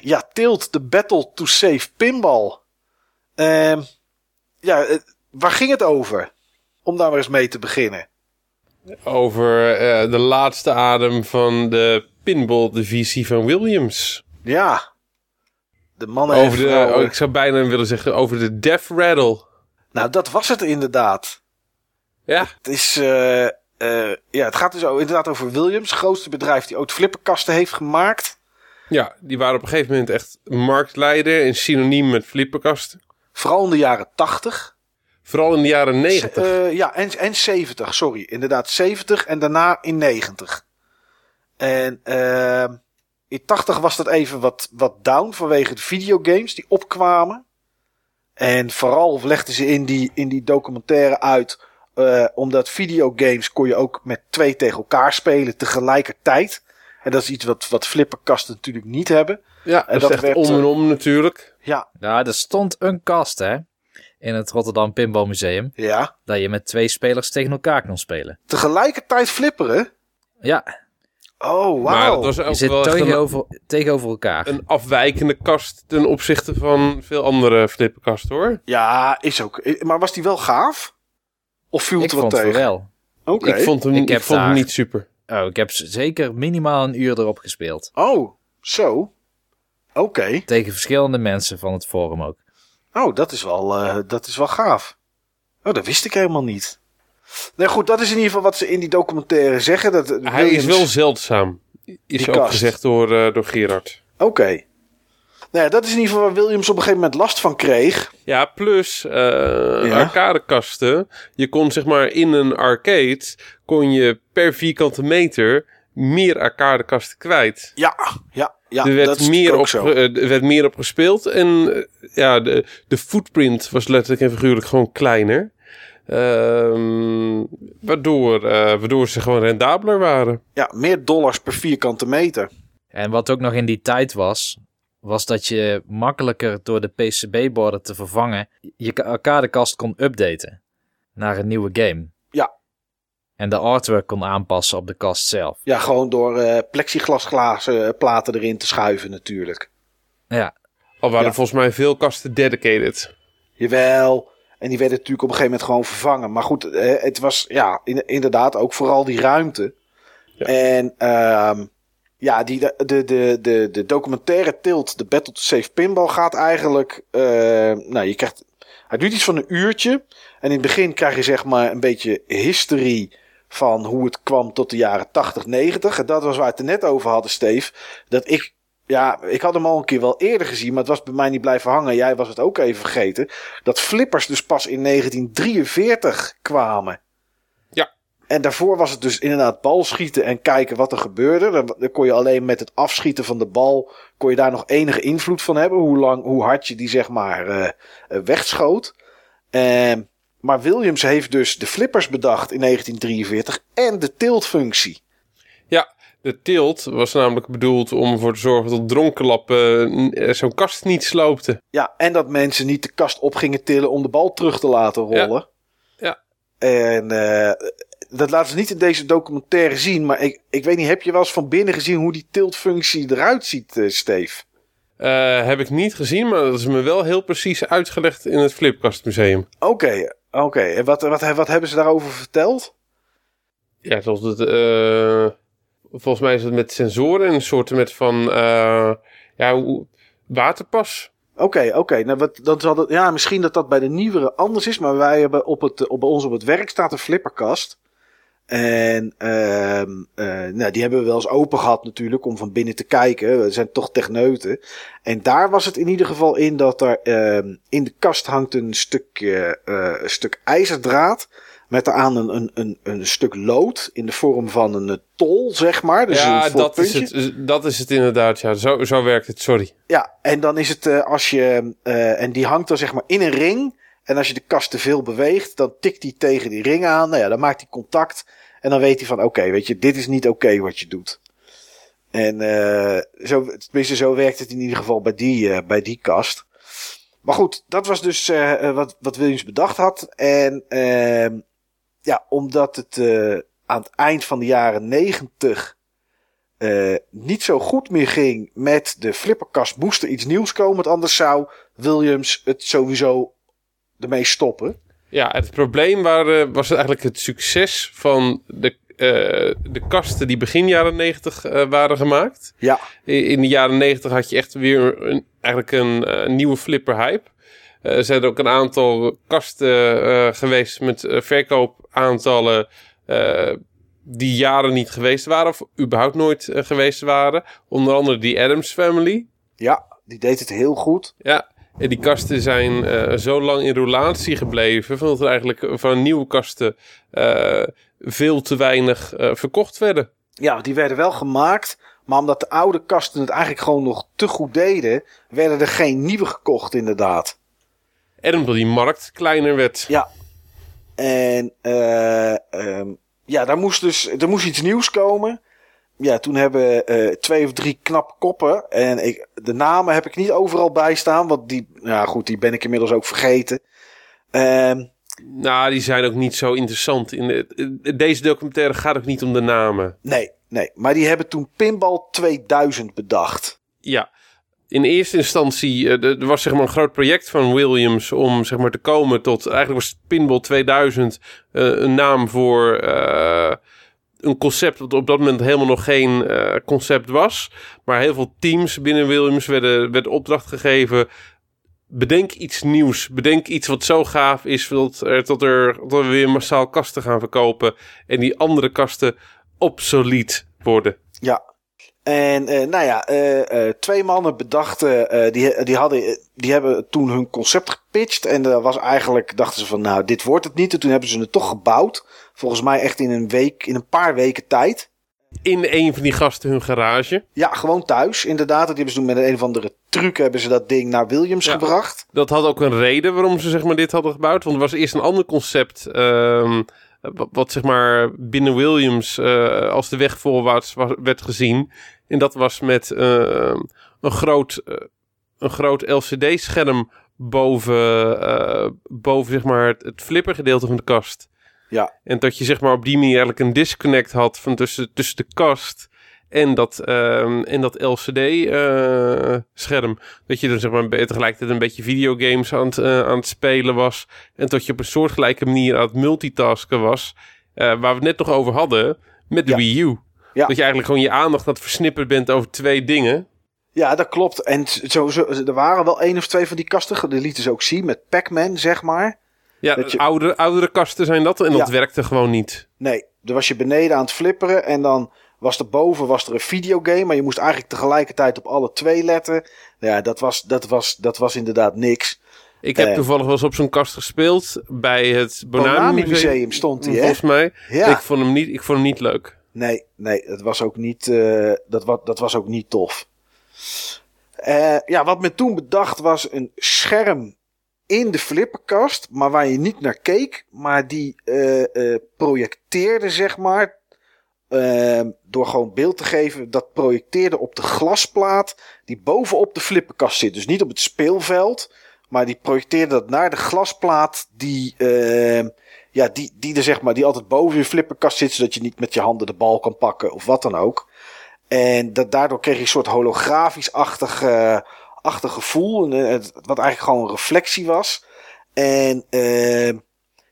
ja, Tilt, de Battle to Save Pinball. Ehm, ja, waar ging het over? Om daar maar eens mee te beginnen. Over de laatste adem van de pinball divisie van Williams. Ja. De mannen over de, oh, Ik zou bijna willen zeggen over de Death Rattle. Nou, dat was het inderdaad. Ja. Het is... Uh, uh, ja, het gaat dus inderdaad over Williams. Het grootste bedrijf die ooit flipperkasten heeft gemaakt. Ja, die waren op een gegeven moment echt marktleider en synoniem met flipperkasten. Vooral in de jaren 80. Vooral in de jaren 90. Uh, ja, en, en 70, sorry. Inderdaad, 70 en daarna in 90. En... Uh, in 80 was dat even wat, wat down vanwege de videogames die opkwamen. En vooral legden ze in die, in die documentaire uit. Uh, omdat videogames kon je ook met twee tegen elkaar spelen tegelijkertijd. En dat is iets wat, wat flipperkasten natuurlijk niet hebben. Ja, en dat, dat werd, om en om natuurlijk. Ja. Ja, er stond een kast hè. In het Rotterdam Pinball Museum. Ja. Dat je met twee spelers tegen elkaar kon spelen. Tegelijkertijd flipperen? Ja. Oh, Maar wauw. je zit tegenover, tegenover elkaar. Een afwijkende kast ten opzichte van veel andere flipperkasten hoor. Ja, is ook. Maar was die wel gaaf? Of viel het ik wat vond tegen? het wel. Oké. Ik vond hem, Ik ik heb vond hem niet super. Oh, ik heb zeker minimaal een uur erop gespeeld. Oh, zo. Oké. Tegen verschillende mensen van het forum ook. Oh, dat is wel, eh, dat is wel gaaf. Oh, dat wist ik helemaal niet. Nee, goed, dat is in ieder geval wat ze in die documentaire zeggen. Dat Hij is wel zeldzaam. Is ook kast. gezegd door, eh, door Gerard. Oké. Nou ja, dat is in ieder geval waar Williams op een gegeven moment last van kreeg. Ja, plus eh Ja. arcadekasten. Je kon zeg maar in een arcade... kon je per vierkante meter meer arcadekasten kwijt. Ja, ja, ja. er, werd dat is meer ook op, zo. eh, er werd meer op gespeeld. En ja, de, de footprint was letterlijk en figuurlijk gewoon kleiner. Ehm, waardoor, eh, waardoor ze gewoon rendabeler waren. Ja, meer dollars per vierkante meter. En wat ook nog in die tijd was, was dat je makkelijker door de PCB-borden te vervangen je arcadekast kon updaten naar een nieuwe game. Ja. En de artwork kon aanpassen op de kast zelf. Ja, gewoon door eh plexiglasglazen eh, platen erin te schuiven natuurlijk. Ja, Al waren Ja. volgens mij veel kasten dedicated. Jawel. En die werden natuurlijk op een gegeven moment gewoon vervangen. Maar goed, eh, het was ja, in- inderdaad ook vooral die ruimte. Ja. En ehm, ja, die, de, de, de, de, documentaire Tilt, de Battle to Save Pinball, gaat eigenlijk... eh, nou, je krijgt... Hij duurt iets van een uurtje. En in het begin krijg je zeg maar een beetje history van hoe het kwam tot de jaren 80, 90. En dat was waar we het er net over hadden, Steve. Dat ik... Ja, ik had hem al een keer wel eerder gezien, maar het was bij mij niet blijven hangen. Jij was het ook even vergeten dat flippers dus pas in 1943 kwamen. Ja. En daarvoor was het dus inderdaad balschieten en kijken wat er gebeurde. Dan, dan kon je alleen met het afschieten van de bal, kon je daar nog enige invloed van hebben. Hoe lang, hoe hard je die zeg maar eh, eh, wegschoot. Ehm, maar Williams heeft dus de flippers bedacht in 1943 en de tiltfunctie. Ja, de tilt was namelijk bedoeld om ervoor te zorgen dat dronkenlappen eh, zo'n kast niet sloopten. Ja, en dat mensen niet de kast op gingen tillen om de bal terug te laten rollen. Ja. En eh, dat laten ze niet in deze documentaire zien. Maar ik, ik weet niet, heb je wel eens van binnen gezien hoe die tiltfunctie eruit ziet, eh Steve? Heb ik niet gezien, maar dat is me wel heel precies uitgelegd in het Flipkastmuseum. Oké, oké. En wat, wat, wat hebben ze daarover verteld? Ja, dat het, volgens mij is het met sensoren en een soort met van eh, ja, waterpas. Oké, oké. Nou, ja, misschien dat dat bij de nieuwere anders is. Maar wij hebben op het, op, bij ons op het werk staat een flipperkast. En ehm, eh, nou, die hebben we wel eens open gehad natuurlijk om van binnen te kijken. We zijn toch techneuten. En daar was het in ieder geval in dat er ehm, in de kast hangt een stukje eh, stuk ijzerdraad. Met daaraan een, een, een, een stuk lood in de vorm van een eh, tol, zeg maar. Dus ja, dat is, het, dat is het inderdaad. Ja, zo, zo werkt het, sorry. Ja, en dan is het eh, als je. eh, en die hangt dan zeg maar in een ring. En als je de kast te veel beweegt, dan tikt hij tegen die ring aan. Nou ja, dan maakt hij contact. En dan weet hij van: oké, weet je, dit is niet oké wat je doet. En eh zo, tenminste, zo werkt het in ieder geval bij die, eh, bij die kast. Maar goed, dat was dus eh, eh, wat, wat Williams bedacht had. En ehm, ja, omdat het eh, aan het eind van de jaren negentig eh, niet zo goed meer ging met de flipperkast, moest er iets nieuws komen. Want anders zou Williams het sowieso ermee stoppen. Ja, het probleem waren, was eigenlijk het succes van de, eh, de kasten die begin jaren 90 eh, waren gemaakt. Ja, In de jaren 90 had je echt weer een, eigenlijk een eh, nieuwe flipper hype. Eh, er zijn ook een aantal kasten eh, geweest met eh, verkoopaantallen eh, die jaren niet geweest waren of überhaupt nooit eh, geweest waren. Onder andere die Adams Family. ja, die deed het heel goed. Ja, en die kasten zijn eh, zo lang in relatie gebleven... van dat er eigenlijk van nieuwe kasten veel te weinig verkocht werden. Ja, die werden wel gemaakt. Maar omdat de oude kasten het eigenlijk gewoon nog te goed deden, werden er geen nieuwe gekocht, inderdaad. En omdat die markt kleiner werd. Ja. En eh, ehm, ja, daar moest dus er moest iets nieuws komen. Ja, toen hebben eh, twee of drie knappe koppen. En ik, de namen heb ik niet overal bij staan. Want die, ja goed, die ben ik inmiddels ook vergeten. Ehm, Nou, die zijn ook niet zo interessant. In de, deze documentaire gaat ook niet om de namen. nee, nee. Maar die hebben toen Pinball 2000 bedacht. Ja, in eerste instantie, eh, er was zeg maar een groot project van Williams om zeg maar te komen tot, eigenlijk was Pinball 2000 eh, een naam voor eh, een concept wat op dat moment helemaal nog geen concept was. Maar heel veel teams binnen Williams werden, werd opdracht gegeven, bedenk iets nieuws, bedenk iets wat zo gaaf is dat, er, tot, er, weer massaal kasten gaan verkopen en die andere kasten obsolet worden. Ja. En eh, nou ja, eh, eh, twee mannen bedachten, die, die, hadden, die hebben toen hun concept gepitcht. En dat was eigenlijk, dachten ze van nou, dit wordt het niet. En toen hebben ze het toch gebouwd. Volgens mij echt in een week, in een paar weken tijd. In een van die gasten hun garage. Ja, gewoon thuis, inderdaad. Die hebben ze toen met een of andere truc hebben ze dat ding naar Williams Ja. gebracht. Dat had ook een reden waarom ze zeg maar, dit hadden gebouwd. Want er was eerst een ander concept. ehm, wat, wat zeg maar binnen Williams als de weg voorwaarts wa- werd gezien. En dat was met ehm, een groot, eh, een groot LCD-scherm boven, eh, boven zeg maar, het, het flippergedeelte van de kast. Ja. En dat je zeg maar, op die manier eigenlijk een disconnect had van tussen, tussen de kast en dat, ehm, en dat LCD-scherm. dat je dan zeg maar, tegelijkertijd een beetje videogames aan het, eh, aan het spelen was. En dat je op een soortgelijke manier aan het multitasken was. eh, waar we het net nog over hadden met de Ja. Wii U. Ja. Dat je eigenlijk gewoon je aandacht aan het versnipperd bent over twee dingen. Ja, dat klopt. En zo, zo, er waren wel één of twee van die kasten. Die lieten ze ook zien met Pac-Man, zeg maar. Ja, Dat je- oudere, oudere kasten zijn dat. En dat werkte gewoon niet. Nee, er was je beneden aan het flipperen en dan was er boven was er een videogame, maar je moest eigenlijk tegelijkertijd op alle twee letten. Ja, dat was, dat was, dat was inderdaad niks. Ik heb Eh. toevallig wel eens op zo'n kast gespeeld. Bij het Bonami Bonami Museum stond hij? Volgens mij. Ja. Ik, vond hem niet, ik vond hem niet leuk. Nee, nee, dat was ook niet, eh, dat, wa- dat was ook niet tof. Eh, ja, wat men toen bedacht was een scherm in de flipperkast, maar waar je niet naar keek, maar die eh, projecteerde, zeg maar, door gewoon beeld te geven, dat projecteerde op de glasplaat die bovenop de flipperkast zit. Dus niet op het speelveld, maar die projecteerde dat naar de glasplaat die, ja, die, die er zeg maar, die altijd boven je flipperkast zit, zodat je niet met je handen de bal kan pakken of wat dan ook. En dat, daardoor kreeg je een soort holografisch-achtig eh, gevoel, eh, wat eigenlijk gewoon een reflectie was. En eh,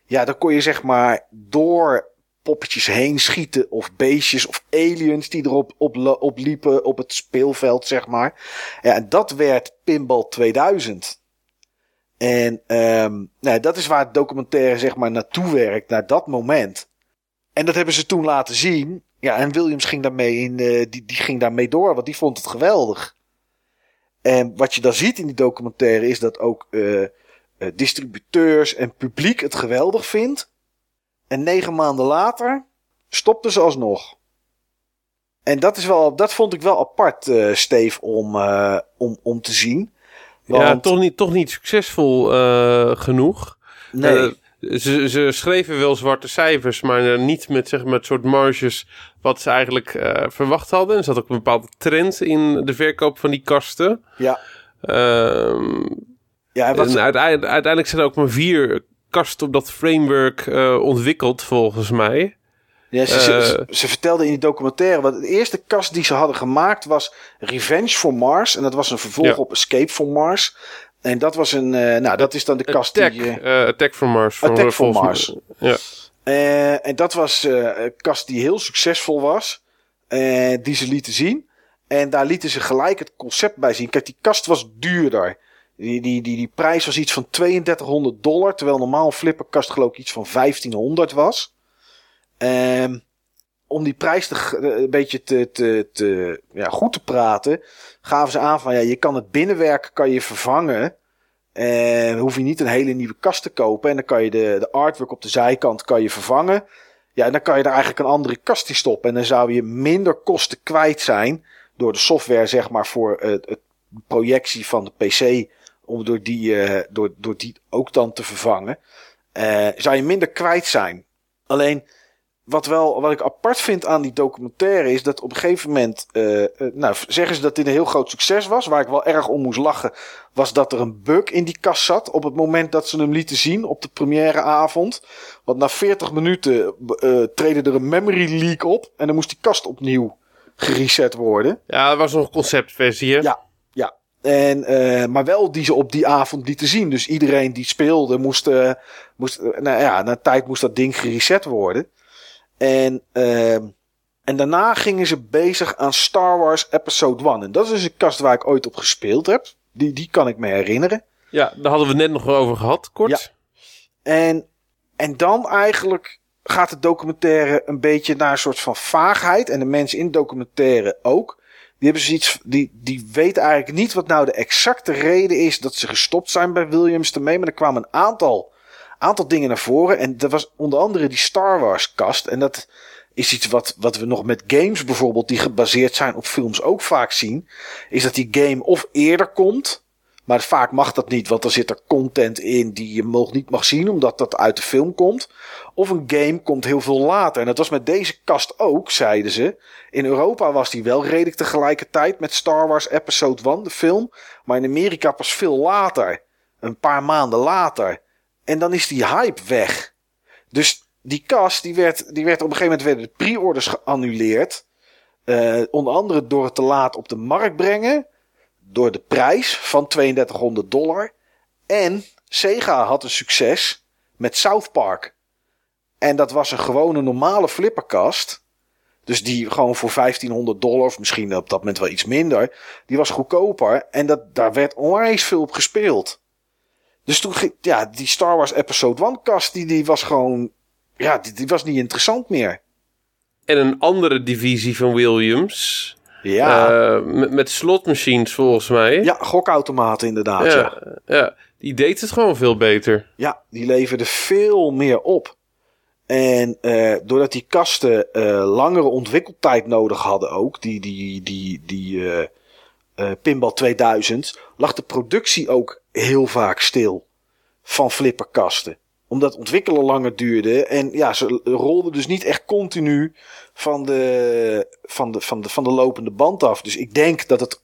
ja, dan kon je zeg maar door poppetjes heen schieten of beestjes of aliens die erop op, op liepen op het speelveld, zeg maar. Ja, en dat werd Pinball 2000. En ehm nou, dat is waar het documentaire zeg maar naartoe werkt, naar dat moment. En dat hebben ze toen laten zien. Ja, en Williams ging daarmee, in, eh, die, die ging daarmee door, want die vond het geweldig. En wat je dan ziet in die documentaire is dat ook eh, eh, distributeurs en publiek het geweldig vindt. En negen maanden later stopten ze alsnog. En dat, is wel, dat vond ik wel apart, eh Steve, om, om, om te zien. Ja, toch niet, toch niet succesvol eh, genoeg. Nee. Eh, ze, ze schreven wel zwarte cijfers, maar eh, niet met zeg maar, het soort marges wat ze eigenlijk verwacht hadden. Er zat ook een bepaalde trend in de verkoop van die kasten. ja. Ehm, Ja, en wat, en uiteindelijk, uiteindelijk zijn er ook maar vier kasten op dat framework ontwikkeld, volgens mij. Ja, ze, ze, Eh. ze, ze vertelde in die documentaire. Want de eerste kast die ze hadden gemaakt was Revenge for Mars. En dat was een vervolg Ja. op Escape for Mars. En dat was een. eh, nou, dat is dan de kast Attack, die. eh, Attack from Mars. Attack from mij. Ja. en dat was een kast die heel succesvol was. die ze lieten zien. En daar lieten ze gelijk het concept bij zien. Kijk, die kast was duurder. Die, die, die, die prijs was iets van 3200 dollar. Terwijl normaal een flipperkast geloof ik iets van 1500 was. Ehm, om die prijs te, een beetje te, te, te, ja, goed te praten, gaven ze aan van ja, je kan het binnenwerk kan je vervangen. En hoef je niet een hele nieuwe kast te kopen. En dan kan je de, de artwork op de zijkant kan je vervangen. Ja, en dan kan je er eigenlijk een andere kast in stoppen. En dan zou je minder kosten kwijt zijn. Door de software, zeg maar, voor het, het projectie van de PC. Om door die, eh, door, door die ook dan te vervangen. Eh, zou je minder kwijt zijn. Alleen, wat, wel, wat ik apart vind aan die documentaire is dat op een gegeven moment, eh, eh, nou zeggen ze dat dit een heel groot succes was. Waar ik wel erg om moest lachen, was dat er een bug in die kast zat. Op het moment dat ze hem lieten zien op de première avond. Want na 40 minuten eh treden er een memory leak op. En dan moest die kast opnieuw gereset worden. ja, dat was nog een conceptversie. hè? Ja. Ja. En, maar wel die ze op die avond lieten zien. Dus iedereen die speelde moest, moest nou ja, na tijd moest dat ding gereset worden. En, ehm, en daarna gingen ze bezig aan Star Wars Episode 1. En dat is dus een kast waar ik ooit op gespeeld heb. Die, die kan ik me herinneren. Ja, daar hadden we net nog over gehad, kort. Ja. En, en dan eigenlijk gaat de documentaire een beetje naar een soort van vaagheid. En de mensen in de documentaire ook. Die hebben zoiets, die, die weten eigenlijk niet wat nou de exacte reden is dat ze gestopt zijn bij Williams ermee. Maar er kwamen een aantal, aantal dingen naar voren. En dat was onder andere die Star Wars kast. En dat is iets wat, wat we nog met games bijvoorbeeld, die gebaseerd zijn op films, ook vaak zien. Is dat die game of eerder komt. Maar vaak mag dat niet, want er zit er content in die je nog niet mag zien, omdat dat uit de film komt. Of een game komt heel veel later. En dat was met deze kast ook, zeiden ze. In Europa was die wel redelijk tegelijkertijd met Star Wars Episode 1, de film. Maar in Amerika pas veel later. Een paar maanden later. En dan is die hype weg. Dus die kast, die werd, die werd op een gegeven moment werden de pre-orders geannuleerd. Uh, onder andere door het te laat op de markt brengen. Door de prijs van 3200 dollar. En Sega had een succes met South Park. En dat was een gewone normale flipperkast. Dus die gewoon voor 1500 dollar, of misschien op dat moment wel iets minder. Die was goedkoper. En dat, daar werd onwijs veel op gespeeld. Dus toen ging, ja, die Star Wars Episode 1 kast, die, die was gewoon, ja, die, die was niet interessant meer. En een andere divisie van Williams. Ja, eh, met, met slotmachines volgens mij. ja gokautomaten inderdaad. Ja. ja, ja. Die deed het gewoon veel beter. Ja, die leverden veel meer op. En eh, doordat die kasten eh, langere ontwikkeltijd nodig hadden ook, die, die, die, die Pinball 2000, lag de productie ook heel vaak stil van flipperkasten. Omdat ontwikkelen langer duurde en ja, ze rolden dus niet echt continu van de, van de, van de, van de lopende band af. Dus ik denk dat het,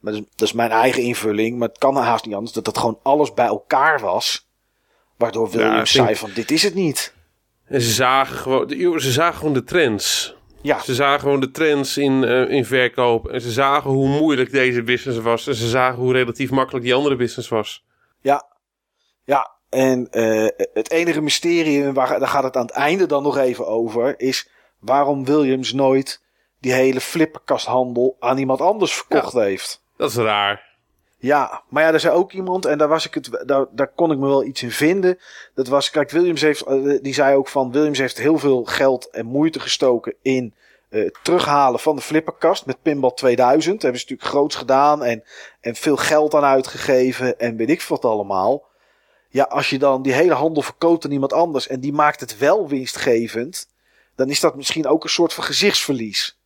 maar dat is, dat is mijn eigen invulling, maar het kan haast niet anders, dat dat gewoon alles bij elkaar was. Waardoor Williams denk- zei van dit is het niet. En ze zagen gewoon, ze zagen gewoon de trends. Ja, Ze zagen gewoon de trends in, eh, in verkoop. En ze zagen hoe moeilijk deze business was. En ze zagen hoe relatief makkelijk die andere business was. Ja, ja. En eh, het enige mysterie, waar, daar gaat het aan het einde dan nog even over, is waarom Williams nooit die hele flipperkasthandel aan iemand anders verkocht heeft. Dat is raar. Ja, maar ja, er zei ook iemand, en daar, was ik het, daar, daar kon ik me wel iets in vinden. Dat was, kijk, Williams heeft, eh, die zei ook van, Williams heeft heel veel geld en moeite gestoken in eh, het terughalen van de flipperkast met Pinball 2000. Dat hebben ze natuurlijk groots gedaan en, en veel geld aan uitgegeven en weet ik wat allemaal. Ja, als je dan die hele handel verkoopt aan iemand anders en die maakt het wel winstgevend, dan is dat misschien ook een soort van gezichtsverlies.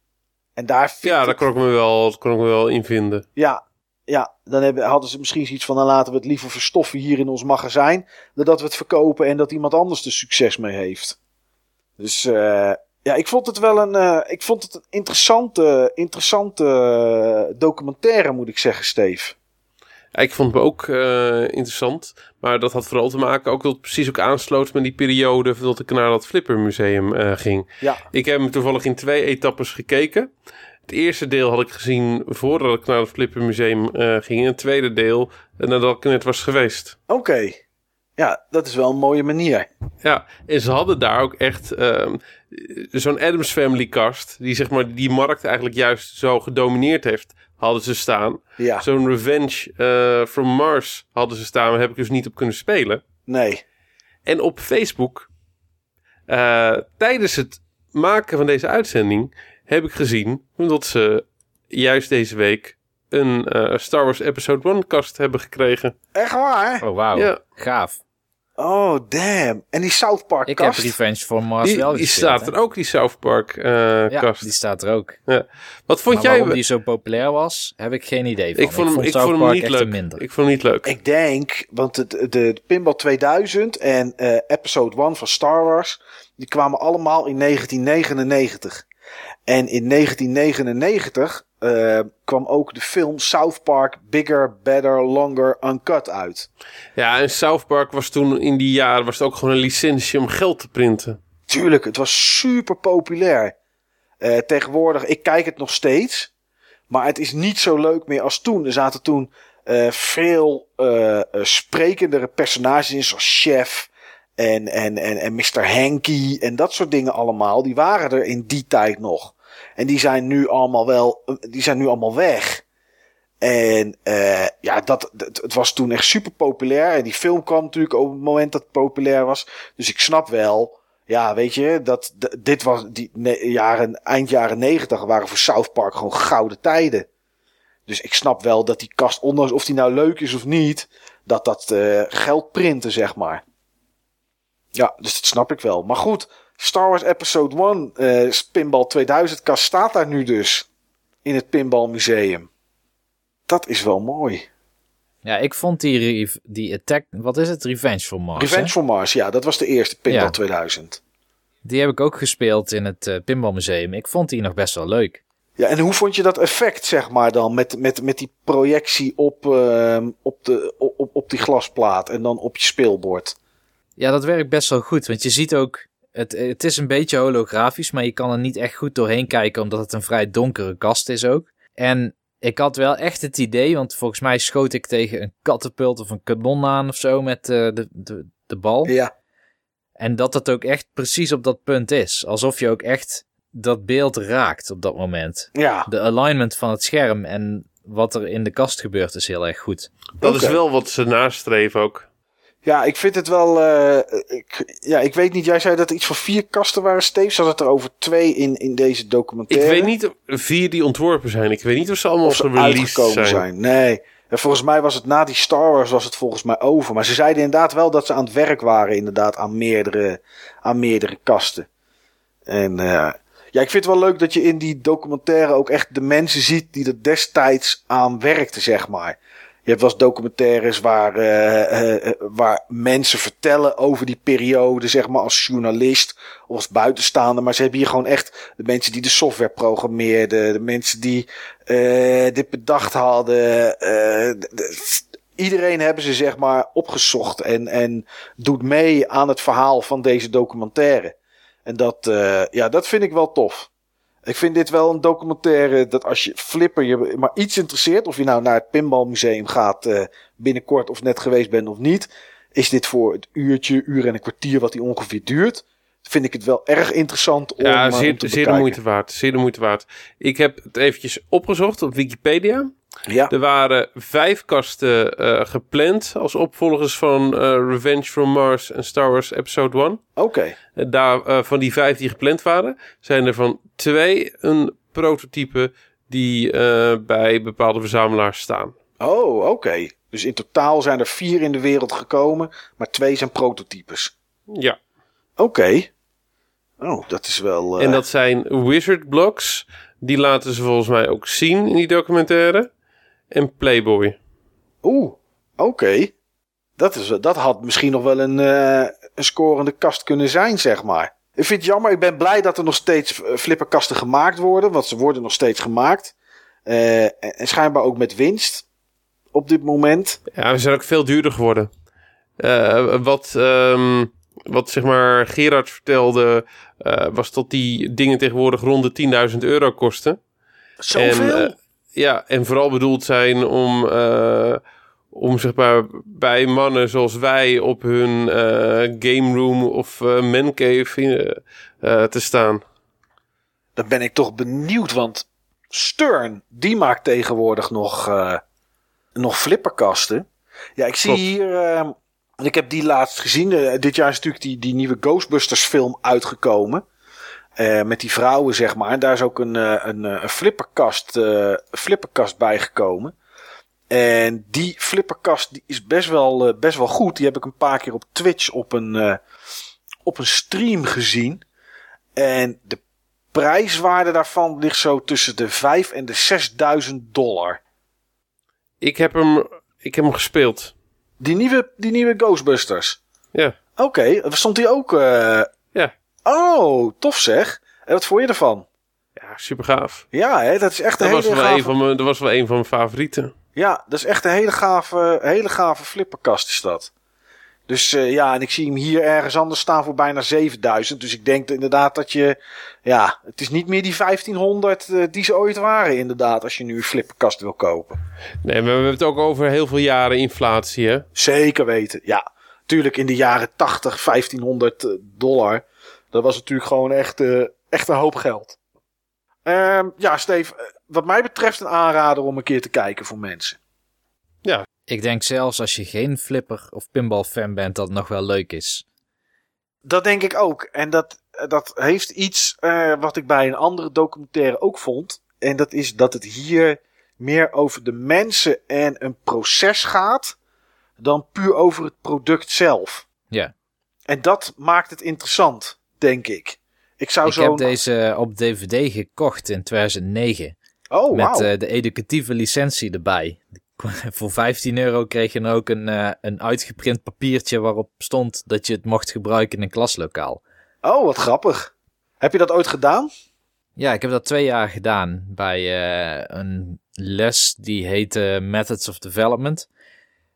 En daar Ja, daar kon ik me wel, kon ik me wel in vinden. ja, ja, dan hebben, hadden ze misschien zoiets van, dan laten we het liever verstoffen hier in ons magazijn, dan dat we het verkopen en dat iemand anders er succes mee heeft. Dus eh, ja, ik vond het wel een, eh, ik vond het een interessante, interessante documentaire, moet ik zeggen, Steve. Ik vond het ook eh, interessant. Maar dat had vooral te maken ook dat het precies ook aansloot met die periode dat ik naar dat Flippermuseum ging. Ja, Ik heb hem toevallig in twee etappes gekeken. Het eerste deel had ik gezien voordat ik naar het Flippermuseum eh ging. En het tweede deel eh, nadat ik net was geweest. oké. Ja, dat is wel een mooie manier. Ja, en ze hadden daar ook echt ehm, zo'n Adams Family kast. Die zeg maar die markt eigenlijk juist zo gedomineerd heeft. Hadden ze staan. Ja, Zo'n Revenge eh, from Mars hadden ze staan. Maar heb ik dus niet op kunnen spelen. nee. En op Facebook, tijdens het maken van deze uitzending, heb ik gezien dat ze juist deze week een eh, Star Wars Episode 1 kast hebben gekregen. Echt waar? Oh, wauw. Ja. Gaaf. Oh, damn. En die South Park Ik heb kast? Revenge for Mars Die, wel die staat hè? er ook, die South Park eh, Ja, kast. die staat er ook. Wat vond maar jij? waarom die zo populair was, heb ik geen idee van. ik vond hem, ik South vond hem Park niet leuk. minder. Ik vond hem niet leuk. Ik denk, want de, de, de Pinball 2000 en eh, Episode 1 van Star Wars, die kwamen allemaal in 1999. En in 1999 eh, kwam ook de film South Park Bigger, Better, Longer, Uncut uit. Ja, en South Park was toen in die jaren was het ook gewoon een licentie om geld te printen. Tuurlijk, het was super populair. Eh, tegenwoordig, ik kijk het nog steeds. Maar het is niet zo leuk meer als toen. Er zaten toen eh, veel sprekendere personages in, zoals Chef en, en, en, en Mr. Hanky en dat soort dingen allemaal. Die waren er in die tijd nog. En die zijn nu allemaal wel, die zijn nu allemaal weg. En eh, ja, dat, het, was toen echt super populair. En die film kwam natuurlijk op het moment dat het populair was. Dus ik snap wel Ja, weet je, dat, dit was die jaren, eind jaren negentig waren voor South Park gewoon gouden tijden. Dus ik snap wel dat die kast, ondanks of die nou leuk is of niet, dat dat eh, geld printen, zeg maar. Ja, dus dat snap ik wel. Maar goed, Star Wars Episode 1, eh Pinball 2000 kast staat daar nu dus. In het Pinball Museum. Dat is wel mooi. Ja, ik vond die, die Attack... Wat is het? Revenge for Mars, Revenge hè? for Mars, ja, dat was de eerste Pinball Ja. 2000. Die heb ik ook gespeeld in het eh Pinball Museum. Ik vond die nog best wel leuk. Ja, en hoe vond je dat effect, zeg maar, dan? Met, met, met die projectie op, ehm, op, de, op, op die glasplaat en dan op je speelbord. Ja, dat werkt best wel goed. Want je ziet ook... Het, het is een beetje holografisch, maar je kan er niet echt goed doorheen kijken... omdat het een vrij donkere kast is ook. En ik had wel echt het idee... want volgens mij schoot ik tegen een katapult of een kanon aan of zo... met eh, de, de, de bal. Ja, En dat het ook echt precies op dat punt is. Alsof je ook echt dat beeld raakt op dat moment. ja. De alignment van het scherm en wat er in de kast gebeurt is heel erg goed. Dat is wel wat ze nastreven ook. Ja, ik vind het wel. eh, ik, ja, ik weet niet. Jij zei dat er iets van vier kasten waren, Steve. Zat het er over twee in, in deze Ik documentaire? weet niet of vier die ontworpen zijn. Ik weet niet of ze allemaal of ze uitgekomen zijn. zijn. Nee. En volgens mij was het na die Star Wars was het volgens mij over. Maar ze zeiden inderdaad wel dat ze aan het werk waren inderdaad aan meerdere, aan meerdere kasten. En eh, ja, ik vind het wel leuk dat je in die documentaire ook echt de mensen ziet die er destijds aan werkten, zeg maar. Je hebt wel documentaires waar, eh, eh, eh, waar mensen vertellen over die periode, zeg maar, als journalist of als buitenstaander. Maar ze hebben hier gewoon echt de mensen die de software programmeerden, de mensen die dit bedacht hadden. de- de- iedereen hebben ze, zeg maar, opgezocht en, en doet mee aan het verhaal van deze documentaire. En dat, ja, dat vind ik wel tof. Ik vind dit wel een documentaire dat als je flipper je maar iets interesseert, of je nou naar het Pinballmuseum gaat eh, binnenkort of net geweest bent of niet, is dit voor het uurtje, uur en een kwartier wat die ongeveer duurt, vind ik het wel erg interessant om, Ja, eh, zeer, om te zeer de moeite waard. Zeer de moeite waard. Ik heb het eventjes opgezocht op Wikipedia. Ja, Er waren vijf kasten eh, gepland als opvolgers van eh, Revenge from Mars en Star Wars Episode 1. oké. En Daar, eh, van die vijf die gepland waren, zijn er van twee een prototype die bij bepaalde verzamelaars staan. Oh, oké. Dus in totaal zijn er vier in de wereld gekomen, maar twee zijn prototypes. Ja, Oké. Oh, dat is wel. en dat zijn Wizard Blocks. Die laten ze volgens mij ook zien in die documentaire. En Playboy. Oeh, oké. Dat, is, dat had misschien nog wel een, eh, een scorende kast kunnen zijn, zeg maar. Ik vind het jammer. Ik ben blij dat er nog steeds eh, flipperkasten gemaakt worden. Want ze worden nog steeds gemaakt. Eh, en, schijnbaar ook met winst. Op dit moment. Ja, we zijn ook veel duurder geworden. Wat, ehm, wat zeg maar Gerard vertelde, was dat die dingen tegenwoordig rond de 10.000 euro kosten. Zoveel? En, ja, en vooral bedoeld zijn om, eh, om zeg maar bij mannen zoals wij op hun eh, game room of mancave eh, eh, te staan. Dan ben ik toch benieuwd. Want Stern, die maakt tegenwoordig nog, nog flipperkasten. Ja, ik zie Klopt. hier. en ik heb die laatst gezien. dit jaar is natuurlijk die, die nieuwe Ghostbusters film uitgekomen. Eh, met die vrouwen, zeg maar. En daar is ook een, eh, een, eh, een flipperkast, een flipperkast bijgekomen. En die flipperkast die is best wel, best wel goed. Die heb ik een paar keer op Twitch op een, op een stream gezien. En de prijswaarde daarvan ligt zo tussen de 5 en de 6000 dollar. Ik heb hem, ik heb hem gespeeld. Die nieuwe, die nieuwe Ghostbusters. Ja, Oké, stond die ook. Eh. Oh, tof zeg. En wat vond je ervan? Ja, super gaaf. Ja, hè, dat is echt een Dat was, hele gave. een van mijn, dat was wel een van mijn favorieten. Ja, dat is echt een hele gave, hele gave flipperkast is dat. Dus eh, ja, en ik zie hem hier ergens anders staan voor bijna 7000. Dus ik denk inderdaad dat je. Ja, het is niet meer die 1500 eh, die ze ooit waren, inderdaad. Als je nu een flipperkast wil kopen. Nee, maar we hebben het ook over heel veel jaren inflatie, hè? Zeker weten, ja. Tuurlijk in de jaren 80, 1500 dollar. Dat was natuurlijk gewoon echt, eh, echt een hoop geld. Ehm, ja, Steve, eh, wat mij betreft een aanrader om een keer te kijken voor mensen. Ik denk zelfs als je geen flipper of pinball fan bent dat het nog wel leuk is. Dat denk ik ook. En dat, dat heeft iets eh, wat ik bij een andere documentaire ook vond. En dat is dat het hier meer over de mensen en een proces gaat. Dan puur over het product zelf. Ja. En dat maakt het interessant, denk ik. Ik zou Ik zo. heb deze op DVD gekocht in 2009. Oh, met eh, de educatieve licentie erbij. Voor 15 euro kreeg je dan ook een, eh, een uitgeprint papiertje waarop stond dat je het mocht gebruiken in een klaslokaal. Oh, wat grappig. Heb je dat ooit gedaan? Ja, ik heb dat twee jaar gedaan bij eh, een les die heette Methods of Development.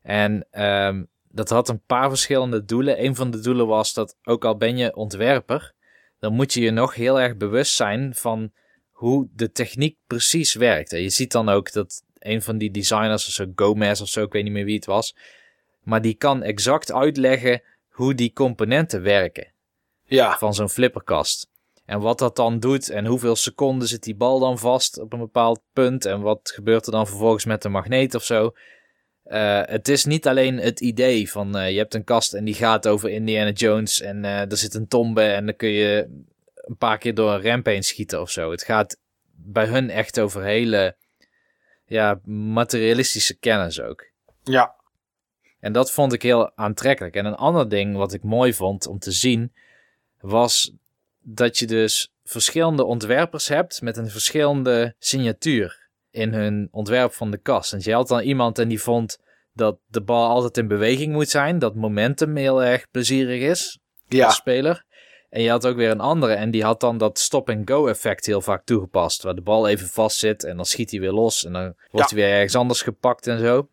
En ehm, dat had een paar verschillende doelen. Een van de doelen was dat ook al ben je ontwerper, dan moet je je nog heel erg bewust zijn van hoe de techniek precies werkt. En je ziet dan ook dat een van die designers, of zo Gomez of zo, ik weet niet meer wie het was, maar die kan exact uitleggen hoe die componenten werken Ja. van zo'n flipperkast. En wat dat dan doet en hoeveel seconden zit die bal dan vast op een bepaald punt en wat gebeurt er dan vervolgens met de magneet of zo. Eh, het is niet alleen het idee van eh, je hebt een kast en die gaat over Indiana Jones en eh, er zit een tombe en dan kun je een paar keer door een ramp heen schieten of zo. Het gaat bij hun echt over hele ja, materialistische kennis ook. Ja. En dat vond ik heel aantrekkelijk. En een ander ding wat ik mooi vond om te zien, was dat je dus verschillende ontwerpers hebt met een verschillende signatuur in hun ontwerp van de kast. En je had dan iemand en die vond dat de bal altijd in beweging moet zijn, dat momentum heel erg plezierig is Ja. als speler. En je had ook weer een andere en die had dan dat stop-and-go effect heel vaak toegepast. Waar de bal even vast zit en dan schiet hij weer los en dan wordt hij weer ergens anders gepakt en zo.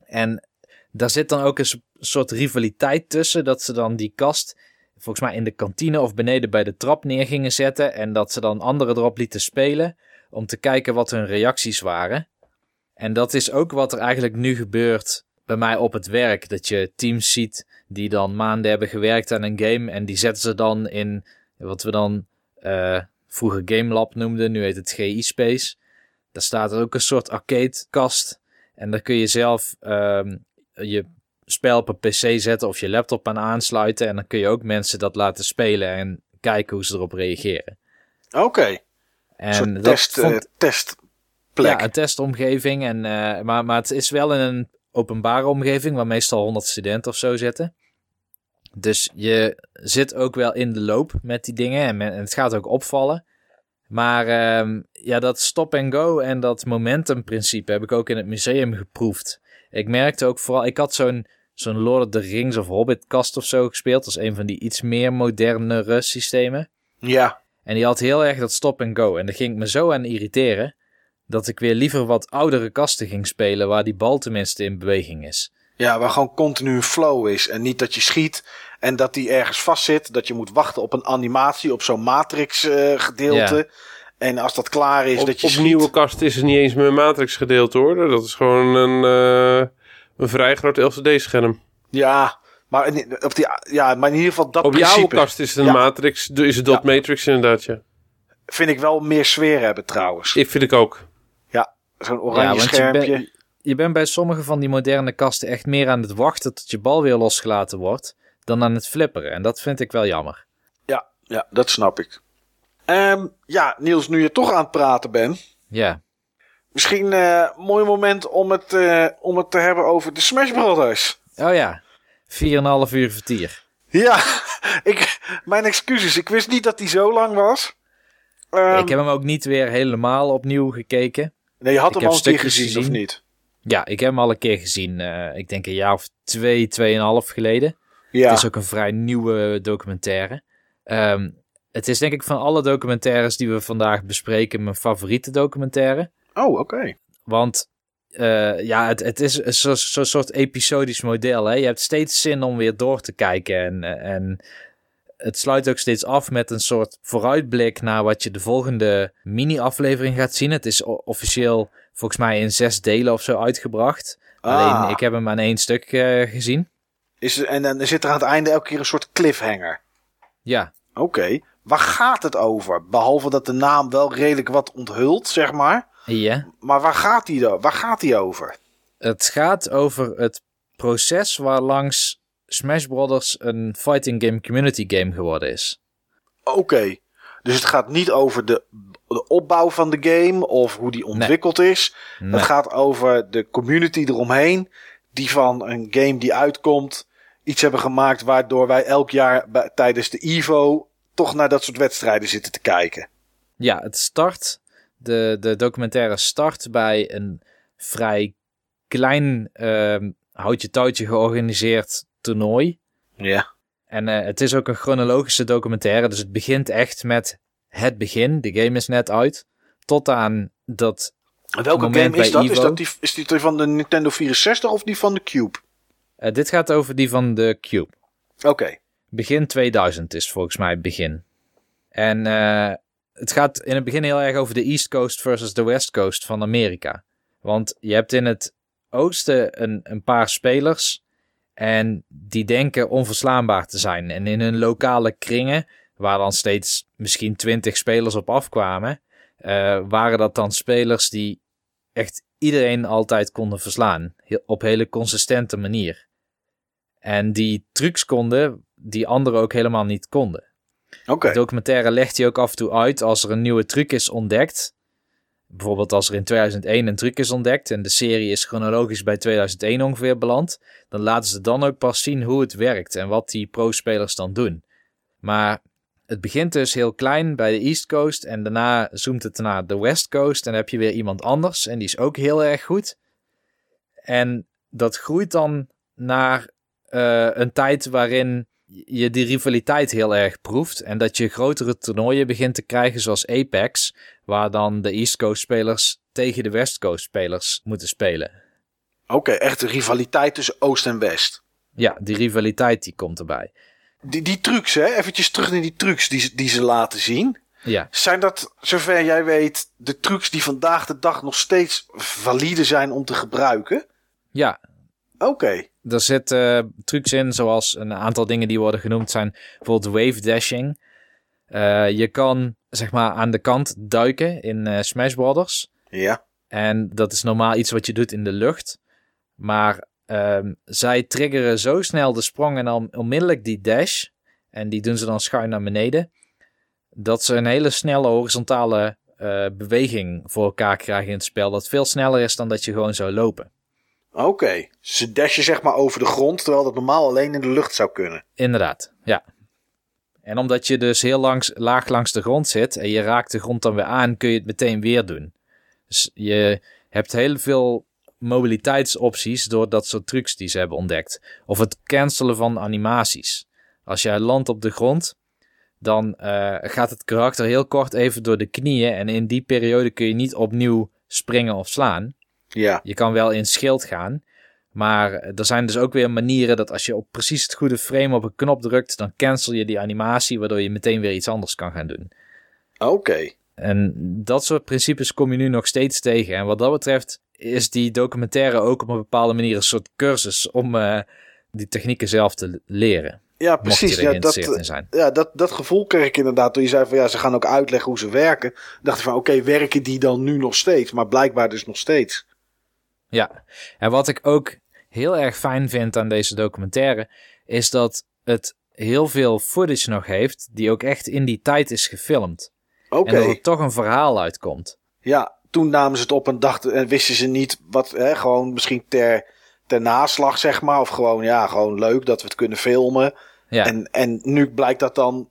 En daar zit dan ook een so- soort rivaliteit tussen dat ze dan die kast volgens mij in de kantine of beneden bij de trap neer gingen zetten en dat ze dan anderen erop lieten spelen om te kijken wat hun reacties waren. En dat is ook wat er eigenlijk nu gebeurt bij mij op het werk. Dat je teams ziet die dan maanden hebben gewerkt aan een game en die zetten ze dan in wat we dan eh, vroeger Game Lab noemden, nu heet het GI Space. Daar staat er ook een soort arcade kast en daar kun je zelf ehm, je spel op een pc zetten of je laptop aan aansluiten en dan kun je ook mensen dat laten spelen en kijken hoe ze erop reageren. Oké. En dat test, vond, eh, testplek. ja, een testomgeving. En, eh, maar, maar het is wel in een openbare omgeving waar meestal 100 studenten of zo zitten. Dus je zit ook wel in de loop met die dingen en, men- en het gaat ook opvallen. Maar ehm, ja, dat stop and go en dat momentum principe heb ik ook in het museum geproefd. Ik merkte ook vooral, ik had zo'n zo'n Lord of the Rings of Hobbit kast of zo gespeeld. Is een van die iets meer modernere systemen. ja. En die had heel erg dat stop and go. En daar ging ik me zo aan irriteren. Dat ik weer liever wat oudere kasten ging spelen. Waar die bal tenminste in beweging is. Ja, waar gewoon continu een flow is. En niet dat je schiet en dat die ergens vast zit. Dat je moet wachten op een animatie, op zo'n matrix eh, gedeelte. En als dat klaar is, Op, dat je op schiet. nieuwe kast is het niet eens met een matrix gedeeld hoor. Dat is gewoon een, eh, een vrij groot LCD-scherm. Ja, maar in, op die, ja, maar in ieder geval dat Op jouw principe kast is het een Ja. matrix, is het dot Ja. matrix inderdaad, ja. vind ik wel meer sfeer hebben trouwens. Ik vind ik ook. Zo'n oranje want je schermpje. bent- Je bent bij sommige van die moderne kasten echt meer aan het wachten tot je bal weer losgelaten wordt. Dan aan het flipperen. En dat vind ik wel jammer. Ja, ja, dat snap ik. Ehm, ja, Niels, nu je toch aan het praten bent. Ja. Misschien eh, een mooi moment om het, eh, om het te hebben over de Smash Brothers. Oh ja. 4,5 uur vertier. Ja, ik, mijn excuses. Ik wist niet dat die zo lang was. Ehm, ik heb hem ook niet weer helemaal opnieuw gekeken. nee, je had ik hem al een keer gezien, of niet? Ja, ik heb hem al een keer gezien. eh, ik denk een jaar of twee, tweeënhalf geleden. Ja. Het is ook een vrij nieuwe documentaire. Ehm, het is denk ik van alle documentaires die we vandaag bespreken mijn favoriete documentaire. Oh, oké. Want eh, ja, het, het is zo- zo'n soort episodisch model. Hè? Je hebt steeds zin om weer door te kijken. En, en het sluit ook steeds af met een soort vooruitblik naar wat je de volgende mini-aflevering gaat zien. Het is officieel volgens mij in zes delen of zo uitgebracht. Ah, Alleen ik heb hem aan één stuk eh, gezien. is, en dan zit er aan het einde elke keer een soort cliffhanger. Ja, Oké. Waar gaat het over? Behalve dat de naam wel redelijk wat onthult, zeg maar. Ja. Maar waar gaat die, dan? waar gaat die over? Het gaat over het proces waarlangs Smash Brothers een fighting game community game geworden is. Oké. Dus het gaat niet over de, de opbouw van de game of hoe die ontwikkeld is. Nee. Het gaat over de community eromheen. Die van een game die uitkomt iets hebben gemaakt waardoor wij elk jaar bij- tijdens de Evo toch naar dat soort wedstrijden zitten te kijken. Ja, het start, de, de documentaire start bij een vrij klein ehm houtje touwtje georganiseerd toernooi. Ja. En eh, het is ook een chronologische documentaire, dus het begint echt met het begin. De game is net uit. Tot aan dat, Welke game is dat? Is, dat die, is die van de Nintendo 64 of die van de Cube? eh, dit gaat over die van de Cube. Oké. Begin 2000 is volgens mij het begin. En eh, het gaat in het begin heel erg over de East Coast versus de West Coast van Amerika. Want je hebt in het oosten een, een paar spelers en die denken onverslaanbaar te zijn. En in hun lokale kringen, waar dan steeds misschien 20 spelers op afkwamen, eh, waren dat dan spelers die echt iedereen altijd konden verslaan. Op hele consistente manier. En die trucs konden die anderen ook helemaal niet konden. De documentaire legt hij ook af en toe uit als er een nieuwe truc is ontdekt. Bijvoorbeeld als er in 2001 een truc is ontdekt en de serie is chronologisch bij 2001 ongeveer beland. Dan laten ze dan ook pas zien hoe het werkt en wat die pro-spelers dan doen. Maar het begint dus heel klein bij de East Coast en daarna zoomt het naar de West Coast en dan heb je weer iemand anders en die is ook heel erg goed. En dat groeit dan naar eh, een tijd waarin je die rivaliteit heel erg proeft. En dat je grotere toernooien begint te krijgen, zoals Apex, waar dan de East Coast spelers tegen de West Coast spelers moeten spelen. Oké, echt een rivaliteit tussen Oost en West. Ja, die rivaliteit die komt erbij. Die, die trucs, hè? Eventjes terug naar die trucs die, ze- die ze laten zien. Ja, Zijn dat, zover jij weet, de trucs die vandaag de dag nog steeds valide zijn om te gebruiken? ja Oké. Er zitten trucs in, zoals een aantal dingen die worden genoemd zijn bijvoorbeeld wave dashing. Eh, je kan zeg maar aan de kant duiken in eh, Smash Brothers. Ja. En dat is normaal iets wat je doet in de lucht. Maar ehm, zij triggeren zo snel de sprong en dan onmiddellijk die dash. En die doen ze dan schuin naar beneden. Dat ze een hele snelle horizontale eh, beweging voor elkaar krijgen in het spel. Dat veel sneller is dan dat je gewoon zou lopen. Oké. Ze dashen zeg maar over de grond, terwijl dat normaal alleen in de lucht zou kunnen. Inderdaad, ja. En omdat je dus heel langs, laag langs de grond zit en je raakt de grond dan weer aan, kun je het meteen weer doen. Dus je hebt heel veel mobiliteitsopties door dat soort trucs die ze hebben ontdekt. Of het cancelen van animaties. Als jij landt op de grond, dan eh, gaat het karakter heel kort even door de knieën en in die periode kun je niet opnieuw springen of slaan. Ja. Je kan wel in schild gaan. Maar er zijn dus ook weer manieren dat als je op precies het goede frame op een knop drukt, dan cancel je die animatie, waardoor je meteen weer iets anders kan gaan doen. Oké. En dat soort principes kom je nu nog steeds tegen. En wat dat betreft is die documentaire ook op een bepaalde manier een soort cursus om eh, die technieken zelf te leren. Ja, precies. Ja, dat, ja dat, dat gevoel kreeg ik inderdaad toen je zei van ja, ze gaan ook uitleggen hoe ze werken. Dacht ik van oké, werken die dan nu nog steeds? Maar blijkbaar dus nog steeds. Ja, en wat ik ook heel erg fijn vind aan deze documentaire, is dat het heel veel footage nog heeft, die ook echt in die tijd is gefilmd. Oké. En dat er toch een verhaal uitkomt. Ja, toen namen ze het op en dachten en wisten ze niet wat, hè, gewoon misschien ter, ter naslag zeg maar. Of gewoon, ja, gewoon leuk dat we het kunnen filmen. Ja, En, en nu blijkt dat dan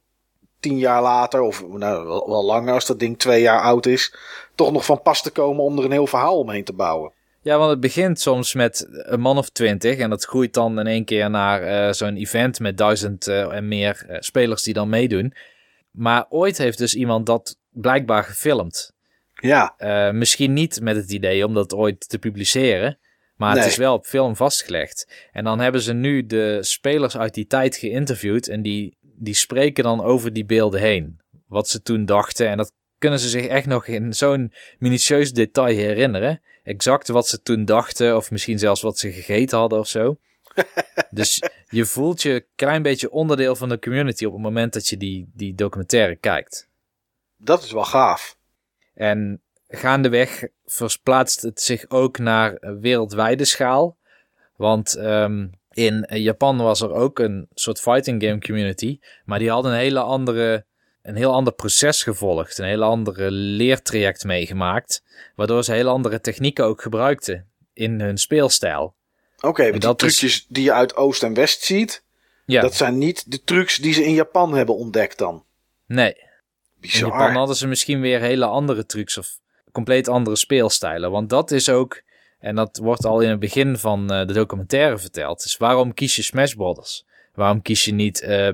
tien jaar later, of nou, wel, wel langer als dat ding twee jaar oud is, toch nog van pas te komen om er een heel verhaal omheen te bouwen. Ja, want het begint soms met een man of twintig en dat groeit dan in één keer naar eh, zo'n event met duizend eh, en meer eh, spelers die dan meedoen. Maar ooit heeft dus iemand dat blijkbaar gefilmd. Ja, misschien niet met het idee om dat ooit te publiceren. Maar Nee. het is wel op film vastgelegd. En dan hebben ze nu de spelers uit die tijd geïnterviewd. En die, die spreken dan over die beelden heen. Wat ze toen dachten. En dat kunnen ze zich echt nog in zo'n minutieus detail herinneren. Exact wat ze toen dachten. Of misschien zelfs wat ze gegeten hadden of zo. dus je voelt je een klein beetje onderdeel van de community op het moment dat je die, die documentaire kijkt. dat is wel gaaf. En gaandeweg versplaatst het zich ook naar wereldwijde schaal. Want ehm, In Japan was er ook een soort fighting game community, maar die hadden een hele andere, een heel ander proces gevolgd, een hele andere leertraject meegemaakt, waardoor ze hele andere technieken ook gebruikten in hun speelstijl. Oké, want die is- trucjes die je uit Oost en West ziet, Ja, dat zijn niet de trucs die ze in Japan hebben ontdekt dan. nee. In. Japan hadden ze misschien weer hele andere trucs of compleet andere speelstijlen. Want dat is ook, en dat wordt al in het begin van eh, de documentaire verteld, is waarom kies je Smash Brothers? Waarom kies je niet eh,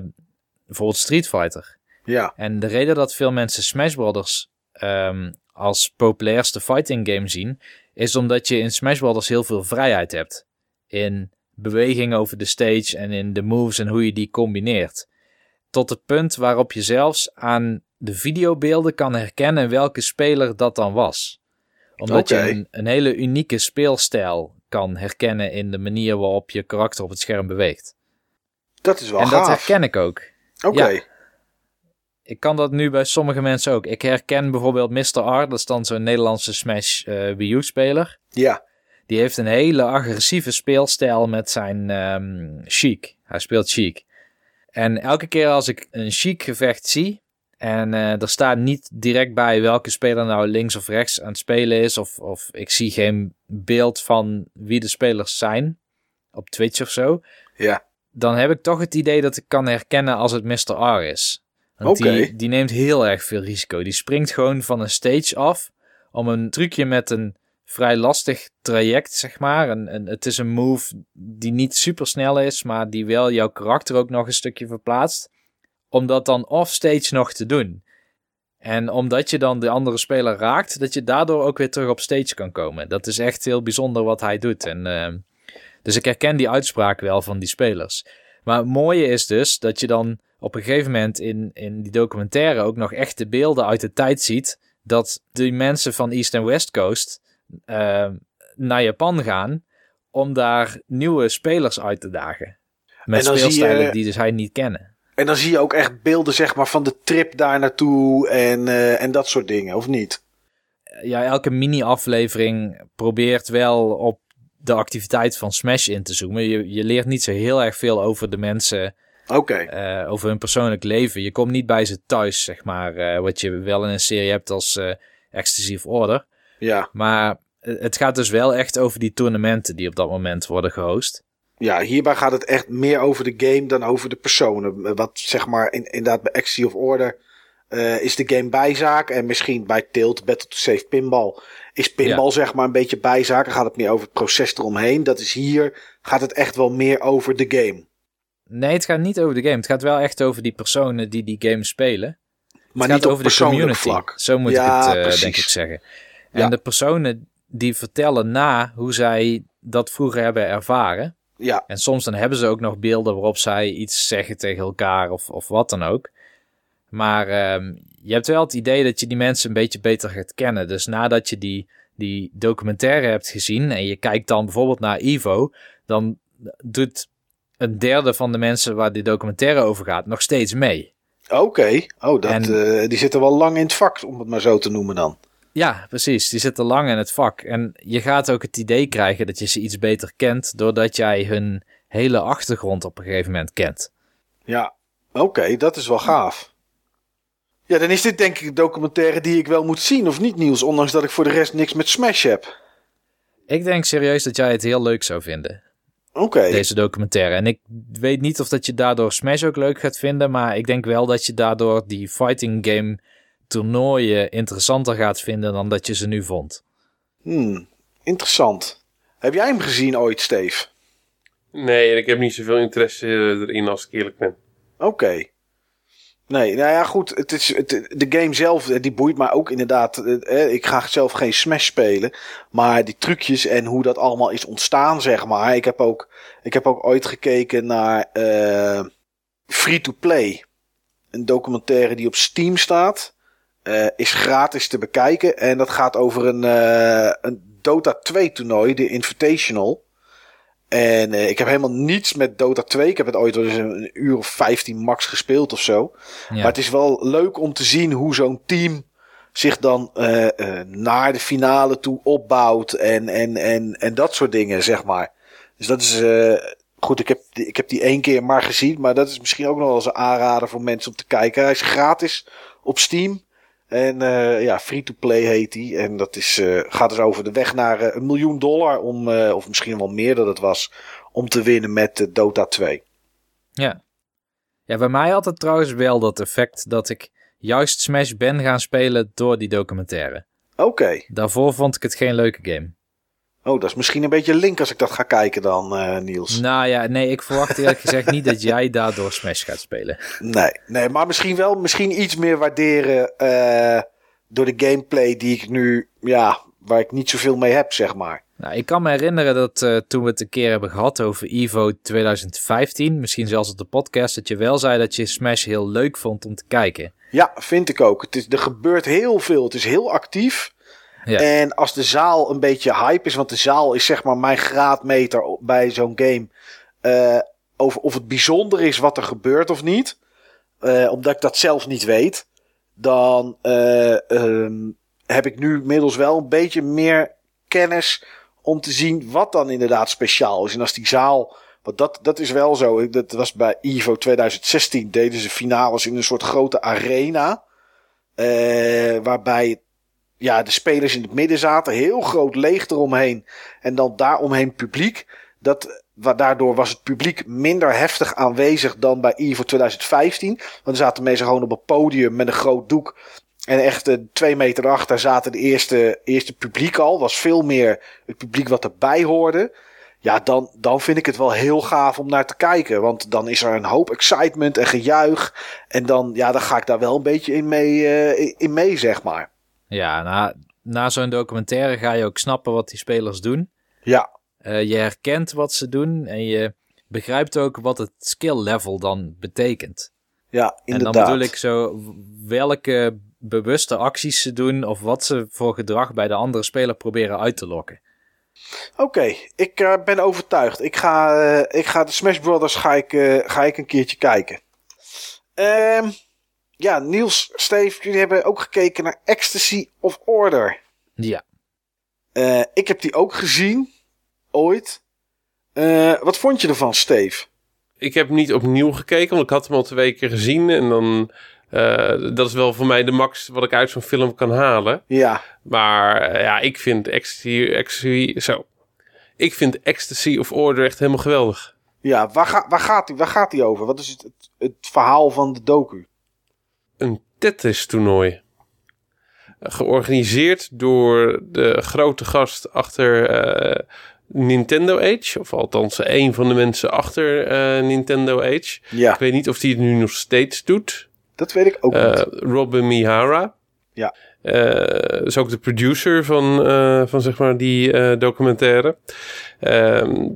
bijvoorbeeld Street Fighter? Ja, En de reden dat veel mensen Smash Brothers ehm, als populairste fighting game zien, is omdat je in Smash Brothers heel veel vrijheid hebt. In beweging over de stage en in de moves en hoe je die combineert. Tot het punt waarop je zelfs aan de videobeelden kan herkennen welke speler dat dan was. Omdat je een, een hele unieke speelstijl kan herkennen in de manier waarop je karakter op het scherm beweegt. dat is wel en dat herken ik ook. Oké, ja. Ik kan dat nu bij sommige mensen ook. Ik herken bijvoorbeeld Mr. R, dat is dan zo'n Nederlandse Smash eh Wii U-speler. ja. Die heeft een hele agressieve speelstijl met zijn ehm Chic. Hij speelt Chic. En elke keer als ik een Chic gevecht zie... en eh, er staat niet direct bij welke speler nou links of rechts aan het spelen is... of, of ik zie geen beeld van wie de spelers zijn op Twitch of zo... Ja, dan heb ik toch het idee dat ik kan herkennen als het Mr. R is. Want die, die neemt heel erg veel risico. Die springt gewoon van een stage af om een trucje met een vrij lastig traject, zeg maar. En, en het is een move die niet super snel is, maar die wel jouw karakter ook nog een stukje verplaatst. Om dat dan offstage nog te doen. En omdat je dan de andere speler raakt, dat je daardoor ook weer terug op stage kan komen. Dat is echt heel bijzonder wat hij doet. En, ehm, dus ik herken die uitspraak wel van die spelers. Maar het mooie is dus dat je dan op een gegeven moment in, in die documentaire ook nog echte beelden uit de tijd ziet. Dat die mensen van East en West Coast eh, naar Japan gaan om daar nieuwe spelers uit te dagen. Met je- speelstijlen die dus hij niet kennen. En dan zie je ook echt beelden zeg maar, van de trip daar naartoe en, eh, en dat soort dingen, of niet? Ja, elke mini-aflevering probeert wel op de activiteit van Smash in te zoomen. Je, je leert niet zo heel erg veel over de mensen Oké, eh, over hun persoonlijk leven. Je komt niet bij ze thuis, zeg maar, eh, wat je wel in een serie hebt als eh Ecstasy of Order. ja. Maar het gaat dus wel echt over die toernooien die op dat moment worden gehost. Ja, hierbij gaat het echt meer over de game dan over de personen. Wat zeg maar in, inderdaad bij Axie of Order is de game bijzaak. En misschien bij Tilt, Battle to Save Pinball, is pinball zeg maar een beetje bijzaak. Dan gaat het meer over het proces eromheen. Dat is hier, gaat het echt wel meer over de game. Nee, het gaat niet over de game. Het gaat wel echt over die personen die die game spelen. Maar het niet gaat over de community. vlak. Zo moet Ja, ik het, eh, denk ik, zeggen. En Ja. de personen die vertellen na hoe zij dat vroeger hebben ervaren. Ja, En soms dan hebben ze ook nog beelden waarop zij iets zeggen tegen elkaar of, of wat dan ook. Maar ehm, je hebt wel het idee dat je die mensen een beetje beter gaat kennen. Dus nadat je die, die documentaire hebt gezien en je kijkt dan bijvoorbeeld naar Ivo, dan doet een derde van de mensen waar die documentaire over gaat nog steeds mee. oké. Oh, dat, En- eh, die zitten wel lang in het vak, om het maar zo te noemen dan. Ja, precies. Die zitten lang in het vak. En je gaat ook het idee krijgen dat je ze iets beter kent, doordat jij hun hele achtergrond op een gegeven moment kent. Ja, oké, dat is wel gaaf. Ja, dan is dit denk ik een documentaire die ik wel moet zien, of niet Niels? Ondanks dat ik voor de rest niks met Smash heb. Ik denk serieus dat jij het heel leuk zou vinden, Oké, deze documentaire. En ik weet niet of dat je daardoor Smash ook leuk gaat vinden, maar ik denk wel dat je daardoor die fighting game toernooien interessanter gaat vinden dan dat je ze nu vond. hmm, interessant. Heb jij hem gezien ooit, Steve? Nee, ik heb niet zoveel interesse erin als ik eerlijk ben. Oké. Nee, nou ja, goed. Het is, het, de game zelf, eh, die boeit mij ook inderdaad. Eh, eh, Ik ga zelf geen Smash spelen. Maar die trucjes en hoe dat allemaal is ontstaan, zeg maar. Ik heb ook, ik heb ook ooit gekeken naar Free to Play. Een documentaire die op Steam staat. Is gratis te bekijken. En dat gaat over een, een Dota 2 toernooi, de Invitational. En eh, ik heb helemaal niets met Dota 2. Ik heb het ooit wel eens een, een uur of 15 max gespeeld of zo. Ja. Maar het is wel leuk om te zien hoe zo'n team zich dan eh, eh, naar de finale toe opbouwt. En, en, en, en dat soort dingen, zeg maar. Dus dat is. goed, ik heb, ik heb die één keer maar gezien. Maar dat is misschien ook nog wel eens een aanrader voor mensen om te kijken. Hij is gratis op Steam. En eh, ja, free-to-play heet hij. En dat is, eh, gaat dus over de weg naar eh, een miljoen dollar. Om, of misschien wel meer dat het was. Om te winnen met Dota 2. Ja. Ja, bij mij had het trouwens wel dat effect dat ik juist Smash ben gaan spelen door die documentaire. Oké. Daarvoor vond ik het geen leuke game. Oh, dat is misschien een beetje link als ik dat ga kijken dan, eh, Niels. Nou ja, nee, ik verwacht eerlijk gezegd niet dat jij daardoor Smash gaat spelen. Nee, nee, maar misschien wel misschien iets meer waarderen eh, door de gameplay die ik nu, ja, waar ik niet zoveel mee heb, zeg maar. Nou, ik kan me herinneren dat eh, toen we het een keer hebben gehad over Evo 2015, misschien zelfs op de podcast, dat je wel zei dat je Smash heel leuk vond om te kijken. Ja, vind ik ook. Het is, er gebeurt heel veel. Het is heel actief. En als de zaal een beetje hype is, want de zaal is zeg maar mijn graadmeter bij zo'n game. eh, over of het bijzonder is wat er gebeurt of niet. eh, omdat ik dat zelf niet weet. Dan eh, ehm, heb ik nu inmiddels wel een beetje meer kennis om te zien wat dan inderdaad speciaal is. En als die zaal. Want dat, dat is wel zo. Dat was bij Evo 2016. Deden ze finales in een soort grote arena. eh, waarbij ja, de spelers in het midden zaten. Heel groot leeg eromheen. En dan daaromheen publiek. Dat, daardoor was het publiek minder heftig aanwezig dan bij Evo 2015. Want er zaten mensen gewoon op een podium met een groot doek. En echt eh, twee meter achter zaten de eerste, eerste publiek al. Was veel meer het publiek wat erbij hoorde. Ja, dan, dan vind ik het wel heel gaaf om naar te kijken. Want dan is er een hoop excitement en gejuich. En dan, ja, dan ga ik daar wel een beetje in mee, eh, in mee zeg maar. Ja, na, na zo'n documentaire ga je ook snappen wat die spelers doen. Ja, Eh, je herkent wat ze doen en je begrijpt ook wat het skill level dan betekent. ja, En inderdaad. dan bedoel ik zo welke bewuste acties ze doen of wat ze voor gedrag bij de andere speler proberen uit te lokken. Oké, ik eh, ben overtuigd. Ik ga, eh, ik ga de Smash Brothers ga ik, ga ik een keertje kijken. Ehm, ja, Niels, Steve, jullie hebben ook gekeken naar Ecstasy of Order. Ja, Eh, ik heb die ook gezien, ooit. Eh, wat vond je ervan, Steve? Ik heb niet opnieuw gekeken, want ik had hem al twee keer gezien. En dan, eh, dat is wel voor mij de max wat ik uit zo'n film kan halen. Ja, Maar ja, ik vind Ecstasy, Ecstasy, zo. Ik vind Ecstasy of Order echt helemaal geweldig. ja waar, ga, waar, gaat die, waar gaat die over? Wat is het, het, het verhaal van de docu? Een Tetris-toernooi. Georganiseerd door de grote gast achter eh, Nintendo Age. Of althans, een van de mensen achter eh, Nintendo Age. Ja, Ik weet niet of hij het nu nog steeds doet. dat weet ik ook Eh, niet. Robin Mihara. Ja. Is ook de producer van, van zeg maar die documentaire. Ehm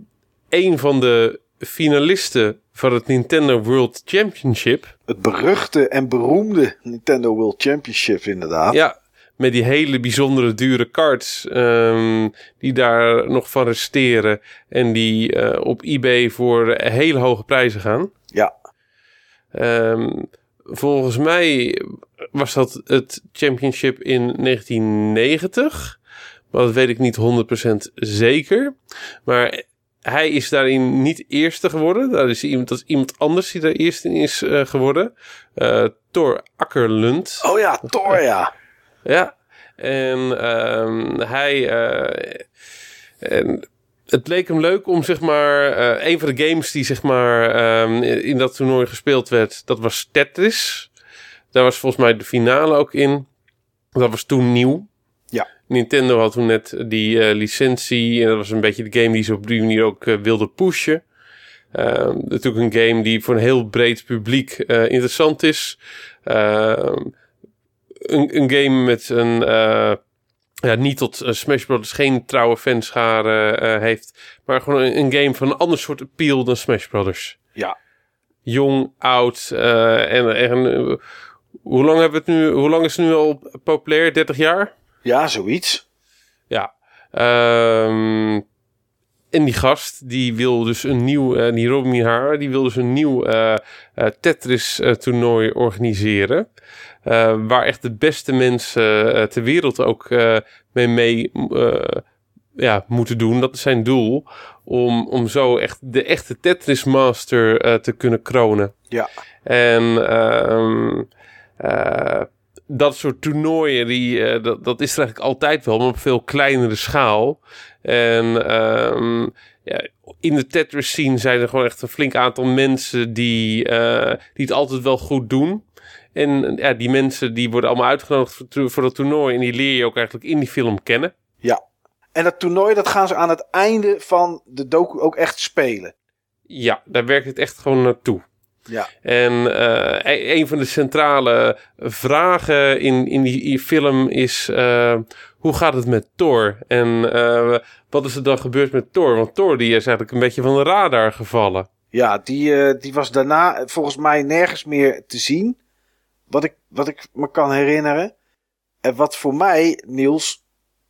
een van de finalisten van het Nintendo World Championship. Het beruchte en beroemde Nintendo World Championship, inderdaad. Ja, met die hele bijzondere dure cards ehm, die daar nog van resteren. En die eh, op eBay voor hele hoge prijzen gaan. Ja. Ehm, volgens mij was dat het championship in 1990. Maar dat weet ik niet 100% zeker. Maar hij is daarin niet eerste geworden. Dat is iemand, dat is iemand anders die daar eerste in is eh, geworden. Eh Thor Akkerlund. Oh ja, Thor, ja. Ja, en ehm, hij. eh, en het leek hem leuk om zeg maar. een van de games die zeg maar. ehm, in dat toernooi gespeeld werd. Dat was Tetris. Daar was volgens mij de finale ook in. Dat was toen nieuw. Nintendo had toen net die eh, licentie. En dat was een beetje de game die ze op die manier ook eh, wilde pushen. Ehm, natuurlijk een game die voor een heel breed publiek eh, interessant is. Ehm, een, een game met een. ja, niet tot Smash Bros. geen trouwe fanschare heeft. Maar gewoon een, een game van een ander soort appeal dan Smash Brothers. Ja. Jong, oud. en en hoe lang hebben we het nu? Hoe lang is het nu al populair? 30 jaar? Ja, zoiets. Ja. Ehm, en die gast, die wil dus een nieuw, eh, die Robin Mihara, die wil dus een nieuw eh, eh, Tetris-toernooi organiseren. Waar echt de beste mensen ter wereld ook mee, mee ja, moeten doen. Dat is zijn doel. Om, om zo echt de echte Tetris Master eh, te kunnen kronen. Ja. En ehm, eh, dat soort toernooien, die, eh, dat, dat is er eigenlijk altijd wel, maar op veel kleinere schaal. En ehm, ja, in de Tetris scene zijn er gewoon echt een flink aantal mensen die, eh, die het altijd wel goed doen. En ja, die mensen die worden allemaal uitgenodigd voor, voor dat toernooi. En die leer je ook eigenlijk in die film kennen. Ja. En dat toernooi, dat gaan ze aan het einde van de docu ook echt spelen. Ja, daar werkt het echt gewoon naartoe. Ja. En eh, e- een van de centrale vragen in, in die film is: eh, hoe gaat het met Thor? En eh, wat is er dan gebeurd met Thor? Want Thor die is eigenlijk een beetje van de radar gevallen. Ja, die, die was daarna volgens mij nergens meer te zien. Wat ik, wat ik me kan herinneren. En wat voor mij, Niels,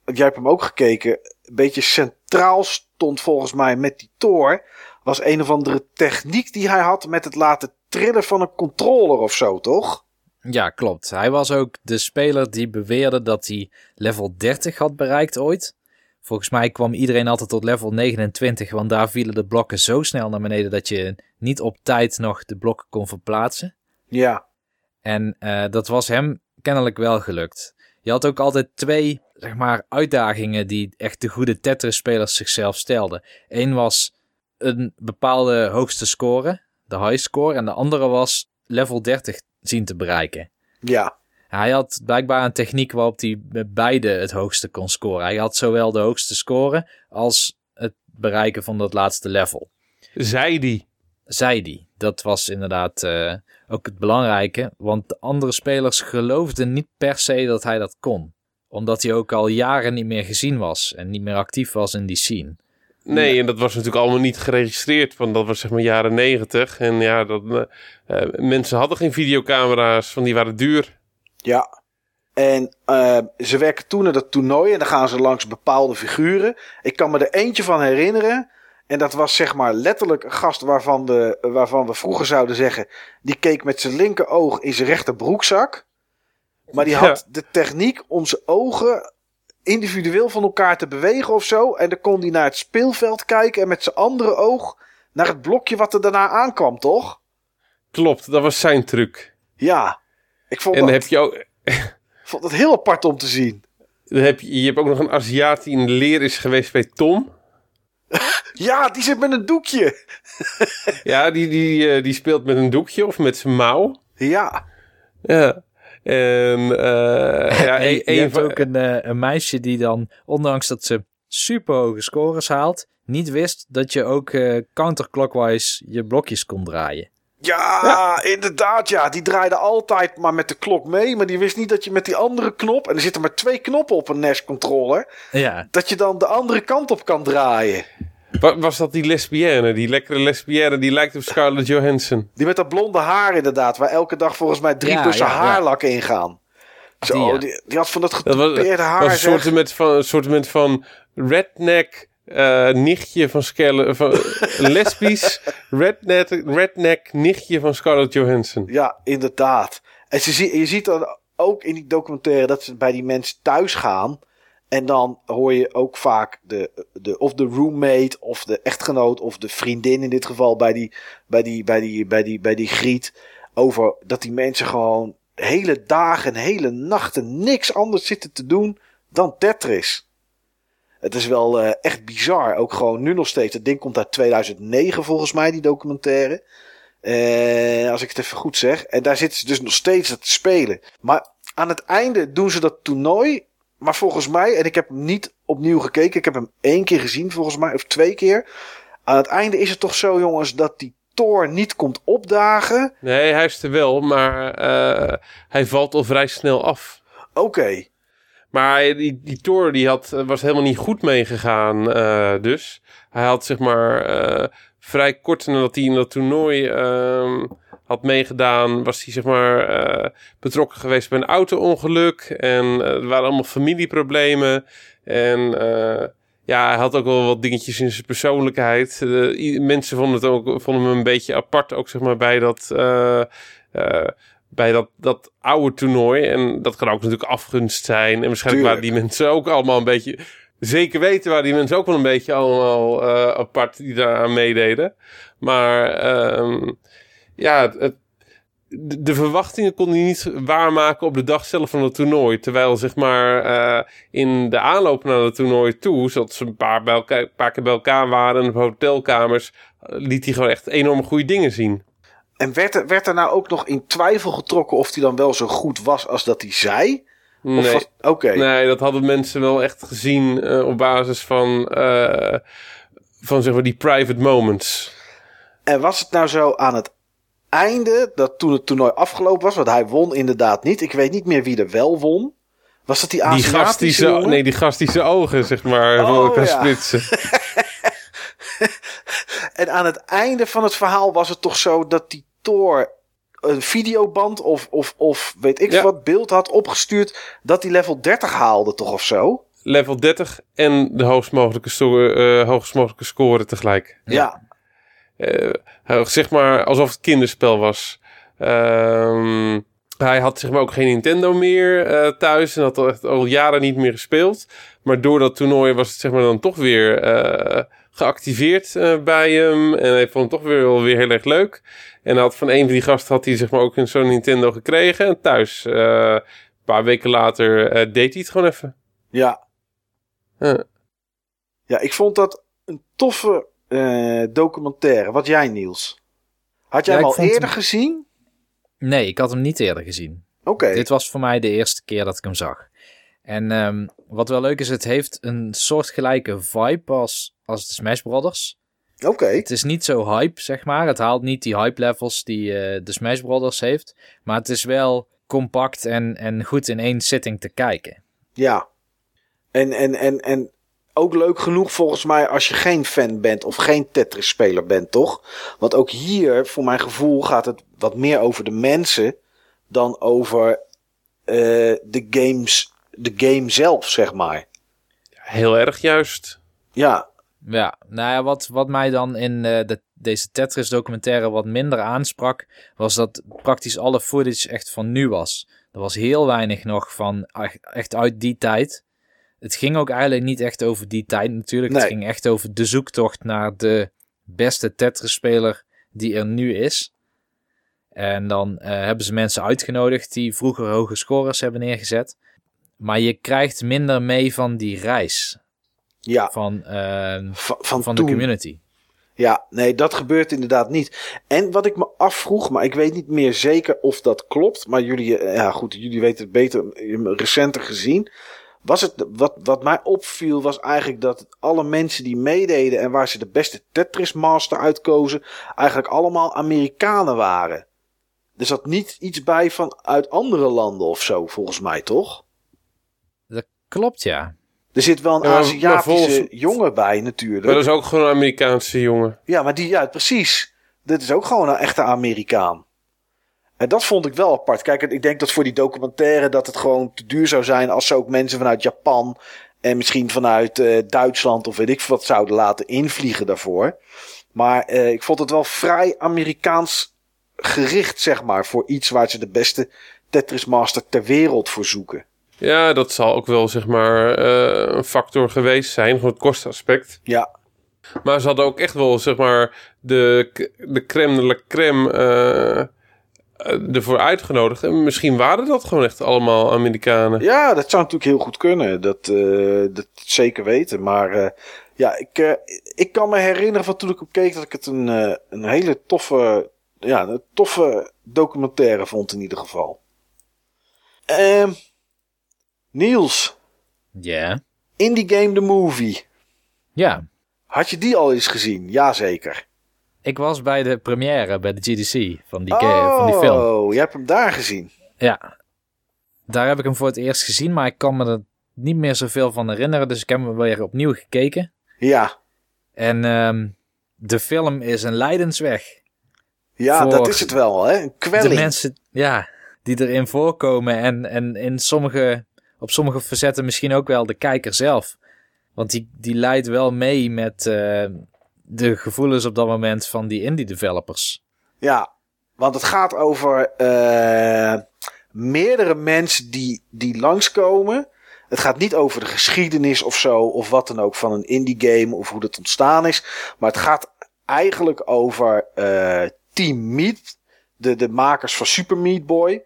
jij hebt hem ook gekeken, een beetje centraal stond volgens mij met die Thor. Was een of andere techniek die hij had met het laten trillen van een controller of zo, toch? Ja, klopt. Hij was ook de speler die beweerde dat hij level 30 had bereikt ooit. Volgens mij kwam iedereen altijd tot level 29, want daar vielen de blokken zo snel naar beneden dat je niet op tijd nog de blokken kon verplaatsen. Ja. En eh, dat was hem kennelijk wel gelukt. Je had ook altijd twee zeg maar, uitdagingen die echt de goede Tetris-spelers zichzelf stelden. Eén was een bepaalde hoogste score, de high score, en de andere was level 30 zien te bereiken. Ja. Hij had blijkbaar een techniek waarop hij met beide het hoogste kon scoren. Hij had zowel de hoogste score als het bereiken van dat laatste level. Zei die. Zei die. Dat was inderdaad eh, ook het belangrijke, want de andere spelers geloofden niet per se dat hij dat kon. Omdat hij ook al jaren niet meer gezien was en niet meer actief was in die scene. Nee, en dat was natuurlijk allemaal niet geregistreerd, want dat was zeg maar jaren negentig. En ja, dat, eh, eh, mensen hadden geen videocamera's, van die waren duur. Ja. En uh, ze werken toen naar dat toernooi en dan gaan ze langs bepaalde figuren. Ik kan me er eentje van herinneren. En dat was zeg maar letterlijk een gast waarvan, de, waarvan we vroeger zouden zeggen... die keek met zijn linker oog in zijn rechter broekzak. Maar die had Ja. de techniek om zijn ogen individueel van elkaar te bewegen of zo. En dan kon hij naar het speelveld kijken en met zijn andere oog naar het blokje wat er daarna aankwam, toch? Klopt, dat was zijn truc. Ja. Ik vond, En dat, heb je ook, vond dat heel apart om te zien. dan heb je, je hebt ook nog een Aziat die in de leer is geweest bij Tom. Ja, die zit met een doekje. Ja, die, die, eh, die speelt met een doekje of met zijn mouw. Ja. Ja. En eh ja, een, je een hebt ook een, eh, een meisje die dan, ondanks dat ze super hoge scores haalt, niet wist dat je ook eh, counterclockwise je blokjes kon draaien. Ja, inderdaad. Ja, die draaide altijd maar met de klok mee. Maar die wist niet dat je met die andere knop. En er zitten maar twee knoppen op een NES-controller. Ja, Dat je dan de andere kant op kan draaien. Wa- was dat die lesbienne, die lekkere lesbienne die lijkt op Scarlett Johansson? Die met dat blonde haar, inderdaad. Waar elke dag volgens mij drie Ja, bussen ja, ja. haarlak ingaan. Zo, Die, ja. die, die had van dat getoupeerde haar. was een soort van, een soort van redneck eh, nichtje van Scarlett... Van, lesbisch redneck, redneck nichtje van Scarlett Johansson. Ja, inderdaad. En ze je ziet dan ook in die documentaire dat ze bij die mensen thuis gaan. En dan hoor je ook vaak de, de, of de roommate of de echtgenoot of de vriendin in dit geval bij die, bij die, bij die, bij die, bij die griet. Over dat die mensen gewoon hele dagen en hele nachten niks anders zitten te doen dan Tetris. Het is wel eh, echt bizar. Ook gewoon nu nog steeds. Het ding komt uit 2009 volgens mij, die documentaire. Eh, als ik het even goed zeg. En daar zitten ze dus nog steeds te spelen. Maar aan het einde doen ze dat toernooi. Maar volgens mij, en ik heb hem niet opnieuw gekeken. Ik heb hem één keer gezien volgens mij, of twee keer. Aan het einde is het toch zo, jongens, dat die Thor niet komt opdagen. Nee, hij is er wel, maar eh, hij valt al vrij snel af. Oké. Maar die, die Thor die had, was helemaal niet goed meegegaan eh, dus. Hij had zeg maar eh, vrij kort nadat hij in dat toernooi ehm, had meegedaan... was hij zeg maar eh, betrokken geweest bij een auto-ongeluk. En eh, er waren allemaal familieproblemen. En eh, ja, hij had ook wel wat dingetjes in zijn persoonlijkheid. Mensen vonden, het ook, vonden hem een beetje apart, ook zeg maar bij dat... bij dat, dat oude toernooi. En dat kan ook natuurlijk afgunst zijn. En waarschijnlijk Tuurlijk. waren die mensen ook allemaal een beetje Zeker weten waren die mensen ook wel een beetje allemaal apart die daar aan meededen. Maar ehm, ja, het, de, verwachtingen kon hij niet waarmaken op de dag zelf van het toernooi. Terwijl zeg maar eh, in de aanloop naar het toernooi toe, zodat ze een paar, bij elkaar, een paar keer bij elkaar waren in hotelkamers, eh, liet hij gewoon echt enorme goede dingen zien. En werd er, werd er nou ook nog in twijfel getrokken of hij dan wel zo goed was als dat hij zei? Nee. was- Oké. Nee, dat hadden mensen wel echt gezien eh, op basis van, van zeg maar die private moments. En was het nou zo aan het einde, dat toen het toernooi afgelopen was, want hij won inderdaad niet. Ik weet niet meer wie er wel won. Was dat die Die Aziatische gast die nee, die gast die zijn ogen zeg maar Oh, kan ja. splitsen. En aan het einde van het verhaal was het toch zo dat die Thor een videoband of, of, of weet ik Ja. wat beeld had opgestuurd dat hij level 30 haalde toch of zo? Level 30 en de hoogst mogelijke, eh, hoogst mogelijke score tegelijk. Ja. Eh, hij- zeg maar alsof het kinderspel was. Ehm, hij had zeg maar ook geen Nintendo meer eh, thuis en had al, echt al jaren niet meer gespeeld. Maar door dat toernooi was het zeg maar dan toch weer eh, geactiveerd eh, bij hem. En hij vond het toch weer, wel weer heel erg leuk. En had van een van die gasten had hij zeg maar ook een zo'n Nintendo gekregen. En thuis, eh, een paar weken later, eh, deed hij het gewoon even. Ja. Ja. Ja, ik vond dat een toffe eh, documentaire. Wat jij, Niels? Had jij Ja, hem al eerder hem- gezien? Nee, ik had hem niet eerder gezien. Oké. Dit was voor mij de eerste keer dat ik hem zag. En ehm, wat wel leuk is, het heeft een soortgelijke vibe als, als de Smash Brothers. Oké. Het is niet zo hype, zeg maar. Het haalt niet die hype levels die eh, de Smash Brothers heeft. Maar het is wel compact en, en goed in één sitting te kijken. Ja. En, en, en, en ook leuk genoeg volgens mij als je geen fan bent of geen Tetris-speler bent, toch? Want ook hier, voor mijn gevoel, gaat het wat meer over de mensen dan over eh, de, games, de game zelf, zeg maar. Heel erg juist. Ja, Ja, nou ja, wat, wat mij dan in eh, de, deze Tetris documentaire wat minder aansprak, was dat praktisch alle footage echt van nu was. Er was heel weinig nog van echt uit die tijd. Het ging ook eigenlijk niet echt over die tijd natuurlijk. Nee. Het ging echt over de zoektocht naar de beste Tetris-speler die er nu is. En dan eh, hebben ze mensen uitgenodigd die vroeger hoge scores hebben neergezet. Maar je krijgt minder mee van die reis ja. van, eh, Van, van, van de community. Ja, nee, dat gebeurt inderdaad niet. En wat ik me afvroeg, maar ik weet niet meer zeker of dat klopt. Maar jullie, eh, ja goed, jullie weten het beter, recenter gezien. Was het, wat, wat mij opviel was eigenlijk dat alle mensen die meededen en waar ze de beste Tetris Master uitkozen, eigenlijk allemaal Amerikanen waren. Er zat niet iets bij van uit andere landen of zo, volgens mij, toch? Dat klopt, ja. Er zit wel een Ja, Aziatische volgens- jongen bij natuurlijk. Maar dat is ook gewoon een Amerikaanse jongen. Ja, maar die, ja, precies. Dit is ook gewoon een echte Amerikaan. En dat vond ik wel apart. Kijk, ik denk dat voor die documentaire dat het gewoon te duur zou zijn als ze ook mensen vanuit Japan en misschien vanuit eh, Duitsland of weet ik wat zouden laten invliegen daarvoor. Maar eh, ik vond het wel vrij Amerikaans gericht, zeg maar, voor iets waar ze de beste Tetris Master ter wereld voor zoeken. Ja, dat zal ook wel zeg maar eh, een factor geweest zijn, gewoon het kostenaspect. Ja, Maar ze hadden ook echt wel zeg maar de, de crème de la crème ervoor uitgenodigd. En misschien waren dat gewoon echt allemaal Amerikanen. Ja, dat zou natuurlijk heel goed kunnen. Dat, eh, dat zeker weten. Maar eh, ja, ik, eh, ik kan me herinneren van toen ik op keek dat ik het een, eh, een hele toffe, ja, een toffe documentaire vond in ieder geval. Ehm Niels, Ja. Indie Game The Movie. Ja. Had je die al eens gezien? Jazeker. Ik was bij de première, bij de GDC van die, van die film. Oh, je hebt hem daar gezien. Ja. Daar heb ik hem voor het eerst gezien, maar ik kan me er niet meer zoveel van herinneren. Dus ik heb hem weer opnieuw gekeken. Ja, En ehm, de film is een lijdensweg. ja dat is het wel, hè? Een De kwelling. mensen ja, die erin voorkomen en, en in sommige, op sommige facetten misschien ook wel de kijker zelf. Want die, die leidt wel mee met eh, de gevoelens op dat moment van die indie developers. Ja, want het gaat over eh, meerdere mensen die, die langskomen. Het gaat niet over de geschiedenis of zo, of wat dan ook van een indie game, of hoe dat ontstaan is. Maar het gaat eigenlijk over uh, Team Meat, de, de makers van Super Meat Boy.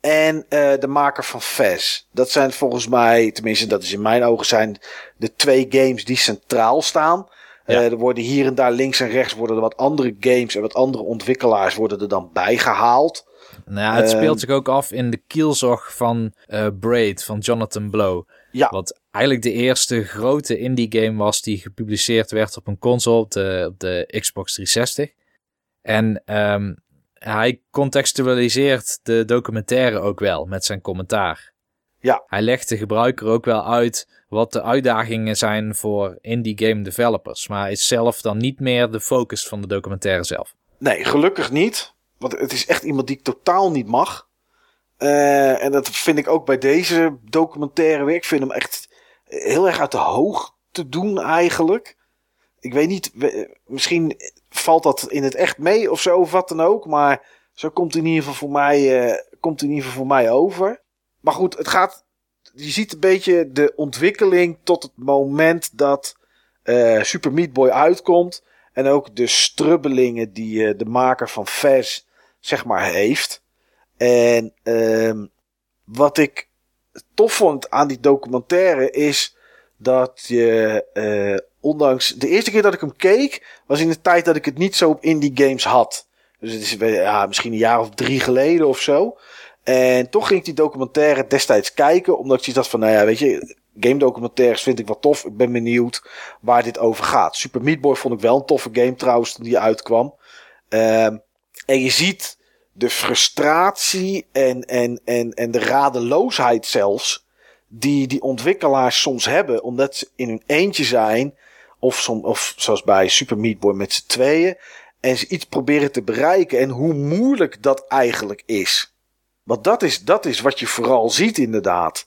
En uh, de maker van Fez. Dat zijn volgens mij, tenminste dat is in mijn ogen, zijn de twee games die centraal staan. Ja. Uh, er worden hier en daar links en rechts worden er wat andere games en wat andere ontwikkelaars worden er dan bijgehaald. Nou ja, het speelt zich ook af in de kielzog van uh, Braid van Jonathan Blow. Ja. Wat eigenlijk de eerste grote indie game was die gepubliceerd werd op een console op de, op de Xbox 360. En um, hij contextualiseert de documentaire ook wel met zijn commentaar. Ja. Hij legt de gebruiker ook wel uit wat de uitdagingen zijn voor indie game developers. Maar hij is zelf dan niet meer de focus van de documentaire zelf. Nee, gelukkig niet. Want het is echt iemand die ik totaal niet mag. Uh, en dat vind ik ook bij deze documentaire weer. Ik vind hem echt heel erg uit de hoog te doen eigenlijk. Ik weet niet, misschien valt dat in het echt mee of zo, of wat dan ook. Maar zo komt het in ieder geval voor mij, uh, komt in ieder geval voor mij over. Maar goed, het gaat. Je ziet een beetje de ontwikkeling tot het moment dat uh, Super Meat Boy uitkomt. En ook de strubbelingen die uh, de maker van Fez, zeg maar, heeft. En uh, wat ik tof vond aan die documentaire is dat je, uh, ondanks de eerste keer dat ik hem keek, was in de tijd dat ik het niet zo op indie games had. Dus het is ja, misschien een jaar of drie geleden of zo. En toch ging ik die documentaire destijds kijken, omdat ik had van, nou ja, weet je, game documentaires vind ik wel tof. Ik ben benieuwd waar dit over gaat. Super Meat Boy vond ik wel een toffe game trouwens toen die uitkwam. Um, en je ziet de frustratie en, en, en, en de radeloosheid zelfs die die ontwikkelaars soms hebben, omdat ze in hun eentje zijn, of, som, of zoals bij Super Meat Boy met z'n tweeën, en ze iets proberen te bereiken en hoe moeilijk dat eigenlijk is. Want dat is, dat is wat je vooral ziet inderdaad.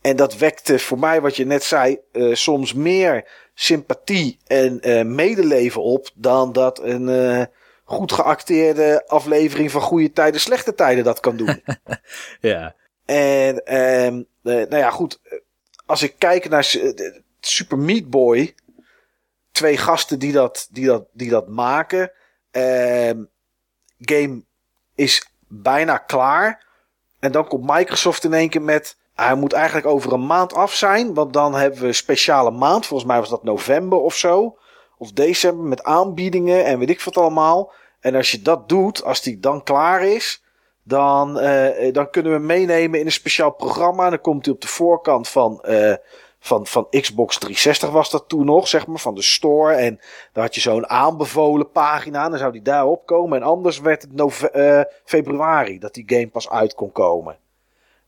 En dat wekte voor mij, wat je net zei, uh, soms meer sympathie en uh, medeleven op dan dat een uh, goed geacteerde aflevering van goede tijden, slechte tijden dat kan doen. ja. En uh, nou ja, goed. Als ik kijk naar Super Meat Boy, twee gasten die dat, die dat, die dat maken. Uh, game is bijna klaar. En dan komt Microsoft in één keer met. Hij moet eigenlijk over een maand af zijn. Want dan hebben we een speciale maand. Volgens mij was dat november of zo. Of december met aanbiedingen en weet ik wat allemaal. En als je dat doet, als die dan klaar is. Dan, uh, dan kunnen we meenemen in een speciaal programma. Dan komt hij op de voorkant van, uh, van, van Xbox 360 was dat toen nog, zeg maar, van de store. En dan had je zo'n aanbevolen pagina. Dan zou die daarop komen. En anders werd het uh, februari dat die game pas uit kon komen.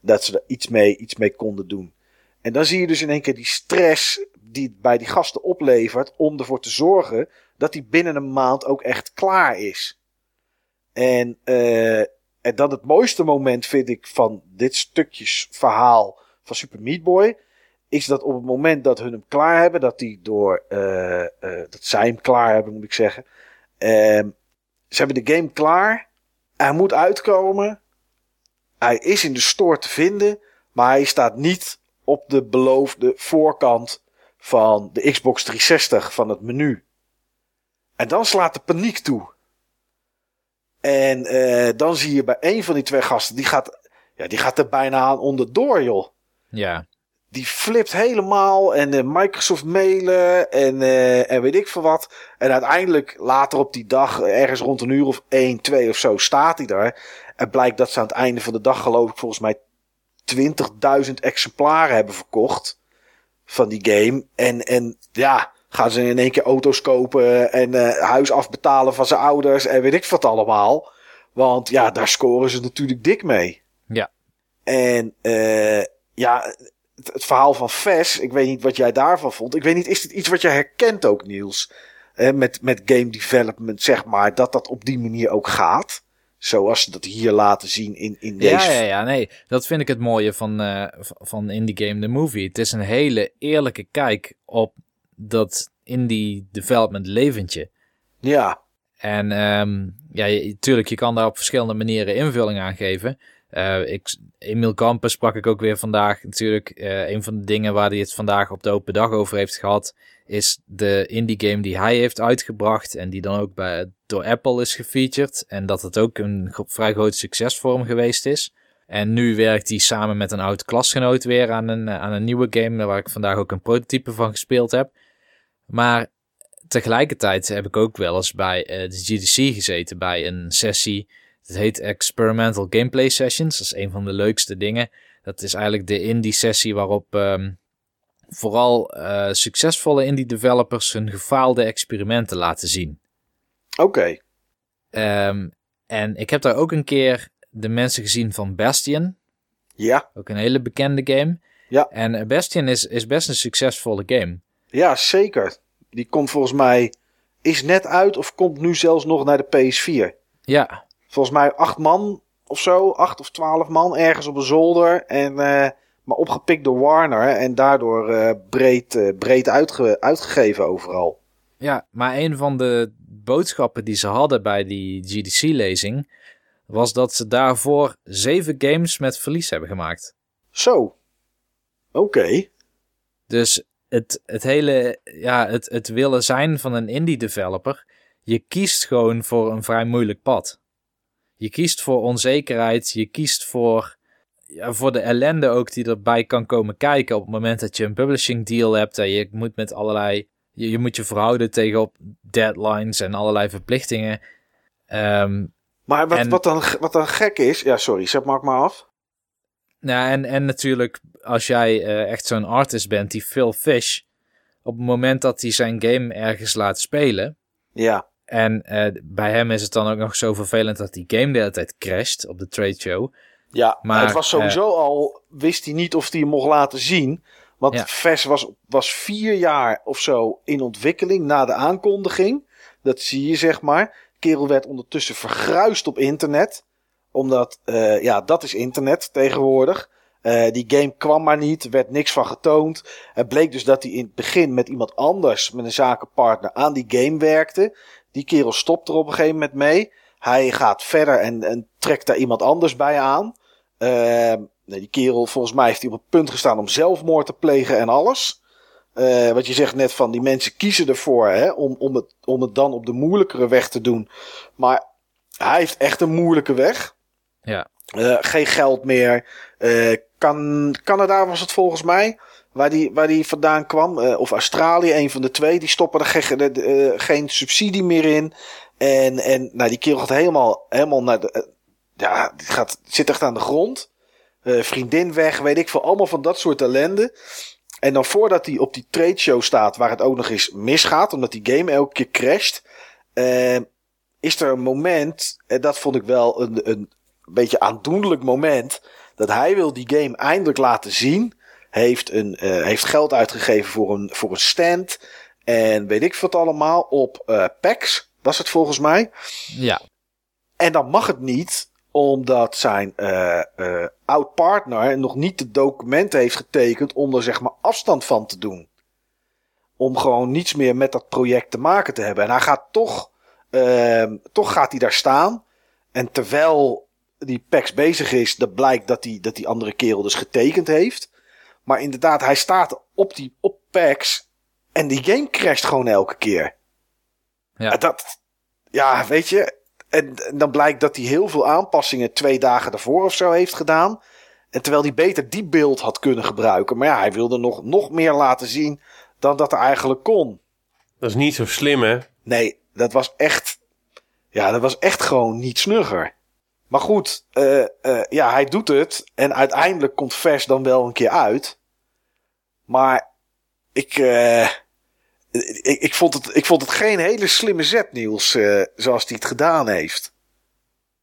Dat ze er iets mee, iets mee konden doen. En dan zie je dus in één keer die stress die het bij die gasten oplevert. Om ervoor te zorgen dat die binnen een maand ook echt klaar is. En, uh, en dan het mooiste moment vind ik van dit stukjes verhaal van Super Meat Boy is dat op het moment dat hun hem klaar hebben, dat die door, uh, uh, dat zij hem klaar hebben, moet ik zeggen. Uh, ze hebben de game klaar. Hij moet uitkomen. Hij is in de store te vinden, maar hij staat niet op de beloofde voorkant van de Xbox 360 van het menu. En dan slaat de paniek toe. En dan zie je bij een van die twee gasten, die gaat, ja, die gaat er bijna aan onderdoor, joh. Ja die flipt helemaal en uh, Microsoft mailen en, uh, en weet ik veel wat. En uiteindelijk later op die dag, ergens rond een uur of 1, 2 of zo, staat hij daar. En blijkt dat ze aan het einde van de dag, geloof ik, volgens mij 20.000 exemplaren hebben verkocht van die game. En, en ja, gaan ze in één keer auto's kopen en uh, huis afbetalen van zijn ouders en weet ik wat allemaal. Want ja, daar scoren ze natuurlijk dik mee. Ja. En ja, het verhaal van Ves, ik weet niet wat jij daarvan vond. Ik weet niet, is dit iets wat jij herkent ook, Niels? Eh, met, met game development, zeg maar, dat dat op die manier ook gaat? Zoals ze dat hier laten zien in, in deze... Ja, ja, ja, nee. Dat vind ik het mooie van, uh, van Indie Game The Movie. Het is een hele eerlijke kijk op dat indie development leventje. Ja. En um, ja, je, tuurlijk, je kan daar op verschillende manieren invulling aan geven. Uh, ik, Emil Kampen sprak ik ook weer vandaag. Natuurlijk, uh, een van de dingen waar hij het vandaag op de open dag over heeft gehad, is de indie game die hij heeft uitgebracht en die dan ook bij, door Apple is gefeatured. En dat het ook een vrij groot succes voor hem geweest is. En nu werkt hij samen met een oud klasgenoot weer aan een, aan een nieuwe game, waar ik vandaag ook een prototype van gespeeld heb. Maar tegelijkertijd heb ik ook wel eens bij de GDC gezeten, bij een sessie. Het heet Experimental Gameplay Sessions. Dat is een van de leukste dingen. Dat is eigenlijk de indie sessie waarop um, vooral uh, succesvolle indie developers hun gefaalde experimenten laten zien. Oké. Okay. Um, en ik heb daar ook een keer de mensen gezien van Bastion. Ja. Ook een hele bekende game. Ja. En Bastion is, is best een succesvolle game. Ja, zeker. Die komt volgens mij, is net uit of komt nu zelfs nog naar de PS4. Ja. Volgens mij acht man of zo, acht of twaalf man ergens op een zolder. En, uh, maar opgepikt door Warner en daardoor uh, breed, uh, breed uitge uitgegeven overal. Ja, maar een van de boodschappen die ze hadden bij die GDC-lezing was dat ze daarvoor zeven games met verlies hebben gemaakt. Zo. Oké. Okay. Dus het, het hele, ja, het, het willen zijn van een indie developer, je kiest gewoon voor een vrij moeilijk pad. Je kiest voor onzekerheid, je kiest voor, ja, voor de ellende ook die erbij kan komen kijken op het moment dat je een publishing deal hebt en je moet met allerlei, je, je moet je verhouden tegen op deadlines en allerlei verplichtingen. Um, maar wat, en, wat, dan, wat dan gek is, ja sorry, zet maar maar af. Nou, en, en natuurlijk, als jij uh, echt zo'n artist bent, die Phil Fish, op het moment dat hij zijn game ergens laat spelen. Ja. En uh, bij hem is het dan ook nog zo vervelend dat die game de hele tijd crasht op de trade show. Ja, maar het was sowieso uh, al, wist hij niet of hij hem mocht laten zien. Want ja. Ves was, was vier jaar of zo in ontwikkeling na de aankondiging. Dat zie je, zeg maar. Kerel werd ondertussen vergruist op internet omdat, uh, ja, dat is internet tegenwoordig. Uh, die game kwam maar niet, er werd niks van getoond. Het bleek dus dat hij in het begin met iemand anders, met een zakenpartner, aan die game werkte. Die kerel stopt er op een gegeven moment mee. Hij gaat verder en, en trekt daar iemand anders bij aan. Uh, nee, die kerel, volgens mij heeft hij op het punt gestaan om zelfmoord te plegen en alles. Uh, wat je zegt net van, die mensen kiezen ervoor hè, om, om, het, om het dan op de moeilijkere weg te doen. Maar hij heeft echt een moeilijke weg. Ja. Uh, geen geld meer. Uh, kan, Canada was het volgens mij. Waar die, waar die vandaan kwam. Uh, of Australië, een van de twee. Die stoppen er geen, geen subsidie meer in. En, en nou, die kerel gaat helemaal, helemaal naar de. ja, die gaat, zit echt aan de grond. vriendin weg, weet ik veel. Allemaal van dat soort ellende. En dan voordat hij op die trade show staat, waar het ook nog eens misgaat, omdat die game elke keer crasht, is er een moment, en dat vond ik wel een, een, beetje aandoenlijk moment. Dat hij wil die game eindelijk laten zien. Heeft, een, uh, heeft geld uitgegeven voor een, voor een stand. En weet ik wat allemaal op uh, PAX. Was het volgens mij. Ja. En dan mag het niet. Omdat zijn uh, oud partner nog niet de documenten heeft getekend. Om er zeg maar afstand van te doen. Om gewoon niets meer met dat project te maken te hebben. En hij gaat toch. toch gaat hij daar staan. En terwijl die PAX bezig is, dat blijkt dat die, dat die andere kerel dus getekend heeft. Maar inderdaad, hij staat op die op PAX en die game crasht gewoon elke keer. Ja. Dat, ja, weet je. En, en, dan blijkt dat hij heel veel aanpassingen twee dagen daarvoor of zo heeft gedaan. En terwijl hij beter die beeld had kunnen gebruiken. Maar ja, hij wilde nog, nog meer laten zien dan dat er eigenlijk kon. Dat is niet zo slim, hè? Nee, dat was echt. Ja, dat was echt gewoon niet snugger. Maar goed, uh, uh, ja, hij doet het. En uiteindelijk komt Vers dan wel een keer uit. Maar ik, uh, ik, ik, vond het, ik vond het geen hele slimme zet, Niels, zoals hij het gedaan heeft.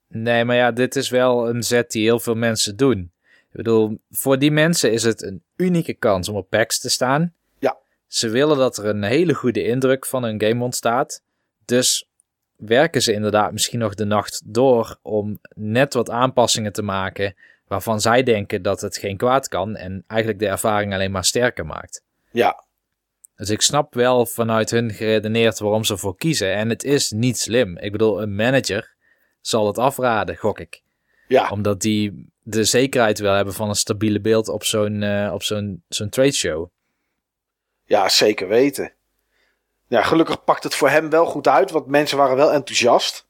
Nee, maar ja, dit is wel een zet die heel veel mensen doen. Ik bedoel, voor die mensen is het een unieke kans om op PAX te staan. Ja. Ze willen dat er een hele goede indruk van hun game ontstaat. Dus werken ze inderdaad misschien nog de nacht door om net wat aanpassingen te maken waarvan zij denken dat het geen kwaad kan en eigenlijk de ervaring alleen maar sterker maakt. Ja. Dus ik snap wel vanuit hun geredeneerd waarom ze voor kiezen en het is niet slim. Ik bedoel, een manager zal het afraden, gok ik. Ja, Omdat die de zekerheid wil hebben van een stabiele beeld op zo'n eh, op zo'n zo'n trade show. ja, zeker weten. Ja, gelukkig pakt het voor hem wel goed uit, want mensen waren wel enthousiast.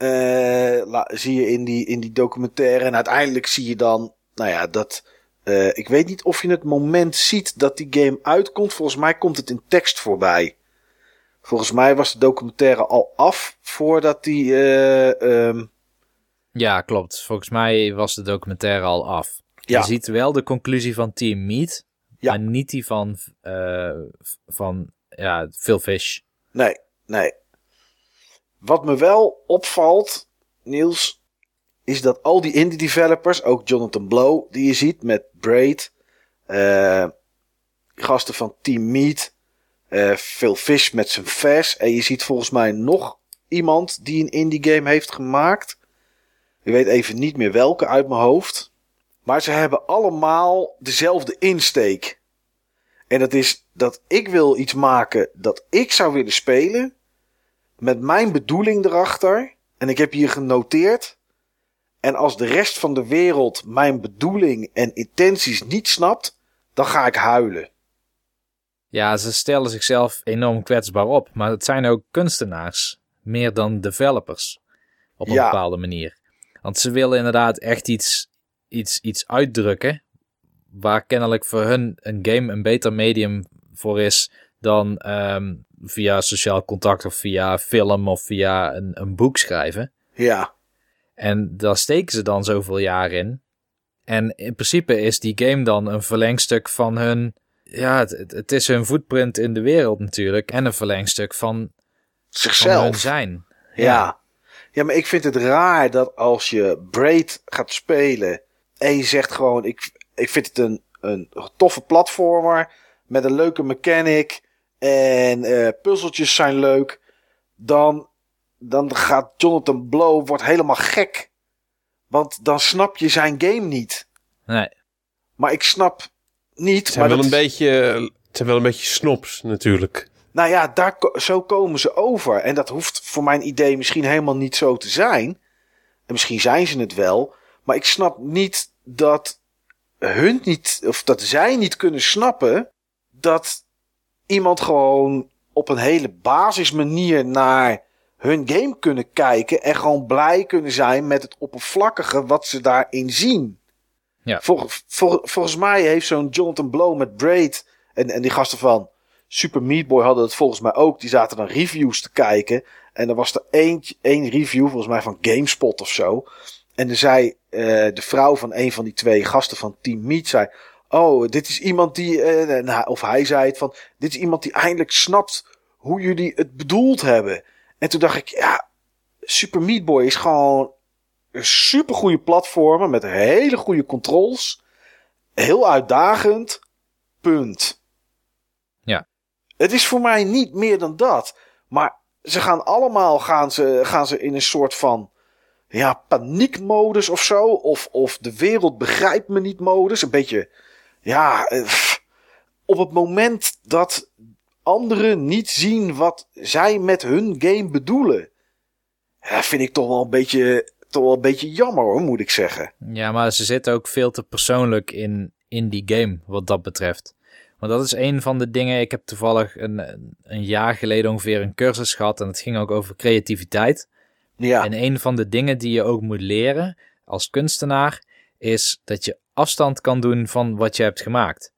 Eh, la- zie je in die, in die documentaire. En uiteindelijk zie je dan, nou ja, dat. eh, ik weet niet of je het moment ziet dat die game uitkomt. Volgens mij komt het in tekst voorbij. Volgens mij was de documentaire al af voordat die. eh, ehm, Ja, klopt. Volgens mij was de documentaire al af. Ja. Je ziet wel de conclusie van Team Meat, Ja. maar niet die van, van ja, Phil Fish. Nee, nee. Wat me wel opvalt, Niels, is dat al die indie developers, ook Jonathan Blow, die je ziet met Braid, eh, gasten van Team Meat, eh Phil Fish met zijn vers, en je ziet volgens mij nog iemand die een indie game heeft gemaakt. Ik weet even niet meer welke uit mijn hoofd. Maar ze hebben allemaal dezelfde insteek. En dat is dat ik wil iets maken dat ik zou willen spelen. Met mijn bedoeling erachter. En ik heb hier genoteerd. En als de rest van de wereld mijn bedoeling en intenties niet snapt, dan ga ik huilen. Ja, ze stellen zichzelf enorm kwetsbaar op, maar het zijn ook kunstenaars, meer dan developers, op een Ja. bepaalde manier. Want ze willen inderdaad echt iets, iets, iets uitdrukken, waar kennelijk voor hun een game een beter medium voor is dan ehm, via sociaal contact of via film of via een, een boek schrijven. Ja, En daar steken ze dan zoveel jaar in. En in principe is die game dan een verlengstuk van hun. Ja, het, het- is hun footprint in de wereld natuurlijk. En een verlengstuk van, van hun zichzelf. zijn. Ja. ja, maar ik vind het raar dat als je Braid gaat spelen en je zegt gewoon, ik, ik vind het een, een toffe platformer met een leuke mechanic en eh, puzzeltjes zijn leuk, dan, dan gaat Jonathan Blow wordt helemaal gek. Want dan snap je zijn game niet. Nee. Maar ik snap niet. Het zijn, maar wel dat een beetje, het zijn wel een beetje snobs natuurlijk. Nou ja, daar, zo komen ze over. En dat hoeft voor mijn idee misschien helemaal niet zo te zijn. En misschien zijn ze het wel. Maar ik snap niet dat hun niet, of dat zij niet kunnen snappen dat iemand gewoon op een hele basismanier naar hun game kunnen kijken en gewoon blij kunnen zijn met het oppervlakkige wat ze daarin zien. Ja. Vol- vol- volgens mij heeft zo'n Jonathan Blow met Braid en, en die gasten van Super Meat Boy hadden het volgens mij ook. Die zaten dan reviews te kijken. En er was er eentje, één review, volgens mij van GameSpot of zo. En dan zei eh, de vrouw van een van die twee gasten van Team Meat, zei... Oh, dit is iemand die... eh, nou, of hij zei het van... Dit is iemand die eindelijk snapt hoe jullie het bedoeld hebben. En toen dacht ik, ja... Super Meat Boy is gewoon een super goede platformer met hele goede controls. Heel uitdagend. Punt. Ja. Het is voor mij niet meer dan dat. Maar ze gaan allemaal gaan ze, gaan ze in een soort van ja, paniekmodus of zo. Of, of de wereld begrijpt me niet modus. Een beetje, ja, eh, op het moment dat anderen niet zien wat zij met hun game bedoelen. Ja, vind ik toch wel een beetje, toch wel een beetje jammer hoor, moet ik zeggen. Ja, maar ze zitten ook veel te persoonlijk in, in die game, wat dat betreft. Want dat is een van de dingen. Ik heb toevallig een, een- een jaar geleden ongeveer een cursus gehad. En het ging ook over creativiteit. Ja, En een van de dingen die je ook moet leren als kunstenaar. is dat je afstand kan doen van wat je hebt gemaakt.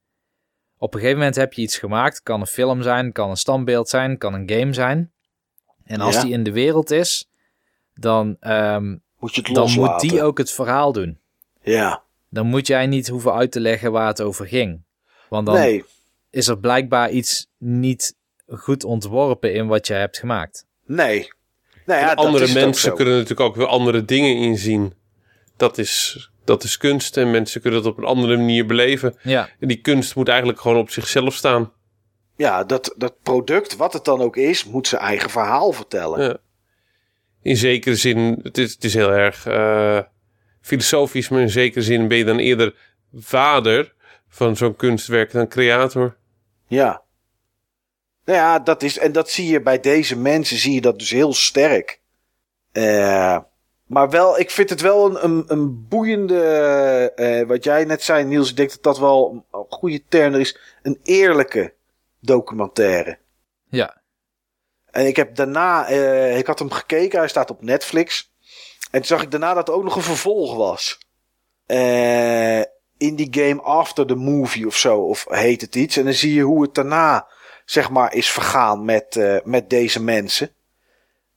Op een gegeven moment heb je iets gemaakt. Kan een film zijn, kan een standbeeld zijn, kan een game zijn. En als Ja. die in de wereld is. dan, ehm, moet je het dan moet die ook het verhaal doen. Ja, Dan moet jij niet hoeven uit te leggen waar het over ging. Want dan nee, is er blijkbaar iets niet goed ontworpen in wat je hebt gemaakt. nee. Nou ja, andere mensen kunnen natuurlijk ook weer andere dingen inzien. Dat is, dat is kunst en mensen kunnen dat op een andere manier beleven. Ja, En die kunst moet eigenlijk gewoon op zichzelf staan. Ja, dat, dat product, wat het dan ook is, moet zijn eigen verhaal vertellen. Ja. In zekere zin, het is, het is heel erg eh, filosofisch, maar in zekere zin ben je dan eerder vader van zo'n kunstwerk dan creator. Ja. Nou ja, dat is, en dat zie je bij deze mensen, zie je dat dus heel sterk. Eh, Maar wel, ik vind het wel een, een, een boeiende. eh, wat jij net zei, Niels. Ik denk dat dat wel een goede term is. Een eerlijke documentaire. Ja. En ik heb daarna, eh, ik had hem gekeken, hij staat op Netflix. En toen zag ik daarna dat er ook nog een vervolg was. Eh, in die game After the Movie of zo, of heet het iets. En dan zie je hoe het daarna, zeg maar, is vergaan met, eh, met deze mensen.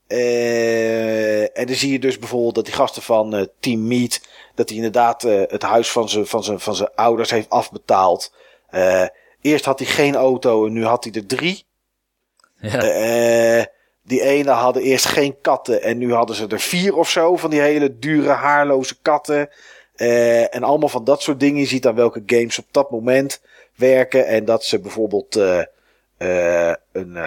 Eh, en dan zie je dus bijvoorbeeld dat die gasten van eh, Team Meat, dat hij inderdaad eh, het huis van zijn van zijn van zijn ouders heeft afbetaald. Eerst had hij geen auto en nu had hij er drie. Ja. Die ene hadden eerst geen katten en nu hadden ze er vier of zo van die hele dure haarloze katten. En allemaal van dat soort dingen. Je ziet aan welke games op dat moment werken. En dat ze bijvoorbeeld een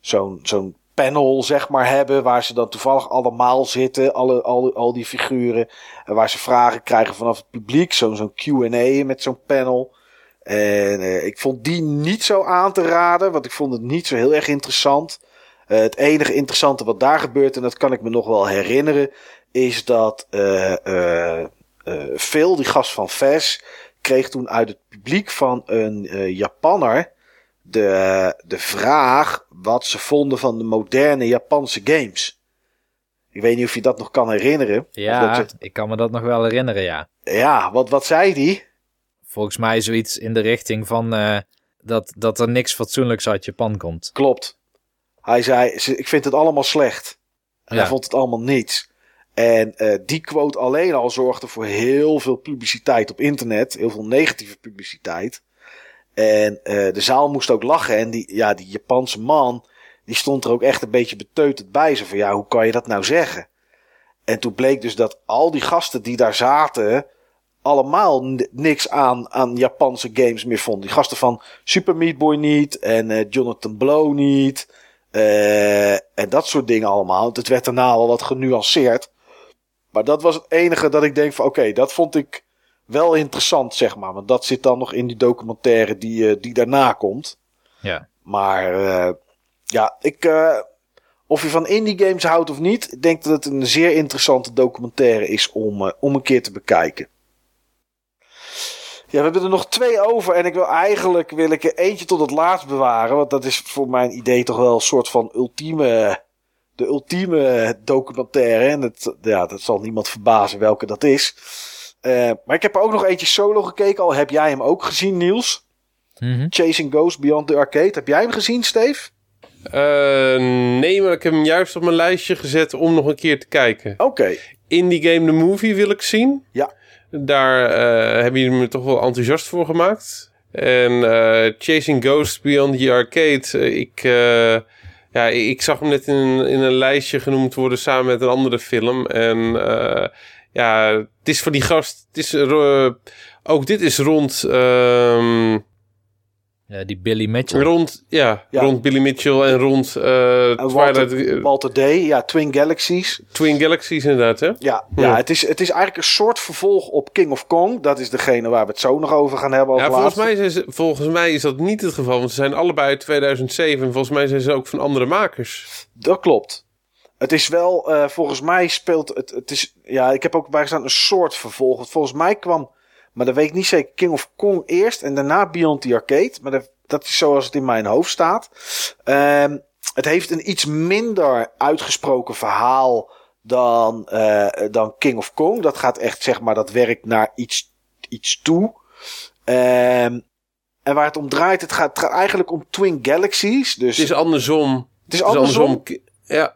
zo'n zo'n panel zeg maar hebben. Waar ze dan toevallig allemaal zitten. Alle, al, al die figuren. En waar ze vragen krijgen vanaf het publiek. Zo'n zo'n Q&A met zo'n panel. En eh, ik vond die niet zo aan te raden. Want ik vond het niet zo heel erg interessant. Eh, het enige interessante wat daar gebeurt. En dat kan ik me nog wel herinneren. Is dat eh, Phil, die gast van VES. Kreeg toen uit het publiek van een Japanner. De, de vraag wat ze vonden van de moderne Japanse games. Ik weet niet of je dat nog kan herinneren. Ja, ik kan me dat nog wel herinneren, ja. ja, wat, wat zei die? Volgens mij zoiets in de richting van eh, dat, dat er niks fatsoenlijks uit Japan komt. Klopt. Hij zei, ze- ik vind het allemaal slecht. En Ja. hij vond het allemaal niets. En eh, die quote alleen al zorgde voor heel veel publiciteit op internet. Heel veel negatieve publiciteit. En eh, de zaal moest ook lachen. En die, ja, die Japanse man, die stond er ook echt een beetje beteuterd bij. Ze van, ja, hoe kan je dat nou zeggen? En toen bleek dus dat al die gasten die daar zaten... allemaal niks aan, aan Japanse games meer vonden. Die gasten van Super Meat Boy niet. En eh, Jonathan Blow niet. Eh, en dat soort dingen allemaal. Het werd daarna al wat genuanceerd. Maar dat was het enige dat ik denk van oké, dat vond ik wel interessant, zeg maar. Want dat zit dan nog in die documentaire die, eh, die daarna komt. Ja. Maar eh, ja, ik, eh, of je van indie games houdt of niet, ik denk dat het een zeer interessante documentaire is om, om een keer te bekijken. Ja, we hebben er nog twee over en ik wil eigenlijk wil ik er eentje tot het laatst bewaren, want dat is voor mijn idee toch wel een soort van ultieme, de ultieme documentaire. En dat, ja, dat zal niemand verbazen welke dat is. Eh, maar ik heb er ook nog eentje solo gekeken, al heb jij hem ook gezien, Niels? Mhm. Chasing Ghost Beyond the Arcade. Heb jij hem gezien, Steve? Eh, nee, maar ik heb hem juist op mijn lijstje gezet om nog een keer te kijken. Oké. Indie Game The Movie wil ik zien. Ja. Daar eh hebben jullie me toch wel enthousiast voor gemaakt. En eh, Chasing Ghosts Beyond the Arcade. ik, eh, ja, ik zag hem net in, een- in een lijstje genoemd worden samen met een andere film. En eh, ja, het is voor die gast. Het is, eh, ook dit is rond. ehm, Ja, die Billy Mitchell. rond, ja, Ja. rond Billy Mitchell en rond eh En Twilight, Walter, Walter Day, ja, Twin Galaxies. Twin Galaxies inderdaad, hè? Ja, ja. Ja. Het, is, het is eigenlijk een soort vervolg op King of Kong. Dat is degene waar we het zo nog over gaan hebben. Als Ja, volgens mij, zijn ze, volgens mij is dat niet het geval. Want ze zijn allebei uit 2007. En volgens mij zijn ze ook van andere makers. Dat klopt. Het is wel, eh, volgens mij speelt het, het is, ja, ik heb ook bijgestaan een soort vervolg. Volgens mij kwam, maar dat weet ik niet zeker, King of Kong eerst en daarna Beyond the Arcade. Maar dat, dat is zoals het in mijn hoofd staat. Ehm, het heeft een iets minder uitgesproken verhaal dan, eh, dan King of Kong. Dat gaat echt, zeg maar, dat werkt naar iets, iets toe. Ehm, en waar het om draait, het gaat, het gaat eigenlijk om Twin Galaxies. Dus Het is andersom. het is andersom. Ja.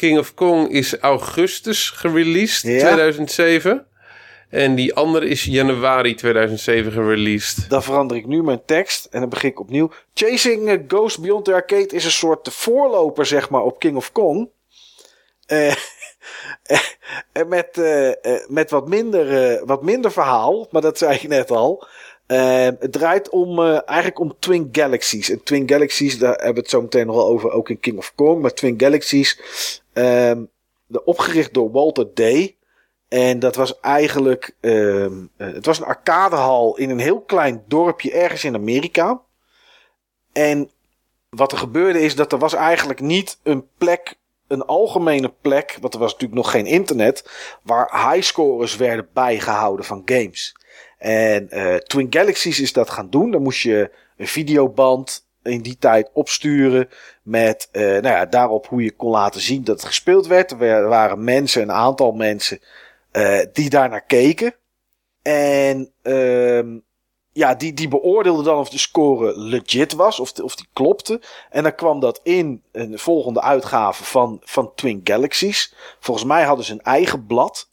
King of Kong is augustus gereleased, Ja. 2007. En die andere is januari 2007 gereleased. Dan verander ik nu mijn tekst en dan begin ik opnieuw. Chasing eh, Ghost Beyond the Arcade is een soort voorloper, zeg maar, op King of Kong. Eh, en met, eh, eh, met wat, minder, eh, wat minder verhaal, maar dat zei ik net al. Eh, het draait om, eh, eigenlijk om Twin Galaxies. En Twin Galaxies, daar hebben we het zo meteen nog wel over, ook in King of Kong. Maar Twin Galaxies, ehm, de, opgericht door Walter Day. En dat was eigenlijk, eh, het was een arcadehal in een heel klein dorpje ergens in Amerika. En wat er gebeurde is dat er was eigenlijk niet een plek een algemene plek, want er was natuurlijk nog geen internet, waar highscorers werden bijgehouden van games. En uh, Twin Galaxies is dat gaan doen. Dan moest je een videoband in die tijd opsturen met uh, nou ja, daarop hoe je kon laten zien dat het gespeeld werd. Er waren mensen, een aantal mensen, uh, die daarnaar keken. En uh, ja, die, die beoordeelden dan of de score legit was, of, of die klopte. En dan kwam dat in een volgende uitgave van, van Twin Galaxies. Volgens mij hadden ze een eigen blad.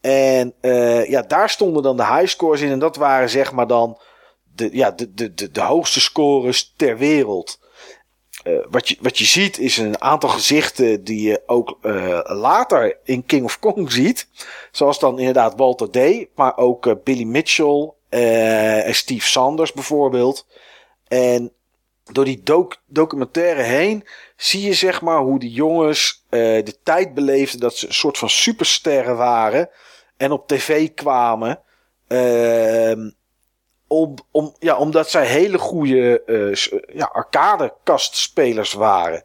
En uh, ja, daar stonden dan de highscores in. En dat waren zeg maar dan de, ja, de, de, de, de hoogste scores ter wereld. Uh, wat, je, wat je ziet is een aantal gezichten die je ook uh, later in King of Kong ziet. Zoals dan inderdaad Walter Day, maar ook uh, Billy Mitchell en Steve Sanders bijvoorbeeld. En door die doc documentaire heen zie je zeg maar hoe die jongens de tijd beleefden dat ze een soort van supersterren waren. En op tv kwamen. Om, om, ja, omdat zij hele goede uh, ja, arcadekastspelers waren.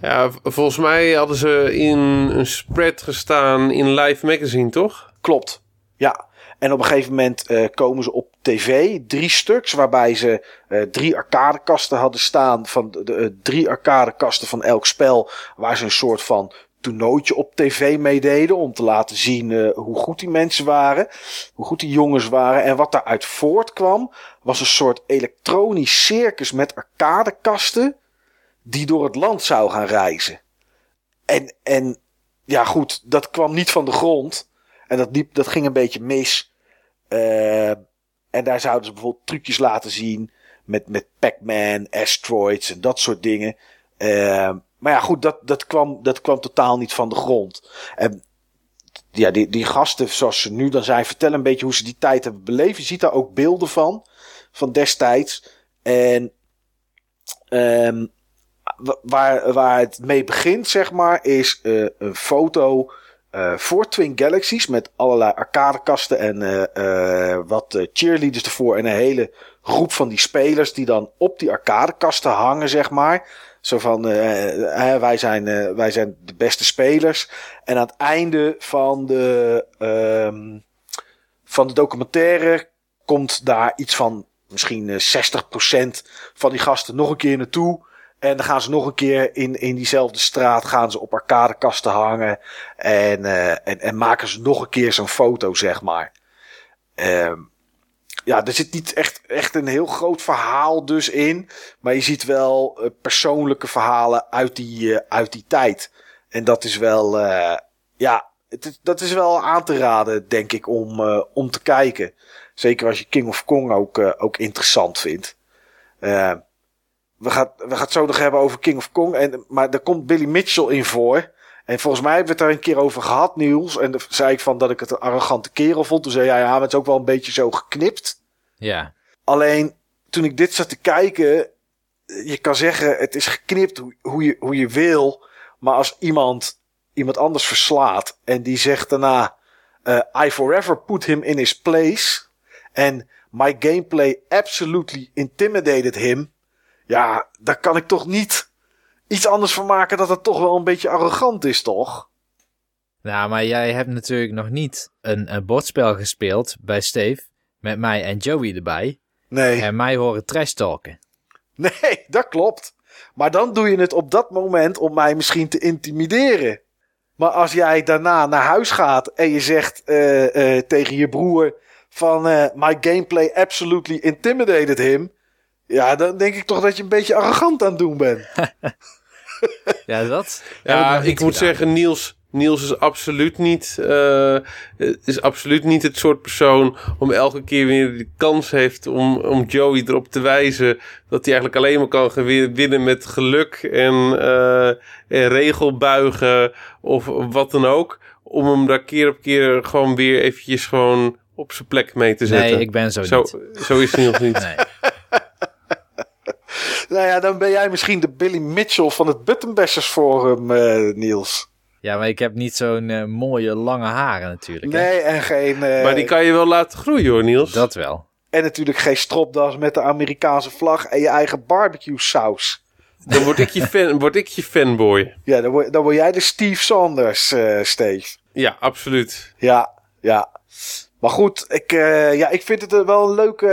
Ja, volgens mij hadden ze in een spread gestaan in Live Magazine, toch? Klopt, ja. En op een gegeven moment uh, komen ze op tv, drie stuks, waarbij ze uh, drie arcadekasten hadden staan. Van de, de drie arcadekasten van elk spel, waar ze een soort van toernooitje op tv meededen. Om te laten zien uh, hoe goed die mensen waren. Hoe goed die jongens waren. En wat daaruit voortkwam was een soort elektronisch circus met arcadekasten. Die door het land zou gaan reizen. En, en ja goed, dat kwam niet van de grond. En dat, liep, dat ging een beetje mis. Uh, en daar zouden ze bijvoorbeeld trucjes laten zien. Met, met Pac-Man, asteroids en dat soort dingen. Uh, maar ja, goed, dat, dat, kwam, dat kwam totaal niet van de grond. En ja, die, die gasten, zoals ze nu dan zijn, vertellen een beetje hoe ze die tijd hebben beleefd. Je ziet daar ook beelden van, van destijds. En um, waar, waar het mee begint, zeg maar, is uh, een foto uh, voor Twin Galaxies met allerlei arcadekasten en uh, wat cheerleaders ervoor en een hele groep van die spelers die dan op die arcadekasten hangen, zeg maar. Zo van, uh, wij, zijn, uh, wij zijn de beste spelers. En aan het einde van de, uh, van de documentaire komt daar iets van misschien 60% van die gasten nog een keer naartoe. En dan gaan ze nog een keer in, in diezelfde straat gaan ze op arcadekasten hangen. En, en, en maken ze nog een keer zo'n foto, zeg maar. Ehm, ja, er zit niet echt, echt een heel groot verhaal dus in. Maar je ziet wel uh, persoonlijke verhalen uit die, uh, uit die tijd. En dat is wel, uh, ja, het dat is wel aan te raden, denk ik, om, om te kijken. Zeker als je King of Kong ook, ook interessant vindt. we, gaan, we gaan het zo nog hebben over King of Kong. En, maar daar komt Billy Mitchell in voor. En volgens mij hebben we het daar een keer over gehad, Niels. En dan zei ik van dat ik het een arrogante kerel vond. Toen zei jij, ja, het is ook wel een beetje zo geknipt. Ja. Alleen, toen ik dit zat te kijken, je kan zeggen, het is geknipt hoe, hoe, je, hoe je wil. Maar als iemand iemand anders verslaat en die zegt daarna, uh, I forever put him in his place. En my gameplay absolutely intimidated him. Ja, daar kan ik toch niet iets anders van maken dat het toch wel een beetje arrogant is, toch? Nou, maar jij hebt natuurlijk nog niet een, een bordspel gespeeld bij Steve. Met mij en Joey erbij. Nee. En mij horen trash talken. Nee, dat klopt. Maar dan doe je het op dat moment om mij misschien te intimideren. Maar als jij daarna naar huis gaat en je zegt uh, uh, tegen je broer van uh, my gameplay absolutely intimidated him. Ja, dan denk ik toch dat je een beetje arrogant aan het doen bent. ja, dat. Ja, ik moet gedaan. zeggen, Niels, Niels is absoluut niet, uh, is absoluut niet het soort persoon om elke keer weer de kans heeft om, om Joey erop te wijzen dat hij eigenlijk alleen maar kan winnen met geluk en, uh, en regelbuigen of wat dan ook. Om hem daar keer op keer gewoon weer eventjes gewoon op zijn plek mee te zetten. Nee, ik ben zo, zo niet. Zo is Niels niet. nee. nou ja, dan ben jij misschien de Billy Mitchell van het Buttonbashers Forum, uh, Niels. Ja, maar ik heb niet zo'n uh, mooie lange haren natuurlijk. Nee, hè? en geen... Uh, maar die kan je wel laten groeien hoor, Niels. Dat wel. En natuurlijk geen stropdas met de Amerikaanse vlag en je eigen barbecue saus Dan word ik je, fan, word ik je fanboy. Ja, dan word, dan word jij de Steve Sanders, eh Steve. Ja, absoluut. Ja, ja. Maar goed, ik, eh, ja, ik vind het wel een leuke,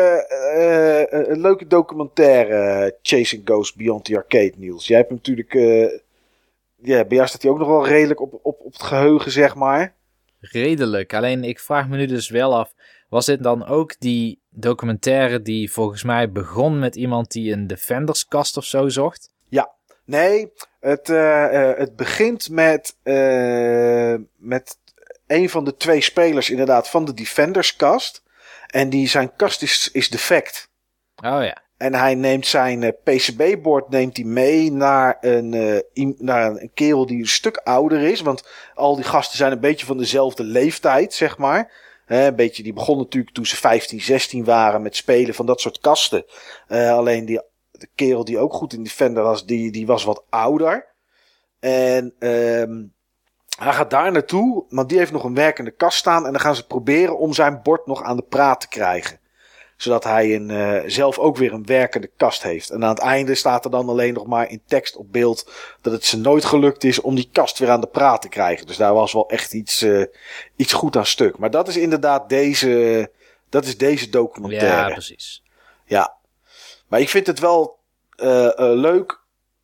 eh, een leuke documentaire. eh, Chasing Ghosts Beyond the Arcade, Niels. Jij hebt hem natuurlijk... eh, ja, bij jou staat hij ook nog wel redelijk op, op, op het geheugen, zeg maar. Redelijk. Alleen ik vraag me nu dus wel af, was dit dan ook die documentaire die volgens mij begon met iemand die een Defenders-kast of zo zocht? Nee, het, eh, eh, het begint met, eh, met een van de twee spelers inderdaad van de Defenders kast. En die, zijn kast is, is defect. Oh ja. En hij neemt zijn eh, PCB-bord neemt hij mee naar een, eh, naar een, kerel die een stuk ouder is. Want al die gasten zijn een beetje van dezelfde leeftijd, zeg maar. Een beetje, die begon natuurlijk toen ze 15, 16 waren met spelen van dat soort kasten. Eh, alleen die, de kerel die ook goed in Defender was, die, die was wat ouder. En ehm hij gaat daar naartoe, want die heeft nog een werkende kast staan. En dan gaan ze proberen om zijn bord nog aan de praat te krijgen zodat hij een, eh, zelf ook weer een werkende kast heeft. En aan het einde staat er dan alleen nog maar in tekst op beeld dat het ze nooit gelukt is om die kast weer aan de praat te krijgen. Dus daar was wel echt iets, eh, iets goed aan stuk. Maar dat is inderdaad deze, dat is deze documentaire. Ja, Ja, precies. Maar ik vind het wel eh, leuk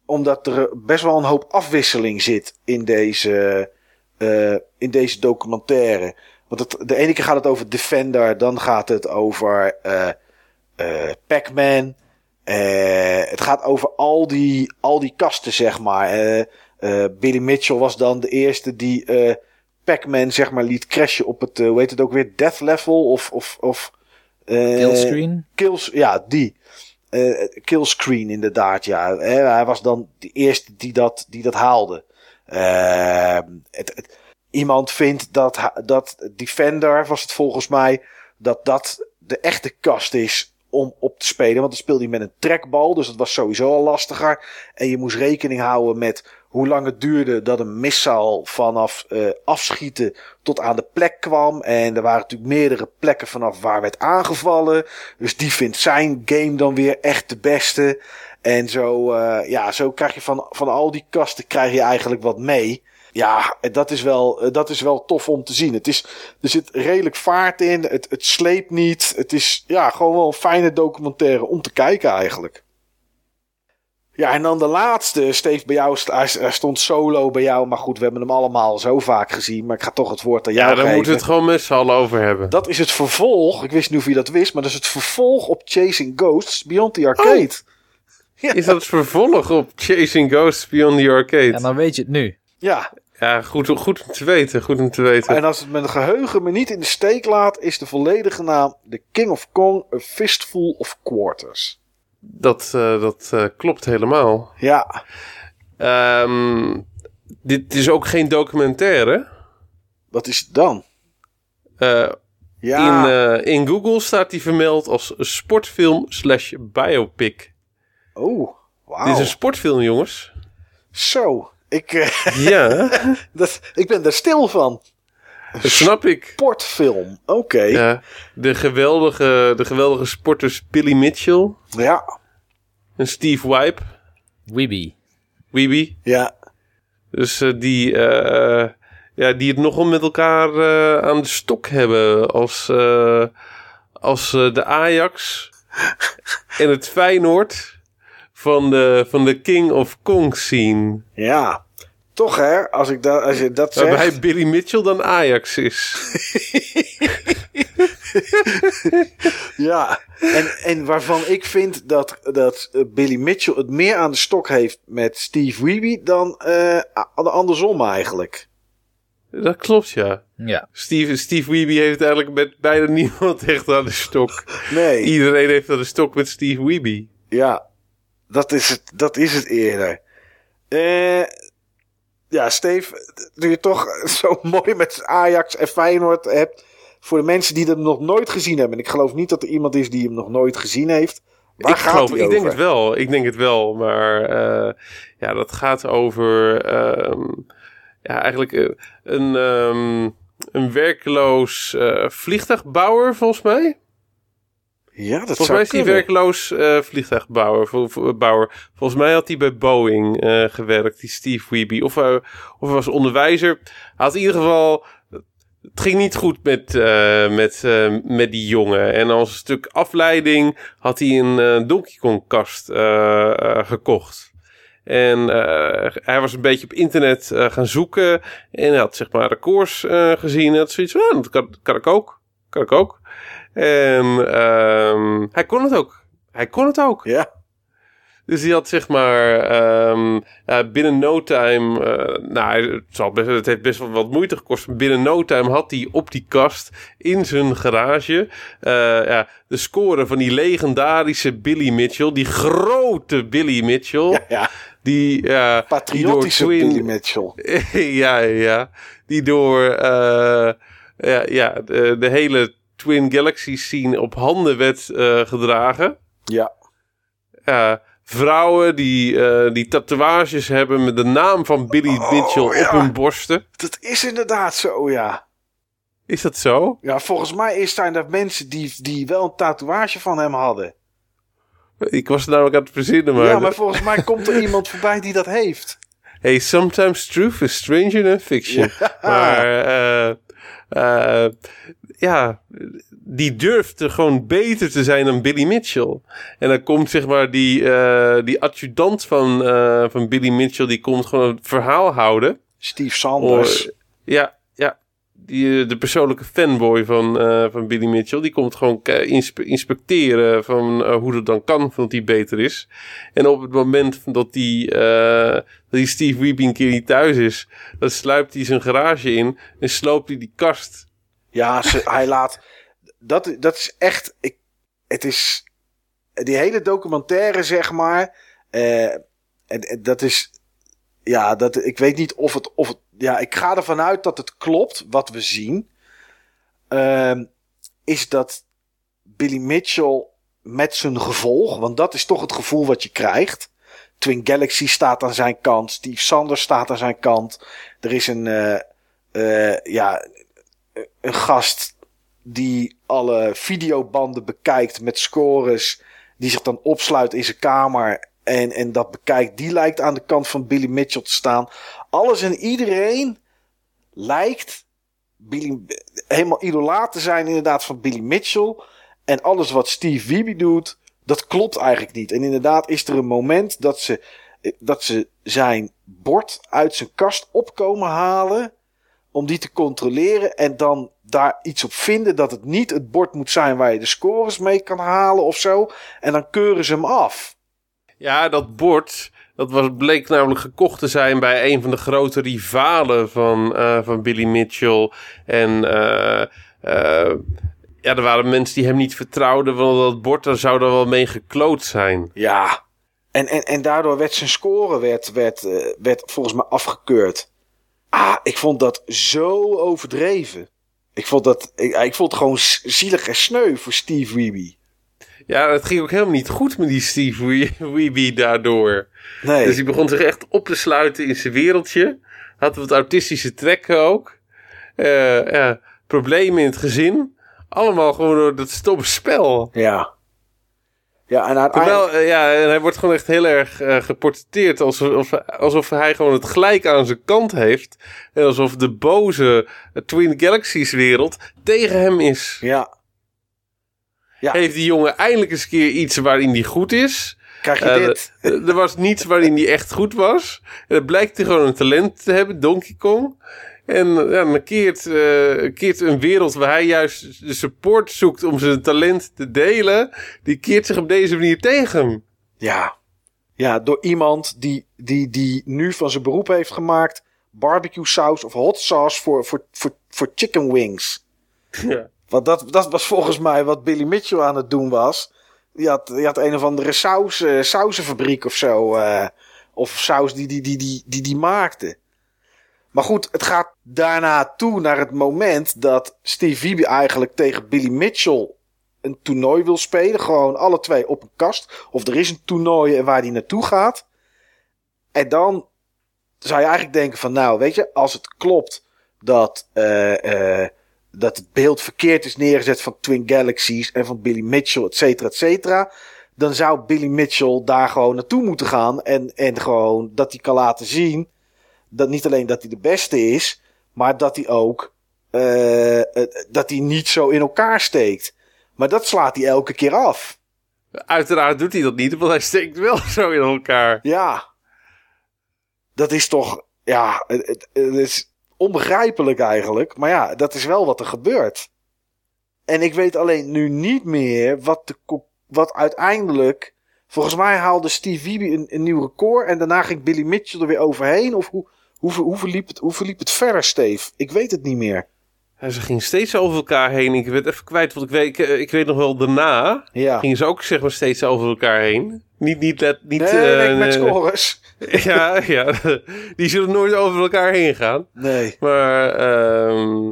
omdat er best wel een hoop afwisseling zit in deze, eh, in deze documentaire. Want het, de ene keer gaat het over Defender, dan gaat het over eh eh Pac-Man. Het gaat over al die, al die kasten, zeg maar. Billy Mitchell was dan de eerste die Pac-Man, zeg maar, liet crashen op het, hoe heet het ook weer, death level of... of, of Killscreen? Kills, ja, die. Killscreen inderdaad, ja. Hij was dan de eerste die dat, die dat haalde. Eh, het, het- iemand vindt dat, dat Defender, was het volgens mij, dat dat de echte kast is om op te spelen. Want dan speelde hij met een trackbal, dus dat was sowieso al lastiger. En je moest rekening houden met hoe lang het duurde dat een missile vanaf eh, afschieten tot aan de plek kwam. En er waren natuurlijk meerdere plekken vanaf waar werd aangevallen. Dus die vindt zijn game dan weer echt de beste. En zo, eh, ja, zo krijg je van, van al die kasten krijg je eigenlijk wat mee. Ja, dat is wel, eh, dat is wel tof om te zien. Het is, er zit redelijk vaart in. Het, het sleept niet. Het is ja, gewoon wel een fijne documentaire om te kijken eigenlijk. Ja, en dan de laatste. Steve, bij jou hij, stond solo bij jou. Maar goed, we hebben hem allemaal zo vaak gezien. Maar ik ga toch het woord aan jou Ja, daar geven. moeten we het gewoon met z'n allen over hebben. Dat is het vervolg. Ik wist niet of je dat wist. Maar dat is het vervolg op Chasing Ghosts Beyond the Arcade. Ja. Is dat het vervolg op Chasing Ghosts Beyond the Arcade? En dan weet je het nu. Ja, Ja, goed, goed om te weten. Goed om te weten. en als het mijn geheugen me niet in de steek laat, is de volledige naam The King of Kong, A Fistful of Quarters. Dat, eh, dat eh, klopt helemaal. Ja, Ehm, dit is ook geen documentaire. wat is het dan? Eh, Ja, in, eh, in Google staat die vermeld als sportfilm slash biopic. Oh, wauw. Dit is een sportfilm, jongens. Zo, ik, eh, Ja, dat, ik ben daar stil van. dat snap ik. Sportfilm, oké. Ja. Ja, de, geweldige, de geweldige sporters Billy Mitchell en Steve Wype, Weeby. Weeby. ja, Dus eh, die, eh, ja, die het nogal met elkaar eh, aan de stok hebben als, eh, als de Ajax en het Feyenoord van de, van de King of Kong scene. ja. Toch hè, als, ik da als je dat zegt. Waarbij Billy Mitchell dan Ajax is. Ja, en, en waarvan ik vind dat, dat eh, Billy Mitchell het meer aan de stok heeft met Steve Weeby dan eh, a- andersom eigenlijk. Dat klopt, ja. Ja. Steve, Steve Weeby heeft eigenlijk met bijna niemand echt aan de stok. Nee, Iedereen heeft aan de stok met Steve Weeby. ja, dat is het, dat is het eerder. Eh, ja, Steve, nu je toch zo mooi met Ajax en Feyenoord hebt. Voor de mensen die hem nog nooit gezien hebben. En ik geloof niet dat er iemand is die hem nog nooit gezien heeft. Waar ik gaat geloof, ik denk het wel. Ik denk het wel. Maar eh, ja, dat gaat over ehm, ja, eigenlijk eh, een, ehm, een werkloos eh, vliegtuigbouwer, volgens mij. Ja, dat Volgens mij is hij werkloos eh, vliegtuigbouwer. Bouwer. Volgens mij had hij bij Boeing eh, gewerkt, die Steve Wiebe. Of, hij- of was onderwijzer. Hij had in ieder geval... Het ging niet goed met, eh, met, eh, met die jongen. En als een stuk afleiding had hij een eh, Donkey Kong kast eh, eh, gekocht. En eh, hij was een beetje op internet eh, gaan zoeken. En hij had zeg maar records eh, gezien. En had zoiets van, "Ah, dat kan, kan ik ook. Kan ik ook. En ehm, hij kon het ook. Hij kon het ook. Ja, Dus die had zeg maar ehm, ja, binnen no time, eh, nou hij- het, zal best, het heeft best wel wat moeite gekost. Binnen no time had hij op die kast in zijn garage eh, ja, de score van die legendarische Billy Mitchell, die grote Billy Mitchell, ja, ja. die ja, patriotische die Billy Mitchell. ja, ja, die door eh, ja, ja, de, de hele Twin Galaxy scene op handen werd eh, gedragen. Ja, Ja, vrouwen die, eh, die tatoeages hebben met de naam van Billy Oh, Mitchell ja. op hun borsten. dat is inderdaad zo, ja. Is dat zo? Ja, volgens mij is zijn er mensen die, die wel een tatoeage van hem hadden. Ik was namelijk aan het verzinnen, maar... Ja, maar volgens mij komt er iemand voorbij die dat heeft. Hey, sometimes truth is stranger than fiction. Maar, eh, ja, die durfde gewoon beter te zijn dan Billy Mitchell. En dan komt zeg maar die, eh, die adjudant van, eh, van Billy Mitchell, die komt gewoon het verhaal houden. Steve Sanders. Ja, ja. Die, eh, de persoonlijke fanboy van, van Billy Mitchell. Die komt gewoon inspe- inspecteren van hoe dat dan kan, dat hij beter is. En op het moment dat die, dat die Steve Wiebe een keer niet thuis is, dan sluipt hij zijn garage in en sloopt hij die kast. Ja, ze, hij laat. Dat, dat is echt. Ik, het is. Die hele documentaire, zeg maar. eh, en, en dat is. Ja, dat, ik weet niet of het, of het. Ja, ik ga ervan uit dat het klopt wat we zien. Ehm, is dat Billy Mitchell met zijn gevolg. Want dat is toch het gevoel wat je krijgt. Twin Galaxy staat aan zijn kant. Steve Sanders staat aan zijn kant. Er is een. eh, eh, ja, een gast die alle videobanden bekijkt met scores. Die zich dan opsluit in zijn kamer. En, en dat bekijkt. Die lijkt aan de kant van Billy Mitchell te staan. Alles en iedereen lijkt helemaal idolaat te zijn inderdaad van Billy Mitchell. En alles wat Steve Wiebe doet, dat klopt eigenlijk niet. En inderdaad is er een moment dat ze, dat ze zijn bord uit zijn kast opkomen halen om die te controleren en dan daar iets op vinden dat het niet het bord moet zijn waar je de scores mee kan halen of zo. En dan keuren ze hem af. Ja, dat bord, dat was, bleek namelijk gekocht te zijn bij een van de grote rivalen van, eh, van Billy Mitchell. En eh, eh, ja, er waren mensen die hem niet vertrouwden, want dat bord, daar zou er wel mee gekloot zijn. Ja. En, en, en daardoor werd zijn score werd, werd, werd volgens mij afgekeurd. Ah, ik vond dat zo overdreven. Ik vond, dat, ik, ik vond het gewoon zielig en sneu voor Steve Wiebe. Ja, het ging ook helemaal niet goed met die Steve Wee- Wiebe daardoor. Nee. Dus hij begon zich echt op te sluiten in zijn wereldje. Had wat autistische trekken ook. Eh, ja, problemen in het gezin. Allemaal gewoon door dat stomme spel. Ja. Ja, en uiteindelijk... Terwijl, eh, ja, en hij wordt gewoon echt heel erg eh, geportretteerd alsof, alsof hij gewoon het gelijk aan zijn kant heeft. En alsof de boze Twin Galaxies wereld tegen hem is. Ja. Ja. Heeft die jongen eindelijk eens een keer iets waarin hij goed is. Krijg je Eh, dit? Er was niets waarin hij echt goed was. En dan blijkt hij gewoon een talent te hebben, Donkey Kong. En ja, dan keert, eh, keert een wereld waar hij juist de support zoekt om zijn talent te delen. Die keert zich op deze manier tegen hem. Ja. Ja, door iemand die, die, die nu van zijn beroep heeft gemaakt... barbecue saus of hot sauce voor, voor, voor, voor chicken wings. Ja. Want dat, dat was volgens mij wat Billy Mitchell aan het doen was. Die had, die had een of andere saus, eh, sausenfabriek of zo. eh, of saus die die, die, die, die die maakte. Maar goed, het gaat daarna toe naar het moment dat Steve Wiebe eigenlijk tegen Billy Mitchell een toernooi wil spelen. Gewoon alle twee op een kast. Of er is een toernooi waar die naartoe gaat. En dan zou je eigenlijk denken van nou, weet je, als het klopt dat, eh, eh, dat het beeld verkeerd is neergezet van Twin Galaxies en van Billy Mitchell, et cetera, et cetera. Dan zou Billy Mitchell daar gewoon naartoe moeten gaan. En, en gewoon dat hij kan laten zien. Dat niet alleen dat hij de beste is, maar dat hij ook. eh, eh, dat hij niet zo in elkaar steekt. Maar dat slaat hij elke keer af. Uiteraard doet hij dat niet, want hij steekt wel zo in elkaar. Ja. Dat is toch. Ja, het, is onbegrijpelijk eigenlijk. Maar ja, dat is wel wat er gebeurt. En ik weet alleen nu niet meer wat, de, wat uiteindelijk. Volgens mij haalde Steve Wiebe een, een nieuw record. En daarna ging Billy Mitchell er weer overheen. Of hoe, hoe, hoe, verliep, het, hoe verliep het verder, Steve? Ik weet het niet meer. En ze gingen steeds over elkaar heen. Ik werd even kwijt, want ik weet, ik, ik weet nog wel, daarna Ja. gingen ze ook zeg maar steeds over elkaar heen. Niet, niet, let, niet... Nee, eh, nee, met scores. Ja, ja, die zullen nooit over elkaar heen gaan. Nee. Maar ehm,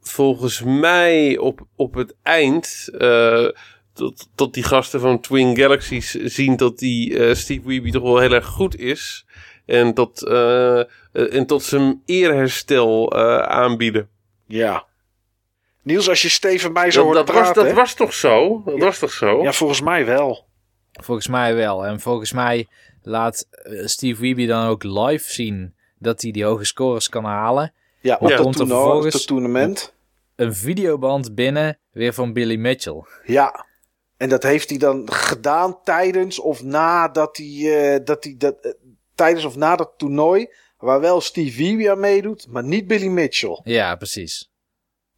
volgens mij op, op het eind, eh, tot, tot die gasten van Twin Galaxies zien dat die eh, Steve Weeby toch wel heel erg goed is. En eh, eh, en tot zijn eerherstel eh, aanbieden. Ja. Niels, als je Steven mij zo Dat, hoort dat, was, praten... dat was toch zo? Dat was toch zo? Ja, volgens mij wel. Volgens mij wel. En volgens mij laat eh, Steve Wiebe dan ook live zien dat hij die hoge scores kan halen. Ja, op Ja. Komt er vervolgens-. Een videoband binnen, weer van Billy Mitchell. Ja. En dat heeft hij dan gedaan tijdens of nadat hij, eh, dat hij dat, eh, tijdens of na dat toernooi, waar wel Steve Wiebe aan meedoet, maar niet Billy Mitchell. Ja, precies.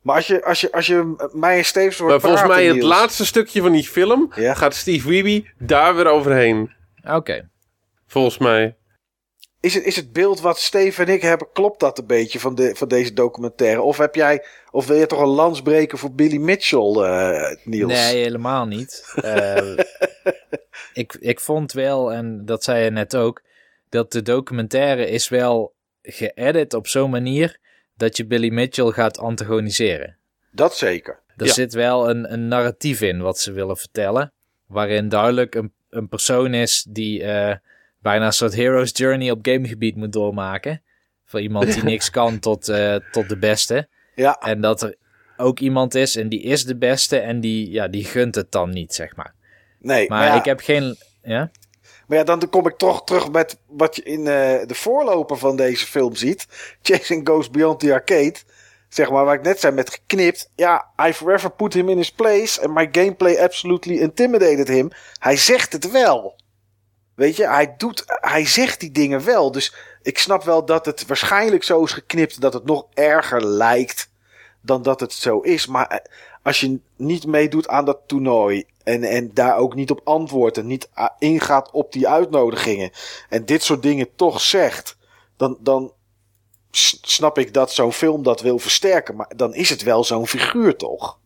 Maar als je, als je, als je mij en Stevens hoort maar volgens mij het Niels, laatste stukje van die film Ja. gaat Steve Weeby daar weer overheen. Oké. Volgens mij. Is het, is het beeld wat Steven en ik hebben, klopt dat een beetje van, de, van deze documentaire? Of heb jij, of wil je toch een lans breken voor Billy Mitchell, eh, Niels? Nee, helemaal niet. Eh, ik, ik vond wel, en dat zei je net ook, dat de documentaire is wel geëdit op zo'n manier dat je Billy Mitchell gaat antagoniseren. Dat zeker. Er Ja. zit wel een, een narratief in wat ze willen vertellen, waarin duidelijk een, een persoon is die eh, bijna een soort hero's journey op gamegebied moet doormaken. Voor iemand die niks kan tot, eh, tot de beste. Ja, En dat er ook iemand is en die is de beste en die, ja, die gunt het dan niet, zeg maar. nee. Maar ja, ik heb geen... Ja? Maar ja, dan kom ik toch terug met wat je in eh, de voorloper van deze film ziet. Chasing Goes Beyond the Arcade. Zeg maar, waar ik net zei met geknipt. Ja, I forever put him in his place. And my gameplay absolutely intimidated him. Hij zegt het wel. Weet je, hij, doet, hij zegt die dingen wel. Dus ik snap wel dat het waarschijnlijk zo is geknipt dat het nog erger lijkt dan dat het zo is. Maar eh, als je niet meedoet aan dat toernooi en, en daar ook niet op antwoordt en niet ah, ingaat op die uitnodigingen en dit soort dingen toch zegt, dan, dan snap ik dat zo'n film dat wil versterken. Maar dan is het wel zo'n figuur toch?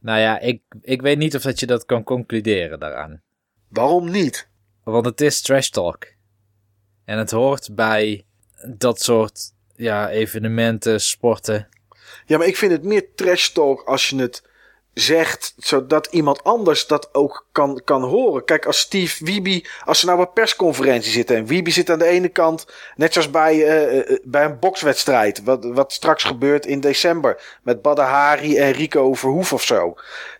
Nou ja, ik, ik weet niet of dat je dat kan concluderen daaraan. Waarom niet? Want het is trash talk. En het hoort bij dat soort ja, evenementen, sporten. Ja, maar ik vind het meer trash talk als je het zegt, zodat iemand anders dat ook kan, kan horen. Kijk, als Steve Wiebe, als ze nou bij persconferentie zitten en Wiebe zit aan de ene kant, net zoals bij, eh, bij een bokswedstrijd, wat, wat straks gebeurt in december met Badr Hari en Rico Verhoef of zo.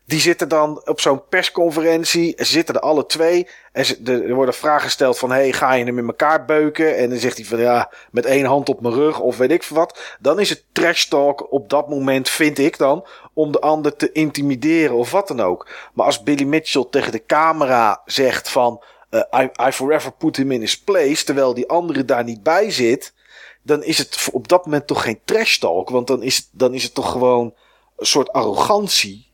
Die zitten dan op zo'n persconferentie, zitten er alle twee. En er worden vragen gesteld van, hey, ga je hem in elkaar beuken? En dan zegt hij van, ja, met één hand op mijn rug of weet ik wat. Dan is het trash talk op dat moment, vind ik dan, om de ander te intimideren of wat dan ook. Maar als Billy Mitchell tegen de camera zegt van, eh, I, forever put him in his place, terwijl die andere daar niet bij zit, dan is het op dat moment toch geen trash talk. Want dan is dan is het toch gewoon een soort arrogantie.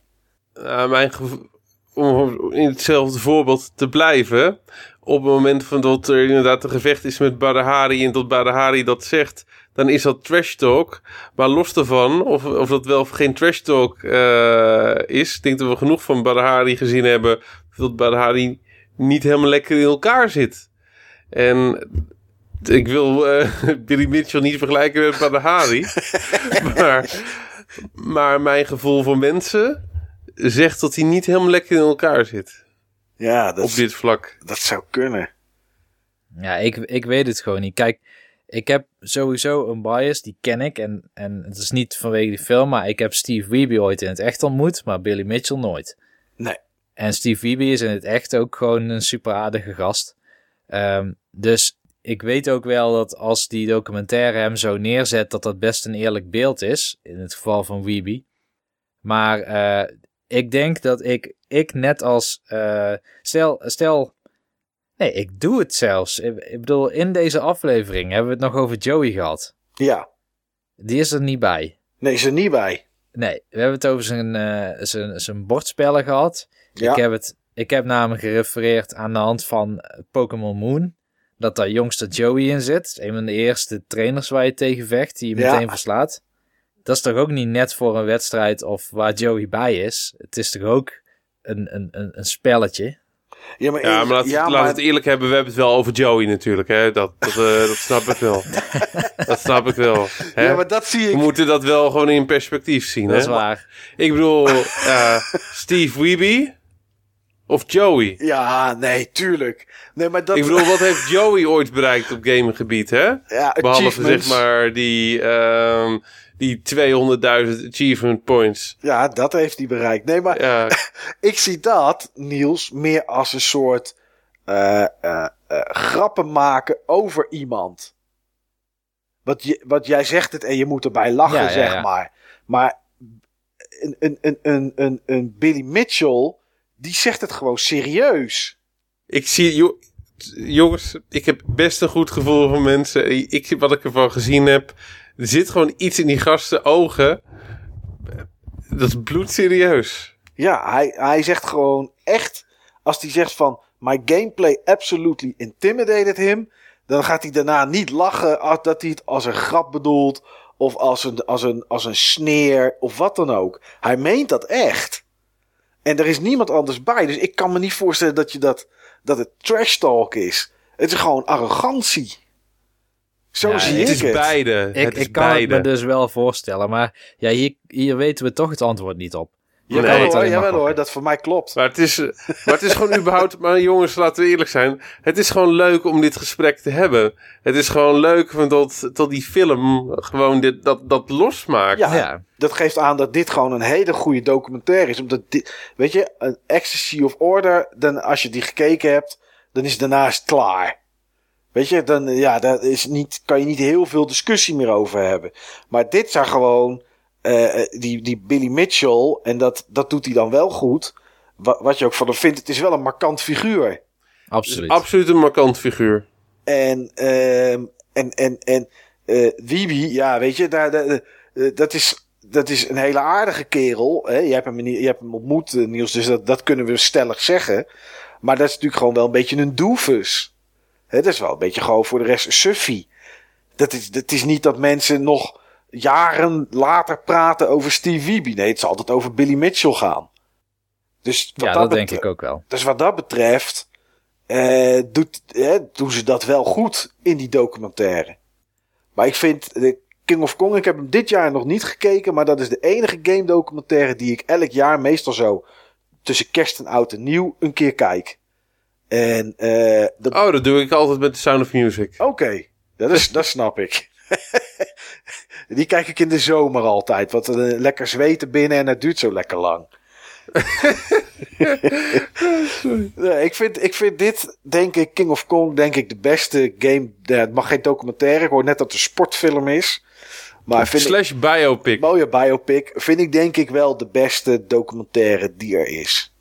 Uh, mijn gevo- om in hetzelfde voorbeeld te blijven. Op het moment van dat er inderdaad een gevecht is met Badahari en dat Badahari dat zegt, dan is dat trash talk. Maar los daarvan, of, of dat wel of geen trash talk eh, is, ik denk dat we genoeg van Badahari gezien hebben, dat Badahari niet helemaal lekker in elkaar zit. En ik wil eh, Billy Mitchell niet vergelijken met Badahari, maar, maar mijn gevoel voor mensen zegt dat hij niet helemaal lekker in elkaar zit. Ja, dat, op dit vlak. dat zou kunnen. Ja, ik, ik weet het gewoon niet. Kijk, ik heb sowieso een bias, die ken ik. En, en het is niet vanwege die film, maar ik heb Steve Wiebe ooit in het echt ontmoet, maar Billy Mitchell nooit. Nee. En Steve Wiebe is in het echt ook gewoon een super aardige gast. Ehm, dus ik weet ook wel dat als die documentaire hem zo neerzet, dat dat best een eerlijk beeld is. In het geval van Wiebe. Maar eh, ik denk dat ik, ik net als. eh, stel, stel. Nee, ik doe het zelfs. Ik, ik bedoel, in deze aflevering hebben we het nog over Joey gehad. Ja. Die is er niet bij. Nee, is er niet bij. Nee, we hebben het over zijn, eh, zijn, zijn bordspellen gehad. Ja. Ik, heb het, ik heb namelijk gerefereerd aan de hand van Pokémon Moon. Dat daar jongste Joey in zit. Een van de eerste trainers waar je tegen vecht, die je Ja. meteen verslaat. Dat is toch ook niet net voor een wedstrijd of waar Joey bij is. Het is toch ook een, een, een, een spelletje. Ja, maar, Ja, maar laat, ja, laat maar- het eerlijk hebben. We hebben het wel over Joey natuurlijk. Hè? Dat, dat, eh, dat snap ik wel. dat snap ik wel. Hè? ja, maar dat zie We ik. moeten dat wel gewoon in perspectief zien. Dat hè? is waar. Ik bedoel, eh, Steve Wiebe of Joey? Ja, nee, tuurlijk. Nee, maar dat... Ik bedoel, wat heeft Joey ooit bereikt op gaminggebied, hè? ja, Behalve zeg maar die, ehm, die 200.000 achievement points. Ja, dat heeft hij bereikt. Nee, maar Ja, ik zie dat, Niels, meer als een soort eh, eh, eh, grappen maken over iemand. Wat, je, wat jij zegt het en je moet erbij lachen, Ja, ja, zeg ja. maar. Maar een, een, een, een, een, een Billy Mitchell, die zegt het gewoon serieus. ik zie... jo- jongens, ik heb best een goed gevoel voor mensen. Ik, wat ik ervan gezien heb... Er zit gewoon iets in die gasten ogen. Dat is bloedserieus. Ja, hij, hij zegt gewoon echt, als hij zegt van, my gameplay absolutely intimidated him, dan gaat hij daarna niet lachen dat hij het als een grap bedoelt, of als een, als een, als een sneer, of wat dan ook. Hij meent dat echt. En er is niemand anders bij, dus ik kan me niet voorstellen dat, je dat, dat het trash talk is. Het is gewoon arrogantie. Zo Ja, zie Het ik is het. beide. Ik, het is ik kan beide. het me dus wel voorstellen. Maar ja, hier, hier weten we toch het antwoord niet op. Jawel Nee. hoor, alleen maar jawel hoor, dat voor mij klopt. Maar het is, maar het is gewoon überhaupt... Maar jongens, laten we eerlijk zijn. Het is gewoon leuk om dit gesprek te hebben. Het is gewoon leuk van tot, tot die film gewoon dit, dat, dat losmaakt. Ja, Ja. dat geeft aan dat dit gewoon een hele goede documentaire is. Omdat dit, weet je, een Ecstasy of Order, dan als je die gekeken hebt, dan is het daarnaast klaar. Weet je, dan ja, daar is niet, kan je niet heel veel discussie meer over hebben. Maar dit zijn gewoon, eh, die, die Billy Mitchell, en dat, dat doet hij dan wel goed. Wat, wat je ook van hem vindt, het is wel een markant figuur. Absoluut. absoluut een markant figuur. En, ehm en, en, en eh Wiebe, ja, weet je, daar, daar, eh, dat, is, dat is een hele aardige kerel. Hè? Je, hebt hem, niet- je hebt hem ontmoet, eh, Niels, dus dat, dat kunnen we stellig zeggen. Maar dat is natuurlijk gewoon wel een beetje een doofus. Dat is wel een beetje gewoon voor de rest suffie. Dat is, dat is niet dat mensen nog jaren later praten over Steve Wiebe. Nee, het zal altijd over Billy Mitchell gaan. Dus wat ja, dat denk ik ook wel. dus wat dat betreft eh, doet, doen ze dat wel goed in die documentaire. Maar ik vind de King of Kong, ik heb hem dit jaar nog niet gekeken, maar dat is de enige game documentaire die ik elk jaar meestal zo tussen kerst en oud en nieuw een keer kijk. En eh dat, Oh, dat doe ik altijd met The Sound of Music. oké, dat, is, dat snap ik. die kijk ik in de zomer altijd, want eh, lekker zweten binnen en het duurt zo lekker lang. Nee, ik, vind, ik vind dit, denk ik, King of Kong, denk ik, de beste game. Ja, het mag geen documentaire. Ik hoor net dat het een sportfilm is. Maar vind ik, Slash biopic. mooie biopic. Vind ik denk ik wel de beste documentaire die er is.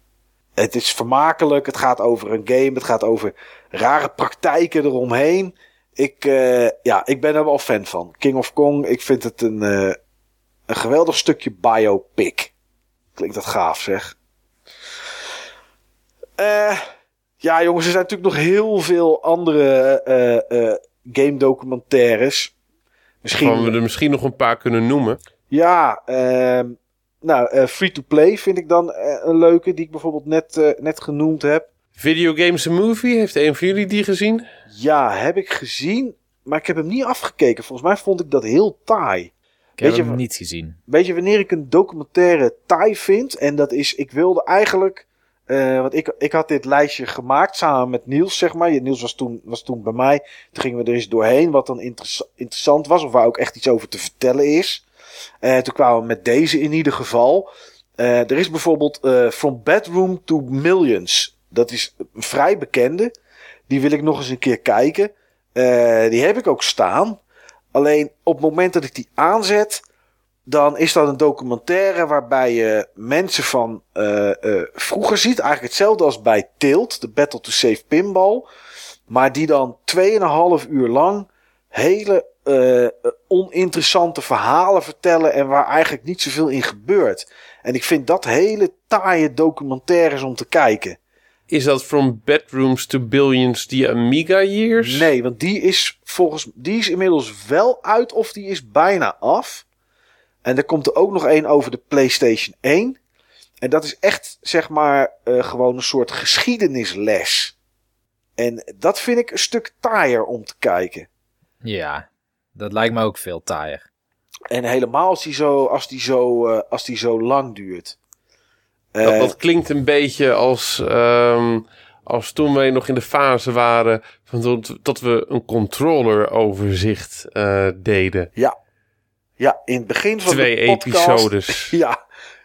Het is vermakelijk. Het gaat over een game. Het gaat over rare praktijken eromheen. Ik, eh, ja, ik ben er wel fan van. King of Kong, ik vind het een, eh, een geweldig stukje biopic. Klinkt dat gaaf, zeg. Eh, ja, jongens, er zijn natuurlijk nog heel veel andere game documentaires. Misschien. Waarvan we er misschien nog een paar kunnen noemen. Ja, ehm, nou, eh, free-to-play vind ik dan eh, een leuke, die ik bijvoorbeeld net, eh, net genoemd heb. Video Games a Movie, heeft een van jullie die gezien? Ja, heb ik gezien, maar ik heb hem niet afgekeken. Volgens mij vond ik dat heel taai. Ik heb je hem niet gezien. Weet je wanneer ik een documentaire taai vind? En dat is, ik wilde eigenlijk Eh, want ik, ik had dit lijstje gemaakt samen met Niels, zeg maar. Niels was toen, was toen bij mij. Toen gingen we er eens doorheen wat dan interess- interessant was. Of waar ook echt iets over te vertellen is. Eh, toen kwamen we met deze in ieder geval. Eh, er is bijvoorbeeld eh, From Bedroom to Millions. Dat is een vrij bekende. Die wil ik nog eens een keer kijken. Die heb ik ook staan. Alleen op het moment dat ik die aanzet, dan is dat een documentaire waarbij je mensen van vroeger ziet. Eigenlijk hetzelfde als bij Tilt, de Battle to Save Pinball. Maar die dan 2,5 uur lang hele eh, eh, oninteressante verhalen vertellen. En waar eigenlijk niet zoveel in gebeurt. En ik vind dat hele taaie documentaires om te kijken. Is dat From Bedrooms to Billions die Amiga Years? Nee, want die is volgens die is inmiddels wel uit of die is bijna af. En er komt er ook nog één over de PlayStation 1. En dat is echt, zeg maar, eh, gewoon een soort geschiedenisles. En dat vind ik een stuk taaier om te kijken. Ja, dat lijkt me ook veel taaier. En helemaal als die zo, als die zo, eh, als die zo lang duurt. Eh, Dat, dat klinkt een beetje als, ehm, als toen wij nog in de fase waren van dat, dat we een controller-overzicht eh, deden. ja. ja, in het begin van Twee de podcast... episodes. Ja,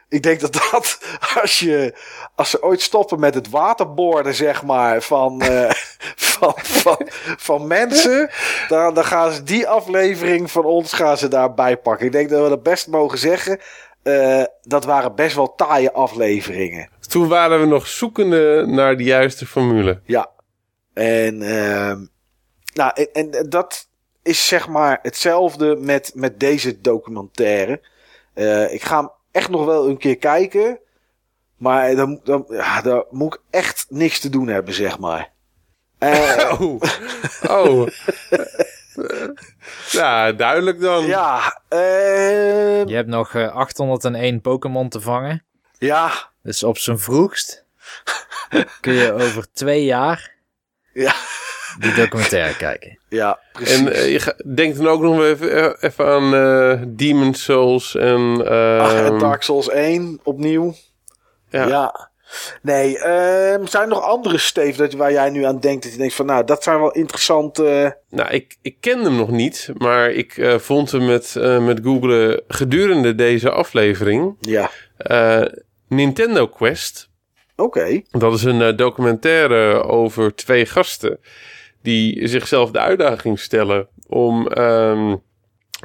ik denk dat dat, als, je, als ze ooit stoppen met het waterboorden, zeg maar, van, eh, van, van, van mensen, dan, dan gaan ze die aflevering van ons gaan ze daarbij pakken. Ik denk dat we dat best mogen zeggen. eh, dat waren best wel taaie afleveringen. Toen waren we nog zoekende naar de juiste formule. Ja. En, ehm nou, en, en dat is zeg maar hetzelfde met, met deze documentaire. Eh, ik ga hem echt nog wel een keer kijken. Maar dan, dan, ja, daar moet ik echt niks te doen hebben, zeg maar. Eh, Oh, oh. ja, duidelijk dan. ja, eh, Je hebt nog eh, 801 Pokémon te vangen. ja, Dus op zijn vroegst kun je over twee jaar ja, die documentaire kijken. ja, precies. En eh, je ga- denkt dan ook nog even, eh, even aan eh Demon Souls en... Ach, en ehm, Dark Souls 1 opnieuw. Ja. Ja. Nee, ehm, zijn er nog andere Steve dat, waar jij nu aan denkt? Dat je denkt van, nou, dat zijn wel interessante... Nou, ik, ik ken hem nog niet, maar ik eh, vond hem met, eh, met Google gedurende deze aflevering. Ja, eh, Nintendo Quest. oké. Dat is een documentaire over twee gasten die zichzelf de uitdaging stellen om, ehm,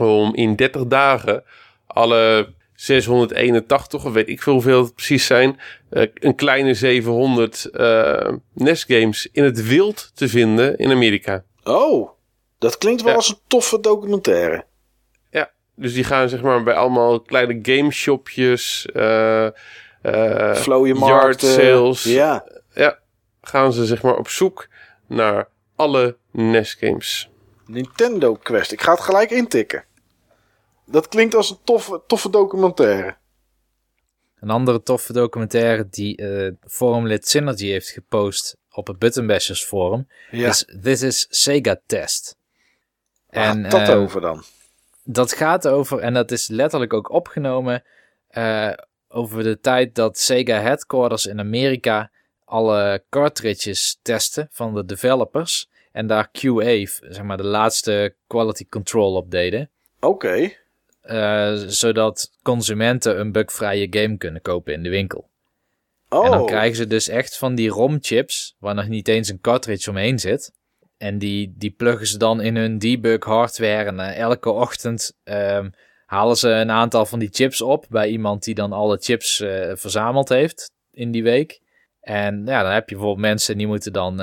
om in 30 dagen alle 681, of weet ik veel hoeveel het precies zijn, eh, een kleine 700 eh NES-games in het wild te vinden in Amerika. Oh, dat klinkt wel Ja. als een toffe documentaire. Ja, dus die gaan zeg maar bij allemaal kleine gameshopjes, eh eh Flow je yard eh, sales. ja, Ja, gaan ze zeg maar op zoek naar alle NES-games. Nintendo Quest. Ik ga het gelijk intikken. Dat klinkt als een toffe, toffe documentaire. Een andere toffe documentaire die eh forumlid Synergy heeft gepost op het Button Bashers forum Ja, is This is Sega Test. waar En gaat dat eh, over dan? dat gaat over, en dat is letterlijk ook opgenomen, eh, over de tijd dat Sega Headquarters in Amerika alle cartridges testen van de developers. En daar QA, zeg maar de laatste quality control op deden. Oké. eh, zodat consumenten een bugvrije game kunnen kopen in de winkel. Oh, En dan krijgen ze dus echt van die ROM-chips, waar nog niet eens een cartridge omheen zit. En die, die pluggen ze dan in hun debug hardware. En eh, elke ochtend ehm, halen ze een aantal van die chips op bij iemand die dan alle chips eh, verzameld heeft in die week. En ja, dan heb je bijvoorbeeld mensen die moeten dan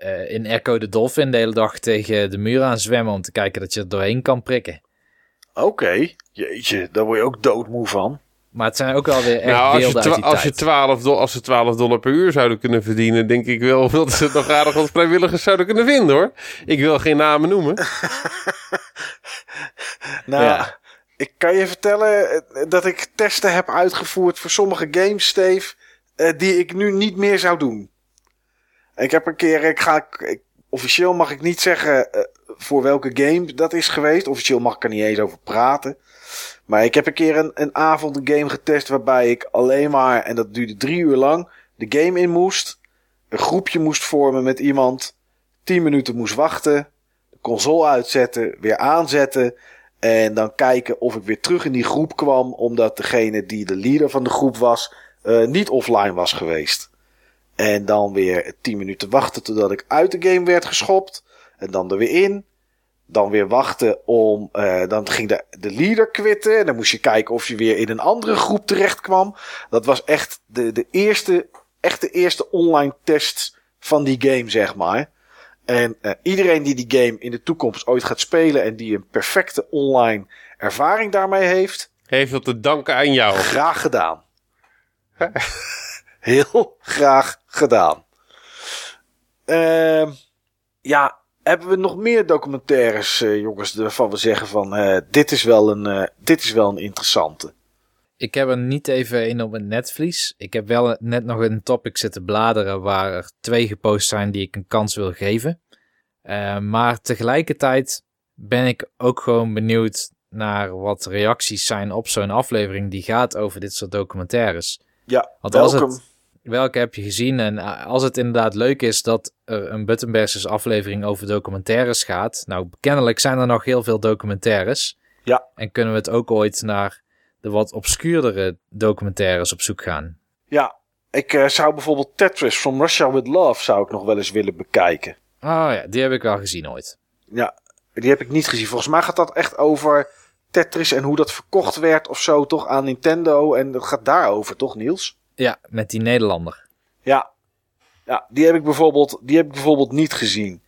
eh, in Echo de Dolphin de hele dag tegen de muur aan zwemmen om te kijken dat je er doorheen kan prikken. oké. Jeetje, daar word je ook doodmoe van. Maar het zijn ook wel weer echt nou, als je, uit als, je tijd. 12 do- als ze 12 dollar per uur zouden kunnen verdienen, denk ik wel dat ze nog aardig wat vrijwilligers zouden kunnen vinden hoor. Ik wil geen namen noemen. Nou, Ja. ik kan je vertellen eh, dat ik testen heb uitgevoerd voor sommige games, Steve, eh, die ik nu niet meer zou doen. Ik heb een keer, ik ga, ik- officieel mag ik niet zeggen eh, voor welke game dat is geweest. Officieel mag ik er niet eens over praten. Maar ik heb een keer een, een avond een game getest waarbij ik alleen maar, en dat duurde drie uur lang, de game in moest, een groepje moest vormen met iemand, 10 minuten moest wachten, de console uitzetten, weer aanzetten en dan kijken of ik weer terug in die groep kwam, omdat degene die de leader van de groep was, uh, niet offline was geweest. En dan weer 10 minuten wachten totdat ik uit de game werd geschopt. En dan er weer in. Dan weer wachten om. Uh, dan ging de, de leader quitten. En dan moest je kijken of je weer in een andere groep terecht kwam. Dat was echt de, de eerste. Echt de eerste online test van die game, zeg maar. En uh, iedereen die die game in de toekomst ooit gaat spelen. en die een perfecte online ervaring daarmee heeft. Heeft dat te danken aan jou. Graag gedaan. Heel graag gedaan. Uh, ja, hebben we nog meer documentaires, uh, jongens, waarvan we zeggen van uh, dit, is wel een, uh, dit is wel een interessante? Ik heb er niet even een op het netvlies. Ik heb wel net nog een topic zitten bladeren waar er twee gepost zijn die ik een kans wil geven. maar tegelijkertijd ben ik ook gewoon benieuwd naar wat reacties zijn op zo'n aflevering die gaat over dit soort documentaires. Ja, Want welkom. Het, welke heb je gezien? En eh, als het inderdaad leuk is dat er een Buttonbashers aflevering over documentaires gaat. Nou, kennelijk zijn er nog heel veel documentaires. Ja. En kunnen we het ook ooit naar de wat obscuurdere documentaires op zoek gaan. Ja, ik uh, zou bijvoorbeeld Tetris from Russia with Love zou ik nog wel eens willen bekijken. Oh ja, die heb ik wel gezien ooit. Ja, die heb ik niet gezien. Volgens mij gaat dat echt over Tetris en hoe dat verkocht werd of zo, toch aan Nintendo. En dat gaat daarover, toch, Niels? Ja, met die Nederlander. Ja, ja die, heb ik bijvoorbeeld, die heb ik bijvoorbeeld niet gezien.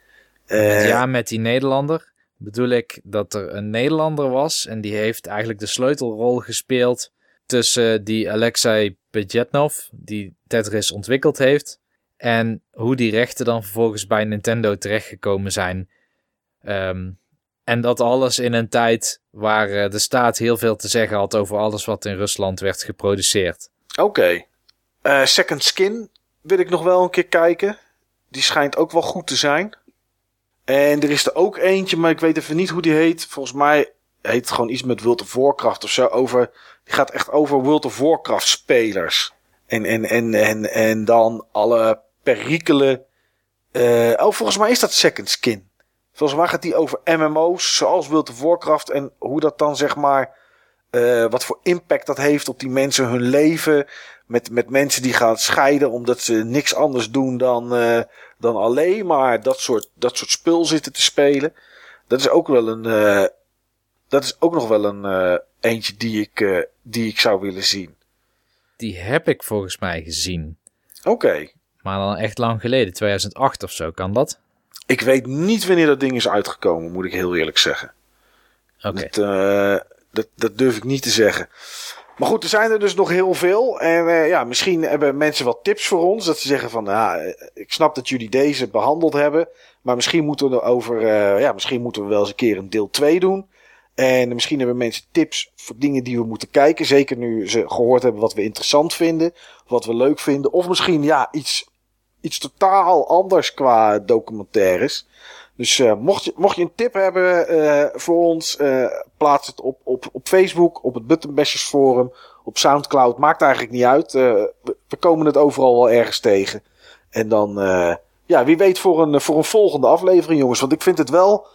Uh, ja, met die Nederlander bedoel ik dat er een Nederlander was en die heeft eigenlijk de sleutelrol gespeeld tussen die Alexei Pejetnov, die Tetris ontwikkeld heeft, en hoe die rechten dan vervolgens bij Nintendo terechtgekomen zijn. Um, en dat alles in een tijd waar uh, de staat heel veel te zeggen had over alles wat in Rusland werd geproduceerd. Oké. Okay. Uh, Second Skin wil ik nog wel een keer kijken. Die schijnt ook wel goed te zijn. En er is er ook eentje, maar ik weet even niet hoe die heet. Volgens mij heet het gewoon iets met World of Warcraft of zo. Over, die gaat echt over World of Warcraft spelers. En, en, en, en, en dan alle perikelen. Uh, oh, volgens mij is dat Second Skin. Volgens mij gaat die over MMO's, zoals World of Warcraft. En hoe dat dan zeg maar. Uh, wat voor impact dat heeft op die mensen, hun leven. Met, met mensen die gaan scheiden omdat ze niks anders doen dan, uh, dan alleen maar dat soort, dat soort spul zitten te spelen. Dat is ook wel een. Uh, dat is ook nog wel een eentje die ik, die ik zou willen zien. Die heb ik volgens mij gezien. Oké. Okay. Maar dan echt lang geleden, 2008 of zo, kan dat? Ik weet niet wanneer dat ding is uitgekomen, moet ik heel eerlijk zeggen. Oké. Dat, dat, dat, durf ik niet te zeggen. Maar goed, er zijn er dus nog heel veel. En uh, ja, misschien hebben mensen wat tips voor ons. Dat ze zeggen van, ja, ik snap dat jullie deze behandeld hebben. Maar misschien moeten we over, uh, ja, misschien moeten we wel eens een keer een deel 2 doen. En misschien hebben mensen tips voor dingen die we moeten kijken. Zeker nu ze gehoord hebben wat we interessant vinden. Wat we leuk vinden. Of misschien ja, iets iets totaal anders qua documentaires. Dus uh, mocht, je, mocht je een tip hebben uh, voor ons, uh, plaats het op, op, op Facebook, op het Buttonbashers Forum, op Soundcloud. Maakt eigenlijk niet uit. We, we, komen het overal wel ergens tegen. En dan, ja, wie weet voor een, voor een volgende aflevering, jongens. Want ik vind het wel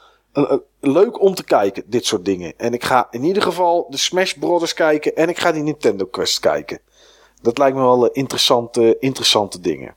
leuk om te kijken, dit soort dingen. En ik ga in ieder geval de Smash Brothers kijken en ik ga die Nintendo Quest kijken. Dat lijkt me wel interessante, interessante dingen.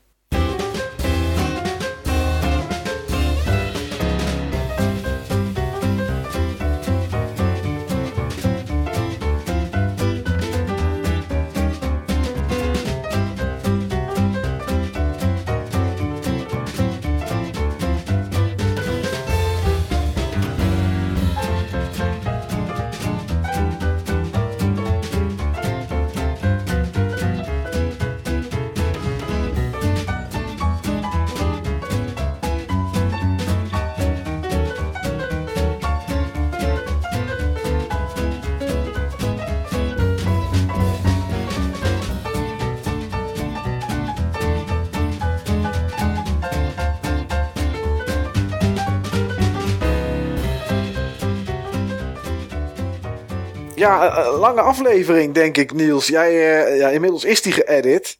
Ja, een lange aflevering, denk ik, Niels. Jij, uh, ja, inmiddels is die geëdit.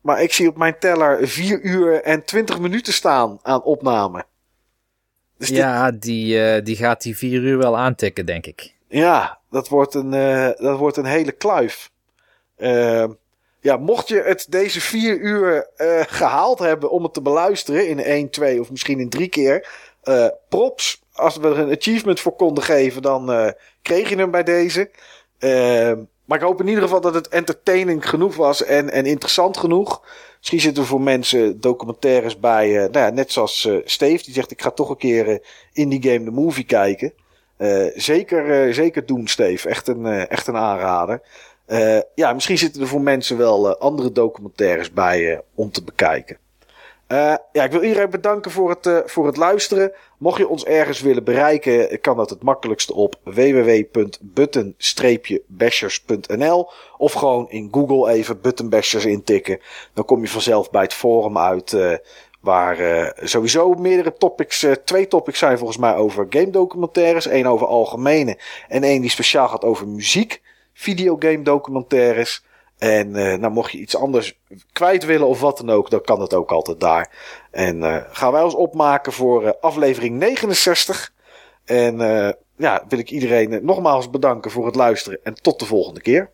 Maar ik zie op mijn teller 4 uur en 20 minuten staan aan opname. Dus ja, die, uh, die gaat die 4 uur wel aantikken, denk ik. Ja, dat wordt een, uh, dat wordt een hele kluif. Uh, ja, mocht je het deze 4 uur gehaald hebben om het te beluisteren in 1, 2 of misschien in 3 keer. props. Als we er een achievement voor konden geven, dan kreeg je hem bij deze. Maar ik hoop in ieder geval dat het entertaining genoeg was en, en interessant genoeg. Misschien zitten er voor mensen documentaires bij, uh, nou ja, net zoals uh, Steve, die zegt ik ga toch een keer uh, Indie Game the Movie kijken. zeker, zeker doen, Steve. Echt een, echt een aanrader. ja, misschien zitten er voor mensen wel andere documentaires bij om te bekijken. Uh, ja, ik wil iedereen bedanken voor het, uh, voor het luisteren. Mocht je ons ergens willen bereiken, kan dat het makkelijkste op www.button-bashers.nl of gewoon in Google even buttonbashers intikken. Dan kom je vanzelf bij het forum uit, uh, waar sowieso meerdere topics, twee topics zijn volgens mij over game documentaires. Eén over algemene en één die speciaal gaat over muziek, videogame documentaires. En uh, nou, mocht je iets anders kwijt willen of wat dan ook, dan kan dat ook altijd daar. En uh, gaan wij ons opmaken voor uh, aflevering 69. En ja, wil ik iedereen nogmaals bedanken voor het luisteren en tot de volgende keer.